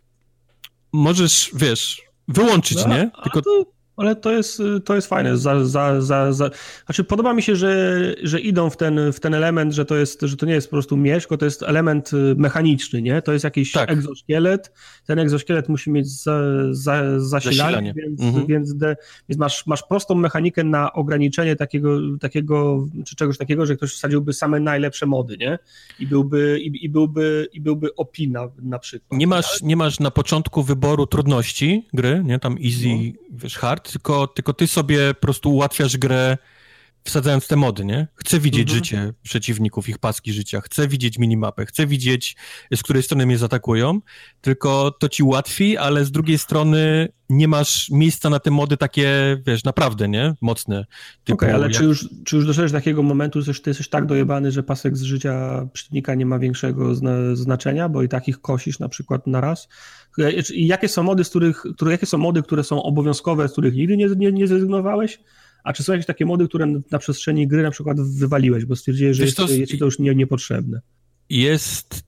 możesz, wiesz, wyłączyć, no, nie? Tylko... To ale to jest, to jest fajne. Za, za, za, za... Znaczy, podoba mi się, że, że idą w ten, w ten element, że to, jest, że to nie jest po prostu mieszko, tylko to jest element y, mechaniczny, nie? To jest jakiś tak. egzoszkielet. Ten egzoszkielet musi mieć za, za, zasilanie, zasilanie. Więc, mhm. więc, de, więc masz, masz prostą mechanikę na ograniczenie takiego, takiego, czy czegoś takiego, że ktoś wsadziłby same najlepsze mody, nie? I byłby, i, i byłby, i byłby opina na przykład. Nie masz, nie masz na początku wyboru trudności gry, nie? Tam easy, no. Wiesz, hard, tylko, tylko ty sobie po prostu ułatwiasz grę wsadzając te mody, nie? Chcę widzieć mhm. życie przeciwników, ich paski życia, chcę widzieć minimapę, chcę widzieć, z której strony mnie zaatakują, tylko to ci ułatwi, ale z drugiej strony nie masz miejsca na te mody takie, wiesz, naprawdę, nie? Mocne. Okej, okay, ale jak... czy, już, czy już doszedłeś do takiego momentu, że ty jesteś tak dojebany, że pasek z życia przeciwnika nie ma większego zna znaczenia, bo i takich kosisz na przykład na raz? I jakie są mody, z których, które, jakie są mody, które są obowiązkowe, z których nigdy nie, nie, nie zrezygnowałeś? A czy są jakieś takie mody, które na przestrzeni gry na przykład wywaliłeś, bo stwierdziłeś, że jest, to, jest ci to już nie, niepotrzebne? Jest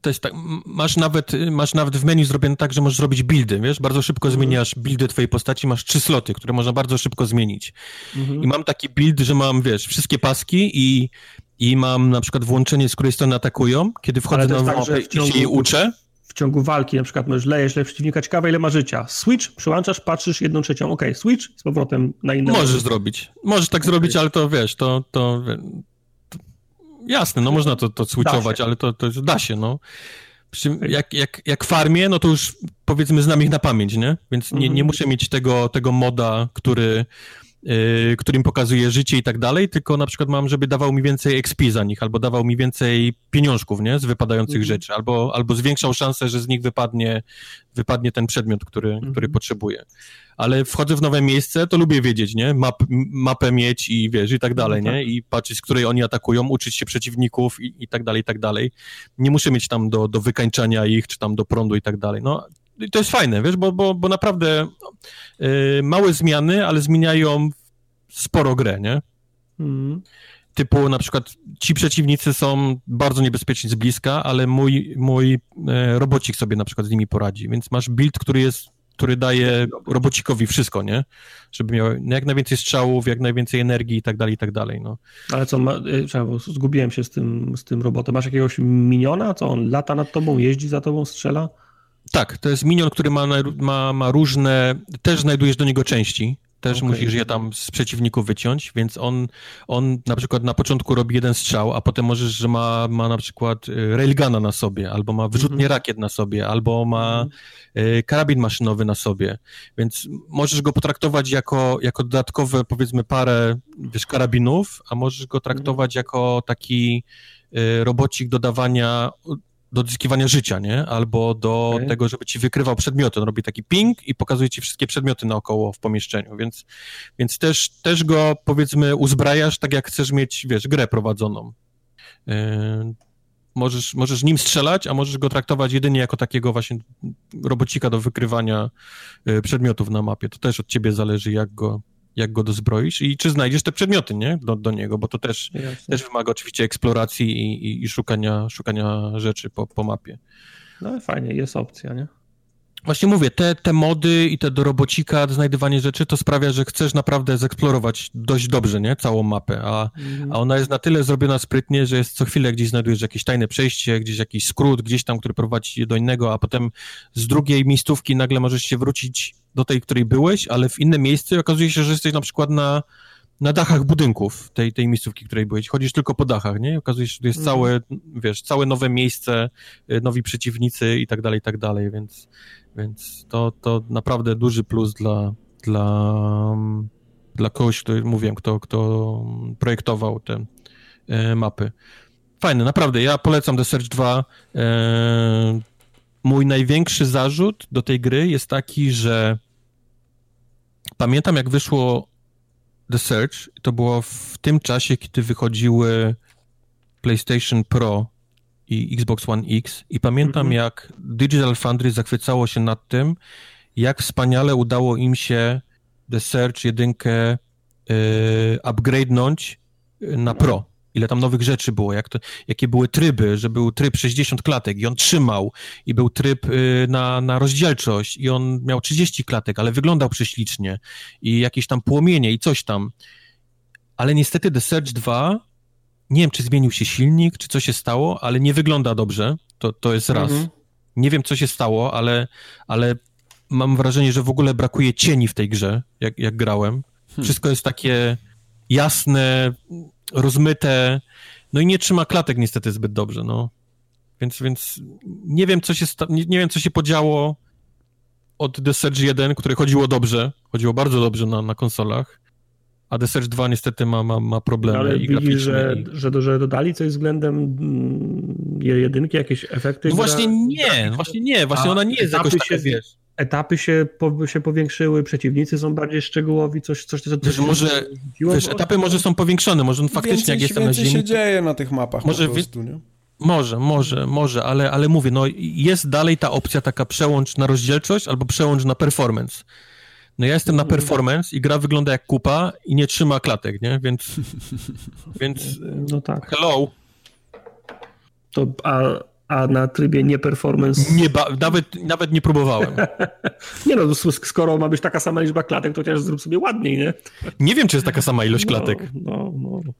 to jest tak, masz nawet, masz nawet w menu zrobione tak, że możesz zrobić buildy, wiesz, bardzo szybko mhm. zmieniasz buildy twojej postaci, masz trzy sloty, które można bardzo szybko zmienić. Mhm. I mam taki build, że mam, wiesz, wszystkie paski i, i mam na przykład włączenie, z której strony atakują, kiedy wchodzę na tak, mapę i się jej uczę w ciągu walki, na przykład możesz lejesz le przeciwnika, ciekawe ile ma życia. Switch, przyłączasz, patrzysz jedną trzecią, ok, switch, z powrotem na inne. Możesz zrobić, możesz tak okay. zrobić, ale to wiesz, to, to, to jasne, no można to, to switchować, ale to, to da się, no. Jak, jak, jak farmię, no to już powiedzmy znam ich na pamięć, nie? Więc nie, nie mhm. muszę mieć tego, tego moda, który yy, którym pokazuje życie i tak dalej, tylko na przykład mam, żeby dawał mi więcej XP za nich, albo dawał mi więcej pieniążków, nie, z wypadających mhm. rzeczy, albo, albo zwiększał szansę, że z nich wypadnie, wypadnie ten przedmiot, który, mhm. który potrzebuję. Ale wchodzę w nowe miejsce, to lubię wiedzieć, nie, Map, mapę mieć i wiesz, i tak dalej, no tak. nie, i patrzeć, z której oni atakują, uczyć się przeciwników i, i tak dalej, i tak dalej. Nie muszę mieć tam do, do wykańczania ich, czy tam do prądu i tak dalej, no i to jest fajne, wiesz, bo, bo, bo naprawdę yy, małe zmiany, ale zmieniają sporo grę, nie? Mm. Typu na przykład ci przeciwnicy są bardzo niebezpieczni z bliska, ale mój, mój e, robocik sobie na przykład z nimi poradzi, więc masz build, który jest który daje robocikowi wszystko, nie? Żeby miał jak najwięcej strzałów, jak najwięcej energii i tak dalej, i tak dalej, no. Ale co, ma, e, zgubiłem się z tym, z tym robotem. Masz jakiegoś miniona? Co on lata nad tobą, jeździ za tobą, strzela? Tak, to jest minion, który ma, ma, ma różne, też znajdujesz do niego części, też okay. musisz je tam z przeciwników wyciąć, więc on, on na przykład na początku robi jeden strzał, a potem możesz, że ma, ma na przykład y, railguna na sobie, albo ma wyrzutnie mm -hmm. rakiet na sobie, albo ma y, karabin maszynowy na sobie, więc możesz go potraktować jako, jako dodatkowe, powiedzmy, parę, wiesz, karabinów, a możesz go traktować mm -hmm. jako taki y, robocik dodawania do odzyskiwania życia, nie? Albo do okay. tego, żeby ci wykrywał przedmioty. On robi taki ping i pokazuje ci wszystkie przedmioty naokoło w pomieszczeniu, więc, więc też, też go, powiedzmy, uzbrajasz tak, jak chcesz mieć, wiesz, grę prowadzoną. Yy, możesz, możesz nim strzelać, a możesz go traktować jedynie jako takiego właśnie robocika do wykrywania y, przedmiotów na mapie. To też od ciebie zależy, jak go, jak go dozbroisz i czy znajdziesz te przedmioty, nie? Do, do niego, bo to też, też wymaga oczywiście eksploracji i, i, i szukania, szukania rzeczy po, po mapie. No fajnie, jest opcja, nie? Właśnie mówię, te, te mody i te do robocika, znajdywanie rzeczy, to sprawia, że chcesz naprawdę zeksplorować dość dobrze, nie? Całą mapę, a, mm. a ona jest na tyle zrobiona sprytnie, że jest co chwilę gdzieś znajdujesz jakieś tajne przejście, gdzieś jakiś skrót, gdzieś tam, który prowadzi do innego, a potem z drugiej miejscówki nagle możesz się wrócić do tej, której byłeś, ale w inne miejsce i okazuje się, że jesteś na przykład na, na dachach budynków tej, tej miejscówki, której byłeś. Chodzisz tylko po dachach, nie? I okazuje się, że to jest mm. całe, wiesz, całe nowe miejsce, y, nowi przeciwnicy i tak dalej, i tak dalej, więc więc to, to naprawdę duży plus dla, dla, dla kogoś, kto, mówiłem, kto, kto projektował te e, mapy. Fajne, naprawdę. Ja polecam The Search 2. Mój największy zarzut do tej gry jest taki, że pamiętam jak wyszło The Search, to było w tym czasie, kiedy wychodziły PlayStation Pro i Xbox One X i pamiętam mhm. jak Digital Foundry zachwycało się nad tym, jak wspaniale udało im się The Search jedynkę yy, upgrade'nąć y, na Pro. Ile tam nowych rzeczy było, jak to, jakie były tryby, że był tryb 60 klatek i on trzymał, i był tryb y, na, na rozdzielczość i on miał 30 klatek, ale wyglądał prześlicznie i jakieś tam płomienie i coś tam. Ale niestety The Search 2 nie wiem, czy zmienił się silnik, czy co się stało, ale nie wygląda dobrze. To, to jest raz. Mhm. Nie wiem, co się stało, ale, ale mam wrażenie, że w ogóle brakuje cieni w tej grze, jak, jak grałem. Hmm. Wszystko jest takie jasne, rozmyte, no i nie trzyma klatek niestety zbyt dobrze, no. Więc, więc nie wiem, co się nie, nie wiem, co się podziało od The Surge 1, które chodziło dobrze, chodziło bardzo dobrze na, na konsolach, a The Search 2 niestety ma, ma, ma problemy Ale i widzisz, że, i... że, że dodali coś względem mm, jedynki, jakieś efekty? No właśnie nie, no właśnie nie, właśnie a ona nie jest jakoś taka, wiesz... Etapy się, po, się powiększyły, przeciwnicy są bardziej szczegółowi, coś, coś, coś, wiesz, może, wiesz, etapy może są powiększone, może on faktycznie więcej, jak jestem na ziemi... się dzieje na tych mapach może, po prostu, nie? Może, może, może, ale, ale mówię, no jest dalej ta opcja taka przełącz na rozdzielczość albo przełącz na performance. No ja jestem na mhm. performance i gra wygląda jak kupa i nie trzyma klatek, nie? Więc, więc no tak. hello. To, a, a na trybie nie performance... Nie ba- nawet, nawet nie próbowałem. nie no, skoro ma być taka sama liczba klatek, to chociaż zrób sobie ładniej, nie? Nie wiem, czy jest taka sama ilość no, klatek. No, no, no.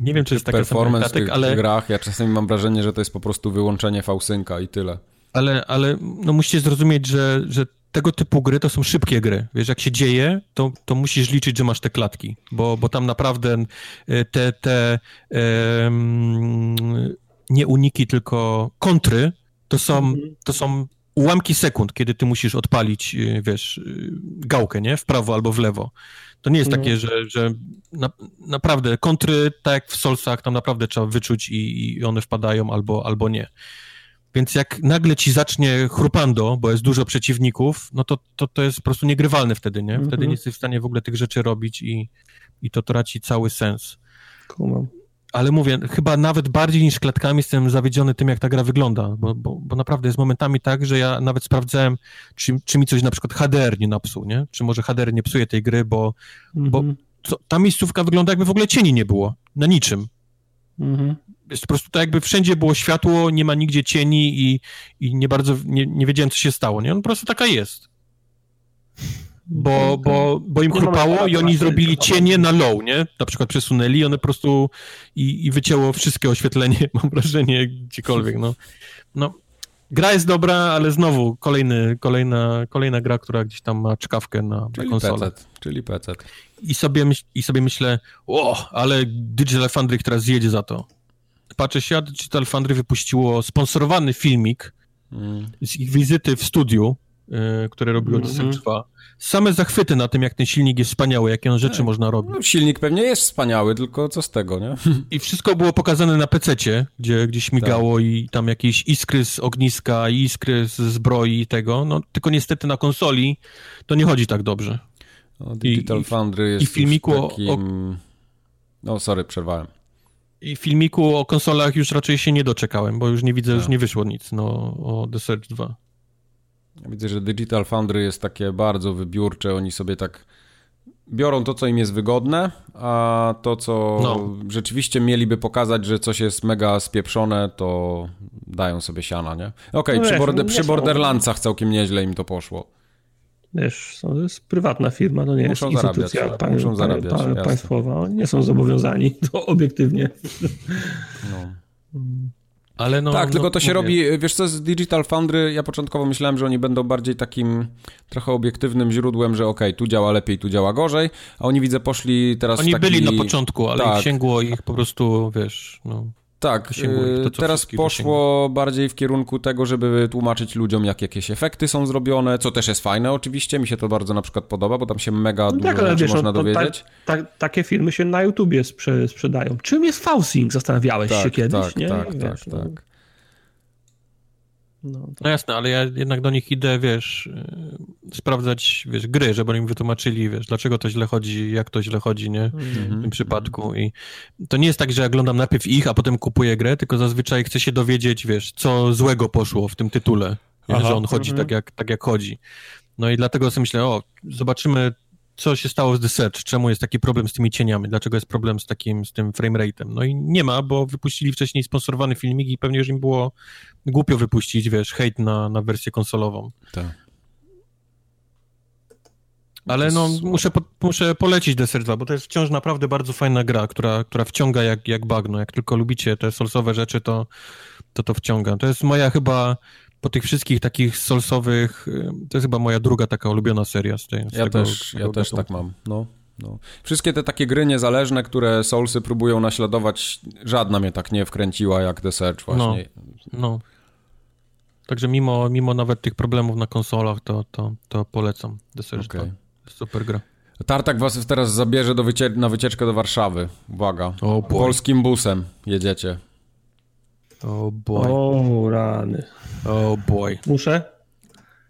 Nie wiem, czy jest taka sama ilość klatek, ale... w grach, ja czasami mam wrażenie, że to jest po prostu wyłączenie fałsynka i tyle. Ale, ale no musicie zrozumieć, że, że tego typu gry to są szybkie gry. Wiesz, jak się dzieje, to, to musisz liczyć, że masz te klatki, bo, bo tam naprawdę e, te, te um, nie uniki, tylko kontry to są, mhm. to są ułamki sekund, kiedy ty musisz odpalić, e, wiesz, e, gałkę, nie? W prawo albo w lewo. To nie jest no. takie, że, że na, naprawdę kontry, tak jak w Solsach, tam naprawdę trzeba wyczuć i, i one wpadają albo, albo nie. Więc jak nagle ci zacznie chrupando, bo jest dużo przeciwników, no to, to, to jest po prostu niegrywalne wtedy, nie? Wtedy mm -hmm. nie jesteś w stanie w ogóle tych rzeczy robić i, i to traci cały sens. Kumam. Ale mówię, chyba nawet bardziej niż klatkami jestem zawiedziony tym, jak ta gra wygląda, bo, bo, bo naprawdę jest momentami tak, że ja nawet sprawdzałem, czy, czy mi coś na przykład HDR nie napsuł, nie? Czy może HDR nie psuje tej gry, bo, bo mhm. to, ta miejscówka wygląda jakby w ogóle cieni nie było, na niczym. Mhm jest po prostu tak jakby wszędzie było światło, nie ma nigdzie cieni i, i nie bardzo, nie, nie wiedziałem, co się stało, nie? On po prostu taka jest. Bo, bo, bo im chrupało i oni zrobili cienie na low, nie? Na przykład przesunęli i one po prostu i, i wycięło wszystkie oświetlenie, mam wrażenie, gdziekolwiek, no. No, gra jest dobra, ale znowu kolejny, kolejna, kolejna gra, która gdzieś tam ma czkawkę na, czyli na konsolę. PC, czyli PC. I sobie, I sobie myślę, o, ale Digital Foundry teraz zjedzie za to patrzę się, a Digital Foundry wypuściło sponsorowany filmik mm. z ich wizyty w studiu, y, które robiło mm -hmm. 2. Same zachwyty na tym, jak ten silnik jest wspaniały, jakie on rzeczy można robić. No, silnik pewnie jest wspaniały, tylko co z tego, nie? I wszystko było pokazane na PC-cie, gdzie gdzieś migało tak. i tam jakieś iskry z ogniska, iskry z zbroi i tego, no tylko niestety na konsoli to nie chodzi tak dobrze. No, Digital I, Foundry jest i filmiku takim... o... No, sorry, przerwałem I filmiku o konsolach już raczej się nie doczekałem, bo już nie widzę, już tak. nie wyszło nic no, o The Search 2. Ja widzę, że Digital Foundry jest takie bardzo wybiórcze, oni sobie tak biorą to, co im jest wygodne, a to, co no. rzeczywiście mieliby pokazać, że coś jest mega spieprzone, to dają sobie siana, nie? Okej, okay, no przy, borde, przy Borderlandsach całkiem nieźle im to poszło. Wiesz, to jest prywatna firma, to nie muszą jest instytucja zarabiać, pa, muszą zarabiać, pa, państwowa. Oni nie są zobowiązani, to obiektywnie. No. Ale no, tak, no, tylko to się mówię. robi, wiesz co, z Digital Foundry ja początkowo myślałem, że oni będą bardziej takim trochę obiektywnym źródłem, że okej, okay, tu działa lepiej, tu działa gorzej, a oni widzę poszli teraz Oni taki... byli na początku, ale tak. sięgło ich po prostu, wiesz, no... Tak, to, teraz poszło bardziej w kierunku tego, żeby tłumaczyć ludziom, jak jakieś efekty są zrobione, co też jest fajne oczywiście, mi się to bardzo na przykład podoba, bo tam się mega no dużo tak, rzeczy wiesz, można no, dowiedzieć. Ta, ta, takie filmy się na YouTubie sprze sprzedają. Czym jest Fausing? Zastanawiałeś tak, się kiedyś, tak, nie? Tak, wiesz, tak, no. tak. No, no, jasne, ale ja jednak do nich idę, wiesz, yy, sprawdzać, wiesz, gry, żeby im wytłumaczyli, wiesz, dlaczego to źle chodzi, jak to źle chodzi, nie, mm -hmm. w tym mhm. przypadku i to nie jest tak, że ja oglądam najpierw ich, a potem kupuję grę, tylko zazwyczaj chcę się dowiedzieć, wiesz, co złego poszło w tym tytule, Aha, że on chodzi mm -hmm. tak, jak, tak jak chodzi. No i dlatego sobie myślę, o, zobaczymy co się stało z The Search, czemu jest taki problem z tymi cieniami, dlaczego jest problem z takim, z tym framerate'em. No i nie ma, bo wypuścili wcześniej sponsorowany filmik i pewnie już im było głupio wypuścić, wiesz, hejt na, na wersję konsolową. Tak. Ale no, muszę, po, muszę polecić Search 2, bo to jest wciąż naprawdę bardzo fajna gra, która, która wciąga jak, jak bagno. Jak tylko lubicie te solsowe rzeczy, to, to to wciąga. To jest moja chyba po tych wszystkich takich solsowych, y, to jest chyba moja druga taka ulubiona seria z, tej, z ja tego, też, tego Ja też tak mam, no. No. Wszystkie te takie gry niezależne, które Soulsy próbują naśladować, żadna mnie tak nie wkręciła jak The Search właśnie. No, no. Także mimo, mimo nawet tych problemów na konsolach, to, to, to polecam The Search okay. Super gra. Tartak was teraz zabierze do wycie na wycieczkę do Warszawy. Uwaga. Oh Polskim busem jedziecie. O oh boy. O rany. O oh boy. Muszę?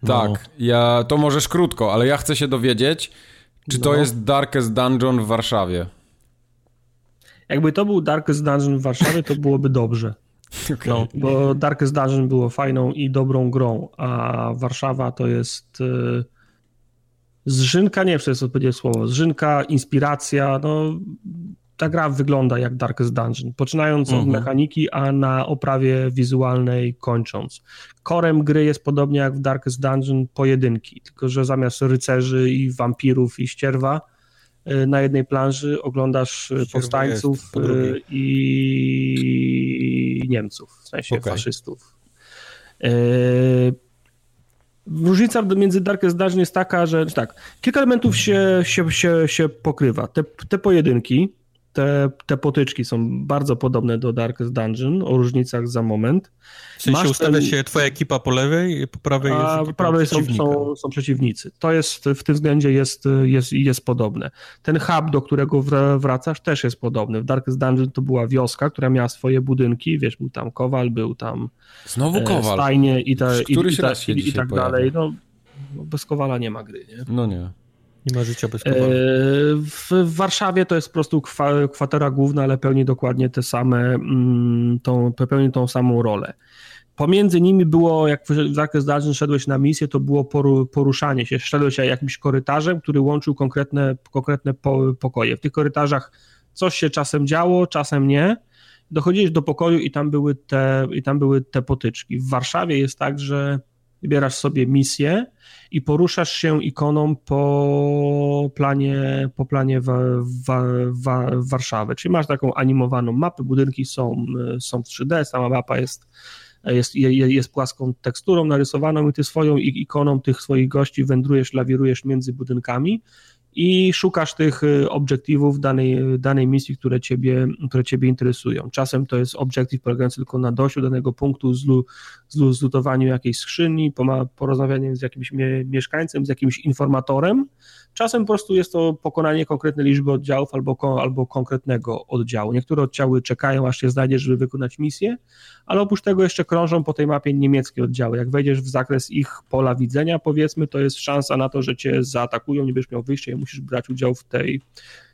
Tak, no. ja, to możesz krótko, ale ja chcę się dowiedzieć, czy no. to jest Darkest Dungeon w Warszawie. Jakby to był Darkest Dungeon w Warszawie, to byłoby dobrze. Okay. No, bo Darkest Dungeon było fajną i dobrą grą, a Warszawa to jest y, zżynka, nie wiem, czy to jest odpowiednie słowo, zżynka, inspiracja, no ta gra wygląda jak Darkest Dungeon, poczynając mhm. od mechaniki, a na oprawie wizualnej kończąc. Korem gry jest podobnie jak w Darkest Dungeon pojedynki, tylko że zamiast rycerzy i wampirów i ścierwa y, na jednej planży oglądasz y, Ścierwa powstańców y, i Niemców, w sensie okay. faszystów. Różnica między Darkest Dungeon jest taka, że tak, kilka elementów się, się, się, się pokrywa. Te, te pojedynki, te, te potyczki są bardzo podobne do Darkest Dungeon, o różnicach za moment. W sensie Masz ustawia ten... się twoja ekipa po lewej i po prawej A jest po prawej są, są, są, przeciwnicy. To jest, w tym względzie jest, jest, jest podobne. Ten hub, do którego wracasz też jest podobny. W Darkest Dungeon to była wioska, która miała swoje budynki, wiesz, był tam kowal, był tam Znowu e, kowal. stajnie i, ta, i, i, ta, i, i tak dalej. No, no, bez kowala nie ma gry, nie? No nie. Nie ma życia bez. E, w Warszawie to jest po prostu kwatera główna, ale pełni dokładnie te same, mm, tą, pełni tą samą rolę. Pomiędzy nimi było, jak w zakres Dungeon szedłeś na misję, to było poruszanie się. Szedłeś jakimś korytarzem, który łączył konkretne, konkretne pokoje. W tych korytarzach coś się czasem działo, czasem nie. Dochodziłeś do pokoju i tam były te, i tam były te potyczki. W Warszawie jest tak, że wybierasz sobie misję i poruszasz się ikoną po planie, po planie w, w, w, Warszawy. Czyli masz taką animowaną mapę, budynki są, są w 3D, sama mapa jest, jest, jest płaską teksturą narysowaną i ty swoją ikoną tych swoich gości wędrujesz, lawirujesz między budynkami i szukasz tych y, obiektywów danej, danej misji, które ciebie, które ciebie interesują. Czasem to jest obiektyw polegający tylko na dojściu do danego punktu, zlu, zlu, zlutowaniu jakiejś skrzyni, porozmawianiu z jakimś mieszkańcem, z jakimś informatorem, Czasem po prostu jest to pokonanie konkretnej liczby oddziałów albo, albo konkretnego oddziału. Niektóre oddziały czekają, aż się znajdziesz, żeby wykonać misję, ale oprócz tego jeszcze krążą po tej mapie niemieckie oddziały. Jak wejdziesz w zakres ich pola widzenia, powiedzmy, to jest szansa na to, że cię zaatakują, nie będziesz miał wyjścia i musisz brać udział w tej,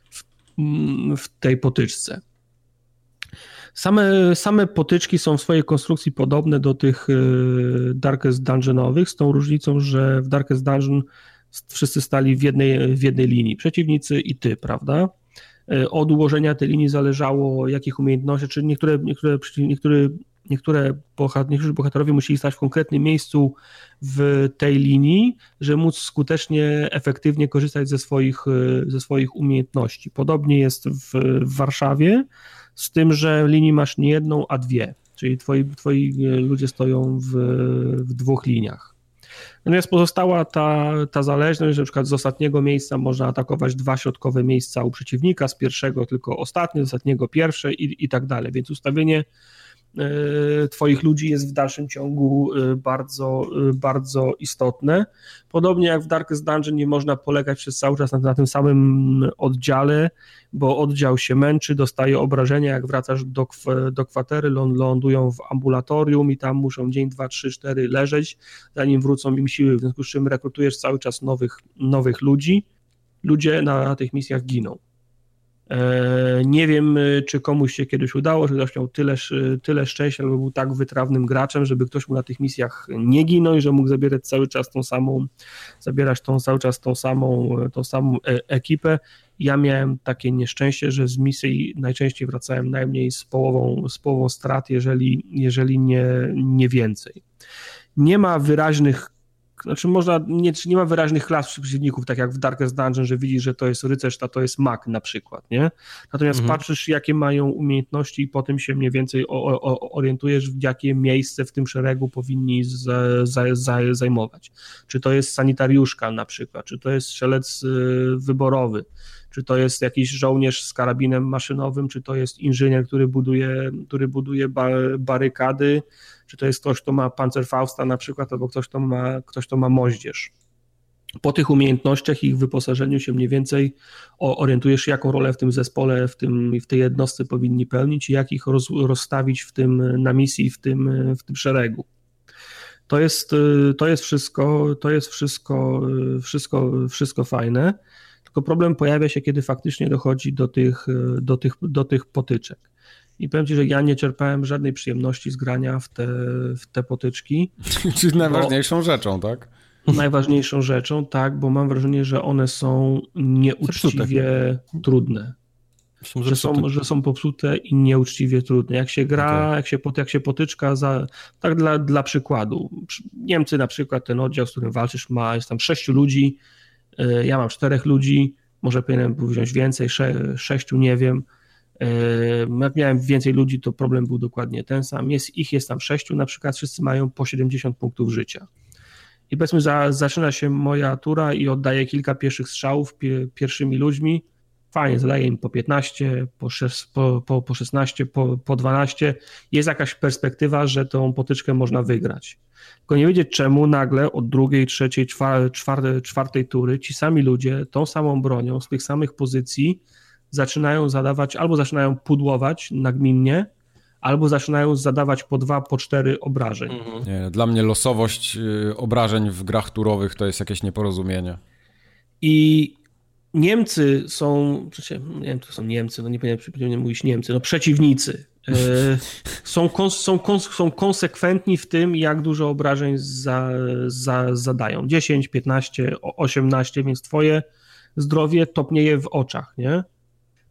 w, w tej potyczce. Same, same potyczki są w swojej konstrukcji podobne do tych Darkest Dungeonowych, z tą różnicą, że w Darkest Dungeon wszyscy stali w jednej, w jednej linii, przeciwnicy i ty, prawda? Od ułożenia tej linii zależało, jakich umiejętności, czy niektóre, niektóre, niektóre niektóre niektórzy bohaterowie musieli stać w konkretnym miejscu w tej linii, żeby móc skutecznie, efektywnie korzystać ze swoich, ze swoich umiejętności. Podobnie jest w, w Warszawie, z tym, że linii masz nie jedną, a dwie, czyli twoi, twoi ludzie stoją w, w dwóch liniach. Natomiast pozostała ta, ta zależność, że na przykład z ostatniego miejsca można atakować dwa środkowe miejsca u przeciwnika, z pierwszego tylko ostatnie, z ostatniego pierwsze i, i tak dalej. Więc ustawienie twoich ludzi jest w dalszym ciągu e, bardzo, e, bardzo istotne. Podobnie jak w Darkest Dungeon nie można polegać przez cały czas na, na, tym samym oddziale, bo oddział się męczy, dostaje obrażenia, jak wracasz do, do kwatery, lądują w ambulatorium i tam muszą dzień, dwa, trzy, cztery leżeć, zanim wrócą im siły, w związku z czym rekrutujesz cały czas nowych, nowych ludzi. Ludzie na tych misjach giną. E, nie wiem, e, czy komuś się kiedyś udało, że ktoś miał tyle, tyle szczęścia, albo był tak wytrawnym graczem, żeby ktoś mu na tych misjach nie ginął i że mógł zabierać cały czas tą samą, zabierać tą cały czas tą samą, tą samą e, ekipę. Ja miałem takie nieszczęście, że z misji najczęściej wracałem najmniej z połową, z połową strat, jeżeli, jeżeli nie, nie więcej. Nie ma wyraźnych znaczy można, nie, nie ma wyraźnych klas przeciwników, tak jak w Darkest Dungeon, że widzisz, że to jest rycerz, a to jest mag na przykład, nie? Natomiast mhm. patrzysz, jakie mają umiejętności i po tym się mniej więcej o, o, orientujesz, w jakie miejsce w tym szeregu powinni zajmować. Czy to jest sanitariuszka na przykład, czy to jest strzelec y, wyborowy, czy to jest jakiś żołnierz z karabinem maszynowym, czy to jest inżynier, który buduje, który buduje barykady, czy to jest ktoś, kto ma Panzerfausta na przykład, albo ktoś, kto ma, ktoś, kto ma moździerz. Po tych umiejętnościach i ich wyposażeniu się mniej więcej orientujesz, jaką rolę w tym zespole, w, tym, w tej jednostce powinni pełnić i jak ich roz, rozstawić w tym, na misji w tym, w tym szeregu. To jest, to jest wszystko, to jest wszystko, wszystko, wszystko fajne, tylko problem pojawia się, kiedy faktycznie dochodzi do tych, do tych, do tych potyczek. I powiem Ci, że ja nie czerpałem żadnej przyjemności z grania w te, w te potyczki. Czyli najważniejszą rzeczą, tak? Najważniejszą rzeczą, tak, bo mam wrażenie, że one są nieuczciwie Zepsute. trudne. Są że, są, że są popsute i nieuczciwie trudne. Jak się gra, okay. jak, się, jak się potyczka, za, tak dla, dla przykładu. Niemcy na przykład, ten oddział, z którym walczysz, ma jest tam sześciu ludzi, e, ja mam czterech ludzi, może powinienem wziąć więcej, sze, sześciu, nie wiem jak miałem więcej ludzi, to problem był dokładnie ten sam. Jest, ich jest tam sześciu, na przykład wszyscy mają po 70 punktów życia. I powiedzmy, za, zaczyna się moja tura i oddaję kilka pierwszych strzałów pie, pierwszymi ludźmi. Fajnie, zadaję im po 15, po, 6, po, po, po 16, po, po 12. Jest jakaś perspektywa, że tą potyczkę można wygrać. Tylko nie wiedzieć czemu nagle od drugiej, trzeciej, czwartej, czwartej tury ci sami ludzie tą samą bronią, z tych samych pozycji zaczynają zadawać, albo zaczynają pudłować nagminnie, albo zaczynają zadawać po dwa, po cztery obrażeń. Mhm. Nie, dla mnie losowość y, obrażeń w grach turowych to jest jakieś nieporozumienie. I Niemcy są, nie wiem, to są Niemcy, no nie powinienem mówić Niemcy, no przeciwnicy. Y, są, kons, są, kons, są konsekwentni w tym, jak dużo obrażeń za, za, zadają. 10, 15, 18, więc twoje zdrowie topnieje w oczach, nie?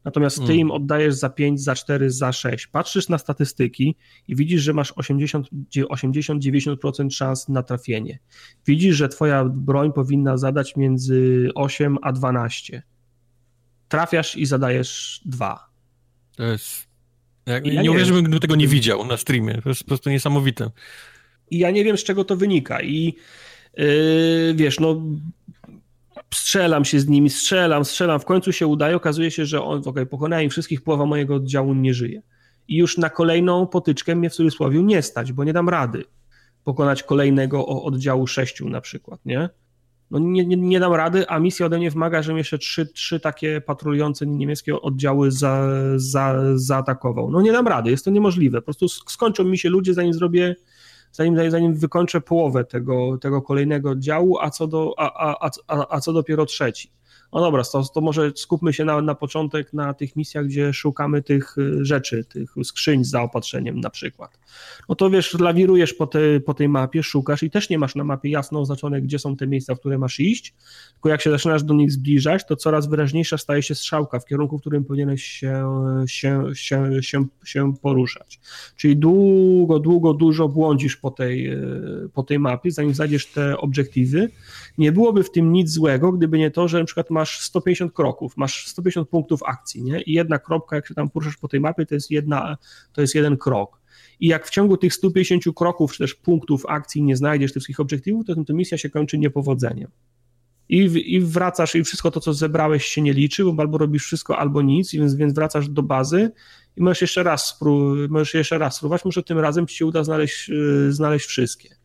Natomiast ty mm. im oddajesz za 5, za 4, za 6. Patrzysz na statystyki i widzisz, że masz 80-90% szans na trafienie. Widzisz, że twoja broń powinna zadać między 8 a 12. Trafiasz i zadajesz 2. To jest... Ja, ja nie uwierzę, bym tego nie widział na streamie. To jest po prostu niesamowite. I ja nie wiem, z czego to wynika. I yy, wiesz, no strzelam się z nimi, strzelam, strzelam, w końcu się udaje, okazuje się, że on, okay, pokonałem wszystkich, połowa mojego oddziału nie żyje. I już na kolejną potyczkę mnie w cudzysłowie nie stać, bo nie dam rady pokonać kolejnego oddziału sześciu na przykład, nie? No nie, nie, nie dam rady, a misja ode mnie wymaga, żebym jeszcze trzy, trzy takie patrolujące niemieckie oddziały za, za, zaatakował. No nie dam rady, jest to niemożliwe. Po prostu skończą mi się ludzie, zanim zrobię zanim, zanim wykończę połowę tego, tego kolejnego działu, a co, do, a, a, a, a co dopiero trzeci. No dobra, to, to może skupmy się na, na początek na tych misjach, gdzie szukamy tych y, rzeczy, tych skrzyń z zaopatrzeniem na przykład. No to wiesz, lawirujesz po, te, po tej mapie, szukasz i też nie masz na mapie jasno oznaczone, gdzie są te miejsca, w które masz iść, tylko jak się zaczynasz do nich zbliżać, to coraz wyraźniejsza staje się strzałka w kierunku, w którym powinieneś się, się, się, się, się poruszać. Czyli długo, długo, dużo błądzisz po tej, y, po tej mapie, zanim znajdziesz te obiektywy. Nie byłoby w tym nic złego, gdyby nie to, że na przykład masz 150 kroków, masz 150 punktów akcji, nie? I jedna kropka, jak się tam poruszasz po tej mapie, to jest, jedna, to jest jeden krok. I jak w ciągu tych 150 kroków, czy też punktów akcji nie znajdziesz tych wszystkich obiektywów, to, to misja się kończy niepowodzeniem. I, w, I wracasz, i wszystko to, co zebrałeś, się nie liczy, bo albo robisz wszystko, albo nic, więc, więc wracasz do bazy i możesz jeszcze raz, spró możesz jeszcze raz spróbować, może tym razem ci się uda znaleźć, yy, znaleźć wszystkie.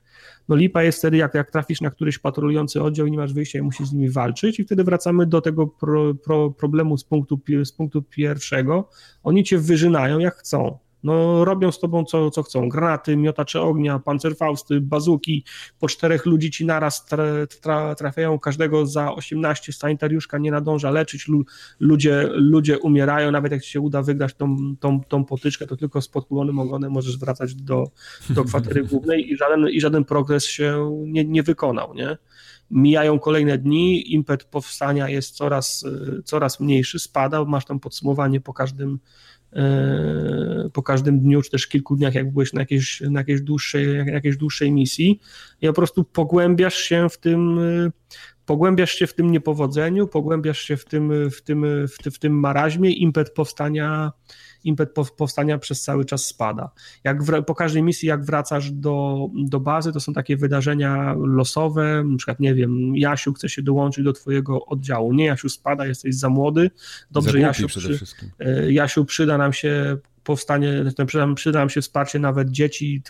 No lipa jest wtedy, jak, jak trafisz na któryś patrolujący oddział i nie masz wyjścia i musisz z nimi walczyć i wtedy wracamy do tego pro, pro, problemu z punktu, z punktu pierwszego. Oni cię wyżynają jak chcą no robią z tobą co, co chcą. Granaty, miotacze ognia, pancerfausty, bazuki, po czterech ludzi ci naraz tra, tra, trafiają, każdego za 18 sanitariuszka nie nadąża leczyć, Lu, ludzie, ludzie umierają, nawet jak ci się uda wygrać tą, tą, tą potyczkę, to tylko z podkulonym ogonem możesz wracać do, do kwatery głównej i żaden, i żaden progres się nie, nie wykonał, nie? Mijają kolejne dni, impet powstania jest coraz, coraz mniejszy, spada, masz tam podsumowanie po każdym po każdym dniu, czy też kilku dniach, jak byłeś na jakiejś, na jakiejś, dłuższej, jakiejś dłuższej misji. I po prostu pogłębiasz się w tym, e, pogłębiasz się w tym niepowodzeniu, pogłębiasz się w tym, w tym, w tym, w tym maraźmie, impet powstania impet powstania przez cały czas spada. Jak w, po każdej misji, jak wracasz do, do bazy, to są takie wydarzenia losowe, na przykład, nie wiem, Jasiu chce się dołączyć do twojego oddziału. Nie, Jasiu spada, jesteś za młody. Dobrze, Jasiu, przy, e, Jasiu przyda nam się powstanie, przyda, nam się wsparcie nawet dzieci,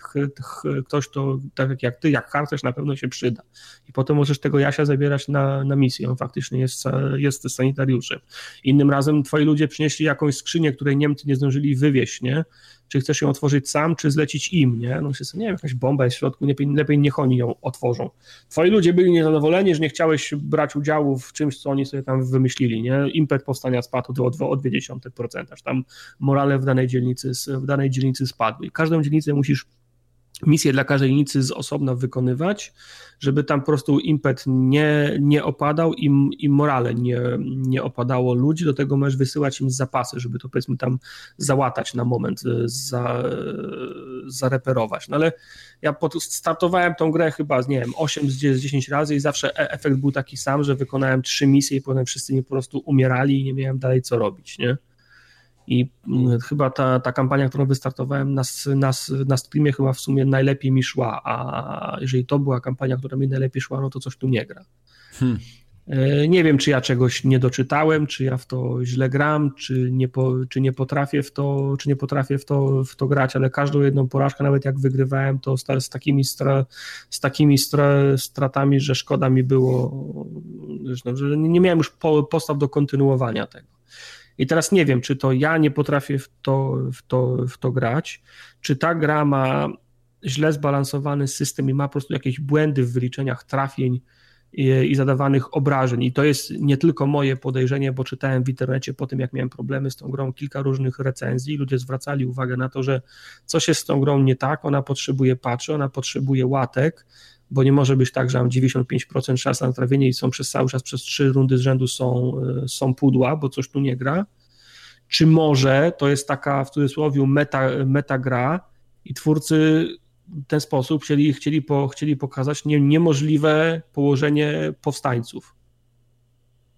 ktoś to, tak jak ty, jak harcerz na pewno się przyda. I potem możesz tego Jasia zabierać na, na misję, on faktycznie jest, jest sanitariuszem. Innym razem twoi ludzie przynieśli jakąś skrzynię, której Niemcy nie zdążyli wywieźć, nie? Czy chcesz ją otworzyć sam, czy zlecić im, nie? No się nie wiem, jakaś bomba jest w środku, lepiej, lepiej niech oni ją otworzą. Twoi ludzie byli niezadowoleni, że nie chciałeś brać udziału w czymś, co oni sobie tam wymyślili, nie? Impet powstania spadł o, o 0,2%, tam morale w danej dzielnicy, w danej dzielnicy spadły. I każdą dzielnicę musisz misję dla każdej nicy z osobna wykonywać, żeby tam po prostu impet nie, nie opadał i, i morale nie, nie opadało ludzi, do tego możesz wysyłać im zapasy, żeby to powiedzmy tam załatać na moment, e, za, zareperować. No ale ja startowałem tą grę chyba, nie wiem, 8 z 10 razy i zawsze e, efekt był taki sam, że wykonałem trzy misje i potem wszyscy mi po prostu umierali i nie miałem dalej co robić, nie? I mm, chyba ta, ta kampania, którą wystartowałem na, na, na streamie, chyba w sumie najlepiej mi szła. A jeżeli to była kampania, która mi najlepiej szła, no to coś tu nie gra. Hmm. E, nie wiem, czy ja czegoś nie doczytałem, czy ja w to źle gram, czy nie, po, czy nie potrafię w to, czy nie potrafię w to, w to grać, ale każdą jedną porażkę, nawet jak wygrywałem, to z, z takimi, stra, z takimi stra, stratami, że szkoda mi było, że nie miałem już po, postaw do kontynuowania tego. I teraz nie wiem, czy to ja nie potrafię w to, w to, w to grać, czy ta gra ma źle zbalansowany system i ma po prostu jakieś błędy w wyliczeniach trafień i, i zadawanych obrażeń. I to jest nie tylko moje podejrzenie, bo czytałem w internecie po tym, jak miałem problemy z tą grą, kilka różnych recenzji. Ludzie zwracali uwagę na to, że coś jest z tą grą nie tak, ona potrzebuje patchy, ona potrzebuje łatek, bo nie może być tak, że mam 95% szans na trawienie i są przez cały czas, przez trzy rundy z rzędu są, e, są pudła, bo coś tu nie gra. Czy może to jest taka w cudzysłowie meta, meta gra i twórcy w ten sposób chcieli, chcieli, po, chcieli pokazać nie, niemożliwe położenie powstańców.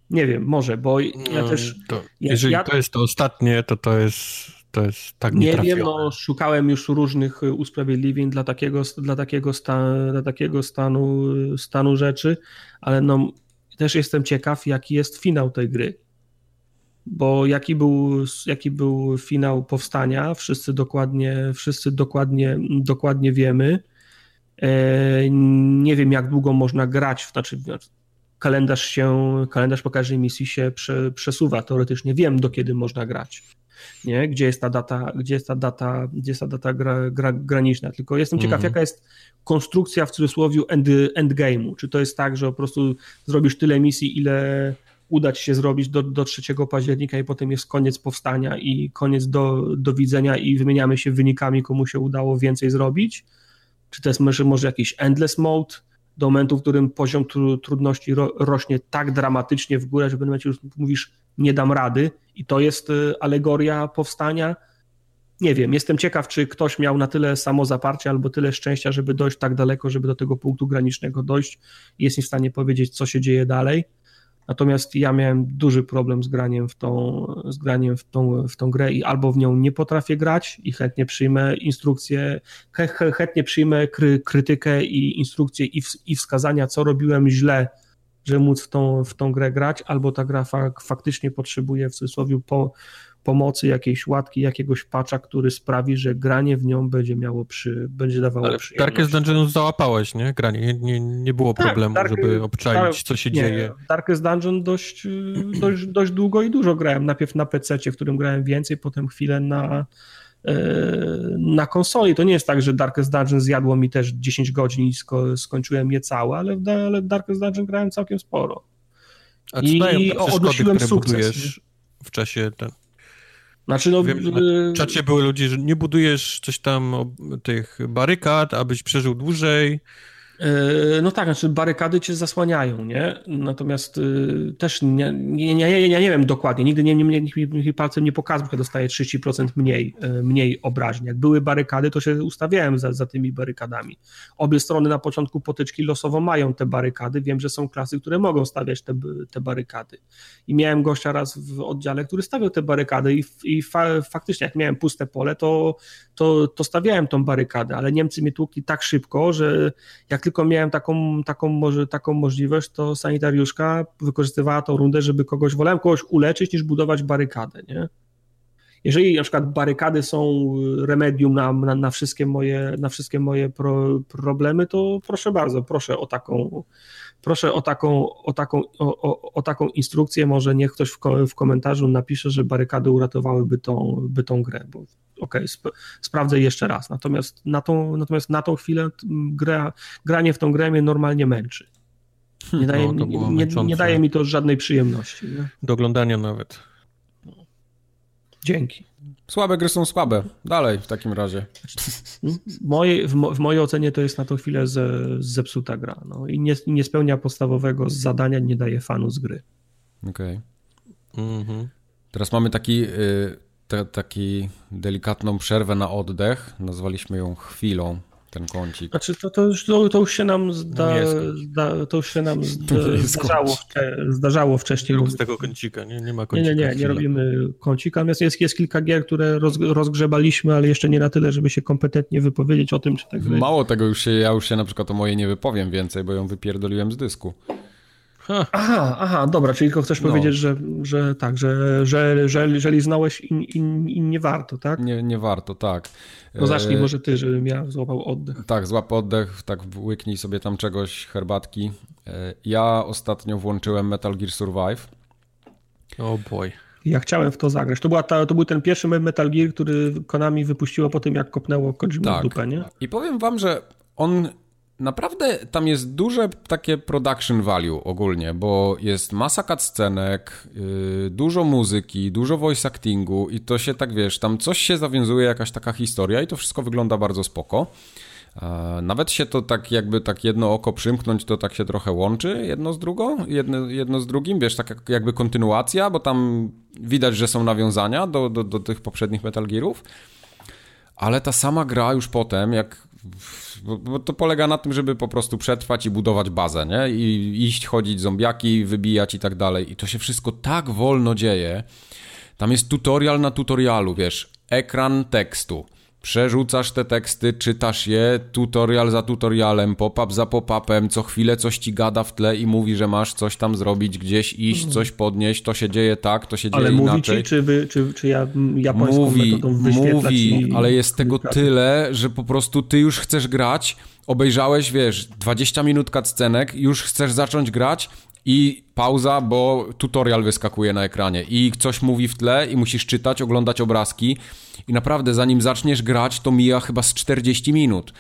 Nie wiem, może, bo ja no, też. To, ja, jeżeli ja, to jest to ostatnie, to to jest to jest tak Nie wiem, no, szukałem już różnych usprawiedliwień dla takiego, dla takiego, sta, dla takiego stanu, stanu rzeczy, ale no, też jestem ciekaw, jaki jest finał tej gry. Bo jaki był, jaki był finał powstania, wszyscy dokładnie, wszyscy dokładnie, dokładnie wiemy. E, nie wiem, jak długo można grać, znaczy kalendarz się, kalendarz po każdej misji się prze, przesuwa. Teoretycznie wiem, do kiedy można grać nie? Gdzie jest ta data, gdzie jest ta data, gdzie jest ta data gra, gra, graniczna. Tylko jestem ciekaw, mm. jaka jest konstrukcja w cudzysłowie end, endgame'u. Czy to jest tak, że po prostu zrobisz tyle misji, ile, udać się zrobić do, do 3 października i potem jest koniec powstania i koniec do, do widzenia i wymieniamy się wynikami, komu się udało więcej zrobić? Czy to jest może, może jakiś endless mode? do momentu, w którym poziom trudności ro, rośnie tak dramatycznie w górę, że w pewnym momencie już mówisz, nie dam rady i to jest y, alegoria powstania. Nie wiem, jestem ciekaw, czy ktoś miał na tyle samozaparcia albo tyle szczęścia, żeby dojść tak daleko, żeby do tego punktu granicznego dojść i jest w stanie powiedzieć, co się dzieje dalej. Natomiast ja miałem duży problem z graniem w tą, z graniem w tą, w tą grę i albo w nią nie potrafię grać i chętnie przyjmę instrukcję, chętnie przyjmę kry, krytykę i instrukcje i, w, i wskazania, co robiłem źle, żeby móc w tą, w tą grę grać, albo ta gra fak, faktycznie potrzebuje w cudzysłowie po, pomocy, jakiejś łatki, jakiegoś patcha, który sprawi, że granie w nią będzie miało przy, będzie dawało Ale przyjemność. Darkest Dungeon załapałeś, nie? Granie, nie, nie, nie było tak, problemu, Dark, żeby obczaić, co się nie, dzieje. Darkest Dungeon dość, dość, dość długo i dużo grałem. Najpierw na PC, w którym grałem więcej, potem chwilę na, na konsoli. To nie jest tak, że Darkest Dungeon zjadło mi też 10 godzin i sko skończyłem je całe, ale w ale Darkest Dungeon grałem całkiem sporo. A I dają odnosiłem sukces. w czasie ten, znaczy, no, Wiem, na y, czacie były ludzie, że nie budujesz coś tam tych barykad, abyś przeżył dłużej. E, no tak, znaczy barykady cię zasłaniają, nie? Natomiast y, też nie, nie, nie, ja nie wiem dokładnie, nigdy nie, nie, mi, palcem nie pokazał, że dostaje 30% mniej, y, mniej obrażeń. Jak były barykady, to się ustawiałem za, za tymi barykadami. Obie strony na początku potyczki losowo mają te barykady. Wiem, że są klasy, które mogą stawiać te, te barykady. I miałem gościa raz w oddziale, który stawiał te barykady i, i fa, faktycznie jak miałem puste pole, to, to, to stawiałem tą barykadę, ale Niemcy mnie tłukli tak szybko, że jak tylko miałem taką, taką, może, taką możliwość, to sanitariuszka wykorzystywała tą rundę, żeby kogoś, wolałem kogoś uleczyć niż budować barykadę, nie? Jeżeli na przykład barykady są remedium na, na, na wszystkie moje, na wszystkie moje pro, problemy, to proszę bardzo, proszę o taką, proszę o taką, o taką, o, o, o taką instrukcję, może niech ktoś w, w, komentarzu napisze, że barykady uratowałyby tą, by tą grę, bo okej, okay, sp sprawdzę jeszcze raz. Natomiast na tą, natomiast na tą chwilę gra, granie w tą grę mnie normalnie męczy. Nie daje, no, nie, nie, nie, daje mi to żadnej przyjemności. Nie? Do oglądania nawet. Dzięki. Słabe gry są słabe. Dalej w takim razie. Moje, w, mo, w, mojej ocenie to jest na tą chwilę ze, zepsuta gra. No. I nie, nie spełnia podstawowego zadania, nie daje fanu z gry. Okej. Okay. Mhm. Teraz mamy taki y, te, taki delikatną przerwę na oddech. Nazwaliśmy ją chwilą, ten kącik. Znaczy to, to, już, to, to już się nam zda, zda, to już się nam zda, zdarzało, zdarzało wcześniej. Rób z tego kącika, nie? Nie ma kącika. Nie, nie, nie, nie robimy kącika. Natomiast jest, jest kilka gier, które roz, rozgrzebaliśmy, ale jeszcze nie na tyle, żeby się kompetentnie wypowiedzieć o tym, czy tak Mało tego, już się, ja już się na przykład o mojej nie wypowiem więcej, bo ją wypierdoliłem z dysku. Aha, aha, dobra, czyli tylko chcesz no. powiedzieć, że, że tak, że, że, że jeżeli znałeś i, i, i, nie warto, tak? Nie, nie warto, tak. No zacznij e, może ty, żebym ja złapał oddech. Tak, złap oddech, tak łyknij sobie tam czegoś, herbatki. E, ja ostatnio włączyłem Metal Gear Survive. O oh boy. Ja chciałem w to zagrać. To, była ta, to był ten pierwszy Metal Gear, który Konami wypuściło po tym, jak kopnęło Kojima tak. w dupę, nie? I powiem wam, że on Naprawdę tam jest duże takie production value ogólnie, bo jest masa cutscenek, yy, dużo muzyki, dużo voice actingu i to się tak, wiesz, tam coś się zawiązuje, jakaś taka historia i to wszystko wygląda bardzo spoko. Nawet się to tak jakby tak jedno oko przymknąć, to tak się trochę łączy jedno z drugą, jedno, jedno z drugim, wiesz, tak jakby kontynuacja, bo tam widać, że są nawiązania do, do, do tych poprzednich Metal Gearów, ale ta sama gra już potem, jak bo, to polega na tym, żeby po prostu przetrwać i budować bazę, nie? I iść, chodzić zombiaki, wybijać i tak dalej. I to się wszystko tak wolno dzieje. Tam jest tutorial na tutorialu, wiesz, ekran tekstu Przerzucasz te teksty, czytasz je, tutorial za tutorialem, pop-up za pop-upem, co chwilę coś ci gada w tle i mówi, że masz coś tam zrobić, gdzieś iść, mhm. coś podnieść, to się dzieje tak, to się ale dzieje mówi inaczej. Ci, czy, wy, czy, czy ja japońską mówi, Mówi, ale jest tego tyle, że po prostu ty już chcesz grać, obejrzałeś, wiesz, 20 minut cutscenek, już chcesz zacząć grać i pauza, bo tutorial wyskakuje na ekranie. I coś mówi w tle i musisz czytać, oglądać obrazki. I naprawdę zanim zaczniesz grać, to mija chyba z 40 minut.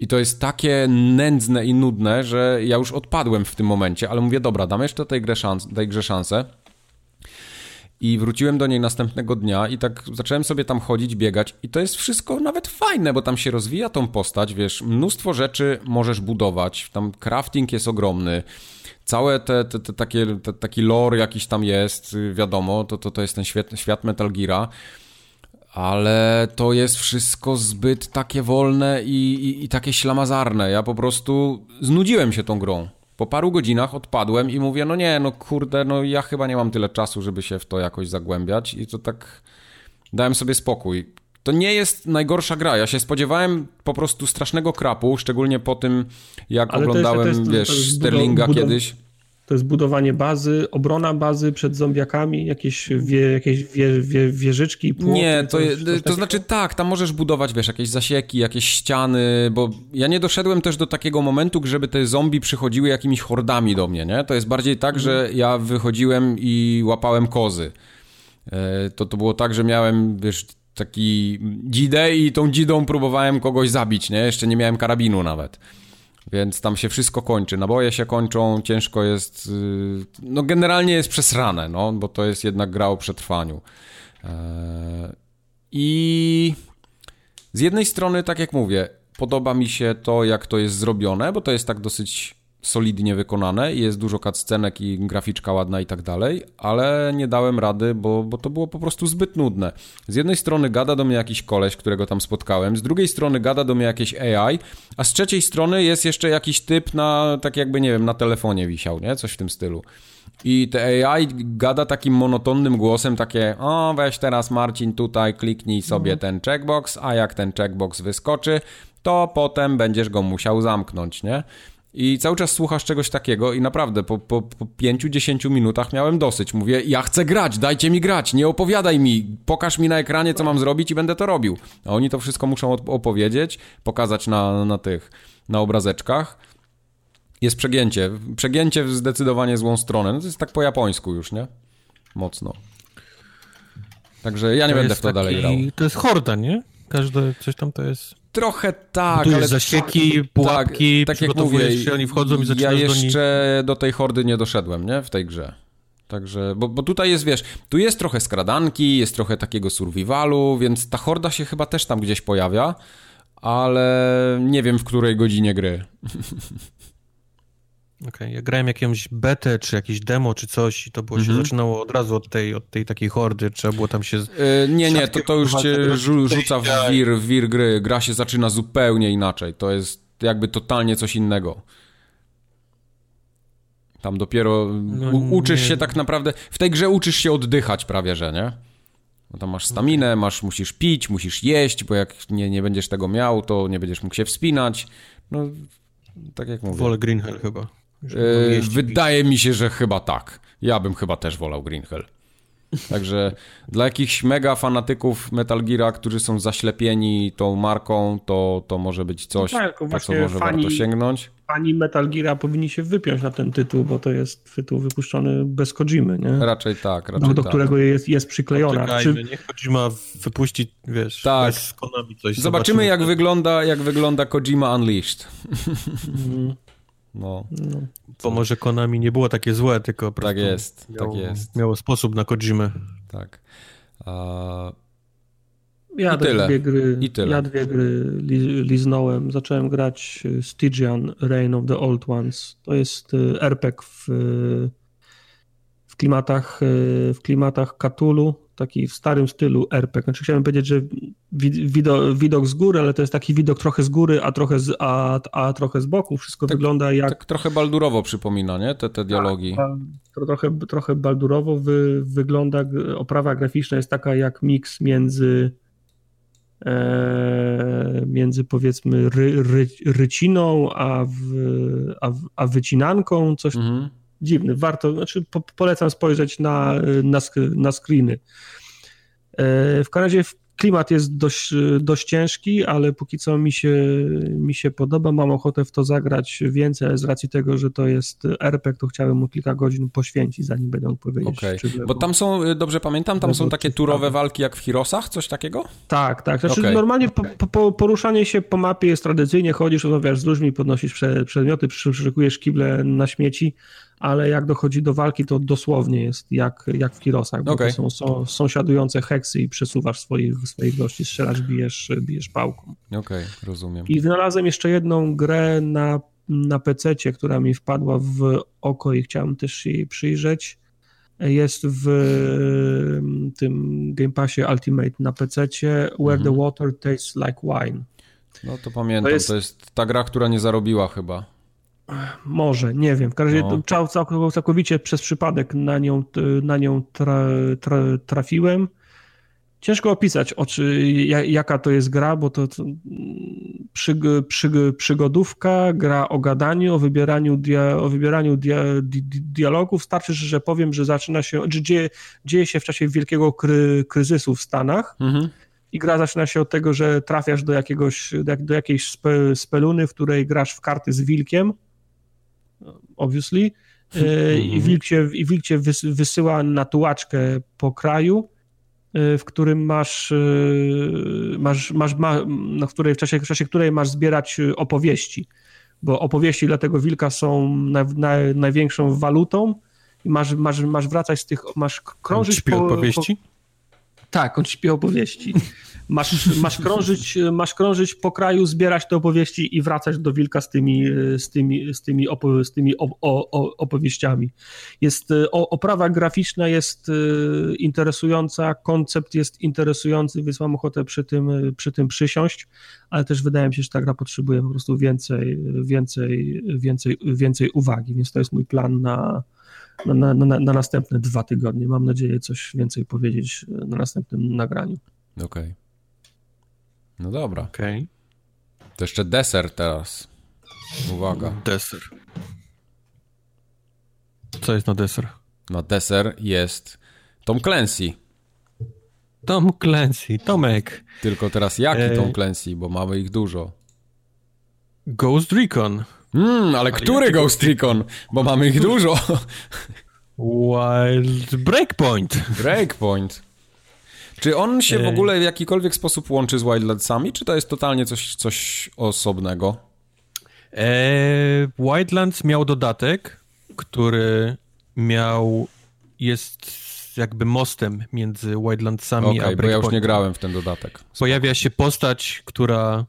I to jest takie nędzne i nudne, że ja już odpadłem w tym momencie, ale mówię, dobra, dam jeszcze tej grze, szans, tej grze szansę. I wróciłem do niej następnego dnia i tak zacząłem sobie tam chodzić, biegać. I to jest wszystko nawet fajne, bo tam się rozwija tą postać, wiesz, mnóstwo rzeczy możesz budować, tam crafting jest ogromny, całe te, te, te takie, te, taki lore jakiś tam jest, wiadomo, to, to, to jest ten świat, świat Metal Geara, ale to jest wszystko zbyt takie wolne i, i, i takie ślamazarne. Ja po prostu znudziłem się tą grą. Po paru godzinach odpadłem i mówię, no nie, no kurde, no ja chyba nie mam tyle czasu, żeby się w to jakoś zagłębiać i to tak dałem sobie spokój. To nie jest najgorsza gra. Ja się spodziewałem po prostu strasznego krapu, szczególnie po tym, jak Ale oglądałem, jest, to jest, to wiesz, Sterlinga kiedyś to jest budowanie bazy, obrona bazy przed zombiakami, jakieś, wie, jakieś wie, wie, wieżyczki, płoty, Nie, to, coś, coś to znaczy tak, tam możesz budować, wiesz, jakieś zasieki, jakieś ściany, bo ja nie doszedłem też do takiego momentu, żeby te zombie przychodziły jakimiś hordami do mnie, nie? To jest bardziej tak, mhm. że ja wychodziłem i łapałem kozy. E, to, to było tak, że miałem, wiesz, taki dzidę i tą dzidą próbowałem kogoś zabić, nie? Jeszcze nie miałem karabinu nawet. Więc tam się wszystko kończy. Naboje się kończą, ciężko jest. Y, no, generalnie jest przesrane, no, bo to jest jednak gra o przetrwaniu. E, I z jednej strony, tak jak mówię, podoba mi się to, jak to jest zrobione, bo to jest tak dosyć solidnie wykonane jest dużo cutscenek i graficzka ładna i tak dalej, ale nie dałem rady, bo, bo to było po prostu zbyt nudne. Z jednej strony gada do mnie jakiś koleś, którego tam spotkałem, z drugiej strony gada do mnie jakieś AI, a z trzeciej strony jest jeszcze jakiś typ na, tak jakby, nie wiem, na telefonie wisiał, nie? Coś w tym stylu. I te AI gada takim monotonnym głosem, takie, o weź teraz Marcin tutaj, kliknij sobie mhm. ten checkbox, a jak ten checkbox wyskoczy, to potem będziesz go musiał zamknąć, nie? I cały czas słuchasz czegoś takiego i naprawdę po, po, po 5-10 minutach miałem dosyć. Mówię, ja chcę grać, dajcie mi grać, nie opowiadaj mi, pokaż mi na ekranie, co mam zrobić i będę to robił. A oni to wszystko muszą opowiedzieć, pokazać na, na tych, na obrazeczkach. Jest przegięcie. Przegięcie w zdecydowanie złą stronę. No to jest tak po japońsku już, nie? Mocno. Także ja nie to będę w to taki... dalej grał. To jest horda, nie? Każde coś tam to jest... Trochę tak, ale... zasieki, pułapki, tak, tak jak mówię, się, oni wchodzą i zaczynają Ja jeszcze do, do tej hordy nie doszedłem, nie? W tej grze. Także, bo, bo tutaj jest, wiesz, tu jest trochę skradanki, jest trochę takiego survivalu, więc ta horda się chyba też tam gdzieś pojawia, ale nie wiem w której godzinie gry. Okej, okay. ja grałem jakąś betę, czy jakieś demo, czy coś i to było, się mhm. zaczynało od razu od tej, od tej takiej hordy, trzeba było tam się... Yy, nie, nie, to, to już cię rzuca w wir, w wir gry, gra się zaczyna zupełnie inaczej, to jest jakby totalnie coś innego. Tam dopiero no, uczysz nie. się tak naprawdę, w tej grze uczysz się oddychać prawie, że, nie? No tam masz staminę, masz, musisz pić, musisz jeść, bo jak nie, nie będziesz tego miał, to nie będziesz mógł się wspinać. No, tak jak mówię. Wolę Green Hell chyba. Yy, wydaje mi się, że chyba tak. Ja bym chyba też wolał Green Hell. Także dla jakichś mega fanatyków Metal Geara, którzy są zaślepieni tą marką, to, to może być coś, no tak, na co może fani, warto sięgnąć. Fani Metal Geara powinni się wypiąć na ten tytuł, bo to jest tytuł wypuszczony bez Kojimy, nie? Raczej tak, raczej do, do tak. którego jest, jest przyklejona. Czy... niech Kojima wypuści, wiesz, tak. bez Konami coś. Zobaczymy, zobaczymy jak, wygląda, jak wygląda Kojima Unleashed. Mm. No. no. Bo może Konami nie było takie złe, tylko tak jest, tak miało, tak jest. miało sposób na Kojimę. Tak. A... Ja I tyle. Dwie gry, I tyle. Ja dwie gry li, liznąłem. Zacząłem grać y, Stygian, Reign of the Old Ones. To jest y, RPG w klimatach y, w klimatach Cthulhu taki w starym stylu RPG. Znaczy chciałem powiedzieć, że widok, widok z góry, ale to jest taki widok trochę z góry, a trochę z, a, a trochę z boku. Wszystko tak, wygląda jak... Tak trochę baldurowo przypomina, nie? Te, te dialogi. Tak, to trochę, trochę baldurowo wy, wygląda. Oprawa graficzna jest taka jak miks między e, między powiedzmy ry, ry, ryciną, a, w, a, a wycinanką, coś mhm dziwny. Warto, znaczy polecam spojrzeć na, na, na screeny. E, w razie klimat jest dość, dość ciężki, ale póki co mi się, mi się podoba. Mam ochotę w to zagrać więcej, ale z racji tego, że to jest RPG, to chciałem mu kilka godzin poświęcić, zanim będę mógł powiedzieć. Okay. Bo tam są, y, dobrze pamiętam, tam są takie turowe walki jak w Hirosach, coś takiego? Tak, tak. Znaczy okay. normalnie po, po, poruszanie się po mapie jest tradycyjnie, chodzisz, rozmawiasz z ludźmi, podnosisz przedmioty, przeszukujesz kible na śmieci, ale jak dochodzi do walki, to dosłownie jest jak, jak w Kirosach, bo okay. są, są sąsiadujące heksy i przesuwasz swoich, swoich gości, strzelasz, bijesz, bijesz pałką. Okej, okay, rozumiem. I wynalazłem jeszcze jedną grę na, na PC, która mi wpadła w oko i chciałem też jej przyjrzeć. Jest w tym Game Passie Ultimate na PC, Where mhm. the Water Tastes Like Wine. No to pamiętam, to jest... to jest ta gra, która nie zarobiła chyba. Może, nie wiem. W każdym razie no. całkowicie przez przypadek na nią, na nią tra, tra, trafiłem. Ciężko opisać, oczy, jaka to jest gra, bo to, to przy, przy, przygodówka, gra o gadaniu, o wybieraniu, dia, o wybieraniu dia, di, dialogów. Starczy, że powiem, że zaczyna się, że dzieje, dzieje się w czasie wielkiego kry, kryzysu w Stanach. Mhm. I gra zaczyna się od tego, że trafiasz do jakiegoś, do, jakiejś spe, speluny, w której grasz w karty z wilkiem obviously, e, i mhm. wilk cię, i wilk cię wysyła na tułaczkę po kraju, e, w którym masz, e, masz, masz ma, na której, w, czasie, w czasie której masz zbierać opowieści, bo opowieści dla tego wilka są na, na, największą walutą i masz, masz, masz wracać z tych, masz krążyć po... opowieści? Po, tak, on śpi opowieści. Masz, masz, krążyć, masz krążyć po kraju, zbierać te opowieści i wracać do Wilka z tymi, z tymi, z tymi, opo, z tymi op, o, opowieściami. Jest, oprawa graficzna jest e, interesująca, koncept jest interesujący, więc mam ochotę przy tym, przy tym przysiąść, ale też wydaje mi się, że ta gra potrzebuje po prostu więcej, więcej, więcej, więcej uwagi, więc to jest mój plan na, na, na, na, następne dwa tygodnie. Mam nadzieję coś więcej powiedzieć na następnym nagraniu. Okej. Okay. No dobra. Okej. Okay. To jeszcze deser teraz. Uwaga. Deser. Co jest na deser? Na deser jest Tom Clancy. Tom Clancy, Tomek. Tylko teraz jaki e... Tom Clancy, bo mamy ich dużo. Ghost Recon. Hmm, ale, ale który Ghost Recon? Bo mamy ich dużo. Wild Breakpoint. Breakpoint. Czy on się w ogóle w jakikolwiek sposób łączy z Wildlandsami, czy to jest totalnie coś, coś osobnego? Eee, Wildlands miał dodatek, który miał, jest jakby mostem między Wildlandsami okay, a Breakpoint. bo ja już nie grałem w ten dodatek. Pojawia się postać, która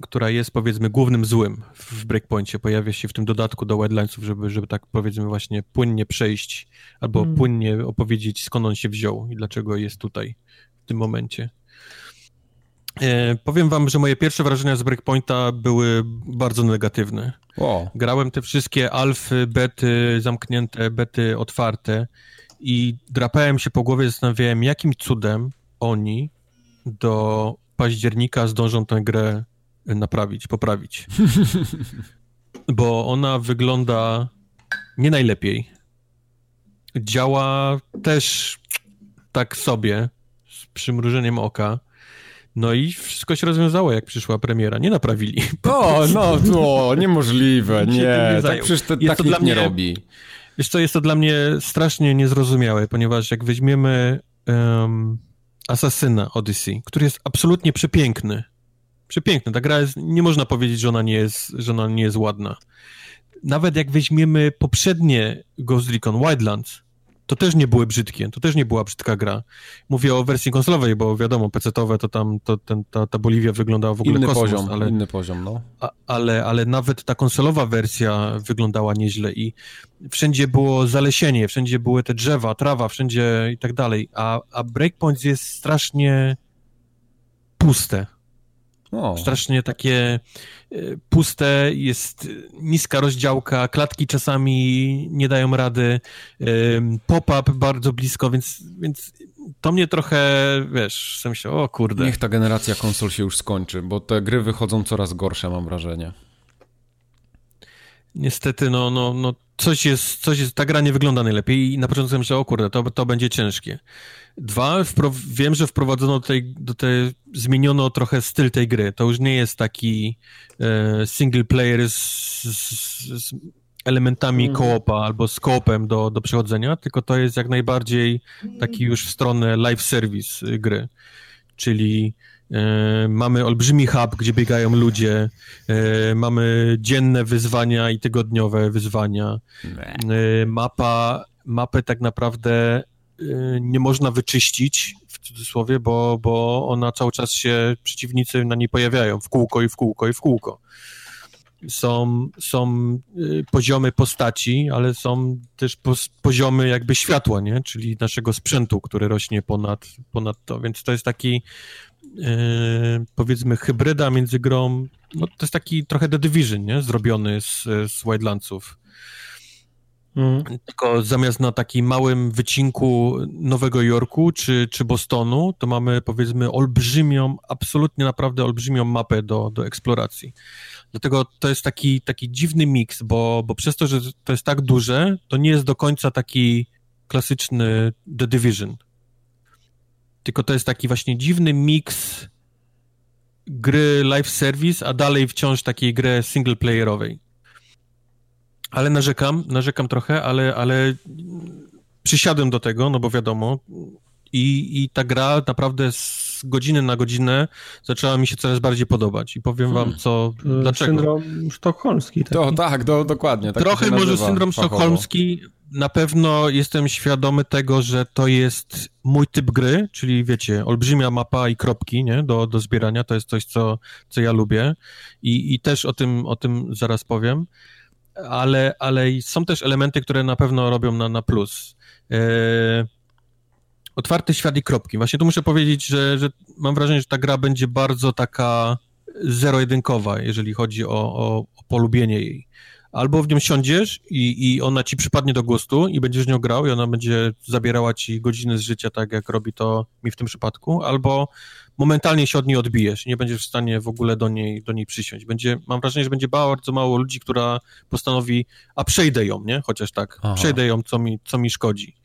która jest powiedzmy głównym złym w Breakpointie, pojawia się w tym dodatku do Wildlandsów, żeby, żeby tak powiedzmy właśnie płynnie przejść albo hmm. płynnie opowiedzieć skąd on się wziął i dlaczego jest tutaj w tym momencie. E, powiem wam, że moje pierwsze wrażenia z Breakpointa były bardzo negatywne. Wow. Grałem te wszystkie alfy, bety zamknięte, bety otwarte i drapałem się po głowie, zastanawiałem, jakim cudem oni do października zdążą tę grę naprawić, poprawić. Bo ona wygląda nie najlepiej. Działa też tak sobie, z przymrużeniem oka. No i wszystko się rozwiązało, jak przyszła premiera. Nie naprawili. O, no, no, niemożliwe, nie. Tak przecież to, tak to dla mnie, nie robi. Wiesz co, jest to dla mnie strasznie niezrozumiałe, ponieważ jak weźmiemy um, Asasyna Odyssey, który jest absolutnie przepiękny, Przepiękna. Ta gra jest, nie można powiedzieć, że ona nie jest, że ona nie jest ładna. Nawet jak weźmiemy poprzednie Ghost Recon Wildlands, to też nie były brzydkie, to też nie była brzydka gra. Mówię o wersji konsolowej, bo wiadomo, PC-owe to tam, to, ten, ta, ta Boliwia wyglądała w ogóle inny kosmos, poziom, ale, inny poziom, no. A, ale, ale nawet ta konsolowa wersja wyglądała nieźle i wszędzie było zalesienie, wszędzie były te drzewa, trawa, wszędzie i tak dalej, a, a Breakpoint jest strasznie puste. O. Strasznie takie e, puste, jest niska rozdziałka, klatki czasami nie dają rady, pop-up bardzo blisko, więc, więc to mnie trochę, wiesz, sobie myślę, o kurde. Niech ta generacja konsol się już skończy, bo te gry wychodzą coraz gorsze, mam wrażenie. Niestety, no, no, no coś jest, coś jest, ta gra nie wygląda najlepiej i na początku myślałem, o kurde, to, to będzie ciężkie. Dwa, wiem, że wprowadzono do tej, do tej, zmieniono trochę styl tej gry. To już nie jest taki e, single player z, z, z elementami mm. koopa albo z koopem do, do przechodzenia, tylko to jest jak najbardziej taki już w stronę live service y, gry. Czyli e, mamy olbrzymi hub, gdzie biegają ludzie, e, mamy dzienne wyzwania i tygodniowe wyzwania. E, mapa, mapę tak naprawdę nie można wyczyścić, w cudzysłowie, bo, bo ona cały czas się, przeciwnicy na niej pojawiają w kółko i w kółko i w kółko. Są, są y, poziomy postaci, ale są też poziomy jakby światła, nie? czyli naszego sprzętu, który rośnie ponad, ponad to, więc to jest taki yy, powiedzmy hybryda między grą, no to jest taki trochę The Division, nie? zrobiony z, z Wildlandsów Mhm. Tylko zamiast na takim małym wycinku Nowego Jorku czy, czy Bostonu, to mamy powiedzmy olbrzymią, absolutnie naprawdę olbrzymią mapę do, do eksploracji. Dlatego to jest taki, taki dziwny miks, bo, bo przez to, że to jest tak duże, to nie jest do końca taki klasyczny The Division. Tylko to jest taki właśnie dziwny miks gry live service, a dalej wciąż takiej gry singleplayerowej. Ale narzekam, narzekam trochę, ale, ale przysiadłem do tego, no bo wiadomo, i, i ta gra naprawdę z godziny na godzinę zaczęła mi się coraz bardziej podobać. I powiem wam, co, hmm. dlaczego. Syndrom sztokholmski. Taki. To, tak, do, dokładnie. Tak Trochę może syndrom fachowo. sztokholmski. Na pewno jestem świadomy tego, że to jest mój typ gry, czyli wiecie, olbrzymia mapa i kropki nie? Do, do zbierania. To jest coś, co, co ja lubię. I, I też o tym, o tym zaraz powiem ale, ale są też elementy, które na pewno robią na, na plus. E, otwarty świat i kropki. Właśnie tu muszę powiedzieć, że, że mam wrażenie, że ta gra będzie bardzo taka zero-jedynkowa, jeżeli chodzi o, o, o polubienie jej. Albo w nią siądziesz i, i ona ci przypadnie do gustu i będziesz nią grał i ona będzie zabierała ci godziny z życia, tak jak robi to mi w tym przypadku, albo momentalnie się od niej odbijesz, nie będziesz w stanie w ogóle do niej, do niej przysiąść. Będzie, mam wrażenie, że będzie bardzo mało ludzi, która postanowi, a przejdę ją, nie? Chociaż tak, Aha. przejdę ją, co mi, co mi szkodzi.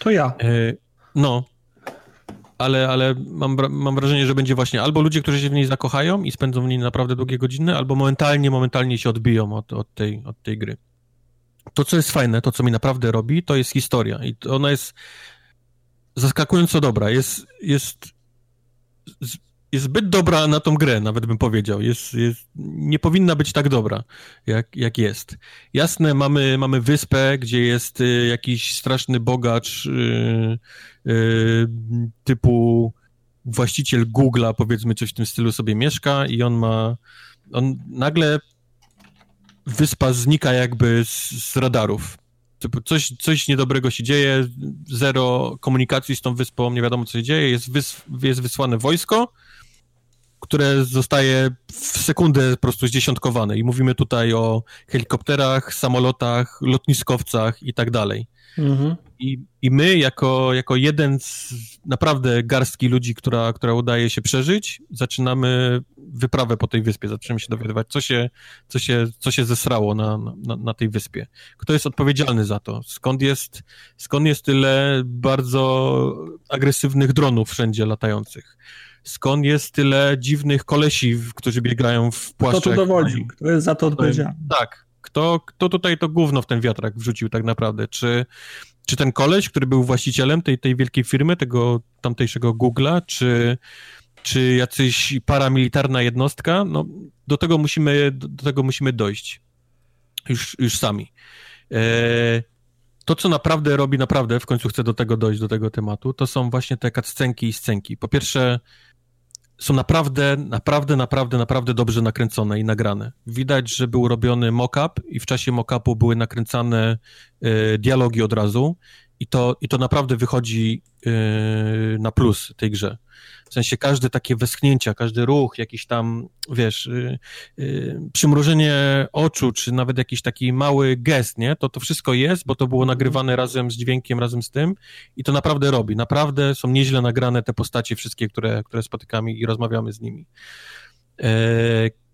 To ja. E, no, ale, ale mam, mam wrażenie, że będzie właśnie albo ludzie, którzy się w niej zakochają i spędzą w niej naprawdę długie godziny, albo momentalnie, momentalnie się odbiją od, od, tej, od tej gry. To, co jest fajne, to, co mi naprawdę robi, to jest historia i ona jest zaskakująco dobra. Jest, jest jest zbyt dobra na tą grę, nawet bym powiedział. Jest, jest, nie powinna być tak dobra, jak, jak jest. Jasne, mamy, mamy wyspę, gdzie jest y, jakiś straszny bogacz y, y, typu właściciel Google'a, powiedzmy, coś w tym stylu sobie mieszka i on ma, on nagle wyspa znika jakby z, z radarów. Coś, coś niedobrego się dzieje, zero komunikacji z tą wyspą, nie wiadomo co się dzieje, jest, wys, jest wysłane wojsko, które zostaje w sekundę po prostu zdziesiątkowane. I mówimy tutaj o helikopterach, samolotach, lotniskowcach i tak dalej. Mhm. I, I my, jako, jako jeden z naprawdę garstki ludzi, która, która udaje się przeżyć, zaczynamy wyprawę po tej wyspie, zaczynamy się dowiadywać, co się, co się, co się zesrało na, na, na tej wyspie. Kto jest odpowiedzialny za to? Skąd jest, skąd jest tyle bardzo agresywnych dronów wszędzie latających? skąd jest tyle dziwnych kolesi, którzy biegają w płaszczach. Kto to dowodzi? Kto jest za to odpowiedzialny? Tak. Kto, kto tutaj to gówno w ten wiatrak wrzucił tak naprawdę? Czy, czy ten koleś, który był właścicielem tej, tej wielkiej firmy, tego tamtejszego Google'a, czy, czy jacyś paramilitarna jednostka? No, do tego musimy, do tego musimy dojść. Już, już sami. E, to, co naprawdę robi, naprawdę, w końcu chcę do tego dojść, do tego tematu, to są właśnie te cutscenki i scenki. Po pierwsze, są naprawdę, naprawdę, naprawdę, naprawdę dobrze nakręcone i nagrane. Widać, że był robiony mock-up i w czasie mock-upu były nakręcane y, dialogi od razu i to, i to naprawdę wychodzi y, na plus tej grze. W sensie każde takie westchnięcia, każdy ruch, jakiś tam, wiesz, yy, yy, przymrużenie oczu, czy nawet jakiś taki mały gest, nie? To to wszystko jest, bo to było mhm. nagrywane razem z dźwiękiem, razem z tym i to naprawdę robi. Naprawdę są nieźle nagrane te postacie wszystkie, które, które spotykamy i rozmawiamy z nimi. Yy,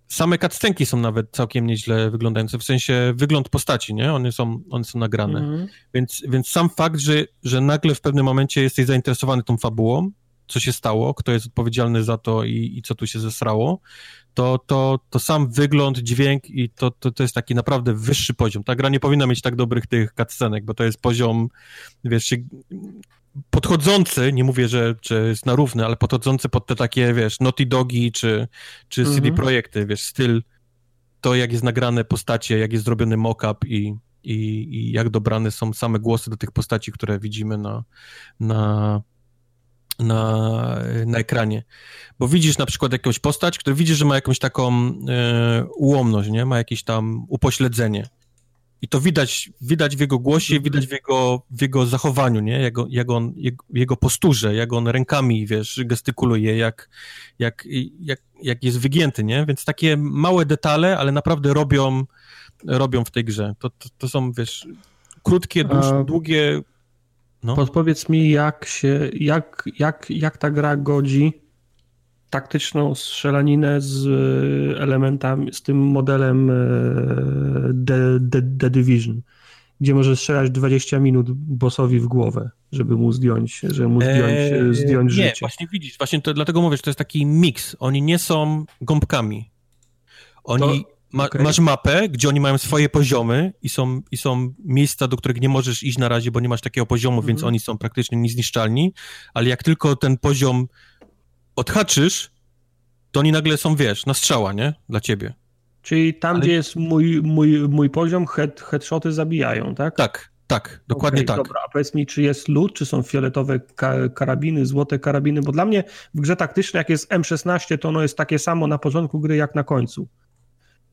same cutscenki są nawet całkiem nieźle wyglądające, w sensie wygląd postaci, nie? One są, one są nagrane. Mhm. Więc, więc sam fakt, że, że nagle w pewnym momencie jesteś zainteresowany tą fabułą, co się stało, kto jest odpowiedzialny za to i, i co tu się zesrało, to, to, to sam wygląd, dźwięk i to, to, to jest taki naprawdę wyższy poziom. Ta gra nie powinna mieć tak dobrych tych cutscenek, bo to jest poziom, wiesz, podchodzący, nie mówię, że, że jest na równy, ale podchodzący pod te takie, wiesz, Naughty Dogi czy, czy mhm. CD Projekty, wiesz, styl, to jak jest nagrane postacie, jak jest zrobiony mock-up i, i, i jak dobrane są same głosy do tych postaci, które widzimy na, na, na, na ekranie. Bo widzisz na przykład jakąś postać, która widzisz, że ma jakąś taką e, ułomność, nie? Ma jakieś tam upośledzenie. I to widać, widać w jego głosie, widać w jego, w jego zachowaniu, nie? Jak, jak on, jego, jego posturze, jak on rękami, wiesz, gestykuluje, jak, jak, jak, jak jest wygięty, nie? Więc takie małe detale, ale naprawdę robią, robią w tej grze. To, to, to są, wiesz, krótkie, dłuż, długie no. Podpowiedz mi, jak się, jak, jak, jak ta gra godzi taktyczną strzelaninę z e, elementami, z tym modelem e, The, The, The Division, gdzie możesz strzelać 20 minut bossowi w głowę, żeby mu zdjąć, żeby mu zdjąć, eee, zdjąć nie, życie. właśnie widzisz, właśnie to, dlatego mówię, że to jest taki miks. Oni nie są gąbkami. Oni, to ma, okay. Masz mapę, gdzie oni mają swoje poziomy i są, i są miejsca, do których nie możesz iść na razie, bo nie masz takiego poziomu, mm -hmm. więc oni są praktycznie niezniszczalni, ale jak tylko ten poziom odhaczysz, to oni nagle są, wiesz, na strzała, nie? Dla ciebie. Czyli tam, ale... gdzie jest mój, mój, mój poziom, head, headshoty zabijają, tak? Tak, tak, dokładnie okay, tak. Dobra, a powiedz mi, czy jest loot, czy są fioletowe ka karabiny, złote karabiny, bo dla mnie w grze taktycznej, jak jest M16, to ono jest takie samo na początku gry, jak na końcu.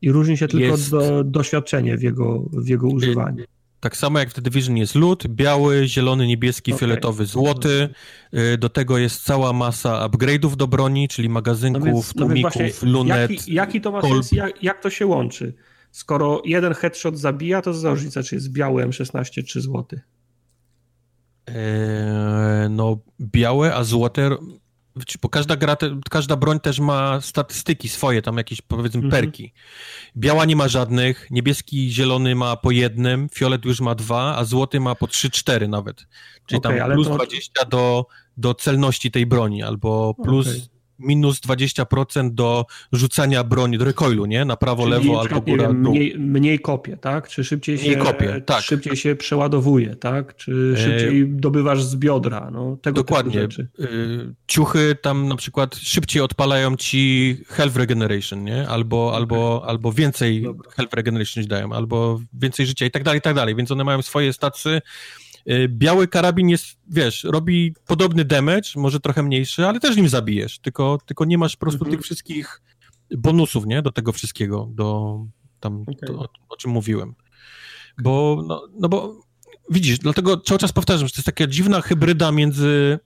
I różni się tylko jest... do, doświadczenie w jego, w jego używaniu. Tak samo jak w The Division jest lód, biały, zielony, niebieski, okay. fioletowy, złoty. Y, do tego jest cała masa upgrade'ów do broni, czyli magazynków, no więc, no tłumików, no lunet. Jaki, jaki to ma sens, jak, jak, to się łączy? Skoro jeden headshot zabija, to za różnica, czy jest biały M16 czy złoty? Eee, no, białe, a złote bo każda gra, każda broń też ma statystyki swoje, tam jakieś powiedzmy -hmm. perki. Biała nie ma żadnych, niebieski, zielony ma po jednym, fiolet już ma dwa, a złoty ma po trzy, cztery nawet. Czyli okay, tam plus to... 20 do, do celności tej broni, albo plus okay minus 20% do rzucania broni, do recoilu, nie? Na prawo, Czyli lewo albo góra, wiem, mniej, mniej kopie, tak? Czy szybciej mniej się, kopie, tak. szybciej się przeładowuje, tak? Czy e, szybciej e... dobywasz z biodra, no? Tego Dokładnie. E, ciuchy tam na przykład szybciej odpalają ci health regeneration, nie? Albo, okay. albo, albo więcej Dobra. health regeneration dają, albo więcej życia i tak dalej, i tak dalej. Więc one mają swoje stacje biały karabin jest, wiesz, robi podobny damage, może trochę mniejszy, ale też nim zabijesz, tylko, tylko nie masz po prostu mhm. tych wszystkich bonusów, nie, do tego wszystkiego, do tam, okay. to, o, o, czym mówiłem. Bo, no, no bo widzisz, dlatego cały czas powtarzam, że to jest taka dziwna hybryda między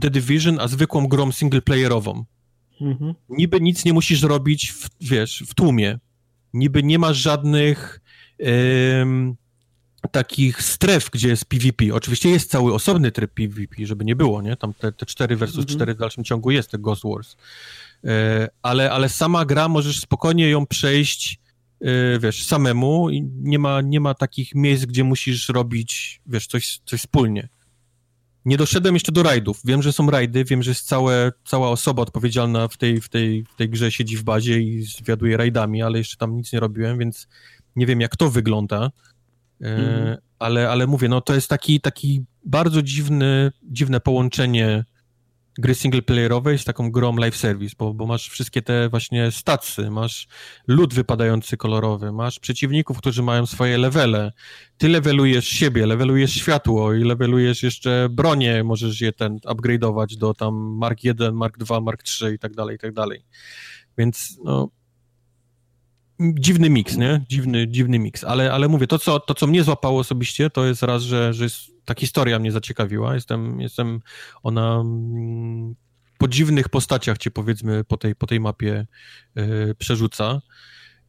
The Division a zwykłą grą singleplayerową. Mhm. Niby nic nie musisz robić, w, wiesz, w tłumie. Niby nie masz żadnych takich stref, gdzie jest PvP. Oczywiście jest cały osobny tryb PvP, żeby nie było, nie? Tam te, te 4 versus 4 mhm. w dalszym ciągu jest, te Ghost Wars. E, ale, ale sama gra możesz spokojnie ją przejść, e, wiesz, samemu i nie ma, nie ma takich miejsc, gdzie musisz robić, wiesz, coś, coś wspólnie. Nie doszedłem jeszcze do rajdów. Wiem, że są rajdy, wiem, że jest całe, cała osoba odpowiedzialna w tej, w, tej, w tej grze siedzi w bazie i zwiaduje rajdami, ale jeszcze tam nic nie robiłem, więc nie wiem, jak to wygląda. Mhm. Ale, ale mówię, no to jest taki, taki bardzo dziwny, dziwne połączenie gry singleplayerowej z taką grą live service, bo, bo masz wszystkie te właśnie stacy, masz lód wypadający kolorowy, masz przeciwników, którzy mają swoje levele, ty levelujesz siebie, levelujesz światło i levelujesz jeszcze bronię, możesz je ten upgrade'ować do tam Mark 1, Mark 2, Mark 3 i tak dalej, i tak dalej. Więc no, dziwny miks, nie? Dziwny, dziwny miks, ale, ale mówię, to co, to co mnie złapało osobiście, to jest raz, że, że jest, ta historia mnie zaciekawiła, jestem, jestem ona mm, po dziwnych postaciach cię powiedzmy po tej, po tej mapie yy, przerzuca.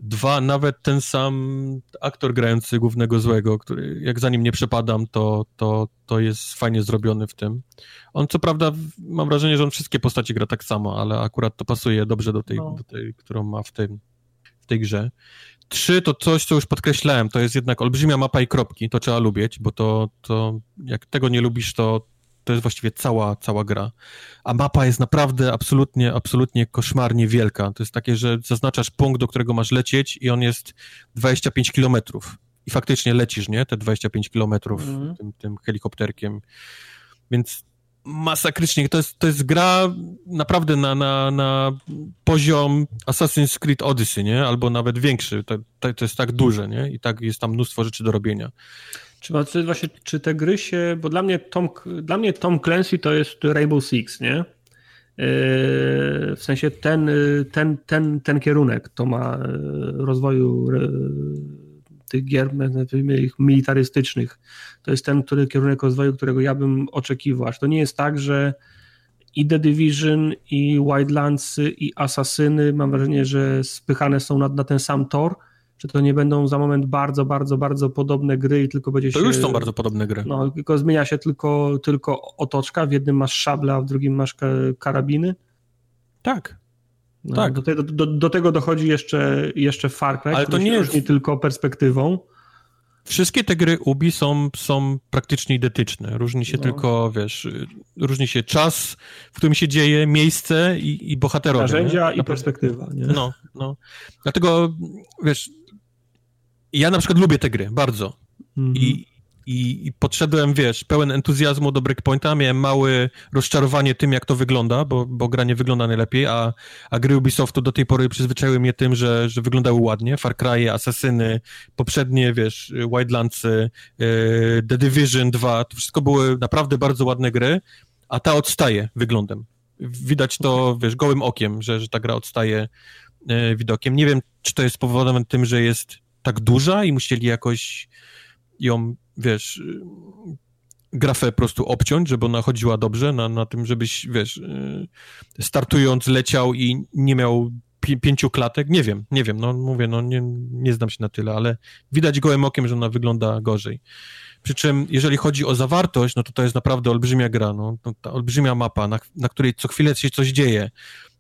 Dwa, nawet ten sam aktor grający głównego złego, który jak za nim nie przepadam, to, to, to jest fajnie zrobiony w tym. On co prawda, mam wrażenie, że on wszystkie postacie gra tak samo, ale akurat to pasuje dobrze do tej, no. do tej którą ma w tym, tej grze. Trzy to coś, co już podkreślałem, to jest jednak olbrzymia mapa i kropki, to trzeba lubić, bo to, to jak tego nie lubisz, to, to jest właściwie cała, cała gra. A mapa jest naprawdę absolutnie, absolutnie koszmarnie wielka. To jest takie, że zaznaczasz punkt, do którego masz lecieć i on jest 25 kilometrów. I faktycznie lecisz, nie? Te 25 kilometrów mm. tym, tym helikopterkiem. Więc masakrycznie. To jest, to jest gra naprawdę na, na, na poziom Assassin's Creed Odyssey, nie? Albo nawet większy. To, to, jest tak duże, nie? I tak jest tam mnóstwo rzeczy do robienia. Czy, właśnie, czy te gry się, bo dla mnie Tom, dla mnie Tom Clancy to jest Rainbow Six, nie? Yy, w sensie ten, ten, ten, ten kierunek to ma yy, rozwoju yy, tych gier militarystycznych. To jest ten który, kierunek rozwoju, którego ja bym oczekiwał. Aż to nie jest tak, że i The Division, i Wildlandsy, i Asasyny, mam wrażenie, że spychane są na, na ten sam tor, czy to nie będą za moment bardzo, bardzo, bardzo podobne gry i tylko będzie to się... To już są bardzo podobne gry. No, tylko zmienia się tylko, tylko otoczka, w jednym masz szable, a w drugim masz karabiny. Tak, no, tak. Do, tego, do, do, tego dochodzi jeszcze, jeszcze Far Cry, Ale to nie jest nie tylko perspektywą. Wszystkie te gry Ubi są, są praktycznie identyczne. Różni się no. tylko, wiesz, różni się czas, w którym się dzieje, miejsce i, i bohaterowie. Narzędzia nie? i perspektywa. Nie? No, no. Dlatego, wiesz, ja na przykład lubię te gry, bardzo. -hmm. I, i, i podszedłem, wiesz, pełen entuzjazmu do Breakpointa, miałem małe rozczarowanie tym, jak to wygląda, bo, bo gra nie wygląda najlepiej, a, a gry Ubisoftu do tej pory przyzwyczaiły mnie tym, że, że wyglądały ładnie, Far Cry, Asasyny, poprzednie, wiesz, Wildlandsy, yy, The Division 2, to wszystko były naprawdę bardzo ładne gry, a ta odstaje wyglądem. Widać to, wiesz, gołym okiem, że, że ta gra odstaje yy, widokiem. Nie wiem, czy to jest spowodowane tym, że jest tak duża i musieli jakoś ją wiesz, grafę po prostu obciąć, żeby ona chodziła dobrze, na, na tym, żebyś, wiesz, y, startując leciał i nie miał pi pięciu klatek, nie wiem, nie wiem, no mówię, no nie, nie znam się na tyle, ale widać gołym okiem, że ona wygląda gorzej. Przy czym, jeżeli chodzi o zawartość, no to to jest naprawdę olbrzymia gra, no, no ta olbrzymia mapa, na, na której co chwilę się coś dzieje.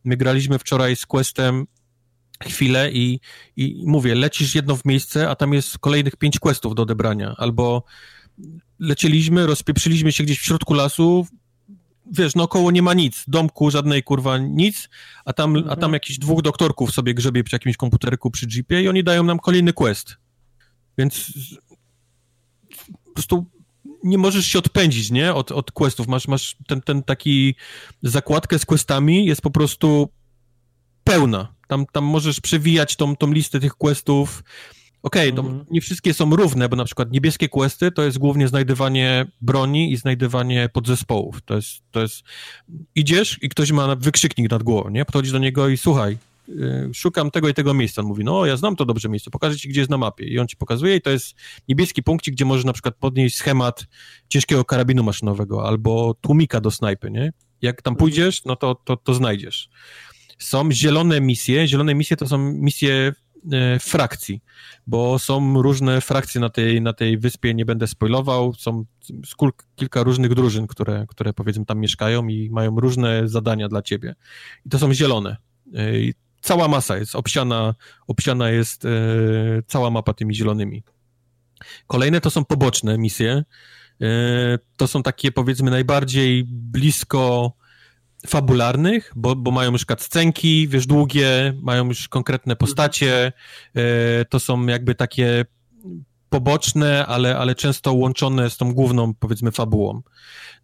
My graliśmy wczoraj z Questem chwilę i, i mówię, lecisz jedno w miejsce, a tam jest kolejnych pięć questów do odebrania, albo lecieliśmy, rozpieprzyliśmy się gdzieś w środku lasu, wiesz, no około nie ma nic, domku żadnej kurwa nic, a tam, a tam mhm. jakiś dwóch doktorków sobie grzebie przy jakimś komputerku przy jeepie i oni dają nam kolejny quest. Więc po prostu nie możesz się odpędzić, nie, od, od questów. Masz, masz ten, ten taki zakładkę z questami, jest po prostu pełna. Tam, tam możesz przewijać tą, tą listę tych questów. Okej, okay, mhm. nie wszystkie są równe, bo na przykład niebieskie questy to jest głównie znajdywanie broni i znajdywanie podzespołów. To jest, to jest... Idziesz i ktoś ma wykrzyknik nad głową, nie? Podchodzisz do niego i słuchaj, yy, szukam tego i tego miejsca. On mówi, no ja znam to dobrze miejsce, pokażę ci, gdzie jest na mapie. I on ci pokazuje i to jest niebieski punkcik, gdzie możesz na przykład podnieść schemat ciężkiego karabinu maszynowego albo tłumika do snajpy, nie? Jak tam mhm. pójdziesz, no to, to, to znajdziesz. Są zielone misje. Zielone misje to są misje e, frakcji, bo są różne frakcje na tej, na tej wyspie, nie będę spoilował, są kilka różnych drużyn, które, które powiedzmy tam mieszkają i mają różne zadania dla ciebie. I to są zielone. E, I cała masa jest obsiana, obsiana jest e, cała mapa tymi zielonymi. Kolejne to są poboczne misje. To są takie powiedzmy najbardziej blisko fabularnych, bo, bo mają już cutscenki, wiesz, długie, mają już konkretne postacie, e, to są jakby takie poboczne, ale, ale często łączone z tą główną, powiedzmy, fabułą.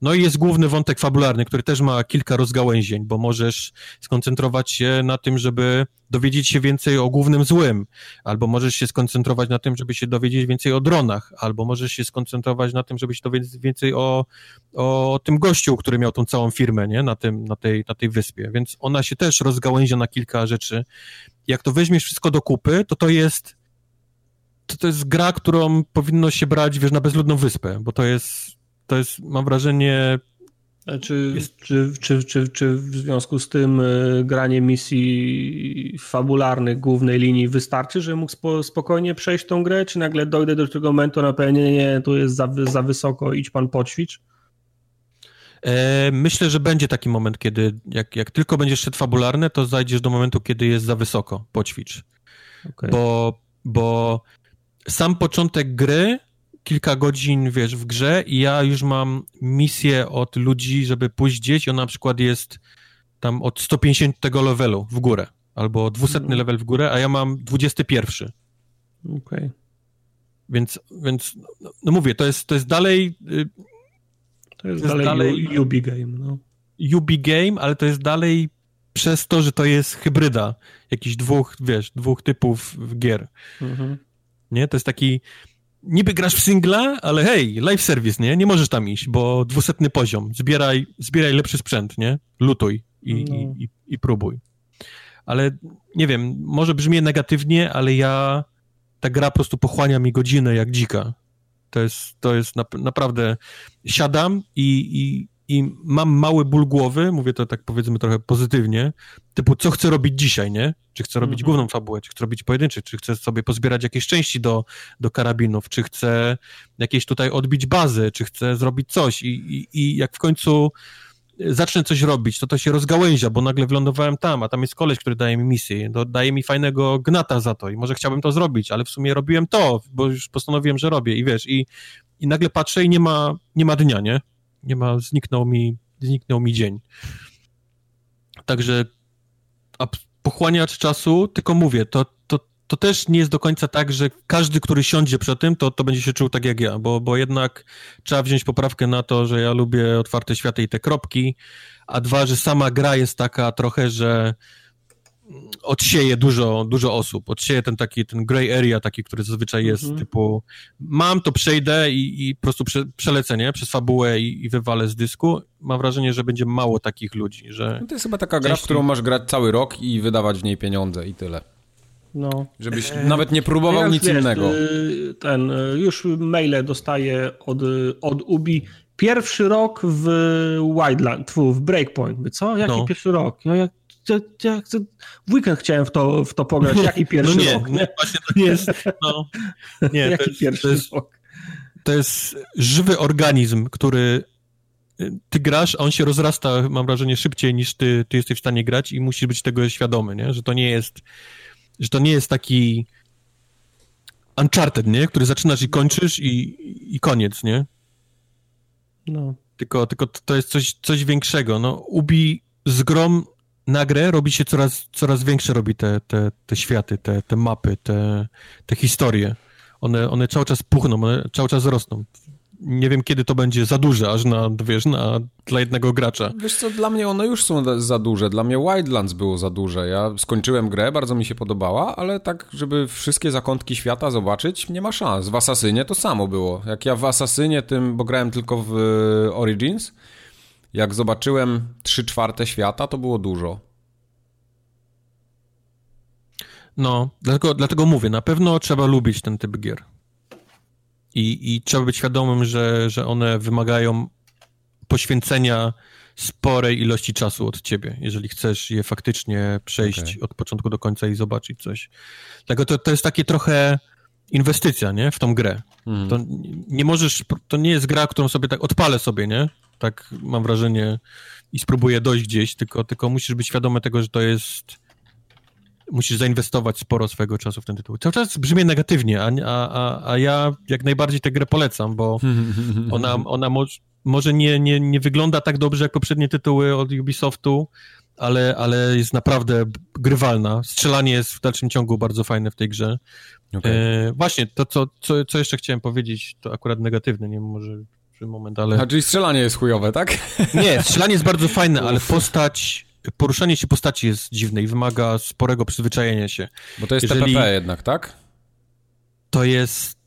No i jest główny wątek fabularny, który też ma kilka rozgałęzień, bo możesz skoncentrować się na tym, żeby dowiedzieć się więcej o głównym złym, albo możesz się skoncentrować na tym, żeby się dowiedzieć więcej o dronach, albo możesz się skoncentrować na tym, żeby się dowiedzieć więcej o, o tym gościu, który miał tą całą firmę, nie, na, tym, na, tej, na tej wyspie, więc ona się też rozgałęzia na kilka rzeczy. Jak to weźmiesz wszystko do kupy, to to jest to, to jest gra, którą powinno się brać, wiesz, na bezludną wyspę, bo to jest, to jest, mam wrażenie... Czy, jest... czy, czy, czy, czy w związku z tym y, granie misji fabularnych głównej linii wystarczy, że mógł spo, spokojnie przejść tą grę, czy nagle dojdę do tego momentu na pewno nie, tu jest za, za wysoko, idź pan poćwicz? E, myślę, że będzie taki moment, kiedy jak, jak tylko będziesz szedł fabularne, to zajdziesz do momentu, kiedy jest za wysoko, poćwicz. okay. bo, bo sam początek gry, kilka godzin, wiesz, w grze i ja już mam misję od ludzi, żeby pójść gdzieś i ona na przykład jest tam od 150 levelu w górę, albo 200 no. level w górę, a ja mam 21. Okej. Okay. Więc, więc no, no, mówię, to jest, to jest dalej... Y, to jest, to jest dalej, dalej UB Game, no. UB Game, ale to jest dalej przez to, że to jest hybryda jakichś dwóch, wiesz, dwóch typów gier. Mhm. Nie? To jest taki niby grasz w singla, ale hej, live service, nie? Nie możesz tam iść, bo dwusetny poziom. Zbieraj, zbieraj lepszy sprzęt, nie? Lutuj i, no. i, i, i, próbuj. Ale nie wiem, może brzmi negatywnie, ale ja ta gra po prostu pochłania mi godzinę jak dzika. To jest, to jest na, naprawdę... Siadam i, i, i mam mały ból głowy, mówię to tak powiedzmy trochę pozytywnie, typu co chcę robić dzisiaj, nie? Czy chcę robić mhm. główną fabułę, czy chcę robić pojedynczy, czy chcę sobie pozbierać jakieś części do, do karabinów, czy chcę jakieś tutaj odbić bazy, czy chcę zrobić coś i, i, i jak w końcu zacznę coś robić, to to się rozgałęzia, bo nagle wylądowałem tam, a tam jest koleś, który daje mi misję, daje mi fajnego gnata za to i może chciałbym to zrobić, ale w sumie robiłem to, bo już postanowiłem, że robię i wiesz, i, i nagle patrzę i nie ma, nie ma dnia, nie? Nie ma, zniknął mi, zniknął mi dzień. Także pochłaniacz czasu, tylko mówię, to, to, to też nie jest do końca tak, że każdy, który siądzie przy tym, to, to będzie się czuł tak jak ja, bo, bo jednak trzeba wziąć poprawkę na to, że ja lubię otwarte światy i te kropki, a dwa, że sama gra jest taka trochę, że odsieje dużo, dużo osób, odsieje ten taki, ten gray area taki, który zazwyczaj jest, -hmm. typu mam, to przejdę i, i po prostu prze, przelecę, nie? Przez fabułę i, i wywalę z dysku. Mam wrażenie, że będzie mało takich ludzi, że... No to jest chyba taka gra, w którą masz grać cały rok i wydawać w niej pieniądze i tyle. No. Żebyś e... nawet nie próbował nic wiesz, innego. Y, ten, y, już maile dostaję od, od Ubi. Pierwszy rok w Wildland, w Breakpoint. Co? Jaki no. pierwszy rok? No jak ja, ja w weekend chciałem w to, w to pograć, jaki pierwszy no nie, rok, nie? Właśnie to nie jest, no, nie, jaki to jest, pierwszy to jest, rok? To jest żywy organizm, który y, ty grasz, a on się rozrasta, mam wrażenie, szybciej niż ty, ty jesteś w stanie grać i musisz być tego świadomy, nie? Że to nie jest, że to nie jest taki Uncharted, nie? Który zaczynasz i kończysz i, i koniec, nie? No. Tylko, tylko to jest coś, coś większego. No, Ubi z grom na grę robi się coraz, coraz większe, robi te, te, te światy, te, te mapy, te, te historie. One, one cały czas puchną, one cały czas rosną. Nie wiem, kiedy to będzie za duże, aż na, wiesz, na, dla jednego gracza. Wiesz co, dla mnie one już są za duże. Dla mnie Wildlands było za duże. Ja skończyłem grę, bardzo mi się podobała, ale tak, żeby wszystkie zakątki świata zobaczyć, nie ma szans. W Asasynie to samo było. Jak ja w Asasynie tym, bo grałem tylko w Origins, jak zobaczyłem 3 czwarte świata, to było dużo. No, dlatego, dlatego mówię, na pewno trzeba lubić ten typ gier. I, i trzeba być świadomym, że, że one wymagają poświęcenia sporej ilości czasu od ciebie, jeżeli chcesz je faktycznie przejść okay. od początku do końca i zobaczyć coś. Dlatego to, to jest takie trochę inwestycja, nie? W tą grę. Mm. To nie możesz, to nie jest gra, którą sobie tak odpalę sobie, nie? Tak mam wrażenie, i spróbuję dojść gdzieś, tylko, tylko musisz być świadomy tego, że to jest. Musisz zainwestować sporo swojego czasu w ten tytuł. Cały czas brzmi negatywnie, a, a, a ja jak najbardziej tę grę polecam, bo ona, ona mo może nie, nie, nie wygląda tak dobrze jak poprzednie tytuły od Ubisoftu, ale, ale jest naprawdę grywalna. Strzelanie jest w dalszym ciągu bardzo fajne w tej grze. Okay. E, właśnie, to co, co, co jeszcze chciałem powiedzieć, to akurat negatywne, nie wiem, może moment, ale... A czyli strzelanie jest chujowe, tak? Nie, strzelanie jest bardzo fajne, ale postać, poruszanie się postaci jest dziwne i wymaga sporego przyzwyczajenia się. Bo to jest Jeżeli... TPP jednak, tak? To jest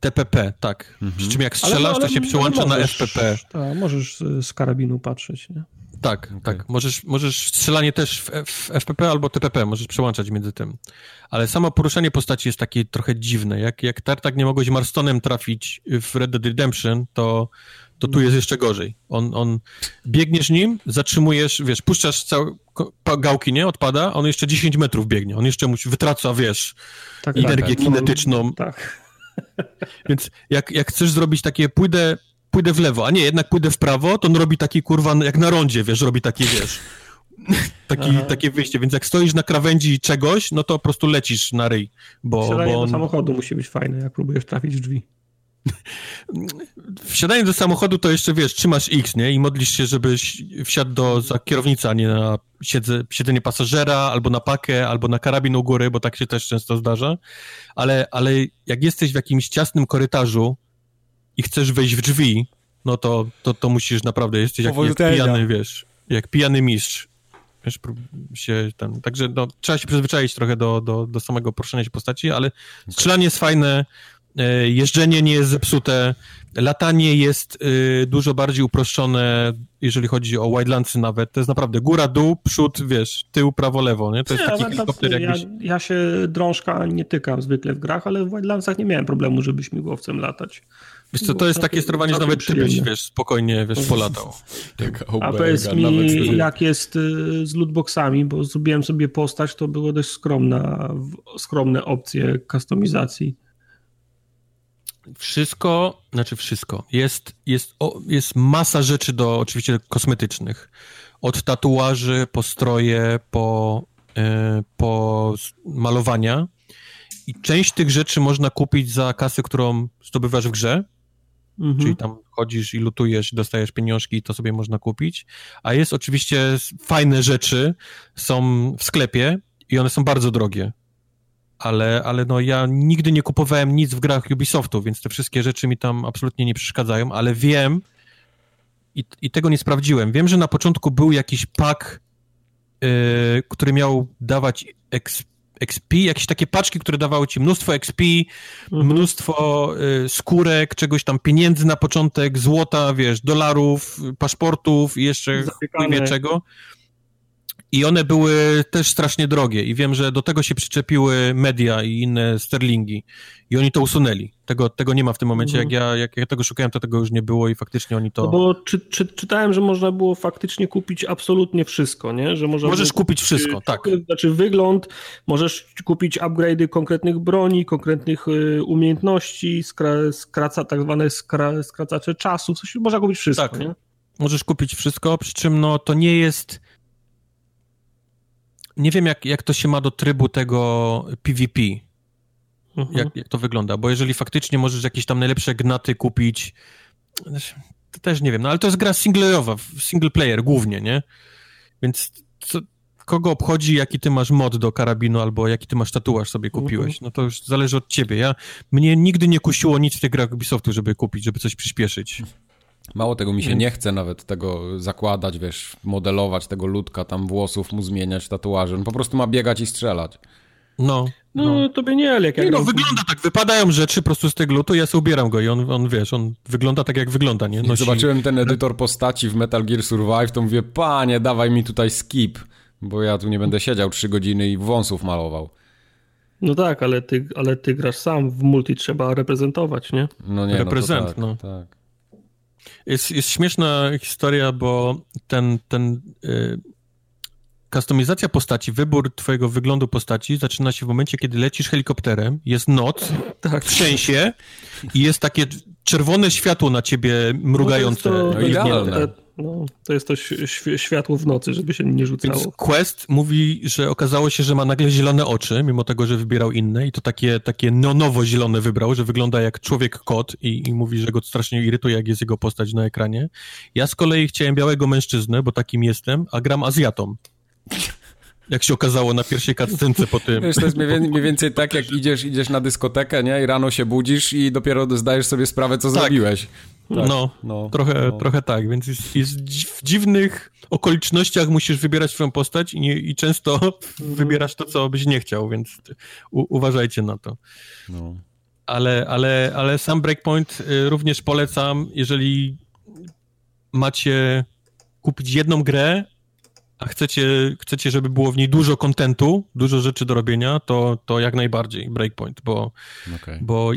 TPP, tak. Mhm. Przy czym jak strzelasz, ale, ale, to się przyłącza możesz, na FPP. Tak, możesz z karabinu patrzeć, nie? Tak, okay. tak. Możesz, możesz strzelanie też w, w, FPP albo TPP, możesz przełączać między tym. Ale samo poruszenie postaci jest takie trochę dziwne. Jak, jak Tartak nie mogłeś Marstonem trafić w Red Dead Redemption, to, to tu jest jeszcze gorzej. On, on biegniesz nim, zatrzymujesz, wiesz, puszczasz całe gałki, nie? Odpada, on jeszcze 10 metrów biegnie. On jeszcze musi, wytraca, wiesz, tak, tak energię tak, kinetyczną. No, tak. Więc jak, jak chcesz zrobić takie, pójdę pójdę w lewo, a nie, jednak pójdę w prawo, to on robi taki kurwa, jak na rondzie, wiesz, robi taki, wiesz, Taki, takie wyjście, więc jak stoisz na krawędzi czegoś, no to po prostu lecisz na ryj, bo... Wsiadanie bo on... do samochodu musi być fajne, jak próbujesz trafić w drzwi. Wsiadanie do samochodu to jeszcze, wiesz, trzymasz X, nie? I modlisz się, żebyś wsiadł do, za kierownicę, a nie na siedze, siedzenie pasażera, albo na pakę, albo na karabin u góry, bo tak się też często zdarza. Ale, ale jak jesteś w jakimś ciasnym korytarzu i chcesz wejść w drzwi, no to, to, to musisz naprawdę, jesteś jak, jak pijany, wiesz, jak pijany mistrz. Wiesz, się ten, także no, trzeba się przyzwyczaić trochę do, do, do samego poruszania się postaci, ale strzelanie jest fajne, E, jeżdżenie nie jest zepsute, latanie jest y, dużo bardziej uproszczone, jeżeli chodzi o Wildlandsy nawet. To jest naprawdę góra, dół, przód, wiesz, tył, prawo, lewo, nie? To jest nie, taki helikopter jakbyś... Ja, ja się drążka nie tykam zwykle w grach, ale w Wildlandsach nie miałem problemu, żeby śmigłowcem latać. Wiesz co, to jest takie sterowanie, że nawet ty byś, wiesz, spokojnie, wiesz, polatał. A powiedz mi, jak jest y, z lootboxami, bo zrobiłem sobie postać, to było dość skromna, skromne opcje kustomizacji. Wszystko, znaczy wszystko. Jest, jest, o, jest masa rzeczy do oczywiście kosmetycznych. Od tatuaży, po stroje, po, yy, po malowania. I część tych rzeczy można kupić za kasę, którą zdobywasz w grze. Mhm. Czyli tam chodzisz i lutujesz, dostajesz pieniążki i to sobie można kupić. A jest oczywiście fajne rzeczy, są w sklepie i one są bardzo drogie ale, ale no ja nigdy nie kupowałem nic w grach Ubisoftu, więc te wszystkie rzeczy mi tam absolutnie nie przeszkadzają, ale wiem i, i tego nie sprawdziłem. Wiem, że na początku był jakiś pack, yy, który miał dawać XP, jakieś takie paczki, które dawały ci mnóstwo XP, mhm. mnóstwo y, skórek, czegoś tam, pieniędzy na początek, złota, wiesz, dolarów, paszportów i jeszcze nie wie czego. I one były też strasznie drogie i wiem, że do tego się przyczepiły media i inne sterlingi i oni to usunęli. Tego, tego nie ma w tym momencie. Jak, ja, jak ja tego szukałem, to tego już nie było i faktycznie oni to... No bo czy, czy, czytałem, że można było faktycznie kupić absolutnie wszystko, nie? Że można możesz kupić wszystko, tak. Znaczy wygląd, możesz kupić upgrade'y konkretnych broni, konkretnych y, umiejętności, skra, skraca, tak zwane skra, skracacze czasu, coś, można kupić wszystko, tak. nie? Możesz kupić wszystko, przy czym no to nie jest nie wiem, jak, jak to się ma do trybu tego PvP. Mhm. Jak, jak to wygląda, bo jeżeli faktycznie możesz jakieś tam najlepsze gnaty kupić, to też nie wiem, no ale to jest gra singlerowa, single player głównie, nie? Więc co, kogo obchodzi, jaki ty masz mod do karabinu, albo jaki ty masz tatuaż sobie kupiłeś, mhm. no to już zależy od ciebie. Ja, mnie nigdy nie kusiło nic w tych grach Ubisoftu, żeby kupić, żeby coś przyspieszyć. Mało tego, mi się nie chce nawet tego zakładać, wiesz, modelować tego ludka, tam włosów mu zmieniać, tatuaże. On po prostu ma biegać i strzelać. No. No, no tobie nie, ale jak nie, no, wygląda tak, wypadają rzeczy po prostu z tego lutu, ja sobie ubieram go i on, on wiesz, on wygląda tak, jak wygląda, nie? Nosi... Zobaczyłem ten edytor postaci w Metal Gear Survive, to mówię, panie, dawaj mi tutaj skip, bo ja tu nie będę siedział trzy godziny i wąsów malował. No tak, ale ty, ale ty grasz sam, w multi trzeba reprezentować, nie? No nie, Reprezent, no, tak, no. tak. Jest, jest śmieszna historia, bo ten, ten y, kustomizacja postaci, wybór twojego wyglądu postaci zaczyna się w momencie, kiedy lecisz helikopterem, jest noc, tak. trzęsie i jest takie czerwone światło na ciebie mrugające. No to, idealne. No, to jest to światło w nocy, żeby się nie rzucało. Więc Quest mówi, że okazało się, że ma nagle zielone oczy, mimo tego, że wybierał inne i to takie, takie neonowo-zielone wybrał, że wygląda jak człowiek-kot i, i mówi, że go strasznie irytuje, jak jest jego postać na ekranie. Ja z kolei chciałem białego mężczyznę, bo takim jestem, a gram Azjatą jak się okazało na pierwszej cutscence po tym. Wiesz, to jest mniej więcej tak, jak idziesz, idziesz na dyskotekę, nie? I rano się budzisz i dopiero zdajesz sobie sprawę, co tak. zrobiłeś. Tak, no, no, trochę, no. trochę tak, więc jest, jest w dziwnych okolicznościach musisz wybierać swoją postać i, nie, i często mhm. wybierasz to, co byś nie chciał, więc u, uważajcie na to. No. Ale, ale, ale sam Breakpoint y, również polecam, jeżeli macie kupić jedną grę, a chcecie, chcecie, żeby było w niej dużo kontentu, dużo rzeczy do robienia, to, to jak najbardziej Breakpoint, bo, okay. bo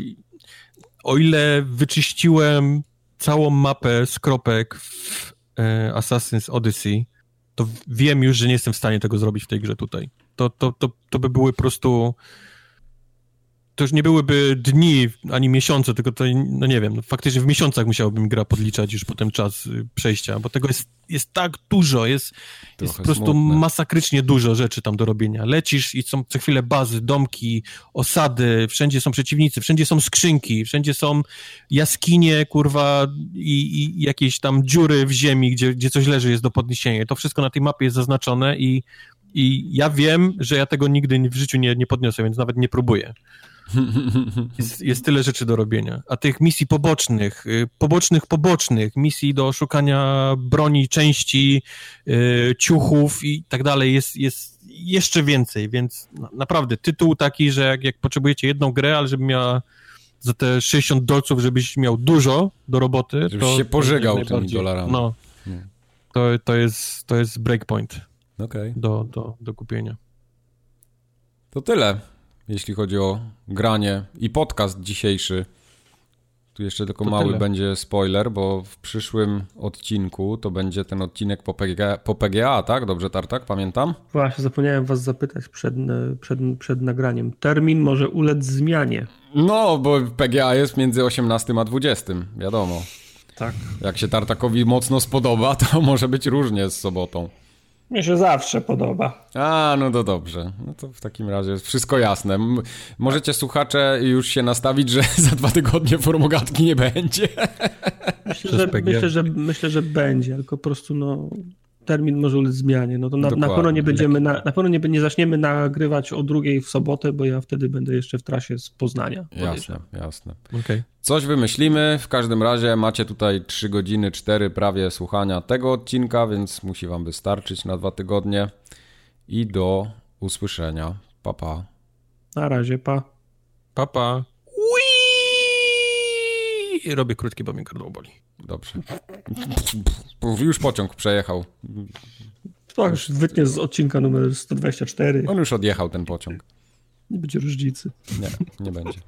o ile wyczyściłem całą mapę skropek w e, Assassin's Odyssey, to wiem już, że nie jestem w stanie tego zrobić w tej grze tutaj. To, to, to, to by były po prostu to już nie byłyby dni ani miesiące, tylko to, no nie wiem, no faktycznie w miesiącach musiałbym gra podliczać już potem czas y, przejścia, bo tego jest, jest tak dużo, jest, jest po prostu smutne. masakrycznie dużo rzeczy tam do robienia. Lecisz i są co chwilę bazy, domki, osady, wszędzie są przeciwnicy, wszędzie są skrzynki, wszędzie są jaskinie, kurwa, i, i jakieś tam dziury w ziemi, gdzie, gdzie coś leży, jest do podniesienia. To wszystko na tej mapie jest zaznaczone i i ja wiem, że ja tego nigdy w życiu nie, nie podniosę, więc nawet nie próbuję. Jest, jest, tyle rzeczy do robienia. A tych misji pobocznych, y, pobocznych, pobocznych, misji do szukania broni, części, yy, ciuchów i tak dalej jest, jest jeszcze więcej, więc naprawdę tytuł taki, że jak, jak potrzebujecie jedną grę, ale żeby miała za te 60 dolców, żebyś miał dużo do roboty, Żebyś to... się pożegał tymi dolarami. No, to, to, jest, to jest breakpoint okay. do, do, do kupienia. To tyle jeśli chodzi o granie i podcast dzisiejszy. Tu jeszcze tylko to mały tyle. będzie spoiler, bo w przyszłym odcinku to będzie ten odcinek po PGA, po PGA, tak? Dobrze, Tartak, pamiętam? Właśnie, zapomniałem was zapytać przed, przed, przed nagraniem. Termin może ulec zmianie. No, bo PGA jest między 18 a 20, wiadomo. Tak. Jak się Tartakowi mocno spodoba, to może być różnie z sobotą. Mnie się zawsze podoba. A, no to dobrze. No to w takim razie jest wszystko jasne. Możecie słuchacze już się nastawić, że za dwa tygodnie formogatki nie będzie. Myślę, że, myślę, że, myślę, że będzie, tylko po prostu no, termin może ulec zmianie. No to na, na pewno nie będziemy, na, na pewno nie, nie zaczniemy nagrywać o drugiej w sobotę, bo ja wtedy będę jeszcze w trasie z Poznania. Jasne, jasne. Okay. Coś wymyślimy. W każdym razie macie tutaj 3 godziny, 4 prawie słuchania tego odcinka, więc musi wam wystarczyć na dwa tygodnie. I do usłyszenia. Papa. Pa. Na razie, pa. Papa. Pa. Robię krótki, bo mi gardło boli. Dobrze. Już pociąg przejechał. To już wytnie z odcinka numer 124. On już odjechał ten pociąg. Nie będzie różnicy. Nie, nie będzie.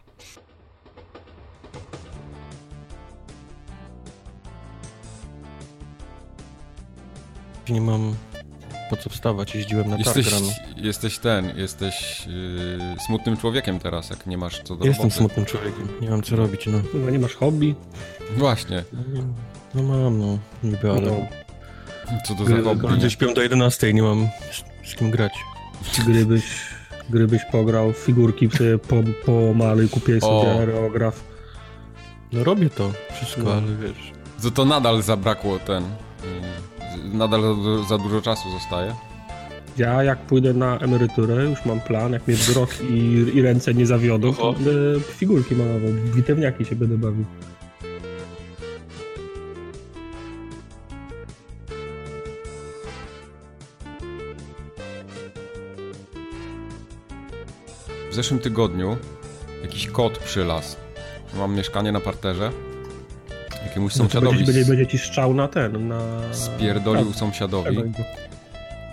Nie mam po co wstawać, jeździłem na jesteś, targ rano. Jesteś ten, jesteś yy, smutnym człowiekiem teraz, jak nie masz co do Jestem roboty. smutnym człowiekiem, nie mam co robić, no. Chyba nie masz hobby? Właśnie. No mam, no, niby, ale... No. Co to za hobby? Ludzie śpią do 11 nie mam z, z kim grać. Grybyś, grybyś pograł figurki, sobie po, pomaluj, kupię sobie aerograf. No robię to wszystko, no. ale wiesz... To to nadal zabrakło ten... Yy, nadal za, dużo czasu zostaje. Ja jak pójdę na emeryturę, już mam plan, jak mnie wzrok i, i ręce nie zawiodą, to będę figurki malował, bitewniaki się będę bawił. W zeszłym tygodniu jakiś kot przylazł. Mam mieszkanie na parterze. Jakiemuś no sąsiadowi... Będzie, będzie ci szczał na ten, na... Spierdolił tak. sąsiadowi.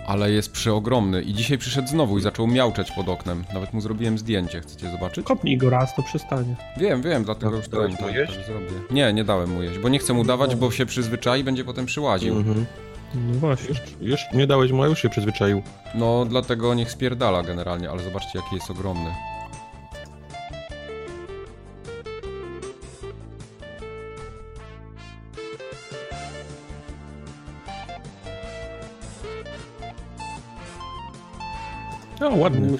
Ale jest przeogromny. I dzisiaj przyszedł znowu i zaczął miauczeć pod oknem. Nawet mu zrobiłem zdjęcie. Chcecie zobaczyć? Kopnij go raz, to przestanie. Wiem, wiem, dlatego no, już to, tak, tak zrobię. Nie, nie dałem mu jeść, bo nie chcę mu dawać, bo się przyzwyczai i będzie potem przyłaził. Mhm. No właśnie. Już, już nie dałeś mu, a już się przyzwyczaił. No, dlatego niech spierdala generalnie, ale zobaczcie, jaki jest ogromny. No, ładny.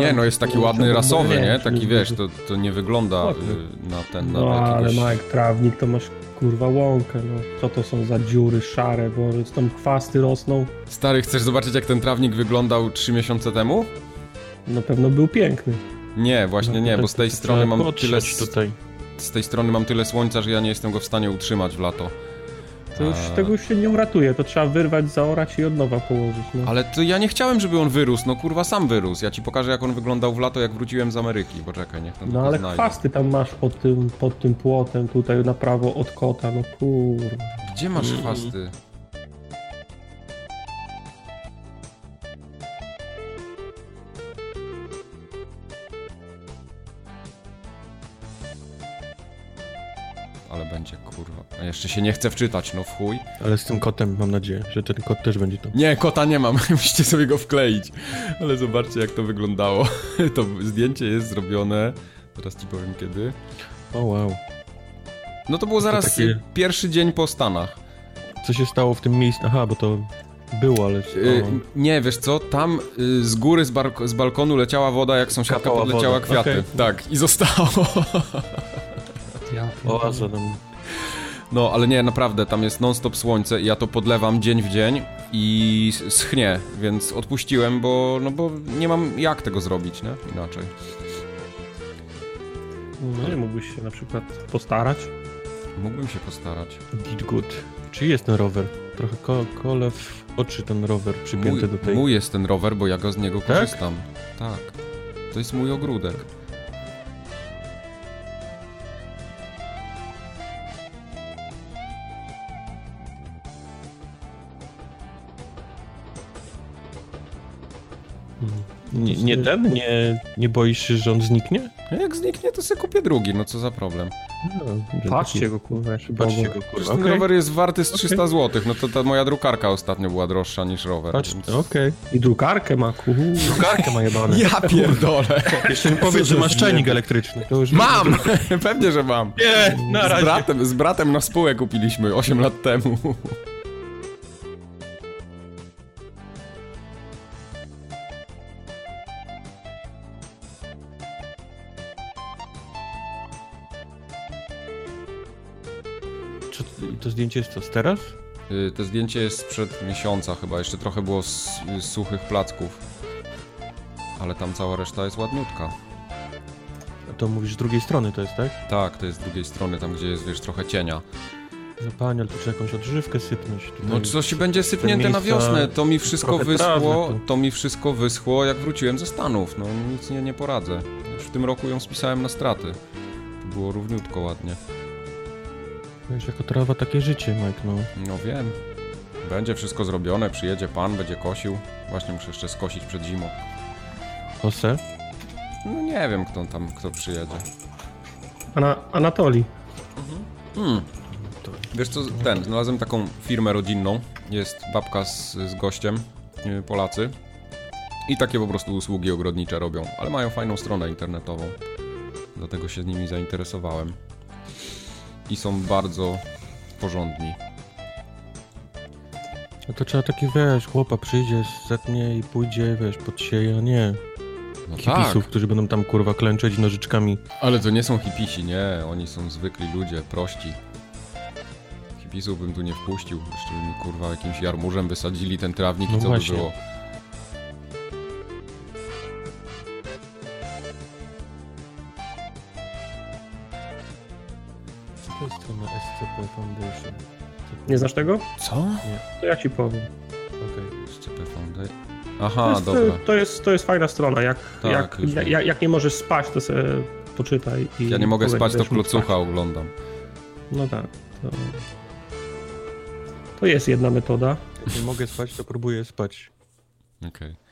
Nie, no jest taki ładny rasowy, nie? Taki wiesz, to, to nie wygląda y, na ten... Na no, jakiegoś... ale Mike, trawnik to masz kurwa łąkę, no. Co to są za dziury szare, bo tam chwasty rosną. Stary, chcesz zobaczyć jak ten trawnik wyglądał 3 miesiące temu? Na pewno był piękny. Nie, właśnie no, nie, bo z tej strony mam tyle... Tutaj. Z tej strony mam tyle słońca, że ja nie jestem go w stanie utrzymać w lato. To już, A... tego już się nie uratuje, to trzeba wyrwać, zaorać i od nowa położyć. No. Ale to ja nie chciałem, żeby on wyrósł, no kurwa sam wyrósł. Ja ci pokażę jak on wyglądał w lato, jak wróciłem z Ameryki. Poczekaj, niech No ale chwasty tam masz pod tym, pod tym płotem, tutaj na prawo od kota, no kurwa. Gdzie masz mm. chwasty? będzie, kurwa. A jeszcze się nie chce wczytać, no w chuj. Ale z tym kotem mam nadzieję, że ten kot też będzie to. Nie, kota nie mam, musicie sobie go wkleić. Ale zobaczcie, jak to wyglądało. To zdjęcie jest zrobione Teraz ci powiem kiedy. O wow. No to było zaraz to takie... pierwszy dzień po Stanach. Co się stało w tym miejscu? Aha, bo to było, ale... Yy, nie, wiesz co, tam y, z góry, z, z, balkonu leciała woda, jak sąsiadka Kapała podleciała woda. kwiaty. Okay. Tak, i zostało. Ja, o, no, ale nie, naprawdę, tam jest non-stop słońce i ja to podlewam dzień w dzień i schnie, więc odpuściłem, bo, no bo nie mam jak tego zrobić, nie? Inaczej. No nie mógłbyś się na przykład postarać? Mógłbym się postarać. Did good. Czy jest ten rower? Trochę ko kole w oczy ten rower przypięty mój, do tej... Mój jest ten rower, bo ja go z niego tak? korzystam. Tak? To jest mój ogródek. Nie, nie ten? Nie, nie boisz się, że on zniknie? Jak zniknie, to sobie kupię drugi, no co za problem. No, patrzcie go, kurwa. Patrzcie go, kurwa. Ten okay. rower jest warty z 300 okay. zł, no to ta moja drukarka ostatnio była droższa niż rower. Patrz, więc... okej. Okay. I drukarkę ma, kurwa. Drukarkę ma jebane. Ja pierdolę. Jeszcze mi powiedz, że masz czajnik elektryczny. mam! Pewnie, że mam. Nie, na razie. Z bratem, z bratem na spółę kupiliśmy 8 lat temu. To zdjęcie jest co, z teraz? Y, to zdjęcie jest sprzed miesiąca chyba, jeszcze trochę było z, z suchych placków. Ale tam cała reszta jest ładniutka. To mówisz z drugiej strony to jest, tak? Tak, to jest z drugiej strony, tam gdzie jest, wiesz, trochę cienia. No panie, ale tu trzeba jakąś odżywkę sypnąć. Tutaj no coś będzie sypnięte na wiosnę, to mi wszystko wyschło, to mi wszystko wyschło jak wróciłem ze Stanów, no nic nie, nie poradzę. Już w tym roku ją spisałem na straty. Było równiutko ładnie. Wiesz, jako trawa takie życie, Mike, no. No wiem. Będzie wszystko zrobione, przyjedzie pan, będzie kosił. Właśnie muszę jeszcze skosić przed zimą. Jose? No nie wiem, kto tam, kto przyjedzie. Ana Anatoli. Mhm. Hmm. Wiesz co, ten, znalazłem taką firmę rodzinną. Jest babka z, z gościem, y, Polacy. I takie po prostu usługi ogrodnicze robią, ale mają fajną stronę internetową. Dlatego się z nimi zainteresowałem i są bardzo porządni. No to trzeba taki, wiesz, chłopa przyjdzie, zetnie i pójdzie, wiesz, podsieje, a nie no hipisów, tak. którzy będą tam, kurwa, klęczeć nożyczkami. Ale to nie są hipisi, nie, oni są zwykli ludzie, prości. Hipisów bym tu nie wpuścił, jeszcze by mi, kurwa, jakimś jarmużem wysadzili ten trawnik no i co właśnie. by było. Foundation. Nie znasz tego? Co? Nie. To ja ci powiem. Okej, okay. SCP Foundation. Aha, to jest, dobra. To jest, to jest fajna strona. Jak, tak, jak, jak, jak, nie możesz spać, to sobie poczytaj. I ja nie mogę spać, to klocucha oglądam. No tak. To... to jest jedna metoda. Jak nie mogę spać, to próbuję spać. Okej. Okay.